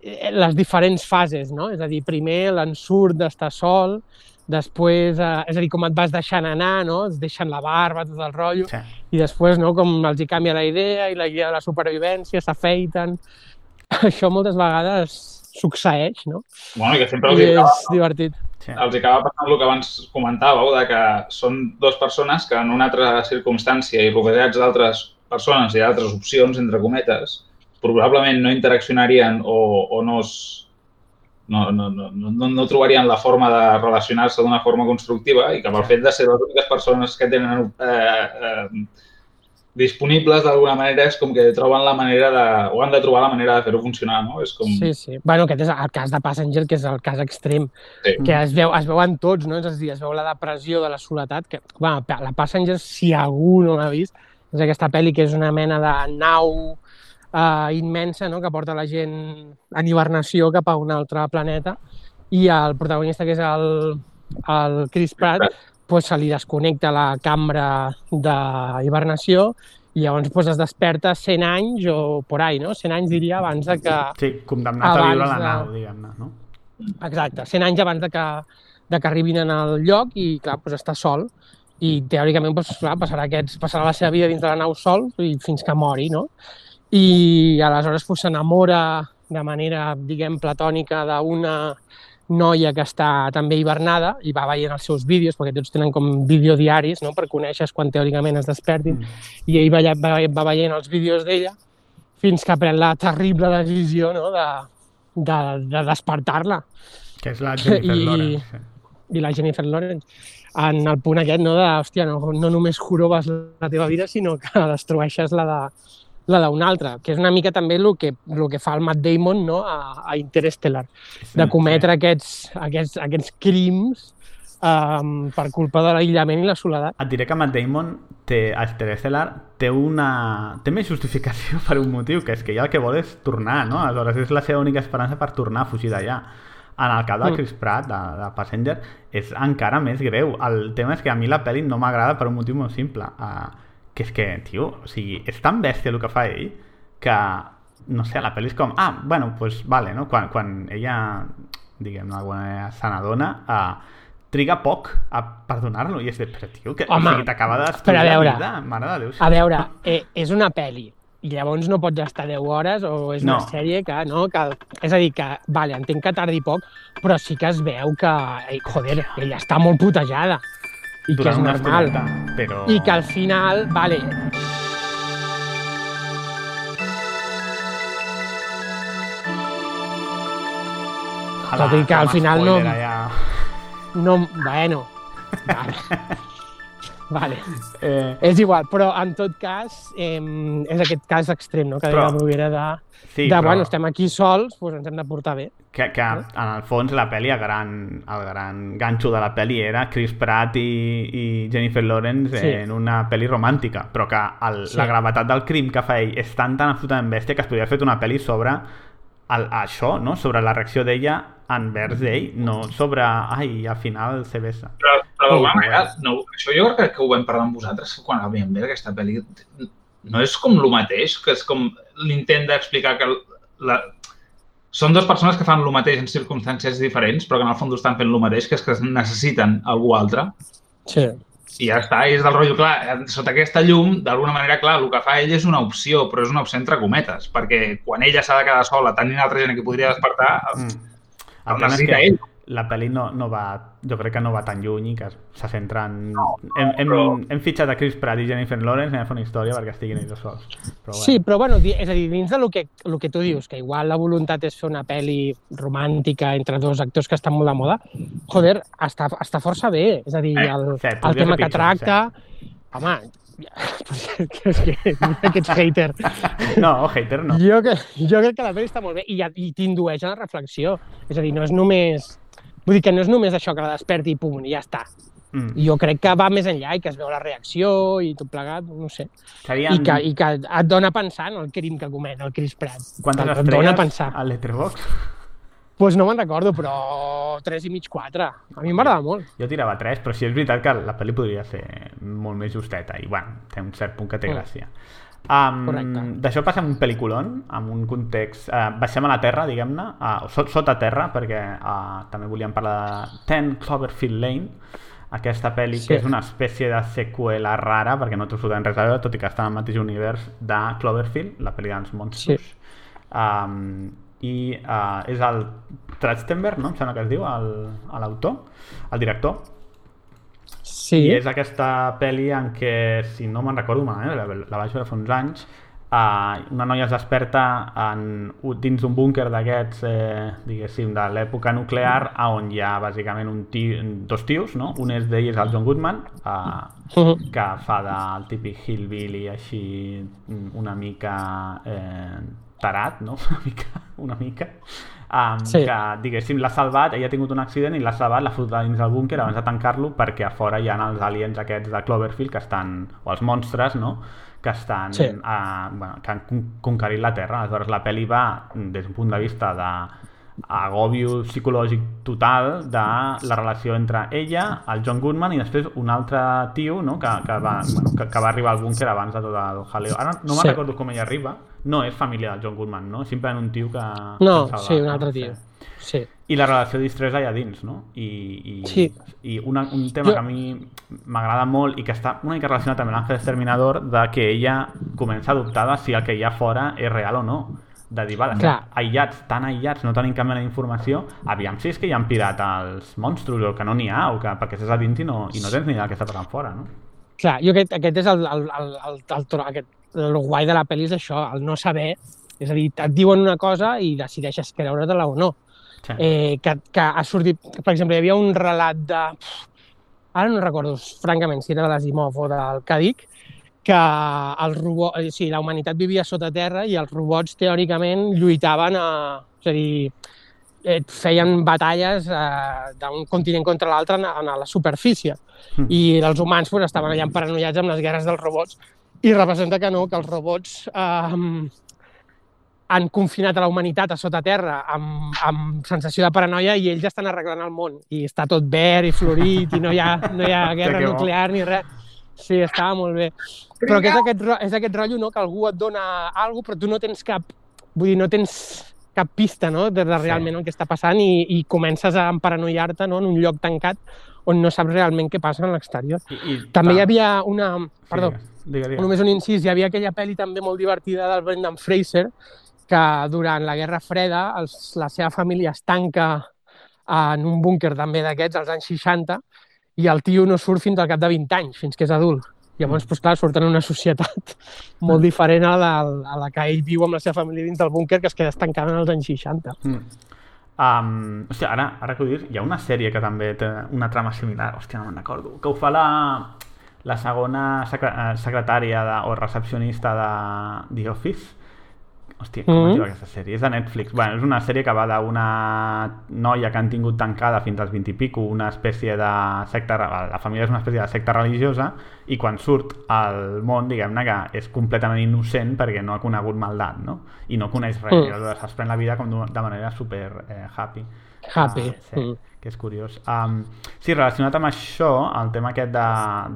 eh, les diferents fases, no? És a dir, primer l'ensurt d'estar sol, després, eh, és a dir, com et vas deixant anar, no? Es deixen la barba, tot el rotllo, Sí. i després, no?, com els hi canvia la idea i la idea de la supervivència, s'afeiten... Això moltes vegades succeeix, no? Bueno, i que sempre els I acaba, és divertit. sí. els acaba passant el que abans comentàveu, de que són dues persones que en una altra circumstància i rodejats d'altres persones i d'altres opcions, entre cometes, probablement no interaccionarien o, o no, es, no, no, no, no, no trobarien la forma de relacionar-se d'una forma constructiva i que pel fet de ser les úniques persones que tenen eh, eh, disponibles d'alguna manera és com que troben la manera de, o han de trobar la manera de fer-ho funcionar, no? És com... Sí, sí. Bueno, aquest és el cas de Passenger, que és el cas extrem, Sí. que es, veu, es veuen tots, no? És a dir, es veu la depressió de la soledat, que, bueno, la Passenger, si algú no l'ha vist, és aquesta pel·li que és una mena de nau eh, immensa, no?, que porta la gent en hibernació cap a un altre planeta, i el protagonista, que és el, el Chris Pratt, pues, se li desconnecta la cambra d'hibernació i llavors pues, es desperta 100 anys o por ahí, no? 100 anys diria abans de que... Sí, condemnat a viure a la Abans de- nau, diguem-ne, no? Exacte, 100 anys abans de que, de que arribin al lloc i, clar, doncs està sol. I teòricament, doncs, clar, passarà, aquests, passarà la seva vida dins de la nau sol i fins que mori, no? I aleshores doncs, s'enamora de manera, diguem, platònica d'una noia que està també hivernada i va veient els seus vídeos, perquè tots tenen com videodiaris, no?, per conèixer quan teòricament es despertin, Mm. i ell va, va, va veient els vídeos d'ella fins que pren la terrible decisió no? de, de, de despertar-la Que és la Jennifer I- Lawrence. I la Jennifer Lawrence en el punt aquest no, de, hòstia, no, no només joroves la teva vida, sinó que destrueixes la de la d'un altre, que és una mica també el que, el que fa el Matt Damon no, a, a Interstellar, de cometre aquests, aquests, aquests crims um, per culpa de l'aïllament i la soledat. Et diré que Matt Damon té, a Interstellar té una... té més justificació per un motiu, que és que ell el que vol és tornar, no? Aleshores és la seva única esperança per tornar a fugir d'allà. En el cas de Mm. Chris Pratt, de, de Passenger, és encara més greu. El tema és que a mi la pel·li no m'agrada per un motiu molt simple. Uh, que és que, tio, o sigui, és tan bèstia el que fa ell que, no sé, la pel·li és com, ah, bueno, doncs pues, vale, no? Quan, quan ella, diguem d'alguna manera, se n'adona, uh, triga poc a perdonar-lo i és de, però tio, que, Home, o sigui, t'acaba de veure, la vida, mare de Déu. A veure, eh, és una pel·li i llavors no pots estar 10 hores o és una No. sèrie que, no, que, és a dir, que, vale, entenc que tardi poc, però sí que es veu que, ei, joder, ella està molt putejada i que és Durant una normal. estoneta, però... I que al final, vale, Ala, tot i que al com a final no- spoiler, Ja... no, bueno, vale. vale. Eh, És igual, però en tot cas eh, és aquest cas extrem, no? que Però- la Bruguera de, sí, de però bueno, estem aquí sols, doncs ens hem de portar bé. que, que en el fons la pel·li, el gran, el gran ganxo de la pel·li era Chris Pratt i, i Jennifer Lawrence Sí. en una pel·li romàntica, però que el, Sí. la gravetat del crim que fa ell és tan tan absolutament bèstia que es podria haver fet una pel·li sobre el, això, no? sobre la reacció d'ella envers ell, no sobre, ai, al final se besa. Però, però d'alguna manera, bueno. no, això jo crec que ho vam parlar amb vosaltres quan veiem bé, aquesta pel·li. No és com el mateix, que és com l'intent d'explicar que la... són dues persones que fan el mateix en circumstàncies diferents, però que en el fons estan fent el mateix, que és que necessiten algú altre. Sí. I ja està, i és del rotllo, clar, sota aquesta llum, d'alguna manera, clar, el que fa ell és una opció, però és una opció entre cometes, perquè quan ella s'ha de quedar sola, tenint altra gent a qui podria despertar, Mm. el és necessita que ell. La pel·li no, no va, jo crec que no va tan lluny i que se centra en... hem, hem, però- hem fitxat a Chris Pratt i Jennifer Lawrence hem de fer una història perquè estiguin ells dos sols. Però, bueno. Sí, però bueno, és a dir, dins del que, el que tu dius, que igual la voluntat és fer una pel·li romàntica entre dos actors que estan molt de moda, joder, està, està força bé. És a dir, Eh, el, sí, el podria tema que pitjor, tracta... Home, és que, mira que ets hater. No, hater no. Jo, que, jo crec que la pel·li està molt bé i, i t'indueix a la reflexió. És a dir, no és només... Vull dir que no és només això que la desperti i pum, i ja està. Mm. Jo crec que va més enllà i que es veu la reacció i tot plegat, no sé. Serien... I que, i que et dona a pensar en el crim que comet el Chris Pratt. Quantes et, et dona a estrelles pensar. al Letterboxd? Pues no me'n recordo, però 3 i mig, 4. A mi m'agrada molt. Jo tirava 3, però sí és veritat que la pel·li podria ser molt més justeta i, bueno, té un cert punt que té Mm. Um, Correcte. D'això passem a un pel·liculon, amb un context... Uh, baixem a la Terra, diguem-ne, uh, sot, sota Terra, perquè uh, també volíem parlar de Ten Cloverfield Lane, aquesta pel·li Sí. que és una espècie de seqüela rara, perquè no té absolutament res a veure, tot i que està en el mateix univers de Cloverfield, la pel·li dels monstros. Sí. Um, I uh, és el Trachtenberg, no? Em sembla que es diu, l'autor, el, el director, Sí, i és aquesta pel·li en què, si no me'n recordo malament, la, la vaig veure fa uns anys, uh, una noia es desperta en, dins d'un búnquer d'aquests, eh, diguéssim, de l'època nuclear, a on hi ha bàsicament un tio, dos tios, no? Un és d'ells el John Goodman, Mhm. que fa del típic hillbilly així una mica eh, tarat, no? Una mica, una mica. Um, Sí. que, diguéssim, l'ha salvat, ella ha tingut un accident i l'ha salvat, l'ha fotut dins del búnquer abans de tancar-lo perquè a fora hi ha els aliens aquests de Cloverfield que estan, o els monstres, no? que estan Sí. a, bueno, que han con- conquerit la Terra. Aleshores, la pel·li va des d'un punt de vista de agòbio psicològic total de la relació entre ella, el John Goodman i després un altre tio no? que, que, va, bueno, que, que va arribar al búnquer abans de tot el jaleo. Ara no me'n Sí. recordo com ella arriba. No és família del John Goodman, no? Simplement un tio que... No, que sí, un altre tio. Sí. I la relació d'estrès allà dins, no? I, i, Sí. i una, un tema Jo- que a mi m'agrada molt i que està una mica relacionat amb l'Àngel Exterminador de que ella comença a dubtar de si el que hi ha fora és real o no. De dir, vale, Clar. aïllats, tan aïllats, no tenim cap mena d'informació, aviam si és que hi han pirat els monstros o que no n'hi ha, o que perquè estàs a dins i no, i no tens ni idea que està passant fora, no? Clar, jo aquest, aquest és el, el, el, el, el, el, aquest, el guai de la pel·li és això, el no saber. És a dir, et diuen una cosa i decideixes creure-te-la o no. Sí. eh, que, que ha sortit... Per exemple, hi havia un relat de... Ara no recordo, francament, si era de l'Asimov o del Kadik, que el robot, eh, sí, la humanitat vivia sota terra i els robots, teòricament, lluitaven a... És a dir, eh, feien batalles eh, d'un continent contra l'altre en, en la superfície. Mm. I els humans pues, estaven allà paranoiats amb les guerres dels robots i representa que no, que els robots eh, han confinat a la humanitat a sota terra amb, amb sensació de paranoia i ells estan arreglant el món. I està tot verd i florit i no hi ha, no hi ha guerra nuclear ni res. Sí, estava molt bé. Però que és aquest, és aquest rotllo, no?, que algú et dona alguna però tu no tens cap... Vull dir, no tens cap pista, no?, de, de Sí. realment el que està passant i, i comences a emparanoiar-te, no?, en un lloc tancat on no saps realment què passa en l'exterior. També hi havia una... Perdó, Sí, digue, digue. només un incís, hi havia aquella pel·li també molt divertida del Brendan Fraser, que durant la Guerra Freda els, la seva família es tanca en un búnquer també d'aquests, als anys 60, i el tio no surt fins al cap de 20 anys, fins que és adult. Llavors, doncs, clar, surten en una societat molt diferent a la, a la que ell viu amb la seva família dins del búnquer, que es queda estancada en els anys 60. Mm. Um, hòstia, ara, ara que ho dius, hi ha una sèrie que també té una trama similar, hòstia, no me'n recordo, que ho fa la, la segona secre eh, secretària de, o recepcionista de The Office. Hòstia, com mm. -hmm. es diu aquesta sèrie? És de Netflix. Bueno, és una sèrie que va d'una noia que han tingut tancada fins als 20 i pico, una espècie de secta... La família és una espècie de secta religiosa i quan surt al món, diguem-ne que és completament innocent perquè no ha conegut maldat, no? I no coneix res. Mm. I aleshores es pren la vida com de de manera super eh, happy. Happy. Ah, sí, Mm. que és curiós. Um, sí, relacionat amb això, el tema aquest de,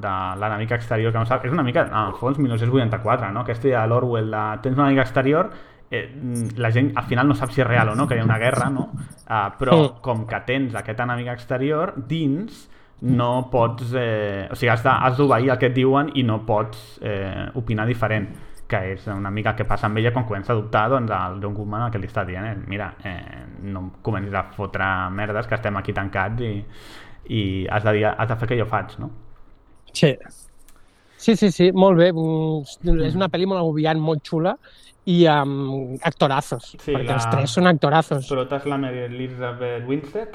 de l'enemic exterior, que no sap, és una mica, en el fons, 1984, no? Aquesta idea de l'Orwell de tens un enemic exterior, eh, la gent al final no sap si és real o no, que hi ha una guerra, no? Uh, però com que tens aquest enemic exterior, dins no pots... Eh, o sigui, has d'obeir el que et diuen i no pots eh, opinar diferent que és una mica el que passa amb ella quan comença a dubtar doncs, el John Goodman el que li està dient és mira, eh, no comencis a fotre merdes que estem aquí tancats i, i has, de dir, has de fer que jo faig no? Sí. Sí, sí, sí, molt bé. Mm, És una pel·li molt agobiant, molt xula i amb actorazos, Sí, perquè la- els tres són actorazos. Prota és la Mary Elizabeth Winstead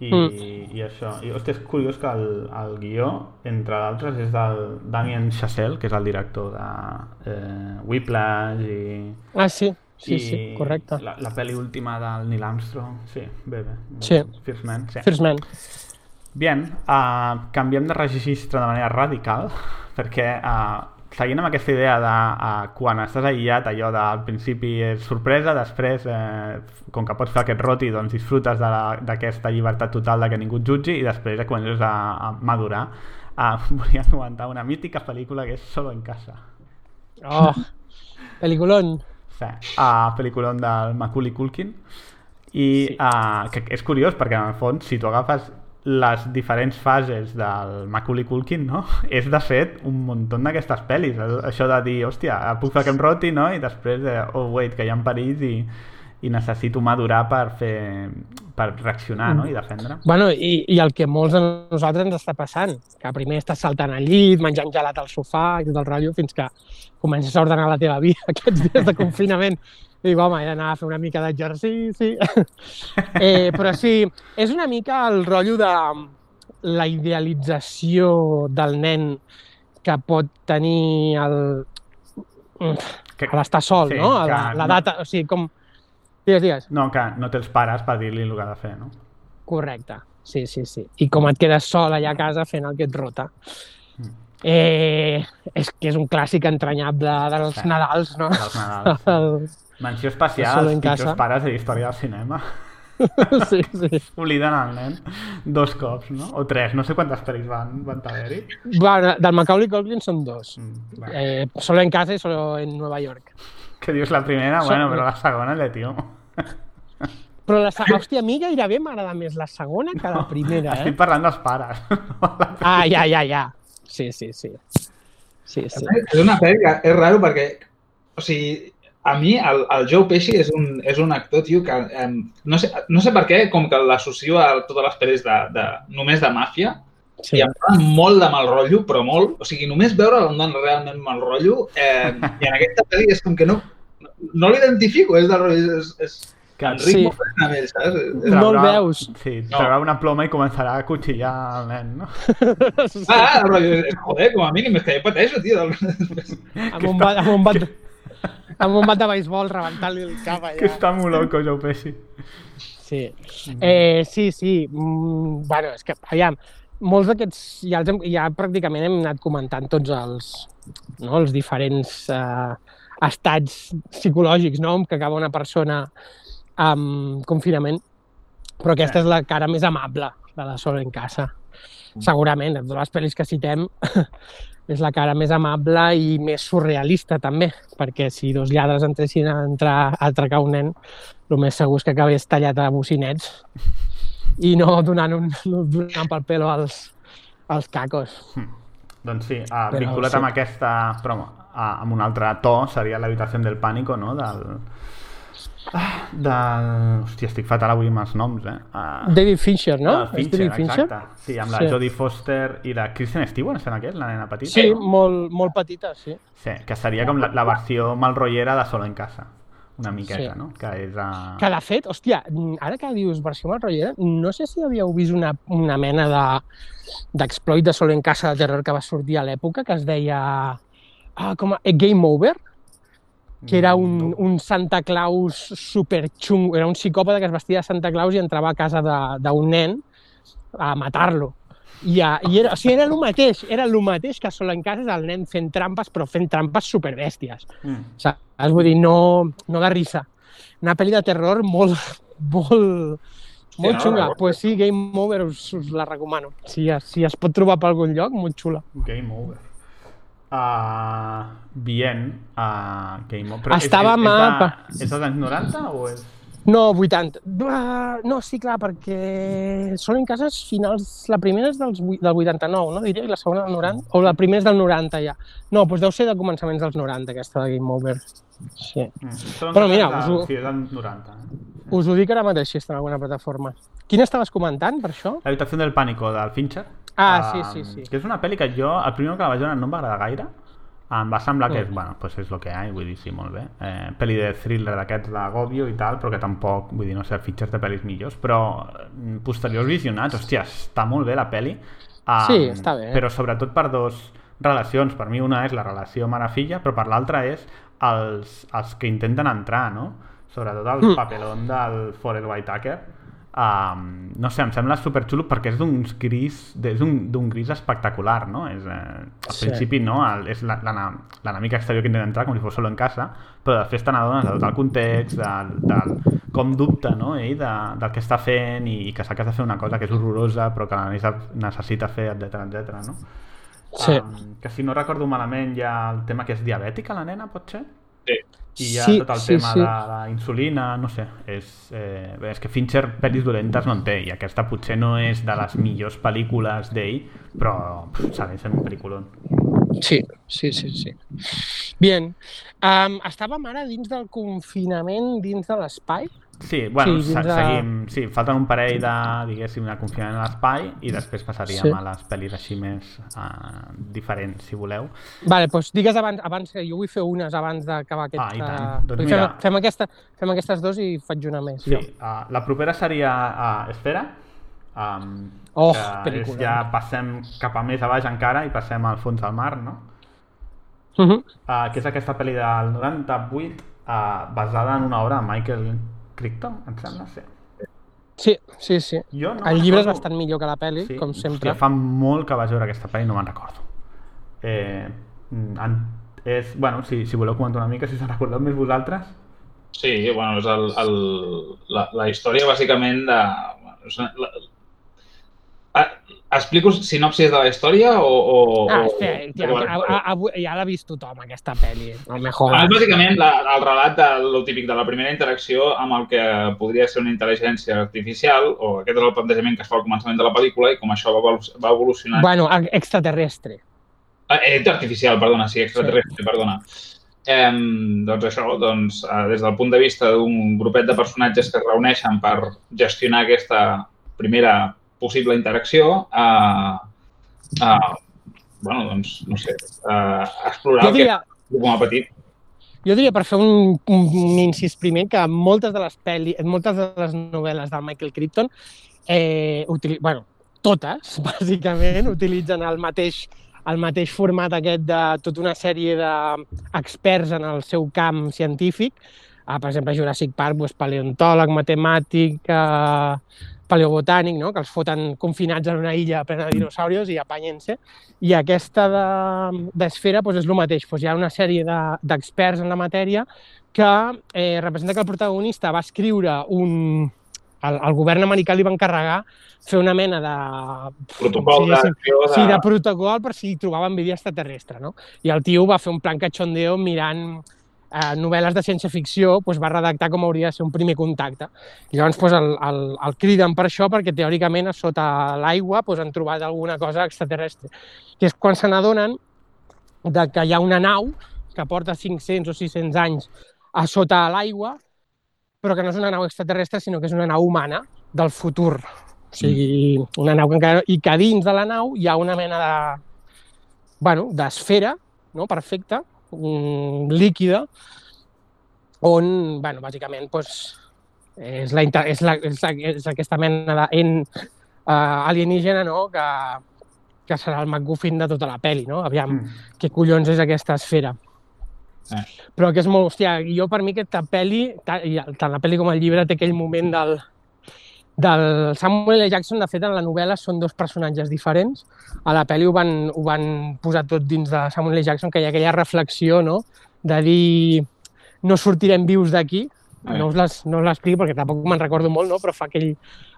i, Mm. i això. I, hòstia, és curiós que el, el guió, entre d'altres, és del Damien Chazelle, que és el director de eh, Whiplash i, Ah, sí, sí, sí, correcte. La, la pel·li última del Neil Armstrong. Sí, bé, bé. Sí. First Man, sí. First Man. Bien, uh, canviem de registre de manera radical, perquè uh, seguint amb aquesta idea de uh, quan estàs aïllat, allò de al principi és sorpresa, després, eh, com que pots fer aquest roti, doncs disfrutes d'aquesta llibertat total de que ningú et jutgi i després ja comences a, a madurar. Uh, volia comentar una mítica pel·lícula que és Solo en casa. Oh, peliculón. Sí, uh, pel·lículon del Macaulay Culkin i Sí. uh, que és curiós perquè en el fons si tu agafes les diferents fases del Macaulay Culkin, no? És, de fet, un munt d'aquestes pel·lis. Això de dir, hòstia, puc fer aquest roti, no? I després, de, oh, wait, que hi ha perills i, i necessito madurar per fer per reaccionar, no? I defendre. Bueno, i, i el que molts de nosaltres ens està passant, que primer estàs saltant al llit, menjant gelat al sofà i tot el rotllo, fins que comences a ordenar la teva vida aquests dies de confinament. I dic, home, he d'anar a fer una mica d'exercici. eh, però sí, és una mica el rotllo de la idealització del nen que pot tenir el... Que, l'estar sol, sí, no? La, la data, o sigui, com... Digues, digues. No, que no té els pares per dir-li el que ha de fer, no? Correcte, sí, sí, sí. I com et quedes sol allà a casa fent el que et rota. Mm. Eh, és que és un clàssic entranyable dels Sí. Nadals, no? Dels Nadals, sí. Menció especial en pitjors casa. pares de història del cinema. sí, sí. Obliden el nen dos cops, no? O tres, no sé quantes pel·lis van, van haver-hi. Bueno, del Macaulay Culkin són dos. Mm. Eh, solo en casa i solo en Nova York. Que dius la primera, so- bueno, però la segona, le tio. Però la, se- hòstia, a mi gairebé m'agrada més la segona que la primera, Estic eh? parlant dels pares. Ah, ja, ja, ja. Sí, sí, sí. Sí, sí. És una pel·li que és raro perquè, o sigui, a mi el, el Joe Pesci és un, és un actor, tio, que em, no, sé, no sé per què, com que l'associo a totes les pel·lis de, de, només de màfia, sí. i em fa molt de mal rotllo, però molt. O sigui, només veure'l em dona realment mal rotllo, eh, i en aquesta pel·li és com que no, no l'identifico, és de rotllo, és, és Que Sí. ell, saps? No el veus. Sí, No. traurà una ploma i començarà a cuchillar el nen, no? Ah, el rotllo, és- joder, com a mínim, és que jo pateixo, tio. amb, un bat, amb, un bat, amb un bat de beisbol rebentant-li el cap allà. Que està molt loco, Joe Pesci. Sí, eh, sí, sí. Mm, bueno, és que, aviam, molts d'aquests, ja, els hem, ja pràcticament hem anat comentant tots els, no, els diferents eh, estats psicològics no, què acaba una persona amb confinament, però aquesta és la cara més amable de la Solo en casa. Segurament, de les pel·lis que citem, és la cara més amable i més surrealista també, perquè si dos lladres entressin a entrar a atracar un nen, el més segur és que acabés tallat a bocinets i no donant, un, donant pel pelo als, als cacos. Doncs sí, uh, Però vinculat sí. amb aquesta, però uh, amb un altre to, seria l'habitació del pànico, no? Del... Ah, del... Hòstia, estic fatal avui amb els noms, eh? Uh, David Fincher, no? del És David Fincher? exacte. Sí, amb la Sí. Jodie Foster i la Kristen Stewart, que és, la nena petita. Sí, no? molt, molt petita, sí. Sí, que seria com la, la versió malrotllera de Solo en casa. una miqueta, Sí. no? Que és... Uh... Que de fet, hòstia, ara que dius versió Malrotllera, no sé si havíeu vist una, una mena de d'exploit de solo en casa de terror que va sortir a l'època, que es deia ah, com a, Game Over, que era un, No. un Santa Claus super xungo, era un psicòpata que es vestia de Santa Claus i entrava a casa d'un nen a matar-lo. I, a, i era, o sigui, era el mateix, era el mateix que solo en casa és el nen fent trampes, però fent trampes superbèsties. Mm. Saps? Vull dir, no, no de risa. Una pel·li de terror molt, molt, molt no, xunga. no. pues sí, Game Over us, us la recomano. Si, si es pot trobar per algun lloc, molt xula. Game over. Uh, Bien, uh, Game over. Però és- Estava és, és, és, és dels anys 90 o és... No, 80. Uh, no, sí, clar, perquè són en cases finals... La primera és dels, del 89, no? Diria, i la segona del 90. O la primera és del 90, ja. No, doncs deu ser de començaments dels 90, aquesta de Game Over. Sí. Mm. Són Però mira, dels- us ho- Sí, és dels 90. Us ho dic ara mateix, si està en alguna plataforma. Quina estaves comentant, per això? L'habitació del pànico del Fincher. Ah, sí, Um, sí, sí. Que és una pel·li que jo, el primer que la vaig veure no em va agradar gaire. Em va semblar que és, Mm. bueno, pues és el que hi ha, vull dir, sí, molt bé. Eh, pel·li de thriller d'aquests d'agòbio i tal, però que tampoc, vull dir, no sé, Fincher de pel·lis millors, però eh, posteriors visionats, hòstia, està molt bé la pel·li. Um, Sí, està bé. Però sobretot per dos relacions. Per mi una és la relació mare-filla, però per l'altra és els, els que intenten entrar, no? Sobretot el Mm. papelón del Forrest Whitaker. Um, no sé, em sembla superxulo perquè és d'un gris, de- és un- d'un gris espectacular, no? És, eh, al Sí. principi, no? El, és l'enemic exterior que intenta entrar com si fos solo en casa, però després te n'adones de tot el context, del, del, com dubta, no? Ell de, del que està fent i, i que has de fer una cosa que és horrorosa però que la necessita- necessita fer, etc etc. no? Sí. Um, que si no recordo malament hi ha el tema que és diabètica, la nena, pot ser? Sí. I hi ha Sí, tot el sí, tema sí. de la insulina, no sé, és, eh, bé, és que Fincher pel·lis dolentes no en té, i aquesta potser no és de les millors pel·lícules d'ell, però segueix sent un pel·lículon. Sí, sí, sí, sí. Bien. Um, estàvem ara dins del confinament, dins de l'espai. Sí, bueno, Sí, de- seguim, sí, falten un parell de, diguéssim, de confinament a l'espai i després passaríem Sí. a les pel·lis així més uh, diferents, si voleu. Vale, doncs digues abans, abans que jo vull fer unes abans d'acabar aquesta... Ah, i tant. Doncs mira. fem, fem, aquesta, fem aquestes dues i faig una més. Sí, Jo. uh, la propera seria uh, Esfera, um, Oh, que pel·lícula. és, ja passem cap a més a baix encara i passem al fons del mar, no? Uh -huh. uh, que és aquesta pel·li del 98 uh, basada en una obra de Michael Crichton, em sembla ser. Sí, sí, sí. Jo no el llibre és recordo- bastant millor que la pel·li, com sempre. Hòstia, fa molt que vaig veure aquesta pel·li i no me'n recordo. Eh, mm, en, és, bueno, si, si voleu comentar una mica, si us en recordeu més vosaltres. Sí, bueno, és el, el, la, la història bàsicament de... bueno, és una- La, explico sinopsis de la història o... o Ah, espera, o- a, a, a, ja l'ha vist tothom, aquesta pel·li. No me jodas. Bàsicament la, el relat de lo típic de la primera interacció amb el que podria ser una intel·ligència artificial, o aquest és el plantejament que es fa al començament de la pel·lícula, i com això va, va evolucionant. Bueno, extraterrestre. Ah, eh, artificial, perdona, sí, extraterrestre, sí. perdona. Eh, doncs això, doncs, eh, des del punt de vista d'un grupet de personatges que es reuneixen per gestionar aquesta primera possible interacció, eh, eh, bueno, doncs, no sé, eh, explorar Jo el diria, que com a petit. jo diria per fer un, un incís primer que moltes de les pel·li, moltes de les novel·les del Michael Crichton, eh, utili bueno, totes, bàsicament, utilitzen el mateix el mateix format aquest de tota una sèrie d'experts en el seu camp científic. Ah, per exemple, Jurassic Park, doncs, paleontòleg, matemàtic, eh, paleobotànic, no? que els foten confinats en una illa plena de dinosaurios i apanyen-se. I aquesta de- d'esfera doncs és el mateix. Doncs hi ha una sèrie de- d'experts en la matèria que eh, representa que el protagonista va escriure un... El, el govern americà li va encarregar fer una mena de... Protocol si de... Sí, de protocol per si trobaven vida extraterrestre, no? I el tio va fer un plan cachondeo mirant eh, novel·les de ciència-ficció, doncs va redactar com hauria de ser un primer contacte. I llavors doncs, el, el, el criden per això, perquè teòricament a sota l'aigua doncs, han trobat alguna cosa extraterrestre. Que és quan se n'adonen de que hi ha una nau que porta 500 o 600 anys a sota l'aigua, però que no és una nau extraterrestre, sinó que és una nau humana del futur. O sigui, una nau que encara... I que dins de la nau hi ha una mena de... bueno, d'esfera, no? perfecta, mm, líquida, on, bueno, bàsicament, doncs, és, la, és, la, és, la, és aquesta mena d'en uh, alienígena, no?, que, que serà el MacGuffin de tota la pel·li, no? Aviam, Mm. què collons és aquesta esfera. Eh. Però que és molt, hòstia, jo per mi aquesta pel·li, tant la pel·li com el llibre, té aquell moment del, del Samuel L. Jackson, de fet, en la novel·la són dos personatges diferents. A la pel·li ho van, ho van posar tot dins de Samuel L. Jackson, que hi ha aquella reflexió, no?, de dir no sortirem vius d'aquí, Eh. no us les, no us l'explico perquè tampoc me'n recordo molt, no? però fa aquell,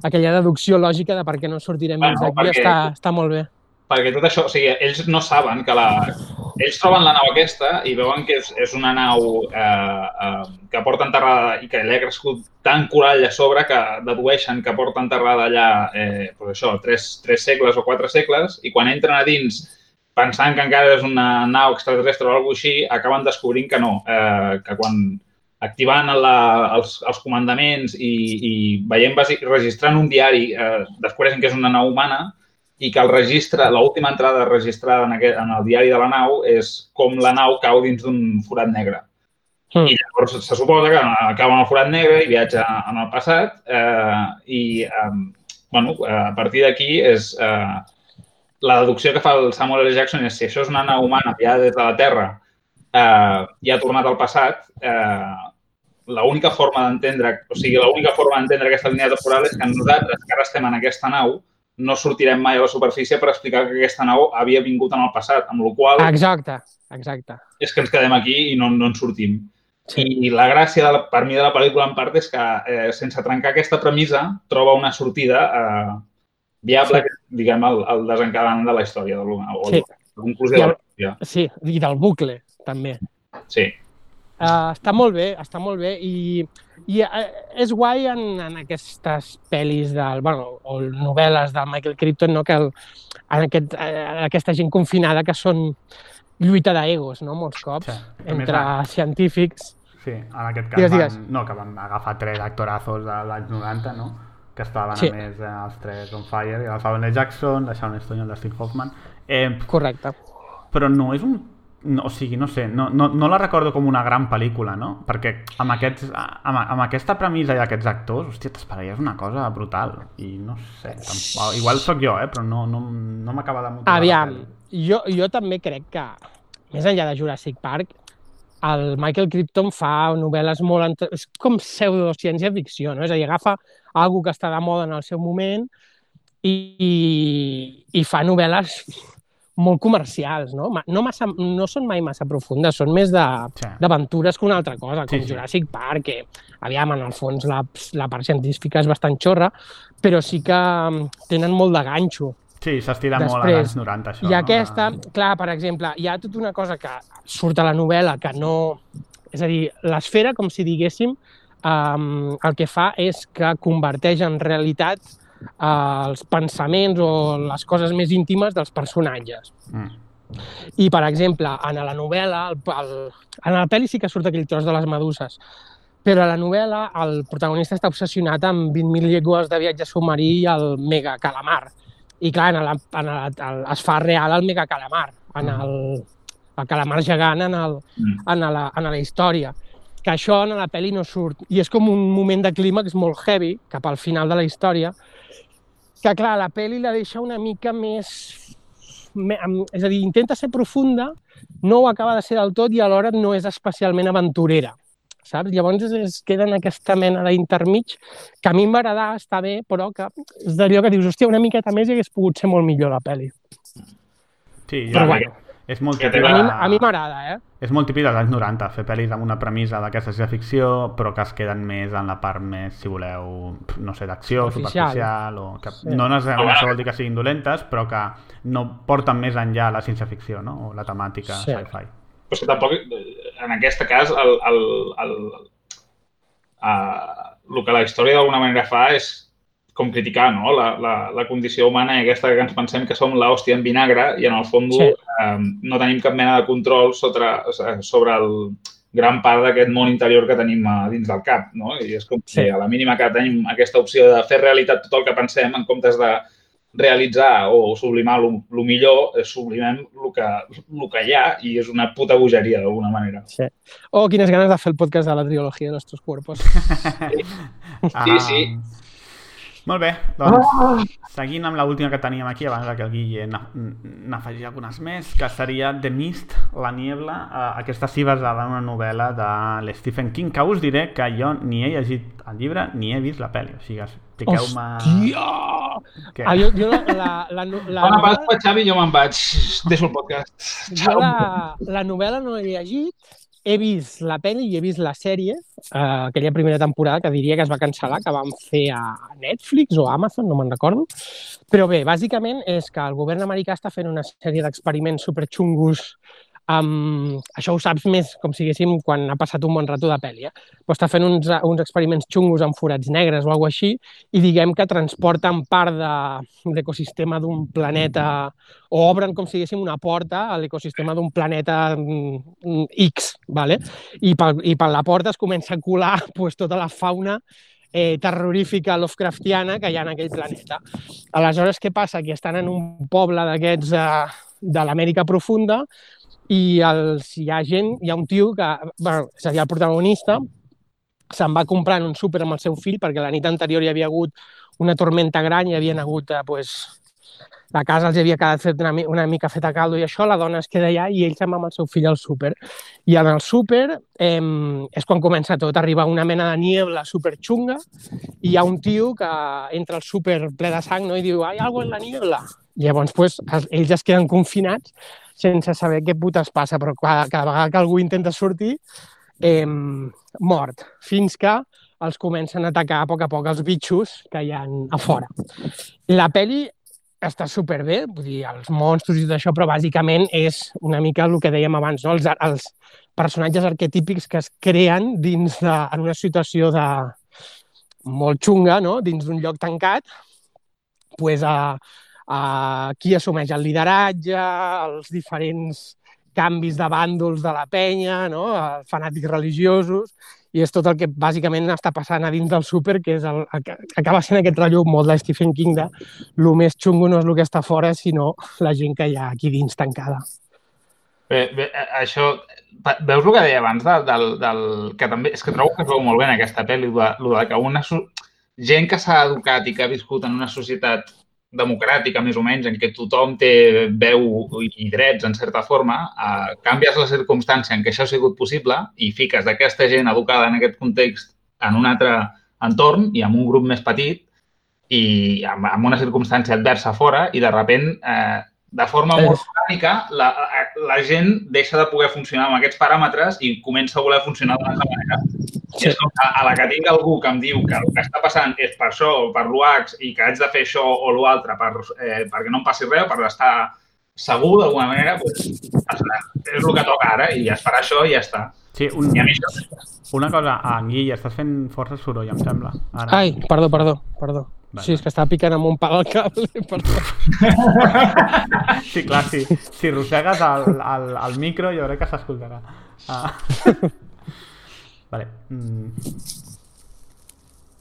aquella deducció lògica de per què no sortirem Bueno, vius d'aquí, perquè- està, està molt bé. Perquè tot això, o sigui, ells no saben que la... Ells troben la nau aquesta i veuen que és, és una nau eh, eh, que porta enterrada i que li ha crescut tant corall a sobre que dedueixen que porta enterrada allà, eh, pues això, tres, tres segles o quatre segles i quan entren a dins pensant que encara és una nau extraterrestre o alguna així, acaben descobrint que no, eh, que quan activant la, els, els comandaments i, i veient, registrant un diari, eh, descobreixen que és una nau humana i que el registre, l'última entrada registrada en, aquest, en el diari de la nau és com la nau cau dins d'un forat negre. Mm. I llavors se suposa que cau en el forat negre i viatja en el passat eh, i eh, bueno, a partir d'aquí és eh, la deducció que fa el Samuel L. Jackson és si això és una nau humana enviada des de la Terra eh, i ha tornat al passat, eh, l'única forma d'entendre, o sigui, l'única forma d'entendre aquesta línia temporal és que nosaltres, que ara estem en aquesta nau, no sortirem mai a la superfície per explicar que aquesta nau havia vingut en el passat, amb la qual Exacte, exacte. és que ens quedem aquí i no, no en sortim. Sí. I la gràcia, de la, per mi, de la pel·lícula en part és que, eh, sense trencar aquesta premissa, troba una sortida eh, viable, Sí. sí. diguem, el, el desencadenant de la història, de la, o Sí. la conclusió I de el- la història. Sí, i del bucle, també. Sí. Uh, està molt bé, està molt bé i, i uh, és guai en, en aquestes pel·lis del, bueno, o novel·les del Michael Crichton, no? que el, en aquest, uh, aquesta gent confinada que són lluita d'egos, no? molts cops, Sí. Més, entre a- científics. Sí, en aquest cas Digues, van, digues. no, que van agafar tres actorazos de l'any 90, no? que estaven Sí. a més eh, els tres on fire, i el Samuel L. Jackson, la Sharon Stone i el Dustin Hoffman. Eh, Correcte. però no és un... No, o sigui, no sé, no, no, no la recordo com una gran pel·lícula, no? Perquè amb, aquests, amb, amb aquesta premissa i aquests actors, hòstia, t'esperaries una cosa brutal. I no sé, tampoc, igual sóc jo, eh? però no, no, no m'acaba de motivar. Aviam, jo, jo també crec que, més enllà de Jurassic Park, el Michael Crichton fa novel·les molt... ent- És com pseudociència-ficció, no? És a dir, agafa algo que està de moda en el seu moment i, i, i fa novel·les molt comercials, no? No, massa, no són mai massa profundes, són més de- Sí. d'aventures que una altra cosa, com Sí, sí. Jurassic Park, que, aviam, en el fons la, la part científica és bastant xorra, però sí que mm, tenen molt de ganxo. Sí, s'estira molt als 90, això. I no? aquesta, clar, per exemple, hi ha tota una cosa que surt a la novel·la que no... És a dir, l'esfera, com si diguéssim, um, el que fa és que converteix en realitat els pensaments o les coses més íntimes dels personatges. Mm. I, per exemple, en la novel·la, el, el, en la pel·li sí que surt aquell tros de les meduses, però a la novel·la el protagonista està obsessionat amb 20.000 llegües de viatge submarí i el mega calamar. I clar, en la, en la, el, es fa real el mega calamar, en el, el calamar gegant en, el, Mm. en, la, en la història. Que això en la pel·li no surt. I és com un moment de clímax molt heavy, cap al final de la història, que clar, la pel·li la deixa una mica més... És a dir, intenta ser profunda, no ho acaba de ser del tot i alhora no és especialment aventurera. Saps? Llavors es, es queda en aquesta mena d'intermig que a mi em va agradar, està bé, però que és d'allò que dius, hòstia, una miqueta més i hagués pogut ser molt millor la pel·li. Sí, jo, Però bueno, és molt que típic, té a mi, de- a mi m'agrada, eh? és molt típic dels anys 90, fer pel·lis amb una premissa d'aquesta ciència-ficció, però que es queden més en la part més, si voleu, no sé, d'acció, Superficial. o que Sí. no necessàriament això vol dir que siguin dolentes, però que no porten més enllà la ciència-ficció, no? o la temàtica Sí. sci-fi. Però és que tampoc, eh, en aquest cas, el, el, el, uh, el que la història d'alguna manera fa és com criticar no? la, la, la condició humana i aquesta que ens pensem que som l'hòstia en vinagre i en el fons Sí. sí. eh, no tenim cap mena de control sobre, sobre el gran part d'aquest món interior que tenim a dins del cap. No? I és com Sí. si a la mínima que tenim aquesta opció de fer realitat tot el que pensem en comptes de realitzar o sublimar el millor, eh, sublimem el que, el que hi ha i és una puta bogeria d'alguna manera. Sí. Oh, quines ganes de fer el podcast de la trilogia de Nostros Cuerpos. Sí, sí. Molt bé, doncs seguint amb l'última que teníem aquí abans que el Guille n'afegir algunes més, que seria The Mist, La Niebla. Eh, aquesta sí basada en una novel·la de l'Stephen King, que us diré que jo ni he llegit el llibre ni he vist la pel·li. O sigui, expliqueu-me... Hòstia! Què? Ah, jo, jo la, la, la, la, Bona novel·la, Pasqua, Xavi, jo me'n vaig. Deixo el podcast. jo la, la novel·la no l'he llegit, he vist la pel·li i he vist la sèrie, eh, aquella primera temporada que diria que es va cancel·lar, que van fer a Netflix o a Amazon, no me'n recordo. Però bé, bàsicament és que el govern americà està fent una sèrie d'experiments superxungos amb... Això ho saps més, com si diguéssim, quan ha passat un bon rato de pel·li, eh? Però està fent uns, uns experiments xungos amb forats negres o alguna així i diguem que transporten part de l'ecosistema d'un planeta o obren, com si diguéssim, una porta a l'ecosistema d'un planeta mm, X, ¿vale? I, per, i per la porta es comença a colar pues, tota la fauna eh, terrorífica Lovecraftiana que hi ha en aquell planeta. Aleshores, què passa? Que estan en un poble d'aquests eh, de l'Amèrica profunda i els, hi ha gent, hi ha un tio que, bueno, seria el protagonista, se'n va comprar un súper amb el seu fill perquè la nit anterior hi havia hagut una tormenta gran i hi havien hagut, eh, pues, la casa els havia quedat fet una, una mica feta caldo i això, la dona es queda allà i ell se'n va amb el seu fill al súper. I en el súper eh, és quan comença tot, arriba una mena de niebla superxunga i hi ha un tio que entra al súper ple de sang no? i diu, hay algo en la niebla. Llavors pues, es- ells es queden confinats sense saber què putes passa, però cada, cada vegada que algú intenta sortir, eh, mort, fins que els comencen a atacar a poc a poc els bitxos que hi ha a fora. La peli està superbé, vull dir, els monstres i tot això, però bàsicament és una mica el que dèiem abans, no? els, els personatges arquetípics que es creen dins de, en una situació de molt xunga, no? dins d'un lloc tancat, pues, a, a qui assumeix el lideratge, els diferents canvis de bàndols de la penya, no? fanàtics religiosos, i és tot el que bàsicament està passant a dins del súper, que és el, el acaba sent aquest rotllo molt de Stephen King de el més xungo no és el que està fora, sinó la gent que hi ha aquí dins tancada. Bé, bé, eh, això... Veus el que deia abans del, del, del... que també... És que trobo que es veu molt bé en aquesta pel·li, lo de, lo de que una... Gent que s'ha educat i que ha viscut en una societat democràtica, més o menys, en què tothom té veu i drets, en certa forma, eh, canvies la circumstància en què això ha sigut possible i fiques d'aquesta gent educada en aquest context en un altre entorn i amb un grup més petit i amb, amb una circumstància adversa fora i de sobte, eh, de forma molt orgànica, la, la gent deixa de poder funcionar amb aquests paràmetres i comença a voler funcionar d'una altra manera. Sí. A la que tinc algú que em diu que el que està passant és per això o per l'UAX i que haig de fer això o l'altre per, eh, perquè no em passi res, per estar segur d'alguna manera, doncs, és el que toca ara i es farà això i ja està. Sí, un, I a mi això una cosa, ah, Guille, estàs fent força soroll, em sembla. Ara. Ai, perdó, perdó, perdó. Vale. Sí, és que estava picant amb un pal al cable. Perdó. Sí, clar, si, si arrossegues el, el, el micro jo crec que s'escoltarà. Ah. Vale. Mm,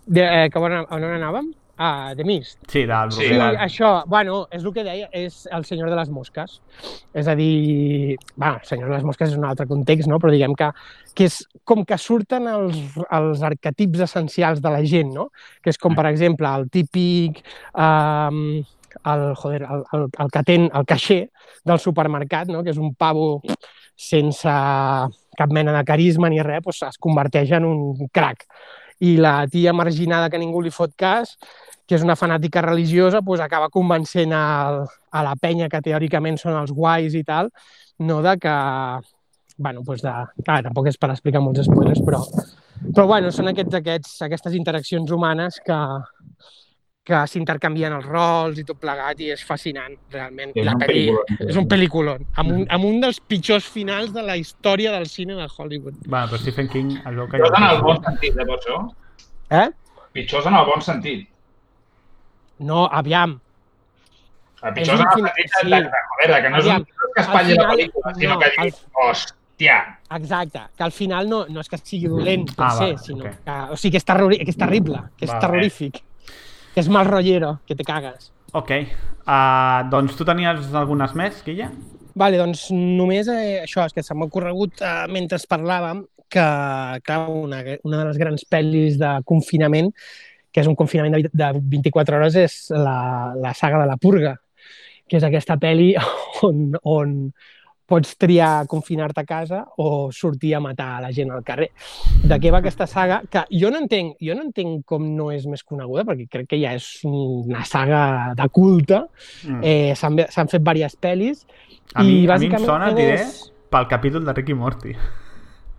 De, eh, que on, on anàvem? Ah, de Mist. sí, del Sí, Sí, Bruguera. això, bueno, és el que deia, és el senyor de les mosques. És a dir, bueno, el senyor de les mosques és un altre context, no? però diguem que, que és com que surten els, els arquetips essencials de la gent, no? que és com, per exemple, el típic, um, el, joder, el, el, el que ten, el caixer del supermercat, no? que és un pavo sense cap mena de carisma ni res, doncs es converteix en un crac. I la tia marginada que ningú li fot cas, que és una fanàtica religiosa, doncs acaba convencent a, a la penya que teòricament són els guais i tal, no de que... bueno, doncs de... Clar, tampoc és per explicar molts spoilers, però, però bueno, són aquests, aquests, aquestes interaccions humanes que, que s'intercanvien els rols i tot plegat i és fascinant, realment. És la un pel·li pel·lículon. és un pel·lículon, amb un, amb un dels pitjors finals de la història del cine de Hollywood. Bueno, però Stephen King veu que... pitjors en el bon sentit, de per això. Eh? Pitjors en el bon sentit. No, aviam, El pitjors És un en el film- sentit sí. de, de, joder, de que no és Aviam, un que espatlli al la final- pel·lícula, sinó no, que al- dius, hòstia, Exacte, que al final no, no és que sigui dolent per Ah, ser, vale, sinó ok. que, o sigui, que és, terrori, que és terrible, que és Vale. terrorífic, que és mal rollero, que te cagues. Ok. Uh, doncs tu tenies algunes més, Guilla? Vale, doncs només eh, això, és que se m'ha corregut eh, mentre parlàvem que, clar, una, una de les grans pel·lis de confinament, que és un confinament de, de 24 hores, és la, la saga de la Purga, que és aquesta pel·li on, on pots triar confinar-te a casa o sortir a matar la gent al carrer. De què va aquesta saga? Que jo no entenc, jo no entenc com no és més coneguda, perquè crec que ja és una saga de culte. Mm. Eh, S'han fet diverses pel·lis. A mi, i a mi em sona, diré, és- pel capítol de Rick i Morty.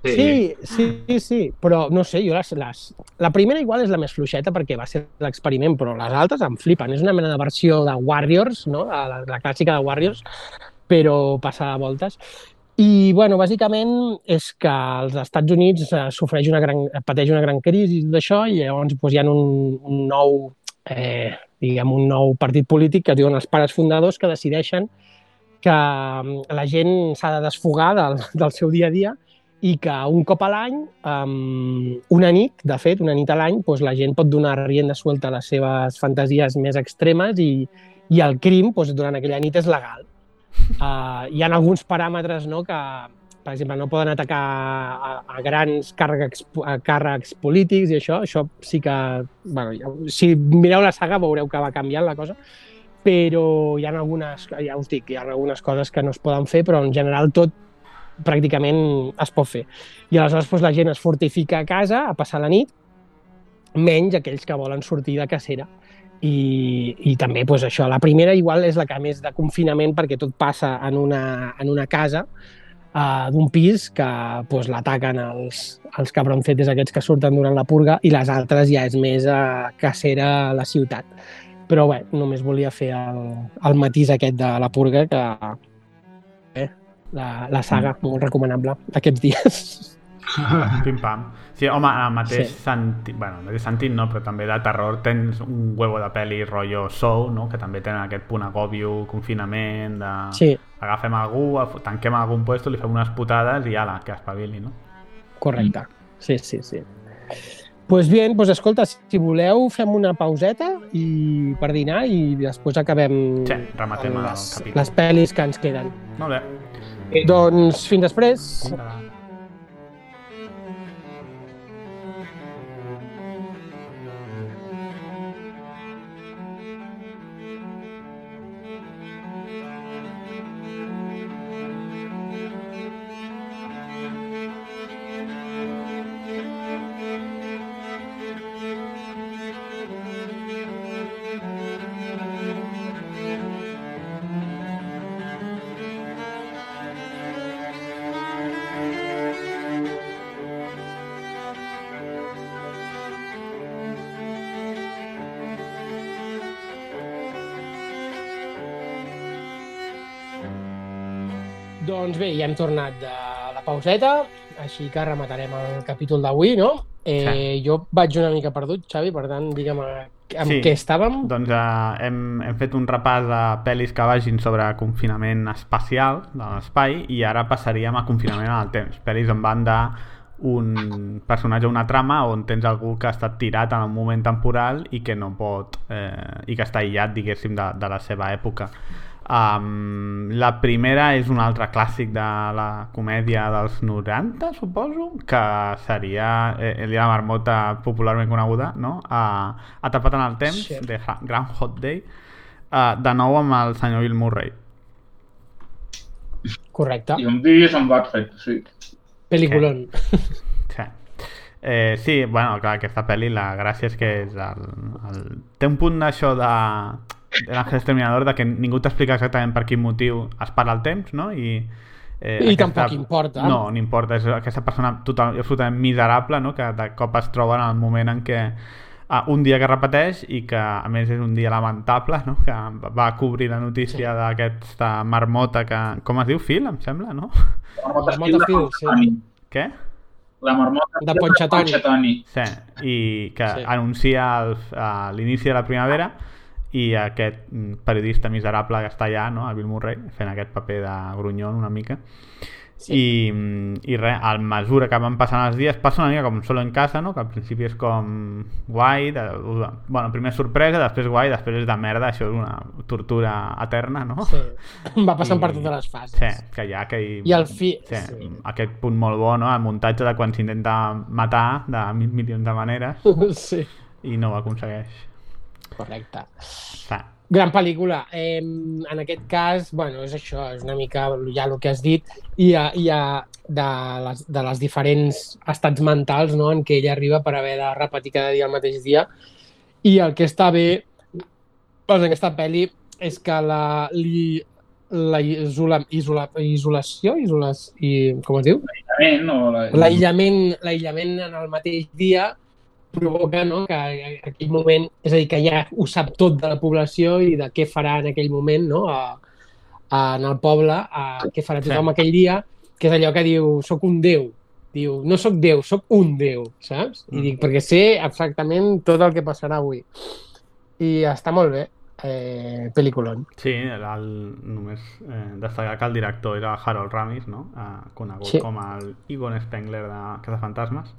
Sí, sí, sí, sí, però no sé, jo les, les... La primera igual és la més fluixeta perquè va ser l'experiment, però les altres em flipen. És una mena de versió de Warriors, no? la, la clàssica de Warriors, però passada a voltes. I, bueno, bàsicament és que als Estats Units eh, sofreix una gran, pateix una gran crisi i tot això, i llavors doncs, hi ha un, un nou, eh, diguem, un nou partit polític que es diuen els pares fundadors que decideixen que mm, la gent s'ha de desfogar del, del seu dia a dia i que un cop a l'any, um, una nit, de fet, una nit a l'any, doncs la gent pot donar rienda suelta a les seves fantasies més extremes i, i el crim doncs, durant aquella nit és legal. Uh, hi ha alguns paràmetres no, que, per exemple, no poden atacar a, a grans càrrecs, a càrrecs polítics i això, això sí que... Bueno, si mireu la saga veureu que va canviant la cosa, però hi ha algunes, ja us dic, hi ha algunes coses que no es poden fer, però en general tot pràcticament es pot fer. I aleshores doncs, la gent es fortifica a casa a passar la nit, menys aquells que volen sortir de cacera. I, i també doncs, això, la primera igual és la que més de confinament perquè tot passa en una, en una casa uh, d'un pis que doncs, l'ataquen els, els cabroncetes aquests que surten durant la purga i les altres ja és més uh, cacera a la ciutat. Però bé, només volia fer el, el matís aquest de la purga que eh, la, la saga, molt recomanable aquests dies. Pim-pam. Sí, home, en el mateix Sí. sentit, bueno, en el mateix sentit no, però també de terror tens un huevo de pel·li rotllo Soul, no? que també tenen aquest punt agòbio, confinament, de... Sí, Agafem algú, tanquem algun puesto, li fem unes putades i ala, que espavili, no? correcte. Sí, sí, sí. Pues bien, pues escolta, si voleu fem una pauseta i per dinar i després acabem Sí, rematem les, les pel·lis que ens queden. Molt bé. Doncs fins després. Doncs bé, ja hem tornat de la pauseta, així que rematarem el capítol d'avui, no? Eh, Sí. Jo vaig una mica perdut, Xavi, per tant, digue'm eh, amb Sí. què estàvem. Doncs eh, hem, hem fet un repàs de pel·lis que vagin sobre confinament espacial de l'espai i ara passaríem a confinament en el temps. Pel·lis on van de un personatge, una trama on tens algú que ha estat tirat en un moment temporal i que no pot eh, i que està aïllat, diguéssim, de, de la seva època. Um, la primera és un altre clàssic de la comèdia dels 90, suposo, que seria eh, el dia de la marmota popularment coneguda, no? Uh, Atrapat en el temps, Sí. de Ha- Groundhog Day, uh, de nou amb el senyor Bill Murray. Correcte. I un dia se'n va fet, sí. Peliculón. Sí. Eh, sí, bueno, clar, aquesta pel·li la gràcia és que és el, el... té un punt d'això de l'Àngel Exterminador de que ningú t'explica exactament per quin motiu es para el temps, no? I, eh, I tampoc importa. No, no importa, és aquesta persona total, absolutament miserable, no? Que de cop es troba en el moment en què ah, un dia que repeteix i que a més és un dia lamentable, no? Que va cobrir la notícia sí. d'aquesta marmota que... Com es diu? Phil, em sembla, no? La marmota Marmota Phil, sí. Què? La marmota De Ponchatoni. Sí, i que Sí. anuncia el, a l'inici de la primavera i aquest mm, periodista miserable que està allà, no? el Bill Murray, fent aquest paper de grunyon una mica, Sí. I, i res, a mesura que van passant els dies passa una mica com solo en casa, no? que al principi és com guai, de, bueno, primer sorpresa, després guai, després és de merda, això és una tortura eterna, no? Sí. Va passant I- per totes les fases. Sí, que hi ha aquell... I al fi- Sí, sí. Aquest punt molt bo, no? El muntatge de quan s'intenta matar de mil milions de maneres Sí, i no ho aconsegueix. Correcte. Sí. Gran pel·lícula. Eh, en aquest cas, bueno, és això, és una mica ja el que has dit, i hi ha, hi ha de, les, de les diferents estats mentals no, en què ella arriba per haver de repetir cada dia el mateix dia. I el que està bé doncs, en aquesta pel·li és que la, li, la isola, isola, isolació, isoles, i, com es diu? L'aïllament o la... l'aïllament l'aïllament en el mateix dia provoca no, que en aquell moment, és a dir, que ja ho sap tot de la població i de què farà en aquell moment no, a, a, en el poble, a, què farà tothom Sí. aquell dia, que és allò que diu, sóc un déu. Diu, no sóc déu, sóc un déu, saps? I Mm. dic, perquè sé exactament tot el que passarà avui. I està molt bé, eh, pel·lículon. Sí, el, només eh, destacar que el director era Harold Ramis, no? Eh, conegut Sí. com el Egon Spengler de Cazafantasmes.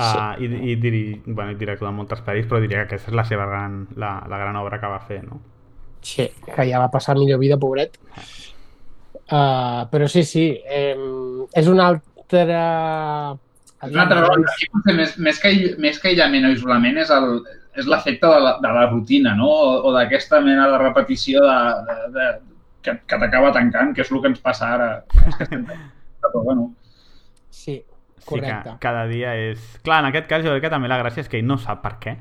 Uh, i, i, diri, bueno, i director de moltes pel·lis, però diria que aquesta és la seva gran, la, la gran obra que va fer, no? Sí, que ja va passar millor vida, pobret. Uh, però sí, sí, eh, és una altra... És una altra. Aquí potser més, més, que, més que aïllament o isolament és el és l'efecte de, la, de la rutina, no? O, o d'aquesta mena de repetició de, de, de, que, que t'acaba tancant, que és el que ens passa ara. Però, bueno, Sí, Sí correcte. que cada dia és... Clar, en aquest cas jo crec que també la gràcia és que ell no sap per què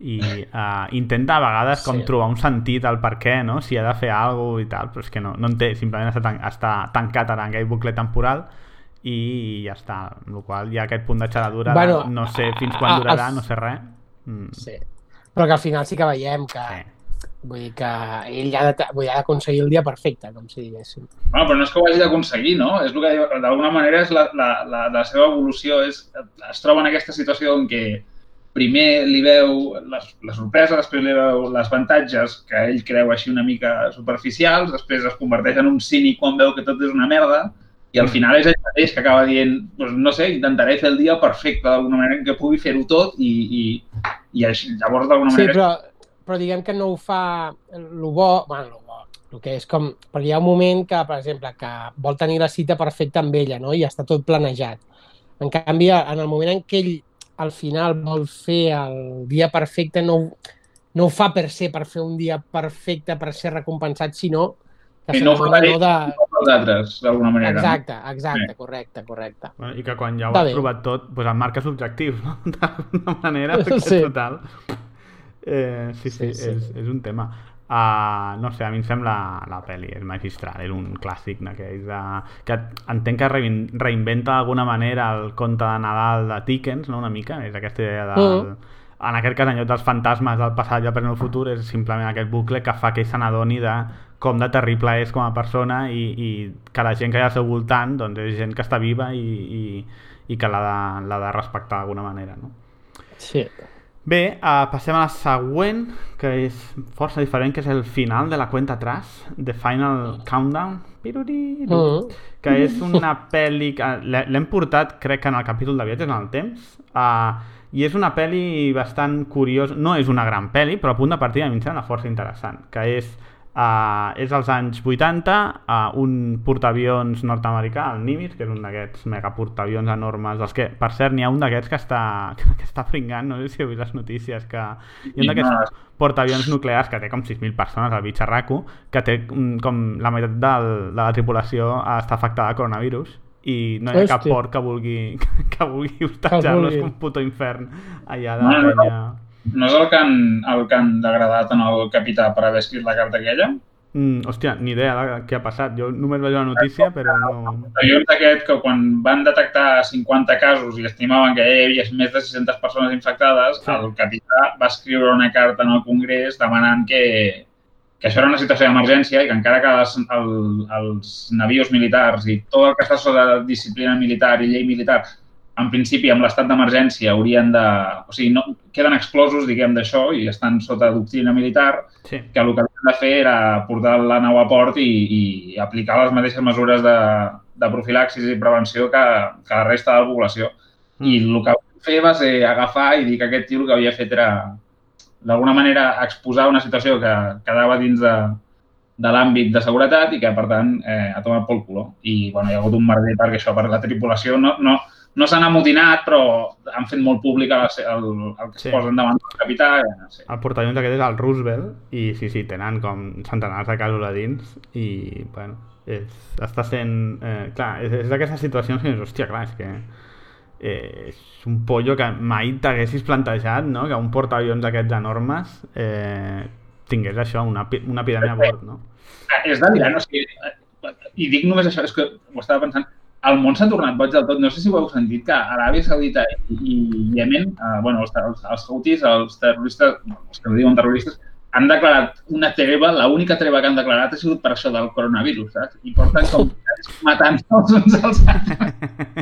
i uh, intenta a vegades com Sí. trobar un sentit al per què, no? Si ha de fer alguna cosa i tal, però és que no, no en té, simplement està, tan, està tancat en aquell bucle temporal i ja està, amb la qual hi ha aquest punt de xaradura Bueno, no sé fins a- quan a- durarà, als- no sé res. Mm, Sí. Però que al final sí que veiem que, sí. Vull dir que ell ha d'aconseguir el dia perfecte, com si diguéssim. bueno, però no és que ho hagi d'aconseguir, no? És el que d'alguna manera és la, la, la, la seva evolució és, es troba en aquesta situació en què primer li veu la, la sorpresa, després li veu les avantatges que ell creu així una mica superficials, després es converteix en un cínic quan veu que tot és una merda i al final és ell mateix que acaba dient doncs, no sé, intentaré fer el dia perfecte d'alguna manera en què pugui fer-ho tot i, i, i així, llavors d'alguna Sí, manera... però, però diguem que no ho fa el bo, bueno, el bo, el que és com, perquè hi ha un moment que, per exemple, que vol tenir la cita perfecta amb ella, no? I està tot planejat. En canvi, en el moment en què ell al final vol fer el dia perfecte, no, no ho fa per ser, per fer un dia perfecte, per ser recompensat, sinó que I no ho fa no de... els altres, d'alguna manera. Exacte, exacte, correcte, correcte. Bueno, I que quan ja ho Està has bé. provat tot, doncs et marques objectius, no? D'alguna manera, perquè Sí. total... Eh, sí, sí, Sí, sí. És, és un tema. Uh, no sé, a mi em sembla la pel·li és magistral, és un clàssic d'aquells de... que entenc que rein- reinventa d'alguna manera el conte de Nadal de Dickens, no? una mica, és aquesta idea de... Mm. En aquest cas, en lloc dels fantasmes del passat i el present el futur, és simplement aquest bucle que fa que ell se n'adoni de com de terrible és com a persona i, i que la gent que hi ha al seu voltant doncs, és gent que està viva i, i, i que l'ha de, de respectar d'alguna manera. No? Sí. Bé, uh, passem a la següent, que és força diferent, que és el final de la cuenta atrás, The Final Countdown, Mm. que és una pel·li que l'he- l'hem portat, crec que en el capítol de viatges en el temps, uh, i és una pel·li bastant curiosa, no és una gran pel·li, però a punt de partida a mi em sembla força interessant, que és, uh, és als anys 80, uh, un portaavions nord-americà, el Nimitz, que és un d'aquests megaportaavions enormes, dels que, per cert, n'hi ha un d'aquests que està, que està pringant, no sé si heu vist les notícies, que hi ha un d'aquests portaavions nuclears que té com 6.000 persones al bitxarraco, que té mm, com la meitat del, de la tripulació està afectada a coronavirus i no hi ha cap Hòstia. port que vulgui, que vulgui hostatjar-lo, és vulgui. un puto infern allà de No, no, no. No és el que han, el que han degradat en el capità per haver escrit la carta aquella? Mm, hòstia, ni idea de què ha passat. Jo només vaig la notícia, però no... Avions aquest que quan van detectar 50 casos i estimaven que hi havia més de 600 persones infectades, Sí. el capità va escriure una carta en el Congrés demanant que, que això era una situació d'emergència i que encara que els, el, els navios militars i tot el que està sota disciplina militar i llei militar en principi, amb l'estat d'emergència haurien de... O sigui, no, queden exclosos, diguem, d'això i estan sota doctrina militar, Sí. que el que havia de fer era portar la nau a port i, i aplicar les mateixes mesures de, de profilaxis i prevenció que, que la resta de la població. I el que vam fer va ser agafar i dir que aquest tio el que havia fet era, d'alguna manera, exposar una situació que quedava dins de, de l'àmbit de seguretat i que, per tant, eh, ha tomat pel culo. I, bueno, hi ha hagut un merder perquè això, per la tripulació no, no, no s'han amotinat, però han fet molt públic el, el, el que Sí. es posen davant del capità. No sé. El portaavions aquest és el Roosevelt i sí, sí, tenen com centenars de casos a dins i, bueno, és, està sent... Eh, clar, és, és d'aquestes situacions que dius, hòstia, clar, és que eh, és un pollo que mai t'haguessis plantejat, no?, que un portaavions d'aquests enormes eh, tingués això, una, una epidèmia a bord, no? És delirant, o sigui, eh, i dic només això, és que ho estava pensant, el món s'ha tornat boig del tot. No sé si ho heu sentit, que Aràbia Saudita i, Yemen, eh, bueno, els, els, els houthis, els terroristes, els que diuen terroristes, han declarat una treva, l'única treva que han declarat ha sigut per això del coronavirus, saps? I porten com matant els uns als altres.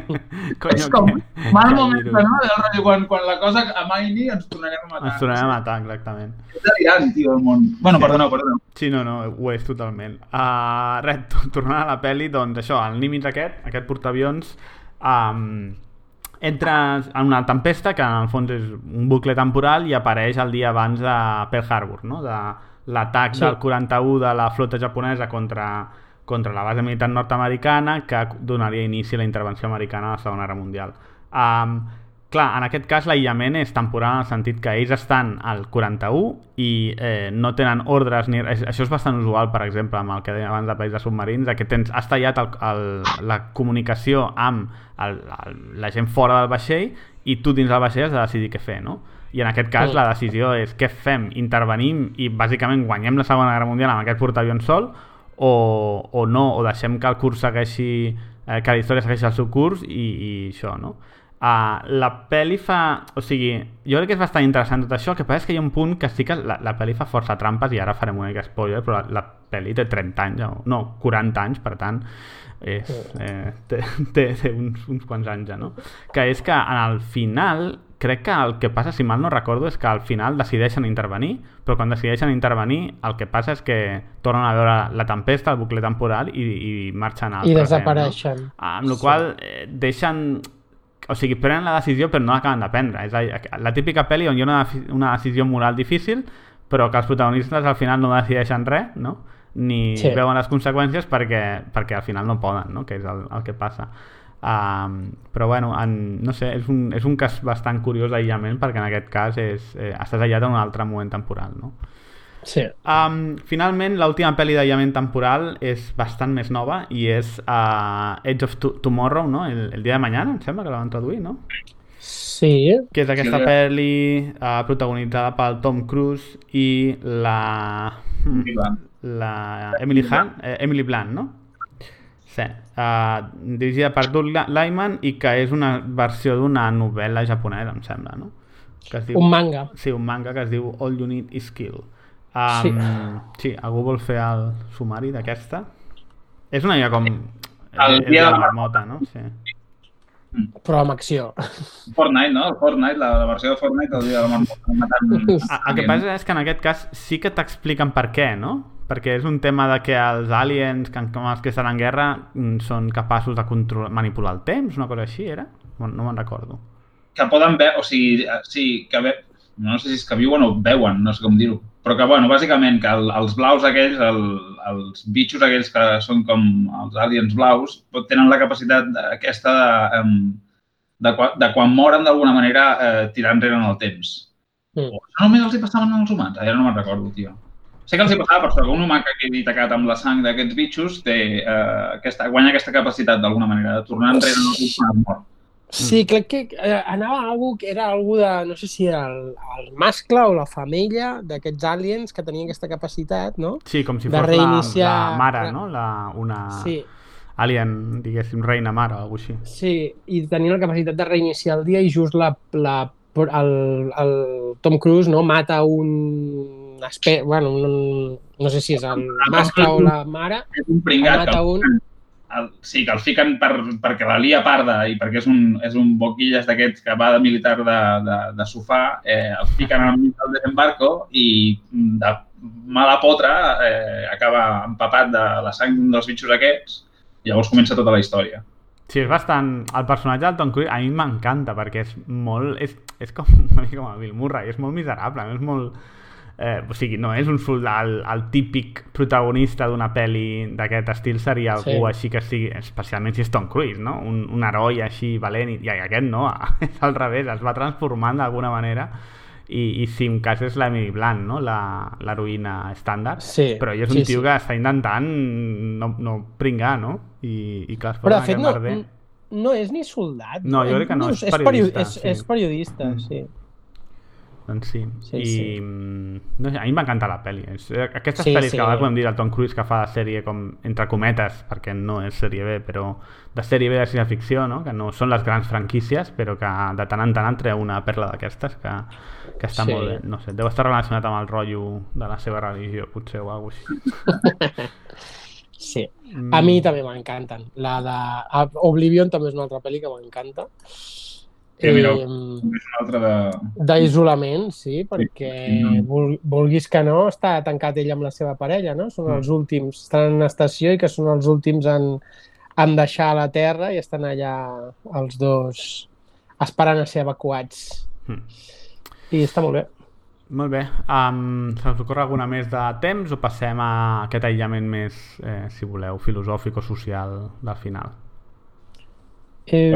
és com que- mal que moment, virus. no? Del rotllo, quan, quan la cosa amaini ens tornarem a matar. Ens tornarem a matar, exactament. És delirant, tio, el món. Bueno, perdoneu, perdoneu. Sí, no, no, ho és totalment. Uh, res, to- tornant a la pel·li, doncs això, el Nimitz aquest, aquest portaavions, um, entra en una tempesta que en el fons és un bucle temporal i apareix el dia abans de Pearl Harbor, no? de l'atac Sí. del 41 de la flota japonesa contra, contra la base militar nord-americana que donaria inici a la intervenció americana a la Segona Guerra Mundial. Um, clar, en aquest cas l'aïllament és temporal en el sentit que ells estan al 41 i eh, no tenen ordres ni... Això és bastant usual, per exemple, amb el que deia abans de país de submarins, que tens, has tallat el, el, la comunicació amb el, el, la gent fora del vaixell i tu dins del vaixell has de decidir què fer, no? I en aquest cas la decisió és què fem? Intervenim i bàsicament guanyem la Segona Guerra Mundial amb aquest portaavions sol o, o no, o deixem que el curs segueixi, eh, que la història segueixi el seu curs i, i això, no? Uh, la pel·li fa... O sigui, jo crec que és bastant interessant tot això, el que passa és que hi ha un punt que sí que la, la pel·li fa força trampes i ara farem una mica spoiler, però la, la pel·li té 30 anys, o, no, 40 anys, per tant, és, eh, té, té, té uns, uns quants anys ja, no? Que és que en el final, crec que el que passa, si mal no recordo, és que al final decideixen intervenir, però quan decideixen intervenir, el que passa és que tornen a veure la tempesta, el bucle temporal i, i marxen al I present, desapareixen. No? Amb la Sí. qual eh, deixen o sigui, prenen la decisió però no l'acaben de prendre. És a dir, la típica pel·li on hi ha una, una decisió moral difícil però que els protagonistes al final no decideixen res, no? ni Sí. veuen les conseqüències perquè, perquè al final no poden, no? que és el, el que passa. Um, però bueno, en, no sé, és un, és un cas bastant curiós d'aïllament perquè en aquest cas és, eh, estàs aïllat en un altre moment temporal. No? Sí. Um, finalment, l'última pel·li d'aïllament temporal és bastant més nova i és uh, Edge of to Tomorrow, no? El, el dia de mañana, em sembla que la van traduir, no? Sí. Que és aquesta Sí. pel·li uh, protagonitzada pel Tom Cruise i la... Hmm, la Emily Hunt, eh, Emily Blunt, no? Sí. Uh, dirigida per Doug Lyman i que és una versió d'una novel·la japonesa, em sembla, no? Que es diu... Un manga. Sí, un manga que es diu All You Need Is Kill. Um, Sí. sí. algú vol fer el sumari d'aquesta? És una mica com... El és dia de la marmota, no? Sí. Però amb acció. Fortnite, no? El Fortnite, la, la versió de Fortnite, el dia de la marmota matant... El que passa és que en aquest cas sí que t'expliquen per què, no? Perquè és un tema de que els aliens, que, com els que estan en guerra, mm, són capaços de controlar, manipular el temps, una cosa així, era? No, no me'n recordo. que poden veure, o sigui, eh, sí, que ve, no sé si és que viuen o veuen, no sé com dir-ho, però que, bueno, bàsicament que el, els blaus aquells, el, els bitxos aquells que són com els aliens blaus, pot- tenen la capacitat de- aquesta de, de, quan- de quan moren d'alguna manera eh, tirar enrere en el temps. Mm. O això només els hi passaven als humans, ara no me'n recordo, tio. Sé que els hi passava, però que un humà que quedi tacat amb la sang d'aquests bitxos té, eh, aquesta, guanya aquesta capacitat d'alguna manera de tornar enrere en el temps quan es mor. Sí, crec que eh, anava a algú que era algú de, no sé si era el, el mascle o la femella d'aquests aliens que tenien aquesta capacitat, no? Sí, com si De fos la, reiniciar- la mare, no? La, una Sí, alien, diguéssim, reina mare o alguna així. sí, i tenien la capacitat de reiniciar el dia i just la, la, el, el Tom Cruise no mata un, espe... bueno, un, no sé si és el mascle o la mare, És un pringat. mata un, el, sí, que el fiquen per, perquè la lia parda i perquè és un, és un boquilles d'aquests que va de militar de, de, de sofà, eh, el fiquen al mig del desembarco i de mala potra eh, acaba empapat de la sang dels bitxos aquests i llavors comença tota la història. Sí, és bastant... El personatge del Tom Cruise a mi m'encanta perquè és molt... És, és com com el Bill Murray, és molt miserable, és molt... Eh, o sigui, no és un soldat, el, el típic protagonista d'una pel·li d'aquest estil seria algú Sí. així que sigui, especialment si és Tom Cruise, no? Un, un heroi així valent, i, i aquest no, és al revés, es va transformant d'alguna manera i, i si en cas és l'Emily Blunt, no? La- l'heroïna estàndard, Sí, però ell és un sí, tio sí. que està intentant no, no pringar, no? I, i clar, es Però de fet no, merder. no és ni soldat. No, jo crec que no, és és, periodista, és, sí. és periodista, Mm. sí. Doncs sí. Sí, I sí. mm, no sé, a mi m'encanta la pel·li. Eh, aquestes Sí, pel·lis sí. que a vegades podem dir el Tom Cruise que fa de sèrie com, entre cometes, perquè no és sèrie B, però de sèrie B de ciència-ficció, no? que no són les grans franquícies, però que de tant en tant treu una perla d'aquestes que, que està Sí. molt bé. No sé, deu estar relacionat amb el rotllo de la seva religió, potser, o alguna així. Sí. Mm. A mi també m'encanten. La de a- Oblivion també és una altra pel·li que m'encanta. Sí, mira, És una altra de... D'isolament, sí, perquè Sí. vulguis que no, està tancat ell amb la seva parella, no? Són Mm. els últims, estan en una estació i que són els últims en, en deixar la Terra i estan allà els dos esperant a ser evacuats. Mm. I està molt bé. Molt bé. Um, se us ocorre alguna més de temps o passem a aquest aïllament més, eh, si voleu, filosòfic o social del final? Eh,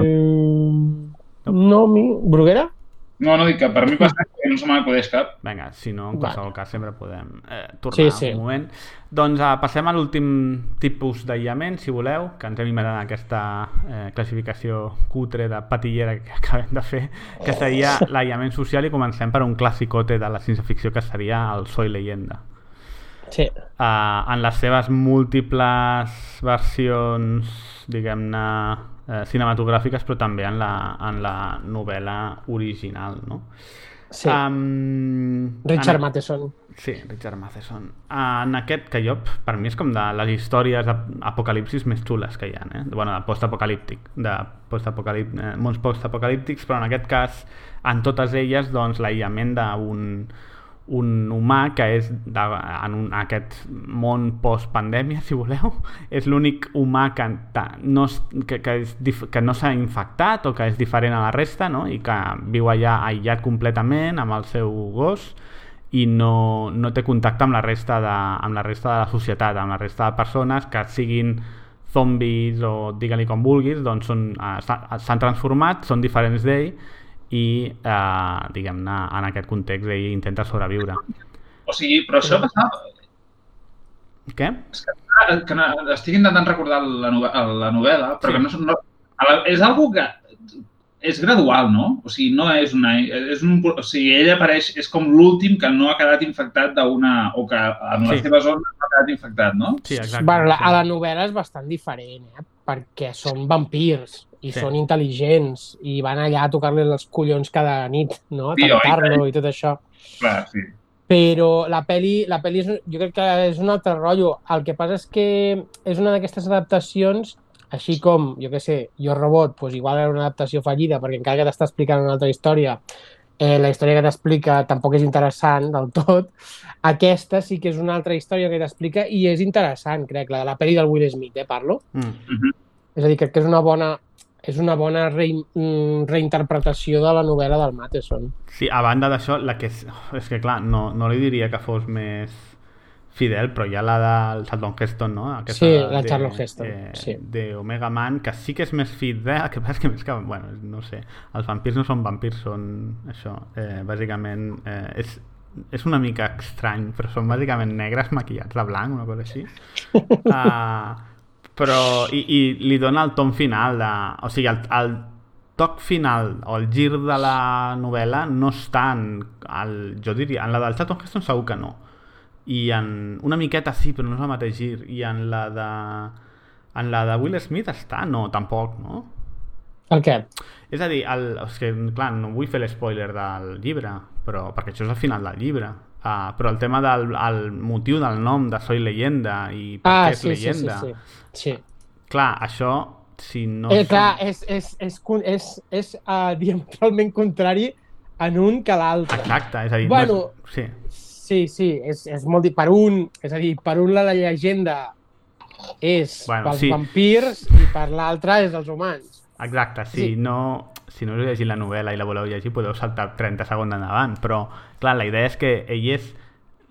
no, mi... Bruguera? No, no dic que per mi passa que no se m'acudeix cap. Vinga, si no, en Vale. qualsevol cas sempre podem eh, tornar Sí, sí. un moment. Doncs uh, passem a l'últim tipus d'aïllament, si voleu, que ens hem inventat en aquesta eh, classificació cutre de patillera que acabem de fer, que seria l'aïllament social i comencem per un classicote de la ciència-ficció que seria el Soy Leyenda. Sí. Uh, en les seves múltiples versions, diguem-ne, eh, cinematogràfiques, però també en la, en la novel·la original, no? sí. Um, Richard en- Matheson. Sí, Richard Matheson. En aquest, que jo, per mi és com de les històries d'apocalipsis més xules que hi ha, eh? bueno, de postapocalíptic, de postapocalip... eh, mons postapocalíptics, però en aquest cas, en totes elles, doncs, l'aïllament d'un un humà que és de, en un, aquest món post-pandèmia, si voleu, és l'únic humà que, no, es- que, que, és, que no s'ha infectat o que és diferent a la resta no? i que viu allà aïllat completament amb el seu gos i no, no té contacte amb la resta de, amb la resta de la societat, amb la resta de persones que siguin zombis o digue-li com vulguis, doncs eh, s'ha- s'han transformat, són diferents d'ell i, eh, diguem-ne, en aquest context ell intenta sobreviure. O sigui, però això passava... Què? Ah, Que no, estic intentant recordar la, novel·la, la novel·la, però Sí. que no, no la, és algo que és gradual, no? O sigui, no és una... És un, o sigui, ell apareix, és com l'últim que no ha quedat infectat d'una... o que en la Sí. seva zona no ha quedat infectat, no? Sí, exacte. Bueno, la, sí. a la novel·la és bastant diferent, eh? Perquè són vampirs i Sí. són intel·ligents i van allà a tocar-li els collons cada nit, no? A tancar-lo i tot això. Clar, sí. Però la peli, la peli és, jo crec que és un altre rotllo. El que passa és que és una d'aquestes adaptacions, així com, jo què sé, Jo Robot, doncs igual era una adaptació fallida, perquè encara que t'està explicant una altra història, eh, la història que t'explica tampoc és interessant del tot. Aquesta sí que és una altra història que t'explica i és interessant, crec, la de la pel·li del Will Smith, eh, parlo. Mm. És a dir, crec que és una bona, és una bona re, mm, reinterpretació de la novel·la del Matheson. Sí, a banda d'això, la que és... És que, clar, no, no li diria que fos més fidel, però hi ha la del Charlton Heston, no? Aquesta Sí, la Charlton Heston, sí. De Omega Man, que sí que és més fidel, el que passa que més que... Bueno, no sé, els vampirs no són vampirs, són això, eh, bàsicament... Eh, és, és una mica estrany, però són bàsicament negres maquillats de blanc, una cosa així. Uh, però, i, i li dona el tom final, de, o sigui, el, el toc final o el gir de la novel·la no està en, el, jo diria, en la del Charlton Heston segur que no. I en una miqueta sí, però no és el mateix gir. I en la de en la de Will Smith està? No, tampoc, no? El què? És a dir, el, és que, clar, no vull fer l'espoiler del llibre, però, perquè això és el final del llibre. Uh, però el tema del el motiu del nom de Soy Leyenda i per Ah, què és sí, sí, sí, leyenda. sí. sí. Clar, això, si no... Eh, som- clar, és, és, és, con- és, és uh, diametralment contrari en un que l'altre. Exacte, és a dir... Bueno, no és... Sí, sí, sí, és, és molt... Per un, és a dir, per un la, la llegenda és Bueno, pels sí. sí. vampirs i per l'altre és els humans. Exacte, si Sí. no, si no us llegit la novel·la i la voleu llegir, podeu saltar 30 segons endavant, però, clar, la idea és que ell és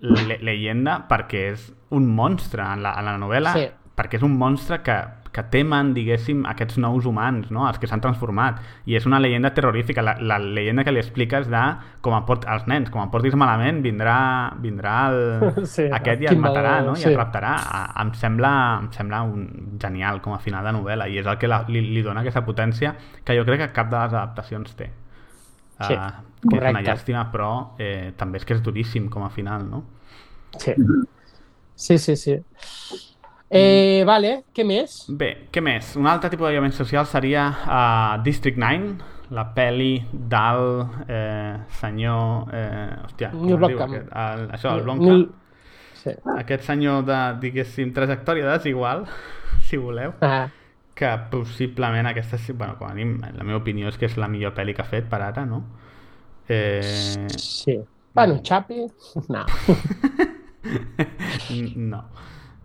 le leyenda perquè és un monstre en la, en la novel·la, Sí. perquè és un monstre que, que temen, diguéssim, aquests nous humans, no? els que s'han transformat. I és una leyenda terrorífica. La, la leyenda que li expliques de com em port, als nens, com em portis malament, vindrà, vindrà el, Sí, aquest i et matarà, no? I sí. et raptarà. Em sembla, em sembla un, genial com a final de novel·la i és el que la, li, li dona aquesta potència que jo crec que cap de les adaptacions té. Sí, Ah, que és una correcte. llàstima, però eh, també és que és duríssim com a final, no? Sí. Sí, sí, sí. Eh, vale, què més? Bé, què més? Un altre tipus d'aïllament social seria uh, District 9, la pel·li del eh, senyor... Eh, hòstia, com Neil es diu Blomkamp. aquest? El, això, el Blomkamp. Sí. Aquest senyor de, diguéssim, trajectòria desigual, si voleu, Ah, que possiblement aquesta, bueno, com a mínim, la meva opinió és que és la millor pel·li que ha fet per ara, no? Eh, sí. Bueno, Chapi, no. No.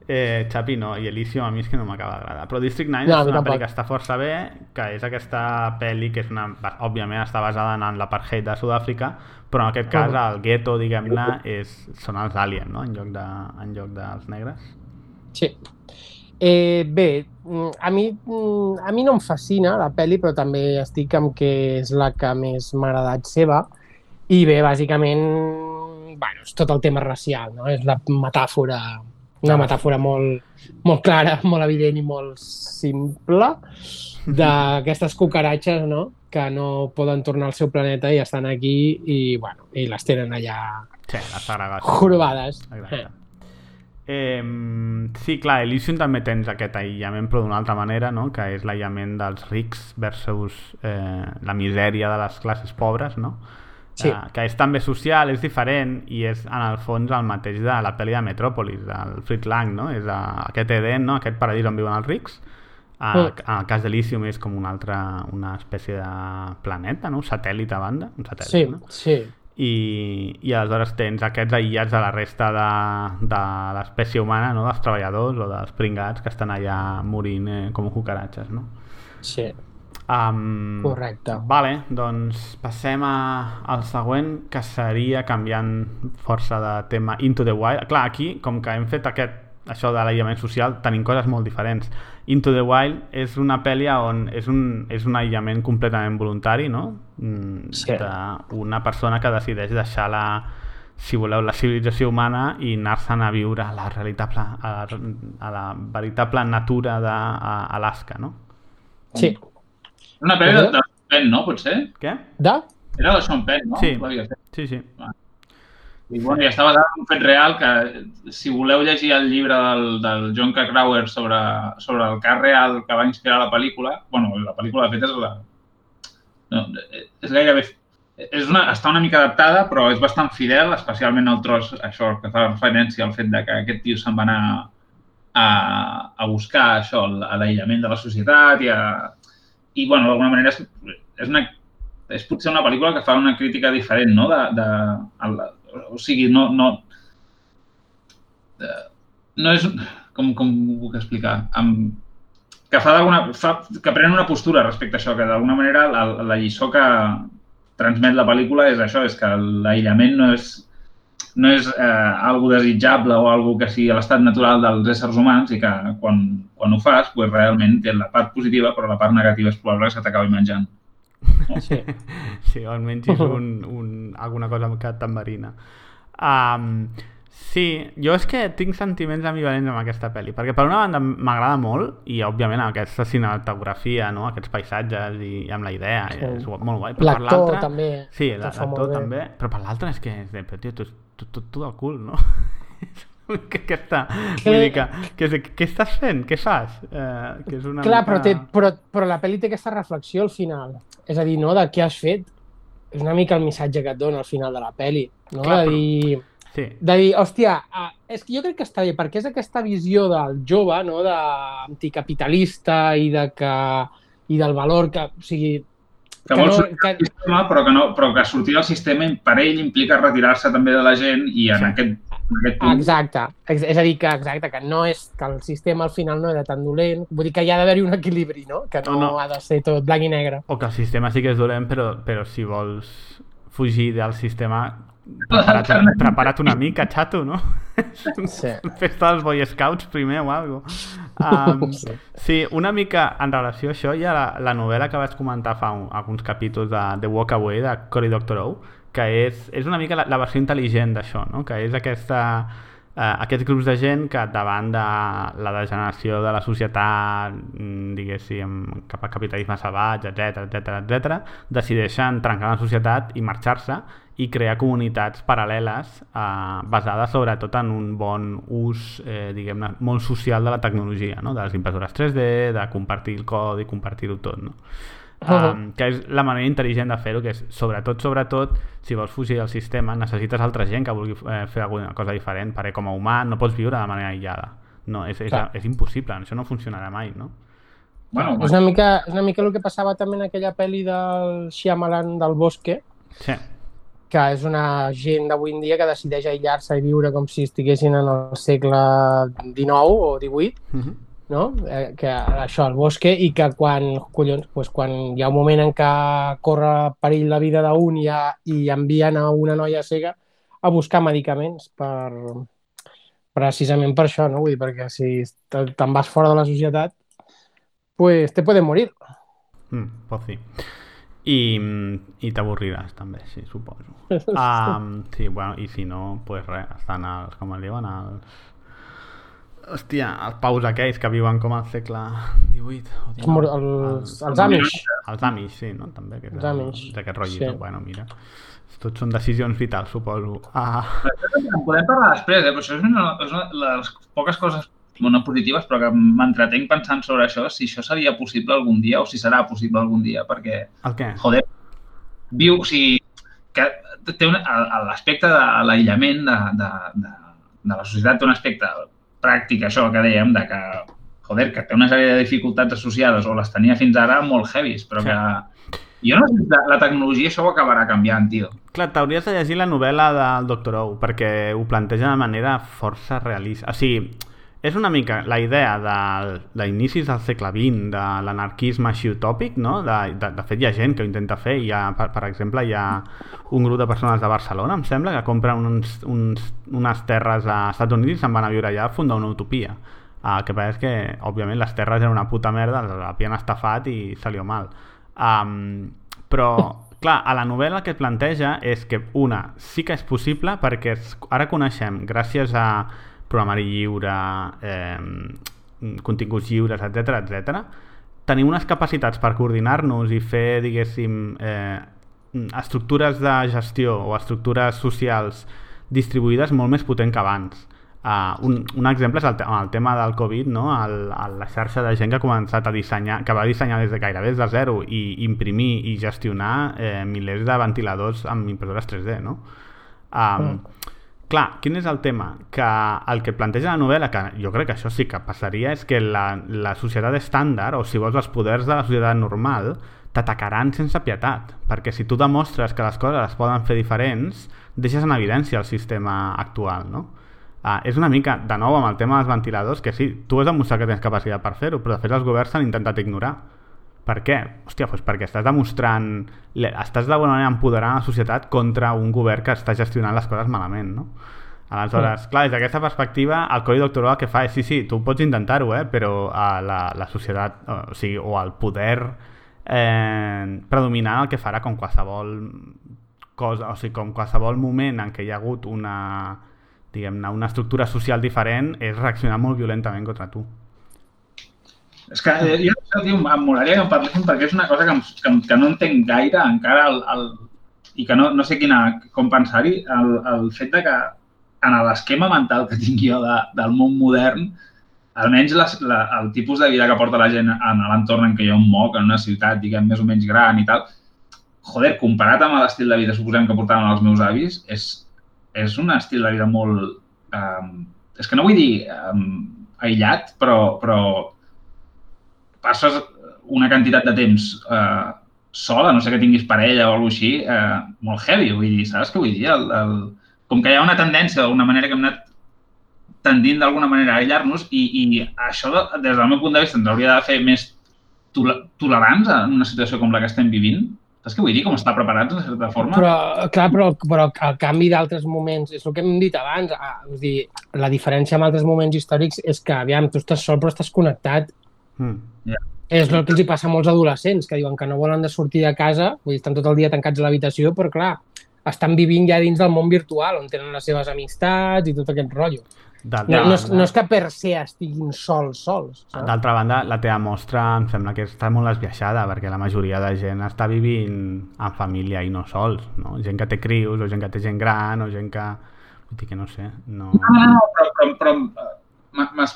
Eh, Chapi no, i Elysium a mi és que no m'acaba d'agradar. Però District 9 No, és una pel·li que està força bé, que és aquesta pel·li que és una, òbviament està basada en l'apartheid de Sud-àfrica, però en aquest cas el gueto, diguem-ne, és, són els aliens, no? En lloc, de, en lloc dels negres. Sí. Eh, bé, mm, a mi, mm, a mi no em fascina la pel·li, però també estic amb que és la que més m'ha agradat seva. I bé, bàsicament, bueno, és tot el tema racial, no? És la metàfora, una metàfora molt, molt clara, molt evident i molt simple d'aquestes cucaratges, no?, que no poden tornar al seu planeta i estan aquí i, bueno, i les tenen allà Sí, segregació. jorobades. Exacte. Eh, sí, clar, Elysium també tens aquest aïllament, però d'una altra manera, no? que és l'aïllament dels rics versus eh, la misèria de les classes pobres, no? Sí. Eh, que és també social, és diferent i és en el fons el mateix de la pel·li de Metropolis, del Fritz Lang, no? És eh, aquest Eden, no? aquest paradís on viuen els rics. Eh, Mm. En el cas d'Elysium és com una altra, una espècie de planeta, no? un satèl·lit a banda, un satèl·lit, Sí, no? sí. i, i aleshores tens aquests aïllats de la resta de, de l'espècie humana, no? dels treballadors o dels pringats que estan allà morint eh, com cucaratges. No? Sí, Um, correcte. Vale, doncs passem a, al següent, que seria canviant força de tema Into the Wild. Clar, aquí, com que hem fet aquest, això de l'aïllament social, tenim coses molt diferents. Into the Wild és una pel·li on és un, és un aïllament completament voluntari, no? Mm, Sí. D'una persona que decideix deixar la, si voleu, la civilització humana i anar-se'n a viure a la realitat, a la, a la veritable natura d'Alaska, no? Sí. Una pel·li de, de Sean Penn, no? Potser? Què? De? Era de Sean Penn, no? Sí. Sí, sí. I, bueno, i està basat en un fet real que, si voleu llegir el llibre del, del John Krakauer sobre, sobre el cas real que va inspirar la pel·lícula, bueno, la pel·lícula de fet és la... No, és gairebé... És una, està una mica adaptada, però és bastant fidel, especialment el tros, això, que fa referència al fet de que aquest tio se'n va anar a, a buscar això, l'aïllament de la societat i, a, i bueno, d'alguna manera és, és, una, és potser una pel·lícula que fa una crítica diferent, no? De, de, el, o sigui, no, no, de, no és, com, com ho puc explicar? Amb, que fa d'alguna, que pren una postura respecte a això, que d'alguna manera la, la lliçó que transmet la pel·lícula és això, és que l'aïllament no és, no és eh, algo desitjable o algo que sigui l'estat natural dels éssers humans i que quan, quan ho fas, pues, realment té la part positiva, però la part negativa és probable que se t'acabi menjant. Sí. Sí, o almenys és un, un, alguna cosa que t'enverina. Um, sí, jo és que tinc sentiments ambivalents amb aquesta pel·li, perquè per una banda m'agrada molt, i òbviament aquesta cinematografia, no? aquests paisatges i, i amb la idea, Sí. és molt guai. Però per L'actor l'altra- també. Sí, l'actor també, però per l'altre és que, és de, però, tio, tu, tu, tu, tu del cul, no? que, que està, Que- vull dir que, que, que, què estàs fent? Què fas? Eh, que és una Clar, mica... però, té, però, però la pel·li té aquesta reflexió al final. És a dir, no, de què has fet. És una mica el missatge que et dona al final de la pel·li. No? Clar, de però- dir, Sí, de dir, hòstia, ah, és que jo crec que està bé, perquè és aquesta visió del jove, no?, de anticapitalista i de que i del valor que, o sigui, que, Que vol no- sortir que- del sistema, però que, no, però que sortir del sistema per ell implica retirar-se també de la gent i en, Sí. aquest, en aquest punt... Exacte, Ex- és a dir, que exacte, que no és que el sistema al final no era tan dolent, vull dir que hi ha d'haver-hi un equilibri, no? Que no, No, no. ha de ser tot blanc i negre. O que el sistema sí que és dolent, però, però si vols fugir del sistema, prepara't, prepara't una mica, xato, no? Sí. Fes-te els Boy Scouts primer o alguna cosa. Um, Sí. una mica en relació a això hi ha la, la novel·la que vaig comentar fa un, alguns capítols de The Walk Away de Cory Doctorow, que és, és una mica la, la versió intel·ligent d'això, no? que és aquesta, eh, aquests grups de gent que davant de la degeneració de la societat, mm, diguéssim, cap al capitalisme salvatge, etc etc etc, decideixen trencar la societat i marxar-se i crear comunitats paral·leles eh, basades sobretot en un bon ús, eh, diguem-ne, molt social de la tecnologia, no? de les impressores 3D, de compartir el codi, compartir-ho tot, no? Um, que és la manera intel·ligent de fer-ho, que és sobretot, sobretot, si vols fugir del sistema, necessites altra gent que vulgui eh, fer alguna cosa diferent, perquè com a humà no pots viure de manera aïllada. No, és, és, Clar. és impossible, això no funcionarà mai, no? Bueno, És una, mica, és una mica el que passava també en aquella pel·li del Shyamalan del Bosque, Sí, que és una gent d'avui en dia que decideix aïllar-se i viure com si estiguessin en el segle XIX o XVIII, uh -huh. No? Eh, que això, al bosque, i que quan, collons, pues, quan hi ha un moment en què corre perill la vida d'un i, ha- i envien a una noia cega a buscar medicaments per, precisament per això, no? Vull dir, perquè si te- te'n vas fora de la societat, pues te pueden morir. Mm, pues sí. I, i t'avorriràs també, sí, suposo. Um, sí, bueno, i si no, pues res, estan els, com es diuen, els... Hòstia, els paus aquells que viuen com al segle XVIII. o XIX. els, els Amish. Els Amish, sí, no? També, que Els Amish, d'aquest rotllito. sí. Bueno, mira, tot són decisions vitals, suposo. Ah, En podem parlar després, eh? però això és una, és una de les poques coses no positives, però que m'entretenc pensant sobre això, si això seria possible algun dia o si serà possible algun dia, perquè, el què? joder, viu, o sigui, que té l'aspecte de l'aïllament de, de, de, de la societat té un aspecte pràctic, això que dèiem, de que, joder, que té una sèrie de dificultats associades o les tenia fins ara molt heavies, però Sí. que jo no sé si la, tecnologia això ho acabarà canviant, tio. Clar, t'hauries de llegir la novel·la del Doctor Ou, perquè ho planteja de manera força realista. O sigui, és una mica la idea de- d'inicis del segle XX, de l'anarquisme així utòpic, no? De, de, de fet, hi ha gent que ho intenta fer. Hi ha, per, per exemple, hi ha un grup de persones de Barcelona, em sembla, que compren uns, uns, unes terres a Estats Units i se'n van a viure allà a fundar una utopia. Uh, que passa és que, òbviament, les terres eren una puta merda, l'havien estafat i salió mal. Um, però, clar, a la novel·la que planteja és que, una, sí que és possible perquè ara coneixem, gràcies a programari lliure, eh, continguts lliures, etc etc, tenim unes capacitats per coordinar-nos i fer, diguéssim, eh, estructures de gestió o estructures socials distribuïdes molt més potent que abans. Uh, un, un exemple és el, te el tema del Covid, no? el, el, la xarxa de gent que ha començat a dissenyar, que va dissenyar des de gairebé des de zero i imprimir i gestionar eh, milers de ventiladors amb impressores 3D, no? Um, Clar, quin és el tema? Que el que planteja la novel·la, que jo crec que això sí que passaria, és que la, la societat estàndard, o si vols els poders de la societat normal, t'atacaran sense pietat. Perquè si tu demostres que les coses es poden fer diferents, deixes en evidència el sistema actual, no? Uh, és una mica, de nou, amb el tema dels ventiladors, que sí, tu has demostrat que tens capacitat per fer-ho, però de fet els governs s'han intentat ignorar. Per què? Hòstia, doncs perquè estàs demostrant... Estàs d'alguna manera empoderant la societat contra un govern que està gestionant les coses malament, no? Aleshores, clar, des d'aquesta perspectiva, el Codi Doctoral el que fa és, sí, sí, tu pots intentar-ho, eh, però uh, la, la societat, o, o sigui, o el poder eh, predominant el que farà com qualsevol cosa, o sigui, com qualsevol moment en què hi ha hagut una, diguem-ne, una estructura social diferent, és reaccionar molt violentament contra tu. És que eh, jo això, tio, em molaria que em parlessin perquè és una cosa que, em, que, que no entenc gaire encara el, el, i que no, no sé quina, com pensar-hi, el, el fet de que en l'esquema mental que tinc jo de, del món modern, almenys les, la, el tipus de vida que porta la gent en l'entorn en què jo em moc, en una ciutat, diguem, més o menys gran i tal, joder, comparat amb l'estil de vida, suposem, que portaven els meus avis, és, és un estil de vida molt... Um, és que no vull dir um, aïllat, però, però passes una quantitat de temps eh, sola, no sé que tinguis parella o alguna així, eh, molt heavy, vull dir, saps què vull dir? El, el, com que hi ha una tendència, d'alguna manera, que hem anat tendint d'alguna manera a aïllar-nos i, i això, de, des del meu punt de vista, ens hauria de fer més tole- tolerants en una situació com la que estem vivint. Saps què vull dir? Com estar preparats, de certa forma? Però, clar, però, però el canvi d'altres moments, és el que hem dit abans, ah, vull dir, la diferència amb altres moments històrics és que, aviam, tu estàs sol però estàs connectat. Mm. És el que els hi passa a molts adolescents, que diuen que no volen de sortir de casa, vull dir, estan tot el dia tancats a l'habitació, però clar, estan vivint ja dins del món virtual, on tenen les seves amistats i tot aquest rotllo. No, no, és, no és que per se estiguin sols, sols. D'altra banda, la teva mostra em sembla que està molt esbiaixada, perquè la majoria de gent està vivint en família i no sols, no? Gent que té crius, o gent que té gent gran, o gent que... Vull dir que no sé, no... No, no, no, però, però, però eh,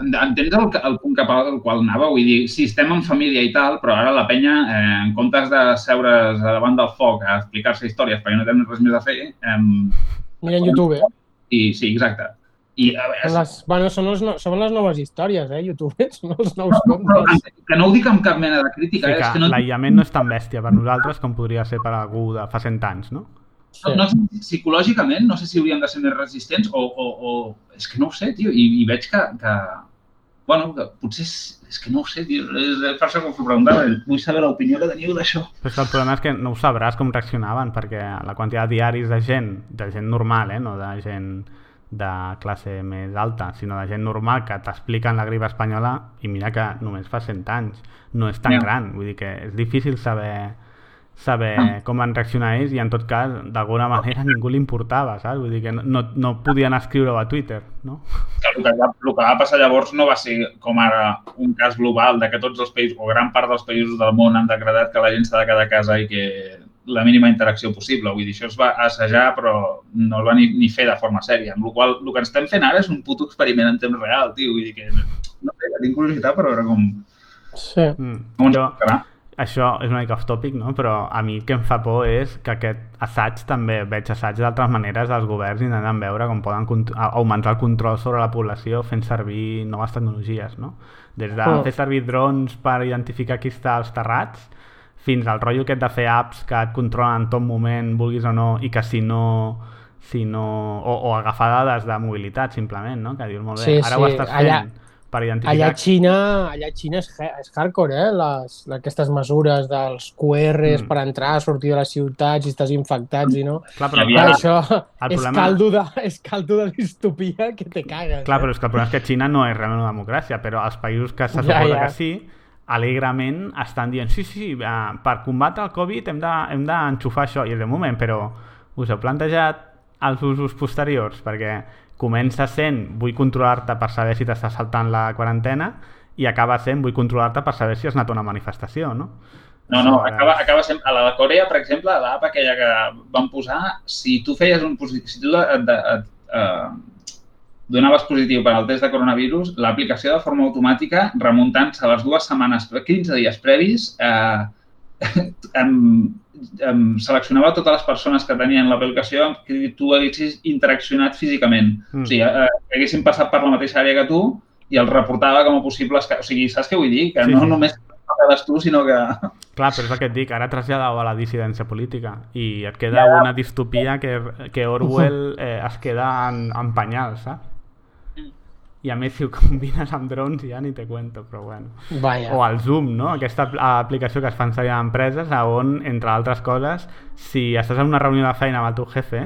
entens el, el punt cap al qual anava? Vull dir, sí, estem en família i tal, però ara la penya, eh, en comptes de seure's davant del foc a explicar-se històries perquè no tenen res més a fer, eh, Mira en YouTube, eh? i sí, exacte. I a veure, les, bueno, són, els, no, són les noves històries, eh, YouTube, són els nous però, contes. que no ho dic amb cap mena de crítica, Sí eh? és que que no, l'aïllament no és tan bèstia per nosaltres com podria ser per algú de fa 100 anys, no? No, no, psicològicament no sé si hauríem de ser més resistents o, o, o és que no ho sé, tio, i, i veig que, que bueno, que potser és, és que no ho sé, tio, és per això que us ho preguntava, vull saber l'opinió que teniu d'això. Però és que el problema és que no ho sabràs com reaccionaven, perquè la quantitat de diaris de gent, de gent normal, eh, no de gent de classe més alta, sinó de gent normal que t'expliquen la gripa espanyola i mira que només fa 100 anys, no és tan Ja. gran, vull dir que és difícil saber saber com van reaccionar ells i en tot cas, d'alguna manera ningú li importava, saps? Vull dir que no, no, podien escriure-ho a Twitter, no? el, que va, el que va passar llavors no va ser com ara un cas global de que tots els països o gran part dels països del món han decretat que la gent s'ha de quedar a casa i que la mínima interacció possible. Vull dir, això es va assajar però no el va ni, ni fer de forma sèria. Amb la qual el que estem fent ara és un puto experiment en temps real, tio. Vull dir que no sé, tinc curiositat per veure com, Sí. Mm. com ens Jo. Això és una mica off topic, no? però a mi el que em fa por és que aquest assaig també veig assaig d'altres maneres dels governs intentant veure com poden augmentar el control sobre la població fent servir noves tecnologies, no? Des de Oh. fer servir drons per identificar qui està als terrats fins al rotllo aquest de fer apps que et controlen en tot moment, vulguis o no, i que si no si no... O, o agafar dades de mobilitat, simplement, no? Que dius, molt bé, Sí, ara ho sí, estàs allà- fent per identificar... Allà a Xina, allà a Xina és, és hardcore, eh? Les, aquestes mesures dels QRs Mm. per entrar, sortir de la ciutat, si estàs infectat, si no. Clar, però, Clar, això el és, problema- caldo de, és caldo de distopia que te cagues. Clar, eh? però és que el problema és que Xina no és realment una democràcia, però els països que se Ja, suposa ja. que sí, alegrament estan dient sí, sí, eh, per combatre el Covid hem de- hem d'enxufar això. I és de moment, però us heu plantejat els usos posteriors? Perquè comença sent vull controlar-te per saber si t'estàs saltant la quarantena i acaba sent vull controlar-te per saber si has anat a una manifestació, no? No, no, acaba, acaba sent... A la de Corea, per exemple, a l'app aquella que van posar, si tu feies un positiu, si tu et, et, et, eh, donaves positiu per al test de coronavirus, l'aplicació de forma automàtica, remuntant-se a les dues setmanes, 15 dies previs, eh, em, em seleccionava totes les persones que tenien l'aplicació amb qui tu haguessis interaccionat físicament. Mm. O sigui, eh, que haguessin passat per la mateixa àrea que tu i els reportava com a possibles... O sigui, saps què vull dir? Que Sí, no sí. només quedes tu, sinó que... Clar, però és el que et dic, ara traslladau a la dissidència política i et queda una distopia que, que Orwell eh, es queda en, en penyal, saps? I a més si ho combines amb drons ja ni te cuento, però bueno. Vaja. O el Zoom, no? Aquesta apl- aplicació que es fan servir a empreses on, entre altres coses, si estàs en una reunió de feina amb el teu jefe,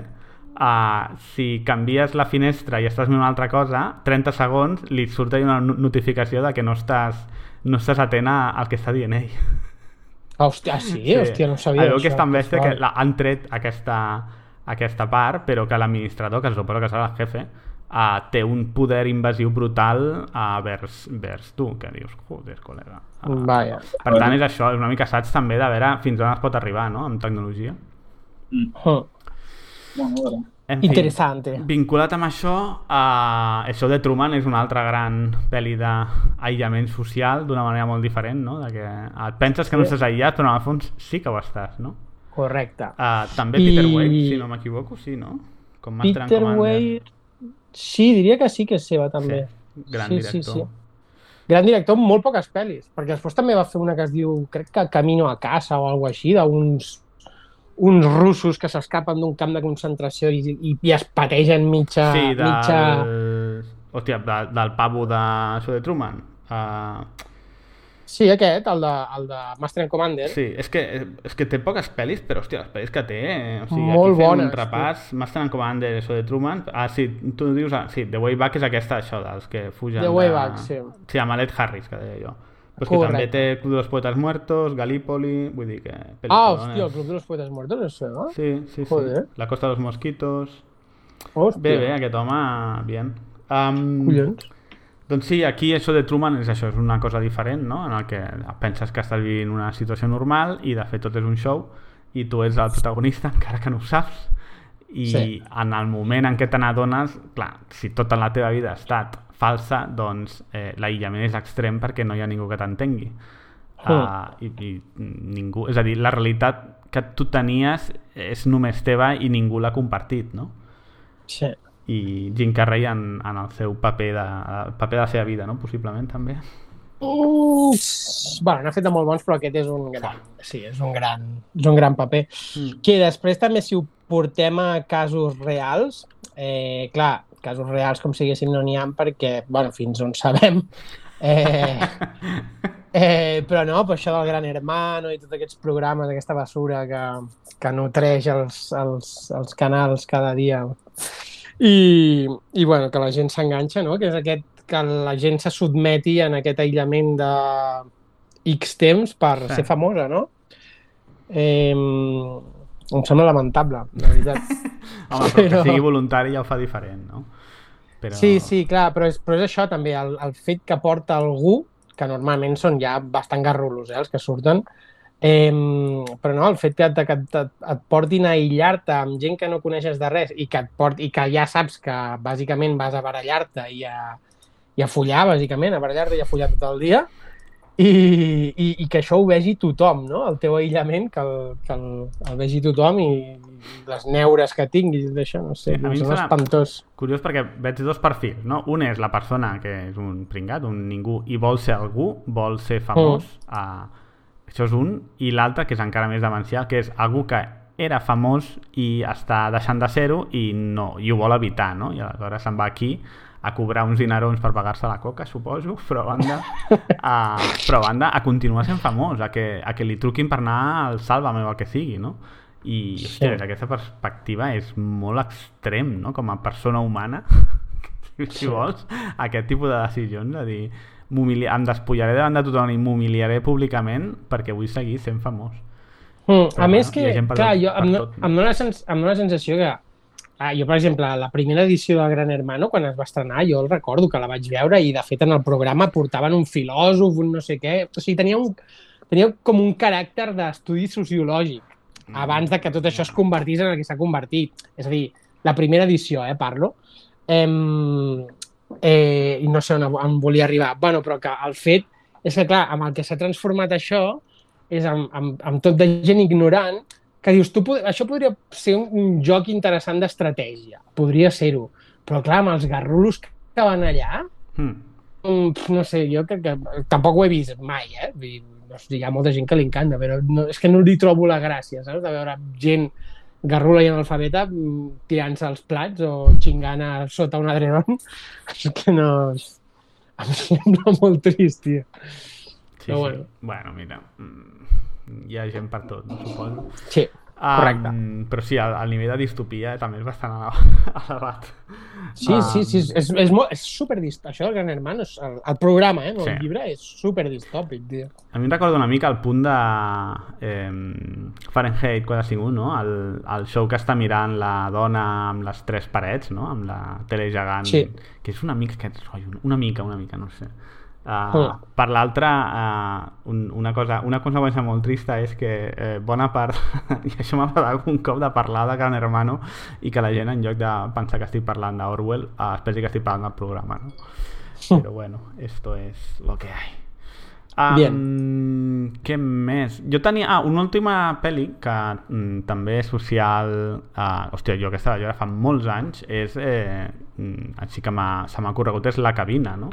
uh, si canvies la finestra i estàs mirant una altra cosa, 30 segons li surt una no- notificació de que no estàs, no estàs atent al que està dient ell. Ah, hòstia, sí, hòstia, no sabia Allò que és tan que bèstia que la, han tret aquesta, aquesta part, però que l'administrador, que se suposa que serà el jefe, uh, té un poder invasiu brutal uh, vers, vers tu, que dius, joder, col·lega. Uh, Vaja. per tant, és això, és una mica assaig també de veure fins on es pot arribar, no?, amb tecnologia. Hm. Bueno, a veure. En Interessante. vinculat amb això, uh, el show de Truman és una altra gran pel·li d'aïllament social d'una manera molt diferent, no? De que et penses que no estàs aïllat, però en el fons sí que ho estàs, no? Correcte. Uh, també I- Peter Weir, si no m'equivoco, sí, no? Com Master Peter Commander. Sí, diria que sí que és seva, també. Sí, gran Sí, sí, director. sí. gran director amb molt poques pel·lis, perquè després també va fer una que es diu, crec que Camino a casa o alguna així, d'uns uns russos que s'escapen d'un camp de concentració i, i, i es pategen mitja... Sí, del... mitja... Hòstia, del, del pavo de això de Truman. Uh, Sí, aquest, el de, el de Master and Commander. sí, és que, és que té poques pel·lis, però hòstia, les pel·lis que té... eh, O sigui, Molt aquí bones, un repàs, Master and Commander, això de Truman... Ah, sí, tu dius... Ah, sí, The Way Back és aquesta, això, dels que fugen The Way de... Back, sí. Sí, amb Alet Harris, que deia jo. Però és que també té Club dels Poetes Muertos, Gallipoli... Vull dir que... Ah, hòstia, el Club de los Poetes Muertos, sé, no? Sí, sí, sí. Joder. La Costa de los Mosquitos... Hòstia, Bé, bé, aquest home, bien. Um, collons. Doncs sí, aquí això de Truman és això, és una cosa diferent, no? En el que penses que estàs vivint una situació normal i de fet tot és un show i tu ets el protagonista encara que no ho saps i Sí. en el moment en què te n'adones, clar, si tota la teva vida ha estat falsa, doncs eh, l'aïllament és extrem perquè no hi ha ningú que t'entengui. Uh, i, i ningú, és a dir, la realitat que tu tenies és només teva i ningú l'ha compartit, no? Sí. I Jim Carrey en, en el seu paper de, el paper de la seva vida, no? Possiblement, també. Uh, bueno, n'ha fet de molt bons, però aquest és un gran, sí, és un gran, és un gran paper. Mm. Que després també si ho portem a casos reals, eh, clar, casos reals com siguéssim no n'hi ha perquè, bueno, fins on sabem, eh, eh, però no, però això del Gran Hermano i tots aquests programes, aquesta basura que, que nutreix els, els, els canals cada dia i, i bueno, que la gent s'enganxa, no? que és aquest que la gent se sotmeti en aquest aïllament de X temps per Sí. ser famosa, no? Eh, em sembla lamentable, la veritat. Home, però que Però- sigui voluntari ja ho fa diferent, no? Però... Sí, sí, clar, però és, però és això també, el, el fet que porta algú, que normalment són ja bastant garrulos, eh, els que surten, eh, però no, el fet que, que et, et, et portin a aïllar-te amb gent que no coneixes de res i que, et port, i que ja saps que bàsicament vas a barallar-te i a, i a follar, bàsicament, a barallar-te i a follar tot el dia, i, i, i que això ho vegi tothom, no? El teu aïllament, que el, que el, el vegi tothom i les neures que tinguis d'això, no sé, Sí, a em sembla espantós. Curiós perquè veig dos perfils, no? Un és la persona que és un pringat, un ningú, i vol ser algú, vol ser famós, Mm. uh, això és un, i l'altre, que és encara més demencial, que és algú que era famós i està deixant de ser-ho i, no, i ho vol evitar, no? I aleshores se'n va aquí a cobrar uns dinerons per pagar-se la coca, suposo, però a banda, a, però a banda a continuar sent famós, a que, a que li truquin per anar al Sálvame o el que sigui, no? I, Sí. hòstia, d'aquesta perspectiva és molt extrem, no? Com a persona humana, si vols, aquest tipus de decisions, de dir, "M'humili- em despullaré davant de tothom i m'humiliaré públicament perquè vull seguir sent famós. Mm, Però a més que, clar, tot- jo, em, tot, no? em, dóna sens, em dóna la sensació que ah, jo, per exemple, la primera edició del Gran Hermano, quan es va estrenar, jo el recordo que la vaig veure i, de fet, en el programa portaven un filòsof, un no sé què... O sigui, tenia, un, tenia com un caràcter d'estudi sociològic Mm. abans de que tot això es convertís en el que s'ha convertit. És a dir, la primera edició, eh, parlo. Em, eh, I no sé on, on volia arribar. bueno, però que el fet és que, clar, amb el que s'ha transformat això és amb, amb, amb tot de gent ignorant que dius, tu, això podria ser un, un joc interessant d'estratègia, podria ser-ho, però clar, amb els garrulos que van allà, Mm. mm, no sé, jo crec que tampoc ho he vist mai, eh? Vull dir, no sé, hi ha molta gent que li encanta, però no, és que no li trobo la gràcia, saps? De veure gent garrula i analfabeta mm, tirant-se els plats o xingant a sota un adrenon. És que no... Em sembla molt trist, tio. Sí, Però sí. bueno. Bueno, mira, mm, hi ha gent per tot, no, suposo. Sí, correcte. Um, però sí, el, el nivell de distopia també és bastant ele- elevat. Sí, Um, sí, sí, és, és, molt, és super dist... Això del Gran Hermano, és el, el programa, eh, no Sí. el llibre, és super distòpic, tio. A mi em recorda una mica el punt de eh, Fahrenheit 451, no? El, el show que està mirant la dona amb les tres parets, no? Amb la tele gegant. Sí. Que és una mica aquest rotllo, una mica, una mica, no sé. Uh, Mm. Per l'altra, uh, un, una, cosa, una conseqüència molt trista és que eh, bona part, i això m'ha passat algun cop de parlar de Gran Hermano i que la gent en lloc de pensar que estic parlant d'Orwell uh, es pensi que estic parlant del programa, no? Però bueno, esto es lo que hay. Um, què més? Jo tenia... Ah, una última pel·li que mm, també és social... Uh, hòstia, jo aquesta la vaig veure fa molts anys. És... Eh, mm, així que se m'ha corregut, és La cabina, no?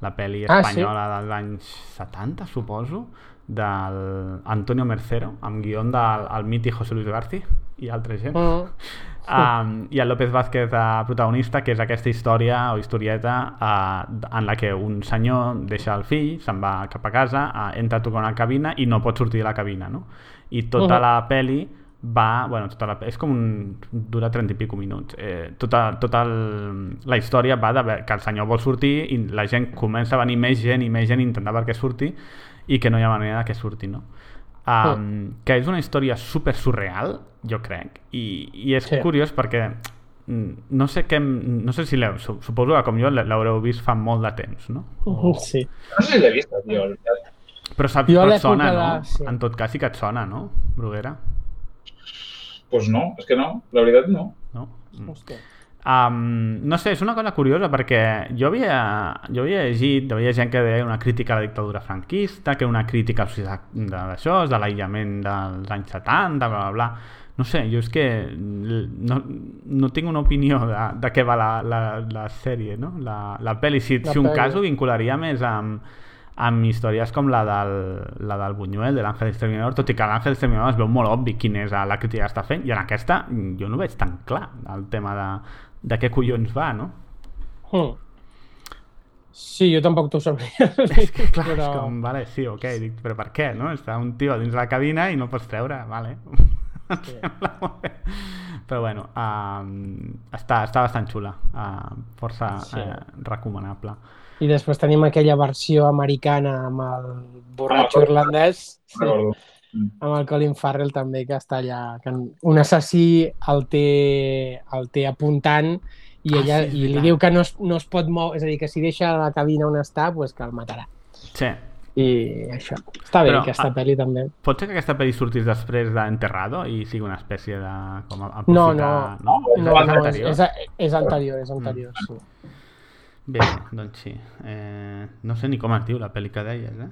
La pel·li Ah, sí? espanyola dels anys 70, suposo, del Antonio Mercero, amb guió del el mític José Luis García i altra gent. Mm. Um, i el López Vázquez de protagonista, que és aquesta història o historieta uh, en la que un senyor deixa el fill, se'n va cap a casa, uh, entra a tocar una cabina i no pot sortir de la cabina, no? I tota Mhm. la peli va... Bueno, tota la, és com un... dura 30 i pico minuts. Eh, tota tota el, la història va de que el senyor vol sortir i la gent comença a venir més gent i més gent intentar perquè surti i que no hi ha manera que surti, no? Um, que és una història super surreal, jo crec, i, i és Sí. curiós perquè mm, no sé què, no sé si l'heu, su- suposo que com jo l'haureu vist fa molt de temps, no? Sí. No sé si l'he vist, tio. Però saps, Jo però sona, de- no? sí. En tot cas sí que et sona, no, Bruguera? Pues no, és que no, la veritat no. No? Mm. Hòstia. Um, no sé, és una cosa curiosa perquè jo havia, jo havia llegit, havia gent que deia una crítica a la dictadura franquista, que una crítica societat d'això, de l'aïllament dels anys 70, bla, bla, bla. No sé, jo és que no, no tinc una opinió de, de què va la, la, la sèrie, no? La, la pel·li. Si, La si un cas ho vincularia més amb, amb històries com la del, la del Buñuel, de l'Àngel Exterminador, tot i que l'Àngel Exterminador es veu molt obvi quin és la crítica que està fent, i en aquesta jo no veig tan clar el tema de, de què collons va, no? Mm. Sí, jo tampoc t'ho sabria. És que clar, però... és com, vale, sí, ok, dic, però per què, no? Està un tio dins la cabina i no pots treure, vale. Bé. Però bueno, um, està, està bastant xula, uh, força Sí. eh, recomanable. I després tenim aquella versió americana amb el borratxo Ah, irlandès, sí, Recordo. amb el Colin Farrell també, que està allà, que un assassí el té, el té apuntant i, Ah, ella, sí, és i li diu que no es, no es pot moure, és a dir, que si deixa la cabina on està, pues que el matarà. Sí. I això. Està bé, Però, aquesta ah, pel·li també. Pot ser que aquesta pel·li sortís després d'Enterrado i sigui una espècie de... Com a, No, aprofitar- no, no? no, és no és, anterior? és, és anterior, és anterior, Mm. sí. Bé, doncs sí. Eh, no sé ni com es diu la pel·li que deies, eh?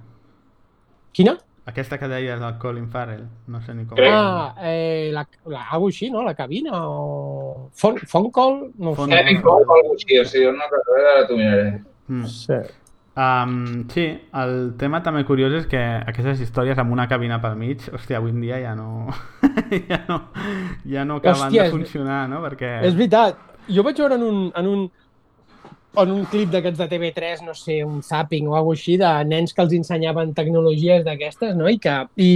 Quina? Aquesta que deies del Colin Farrell, no sé ni com Crec. Ah, eh, la, la, algo així, no? La cabina o... Phone, phone call? No Phone sé. Having call o alguna cosa així, o sigui, una cosa, ara t'ho miraré. Mm. Sí. Um, sí, el tema també curiós és que aquestes històries amb una cabina pel mig, hòstia, avui en dia ja no... ja no, ja no acaben Hòstia, de és- funcionar, no? Perquè... És veritat. Jo vaig veure en un, en un, en un clip d'aquests de TV3, no sé, un zapping o alguna així, de nens que els ensenyaven tecnologies d'aquestes, no? I que, i,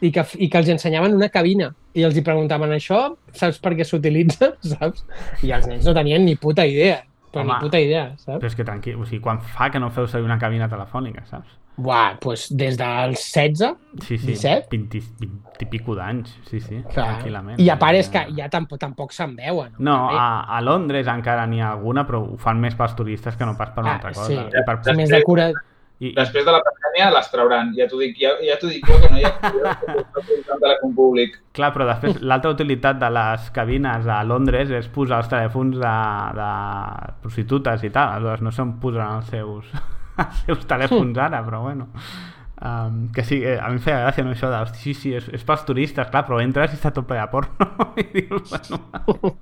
i, que, I que els ensenyaven una cabina. I els hi preguntaven això, saps per què s'utilitza? Saps? I els nens no tenien ni puta idea. Però Home. ni puta idea, saps? Però és que tranquil, o sigui, quan fa que no feu servir una cabina telefònica, saps? Buah, doncs des dels 16, Sí, sí, 17? 20, 20 i pico d'anys, sí, sí, clar. tranquil·lament. I a part és que ja tampoc, tampoc se'n veuen. No, També. a, a Londres encara n'hi ha alguna, però ho fan més pels turistes que no pas per una Ah, altra cosa. sí. I per, És més de cura... i, Després de la pandèmia les trauran, ja t'ho dic, ja, ja t'ho dic jo, que no hi ha telèfon públic. Clar, però després l'altra utilitat de les cabines a Londres és posar els telèfons de, de prostitutes i tal, aleshores no se'n posen els seus, els seus telèfons ara, però bueno. Um, que sí, eh, a mi em feia gràcia no, això de, hosti, sí, sí, és, és pels turistes, clar, però entres i està tot ple de porno i dius, bueno,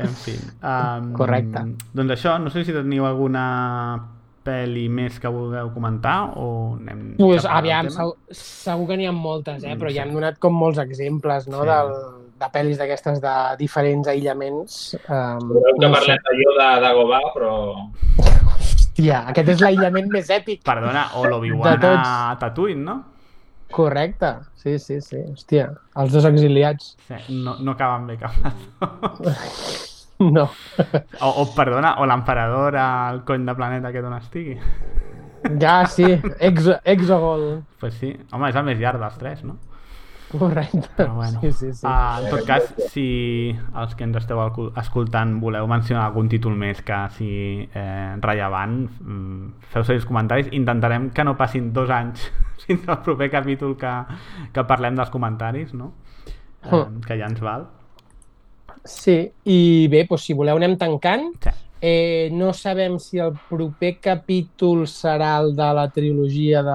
en fi. Um, Correcte. Doncs això, no sé si teniu alguna pel·li més que vulgueu comentar o anem Pues, aviam, segur, segur que n'hi ha moltes, eh? Mm, però sí. ja hem donat com molts exemples no? Sí. Del, de pel·lis d'aquestes de diferents aïllaments. Um, Voleu que no sé. parlem d'allò de Dagobah, però... Hòstia, aquest és l'aïllament més èpic. Perdona, o l'Obi-Wan a Tatooine, no? Correcte, sí, sí, sí. Hòstia, els dos exiliats. Sí, no, no acaben bé cap. No. O, o perdona, o l'emperador al cony de planeta que d'on estigui. Ja, sí, Exo, Exogol. Pues sí, home, és el més llarg dels tres, no? Correcte. Però bueno, Sí, sí, sí. Uh, en tot cas, si els que ens esteu escoltant voleu mencionar algun títol més que sigui eh, rellevant, mm, feu servir els comentaris. Intentarem que no passin dos anys fins al proper capítol que, que parlem dels comentaris, no? Eh, Mm. que ja ens val. Sí, i bé, doncs, si voleu anem tancant. Sí. Eh, no sabem si el proper capítol serà el de la trilogia de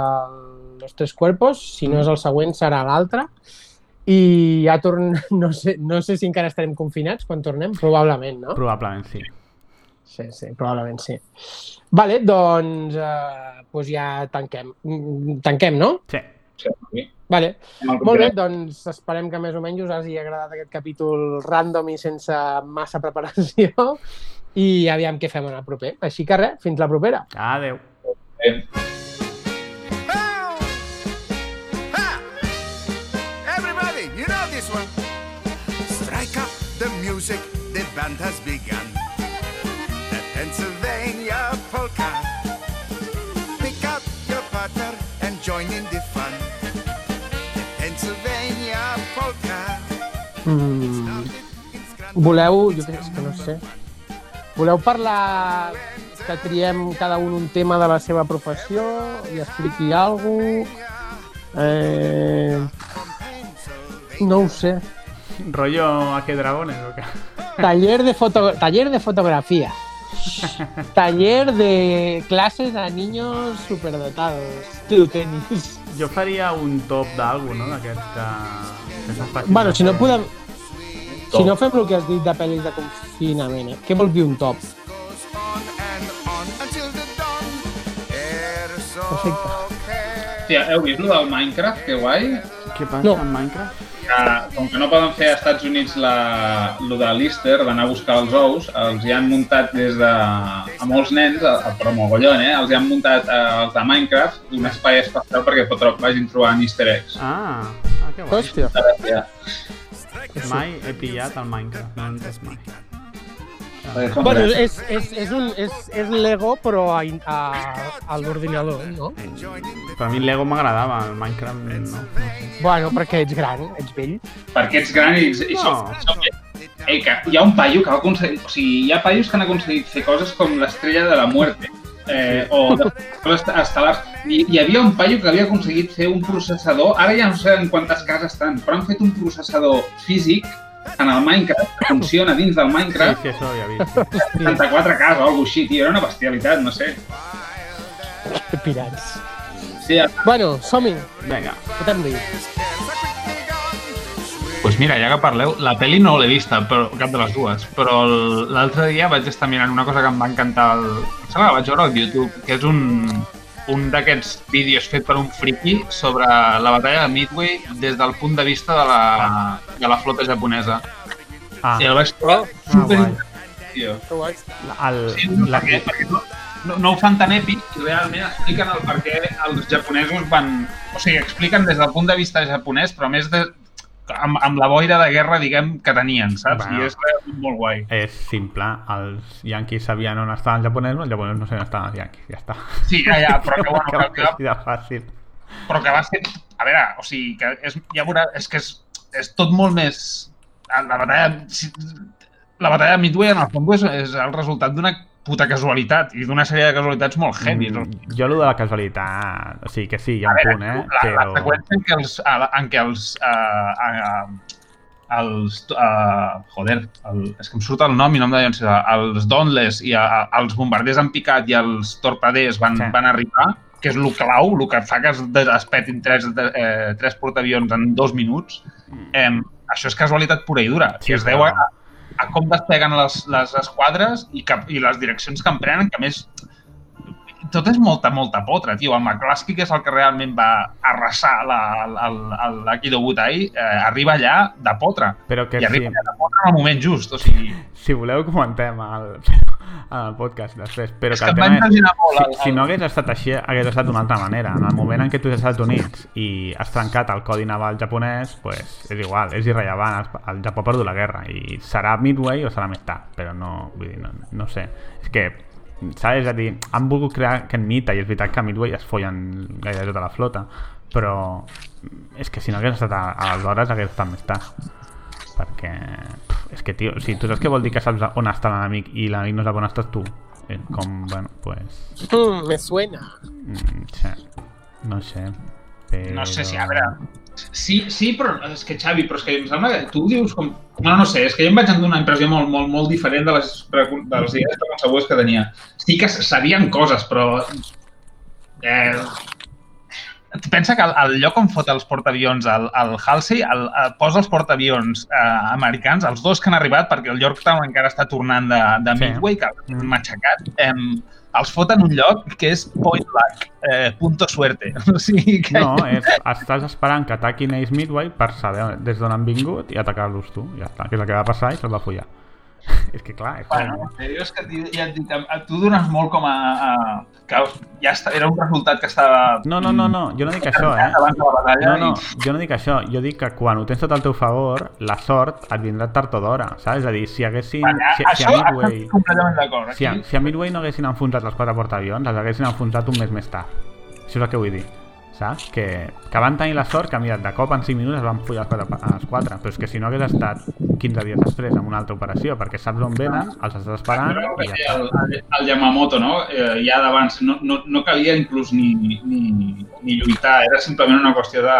Los Tres Cuerpos, si no és el següent serà l'altre. I ja torn... no, sé, no sé si encara estarem confinats quan tornem, probablement, no? Probablement sí. sí, sí, probablement sí. Vale, doncs, eh, doncs ja tanquem. Tanquem, no? Sí. Sí. Vale. Molt bé, doncs esperem que més o menys us hagi agradat aquest capítol random i sense massa preparació i aviam què fem en el proper. Així que res, fins la propera. Adeu. Eh, band has begun. The Pennsylvania polka. Pick up your partner and join in the fun. The Pennsylvania polka. Mm, voleu, jo crec que no sé, voleu parlar que triem cada un un tema de la seva professió i expliqui alguna cosa? Eh, no ho sé. Rollo a qué dragones o qué? Taller de, foto taller de fotografía. Taller de clases a niños superdotados. Tu tenis. Jo faria un top d'algú, no? D'aquests que... fàcils Bueno, de si no podem... Si Top. no fem el que has dit de pel·lis de confinament, eh? què vol dir un top? Perfecte. Hòstia, heu vist lo del Minecraft? Que guai. Què passa No. amb Minecraft? Que, com que no poden fer a Estats Units la, lo de l'Easter, d'anar a buscar els ous, els hi han muntat des de... a molts nens, a, a, però mogollon, eh? Els hi han muntat eh, els de Minecraft un espai especial perquè pot, vagin trobant easter eggs. Ah, ah que guai. Hòstia. Mai he pillat el Minecraft, no he entès mai. Bueno, és, és, és, un, és, és Lego, però a, a, a l'ordinador, no? Per a mi Lego m'agradava, el Minecraft no. no sé. Bueno, perquè ets gran, ets vell. perquè ets gran i, i No. som, Ei, que hi ha un paio que va aconseguir... O sigui, hi ha paios que han aconseguit fer coses com l'estrella de la muerte. Eh, o de estel·lars. I hi havia un paio que havia aconseguit fer un processador, ara ja no sé en quantes cases estan, però han fet un processador físic en el Minecraft, que funciona dins del Sí, Minecraft, sí, això ho he vist. 64 cases o alguna així, tio, era una bestialitat, no sé. Que pirats. Sí, Bueno, som-hi. Vinga. Fotem-li. Pues mira, ja que parleu, la pel·li no l'he vista, però cap de les dues, però l'altre dia vaig estar mirant una cosa que em va encantar, el... em sembla que vaig veure al YouTube, que és un, un d'aquests vídeos fet per un friki sobre la batalla de Midway des del punt de vista de la, de la flota japonesa. Ah, I el vaig trobar ah. El, Sí, no, la, perquè, perquè no, no, no ho fan tan èpic i realment expliquen el per què els japonesos van... O sigui, expliquen des del punt de vista japonès, però més de, amb, amb la boira de guerra, diguem, que tenien, saps? Bueno. I és realment molt guai. és simple, els yanquis sabien on estaven els japonesos, els japonesos no sabien on estaven els yanquis, ja està. Sí, ja, ja, però que, bueno, que, que que, fàcil. però que va ser... A veure, o sigui, que és, ja veurà, és que és, és tot molt més... La batalla... La batalla de Midway, en el fons, és, és el resultat d'una puta casualitat i d'una sèrie de casualitats molt heavy. Mm. Mm, jo, allò de la casualitat, o sigui que sí, hi ha A un veure, punt, eh? la, però... la seqüència en què els, a en què els, uh, uh, els uh, joder, el, és que em surt el nom i no em deien ser, els Dauntless i uh, els bombarders en picat i els torpeders van, Sí. van arribar, que és el clau, el que fa que es, de- es petin tres, de, eh, tres portaavions en dos minuts, eh, això és casualitat pura i dura, Mm. Sí, que es deu a, a com despeguen les, les esquadres i, que, i les direccions que emprenen, que a més tot és molta, molta potra, tio. El McCluskey, que és el que realment va arrasar la- l'Akido Butai, eh, arriba allà de potra. Però que I arriba sí, allà de potra en el moment just. O sigui, si voleu comentem el, el podcast després, però és que que el tema és, molt. si, el- si no hagués estat així, hagués estat d'una altra manera. En el moment en què tu ets als Estats Units i has trencat el codi naval japonès, pues, és igual, és irrellevant. El, el Japó ha perdut la guerra i serà Midway o serà més tard, però no, vull dir, no, no sé. És que, saps? És a dir, han volgut crear aquest mite i és veritat que a Midway es follen gairebé tota la flota, però és que si no hagués estat a, aleshores hagués estat més tard perquè pff, és que tio, si tu saps què vol dir que saps on està l'enemic i l'enemic no sap on estàs tu eh, com, bueno, pues Mm, me suena. mm, sí, no sé però... No sé si, a veure... Sí, sí, però és que, Xavi, però és que em sembla que tu dius com... No, no sé, és que jo em vaig endur una impressió molt, molt, molt diferent de les, de les idees preconcebudes que tenia. Sí que sabien coses, però... Eh, pensa que el, el lloc on fot els portaavions, el, el Halsey, el, el, posa els portaavions eh, americans, els dos que han arribat, perquè el Yorktown encara està tornant de, de Sí. Midway, que Mm. han matxacat, eh, els fot en un lloc que és point blank, eh, punto suerte. O sigui que... No, és, estàs esperant que ataquin Ace Midway per saber des d'on han vingut i atacar-los tu. Ja està, que és el que va passar i se'l va follar. És que clar, és Bueno, com... és que ja et dic, a- a- tu dones molt com a... a que ja està, era un resultat que estava... No, no, no, no, jo no dic això, eh? No, no, i... jo no dic això, jo dic que quan ho tens tot al teu favor, la sort et vindrà tard o d'hora, saps? És a dir, si haguessin... Vale, si, si això, a això Midway... completament d'acord. Si a, si a Midway no haguessin enfonsat els quatre portaavions, els haguessin enfonsat un mes més tard. Això és el que vull dir. Saps? Que, que van tenir la sort que, mira, de cop en 5 minuts es van follar els quatre, els quatre. Però és que si no hagués estat 15 dies després amb una altra operació, perquè saps on venen, els estàs esperant Però i ja el, està. el, el Yamamoto, no? Eh, ja d'abans no, no, no calia inclús ni, ni, ni lluitar, era simplement una qüestió de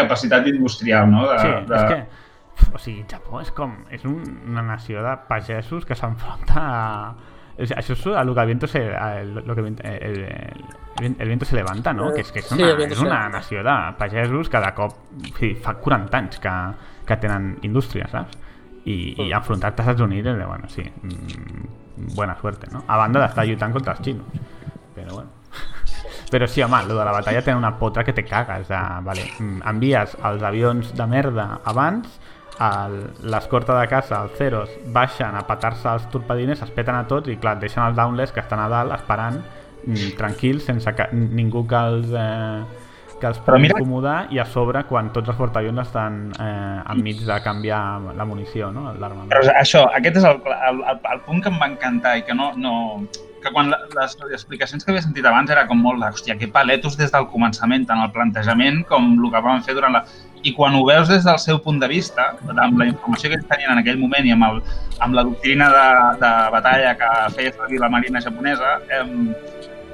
capacitat industrial, no? De, Sí, de... és que... O sigui, Japó és com... És un, una nació de pagesos que s'enfronta a... és- Això és el que el viento se... El, lo que, el, el, el, el viento se levanta, no? Que és, que és Sí, una, viento és una nació de pagesos que de cop... Sí, fa 40 anys que, que tenen indústria, saps? I, i enfrontar-te als Estats Units, bueno, sí, mm, buena suerte, no? A banda d'estar lluitant contra els xinos. Però bueno. Però sí, home, lo de la batalla té una potra que te cagues. De, vale, mm, envies els avions de merda abans, l'escorta de casa, els Ceros, baixen a patar-se els torpedines, es peten a tots i, clar, deixen els Downless que estan a dalt esperant mm, tranquils, sense que ningú que els... Eh, que els pugui mira- incomodar i a sobre quan tots els portaavions estan eh, enmig de canviar la munició, no? l'armament. Però això, aquest és el, el, el, el punt que em va encantar i que no... no que quan les explicacions que havia sentit abans era com molt, de, hòstia, que paletos des del començament, tant el plantejament com el que van fer durant la... I quan ho veus des del seu punt de vista, amb la informació que ells tenien en aquell moment i amb, el, amb la doctrina de, de batalla que feia servir la marina japonesa, eh,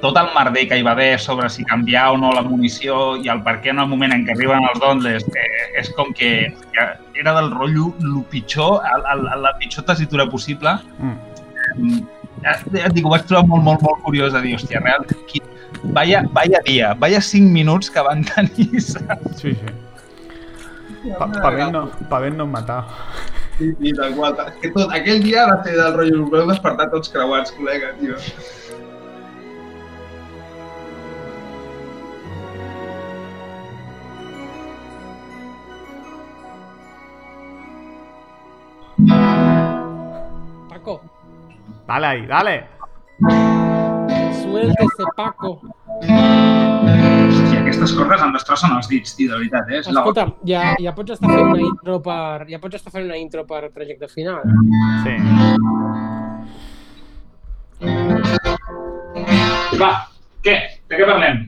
tot el merder que hi va haver sobre si canviar o no la munició i el per què en el moment en què arriben els Dauntless eh, és com que, que era del rotllo el pitjor, el, el, la pitjor tessitura possible. Mm. Ja, ja et dic, ho vaig trobar molt, molt, molt curiós de dir, hòstia, realment, qui... vaya, vaya dia, vaya 5 minuts que van tenir, saps? Sí, sí. Pa, pavent, no, pavent no em matava. Sí, sí, tal qual. És que tot, aquell dia va ser del rotllo, voleu despertar tots creuats, col·lega, tio. Paco, Dale ahí, dale. suéltese, Paco. Hòstia, aquestes coses em destrossen els dits, tio, de veritat, eh? És la... Escolta'm, ja, ja pots estar fent una intro per... Ja pots estar fent una intro per projecte final. Sí. Va, què? De què parlem?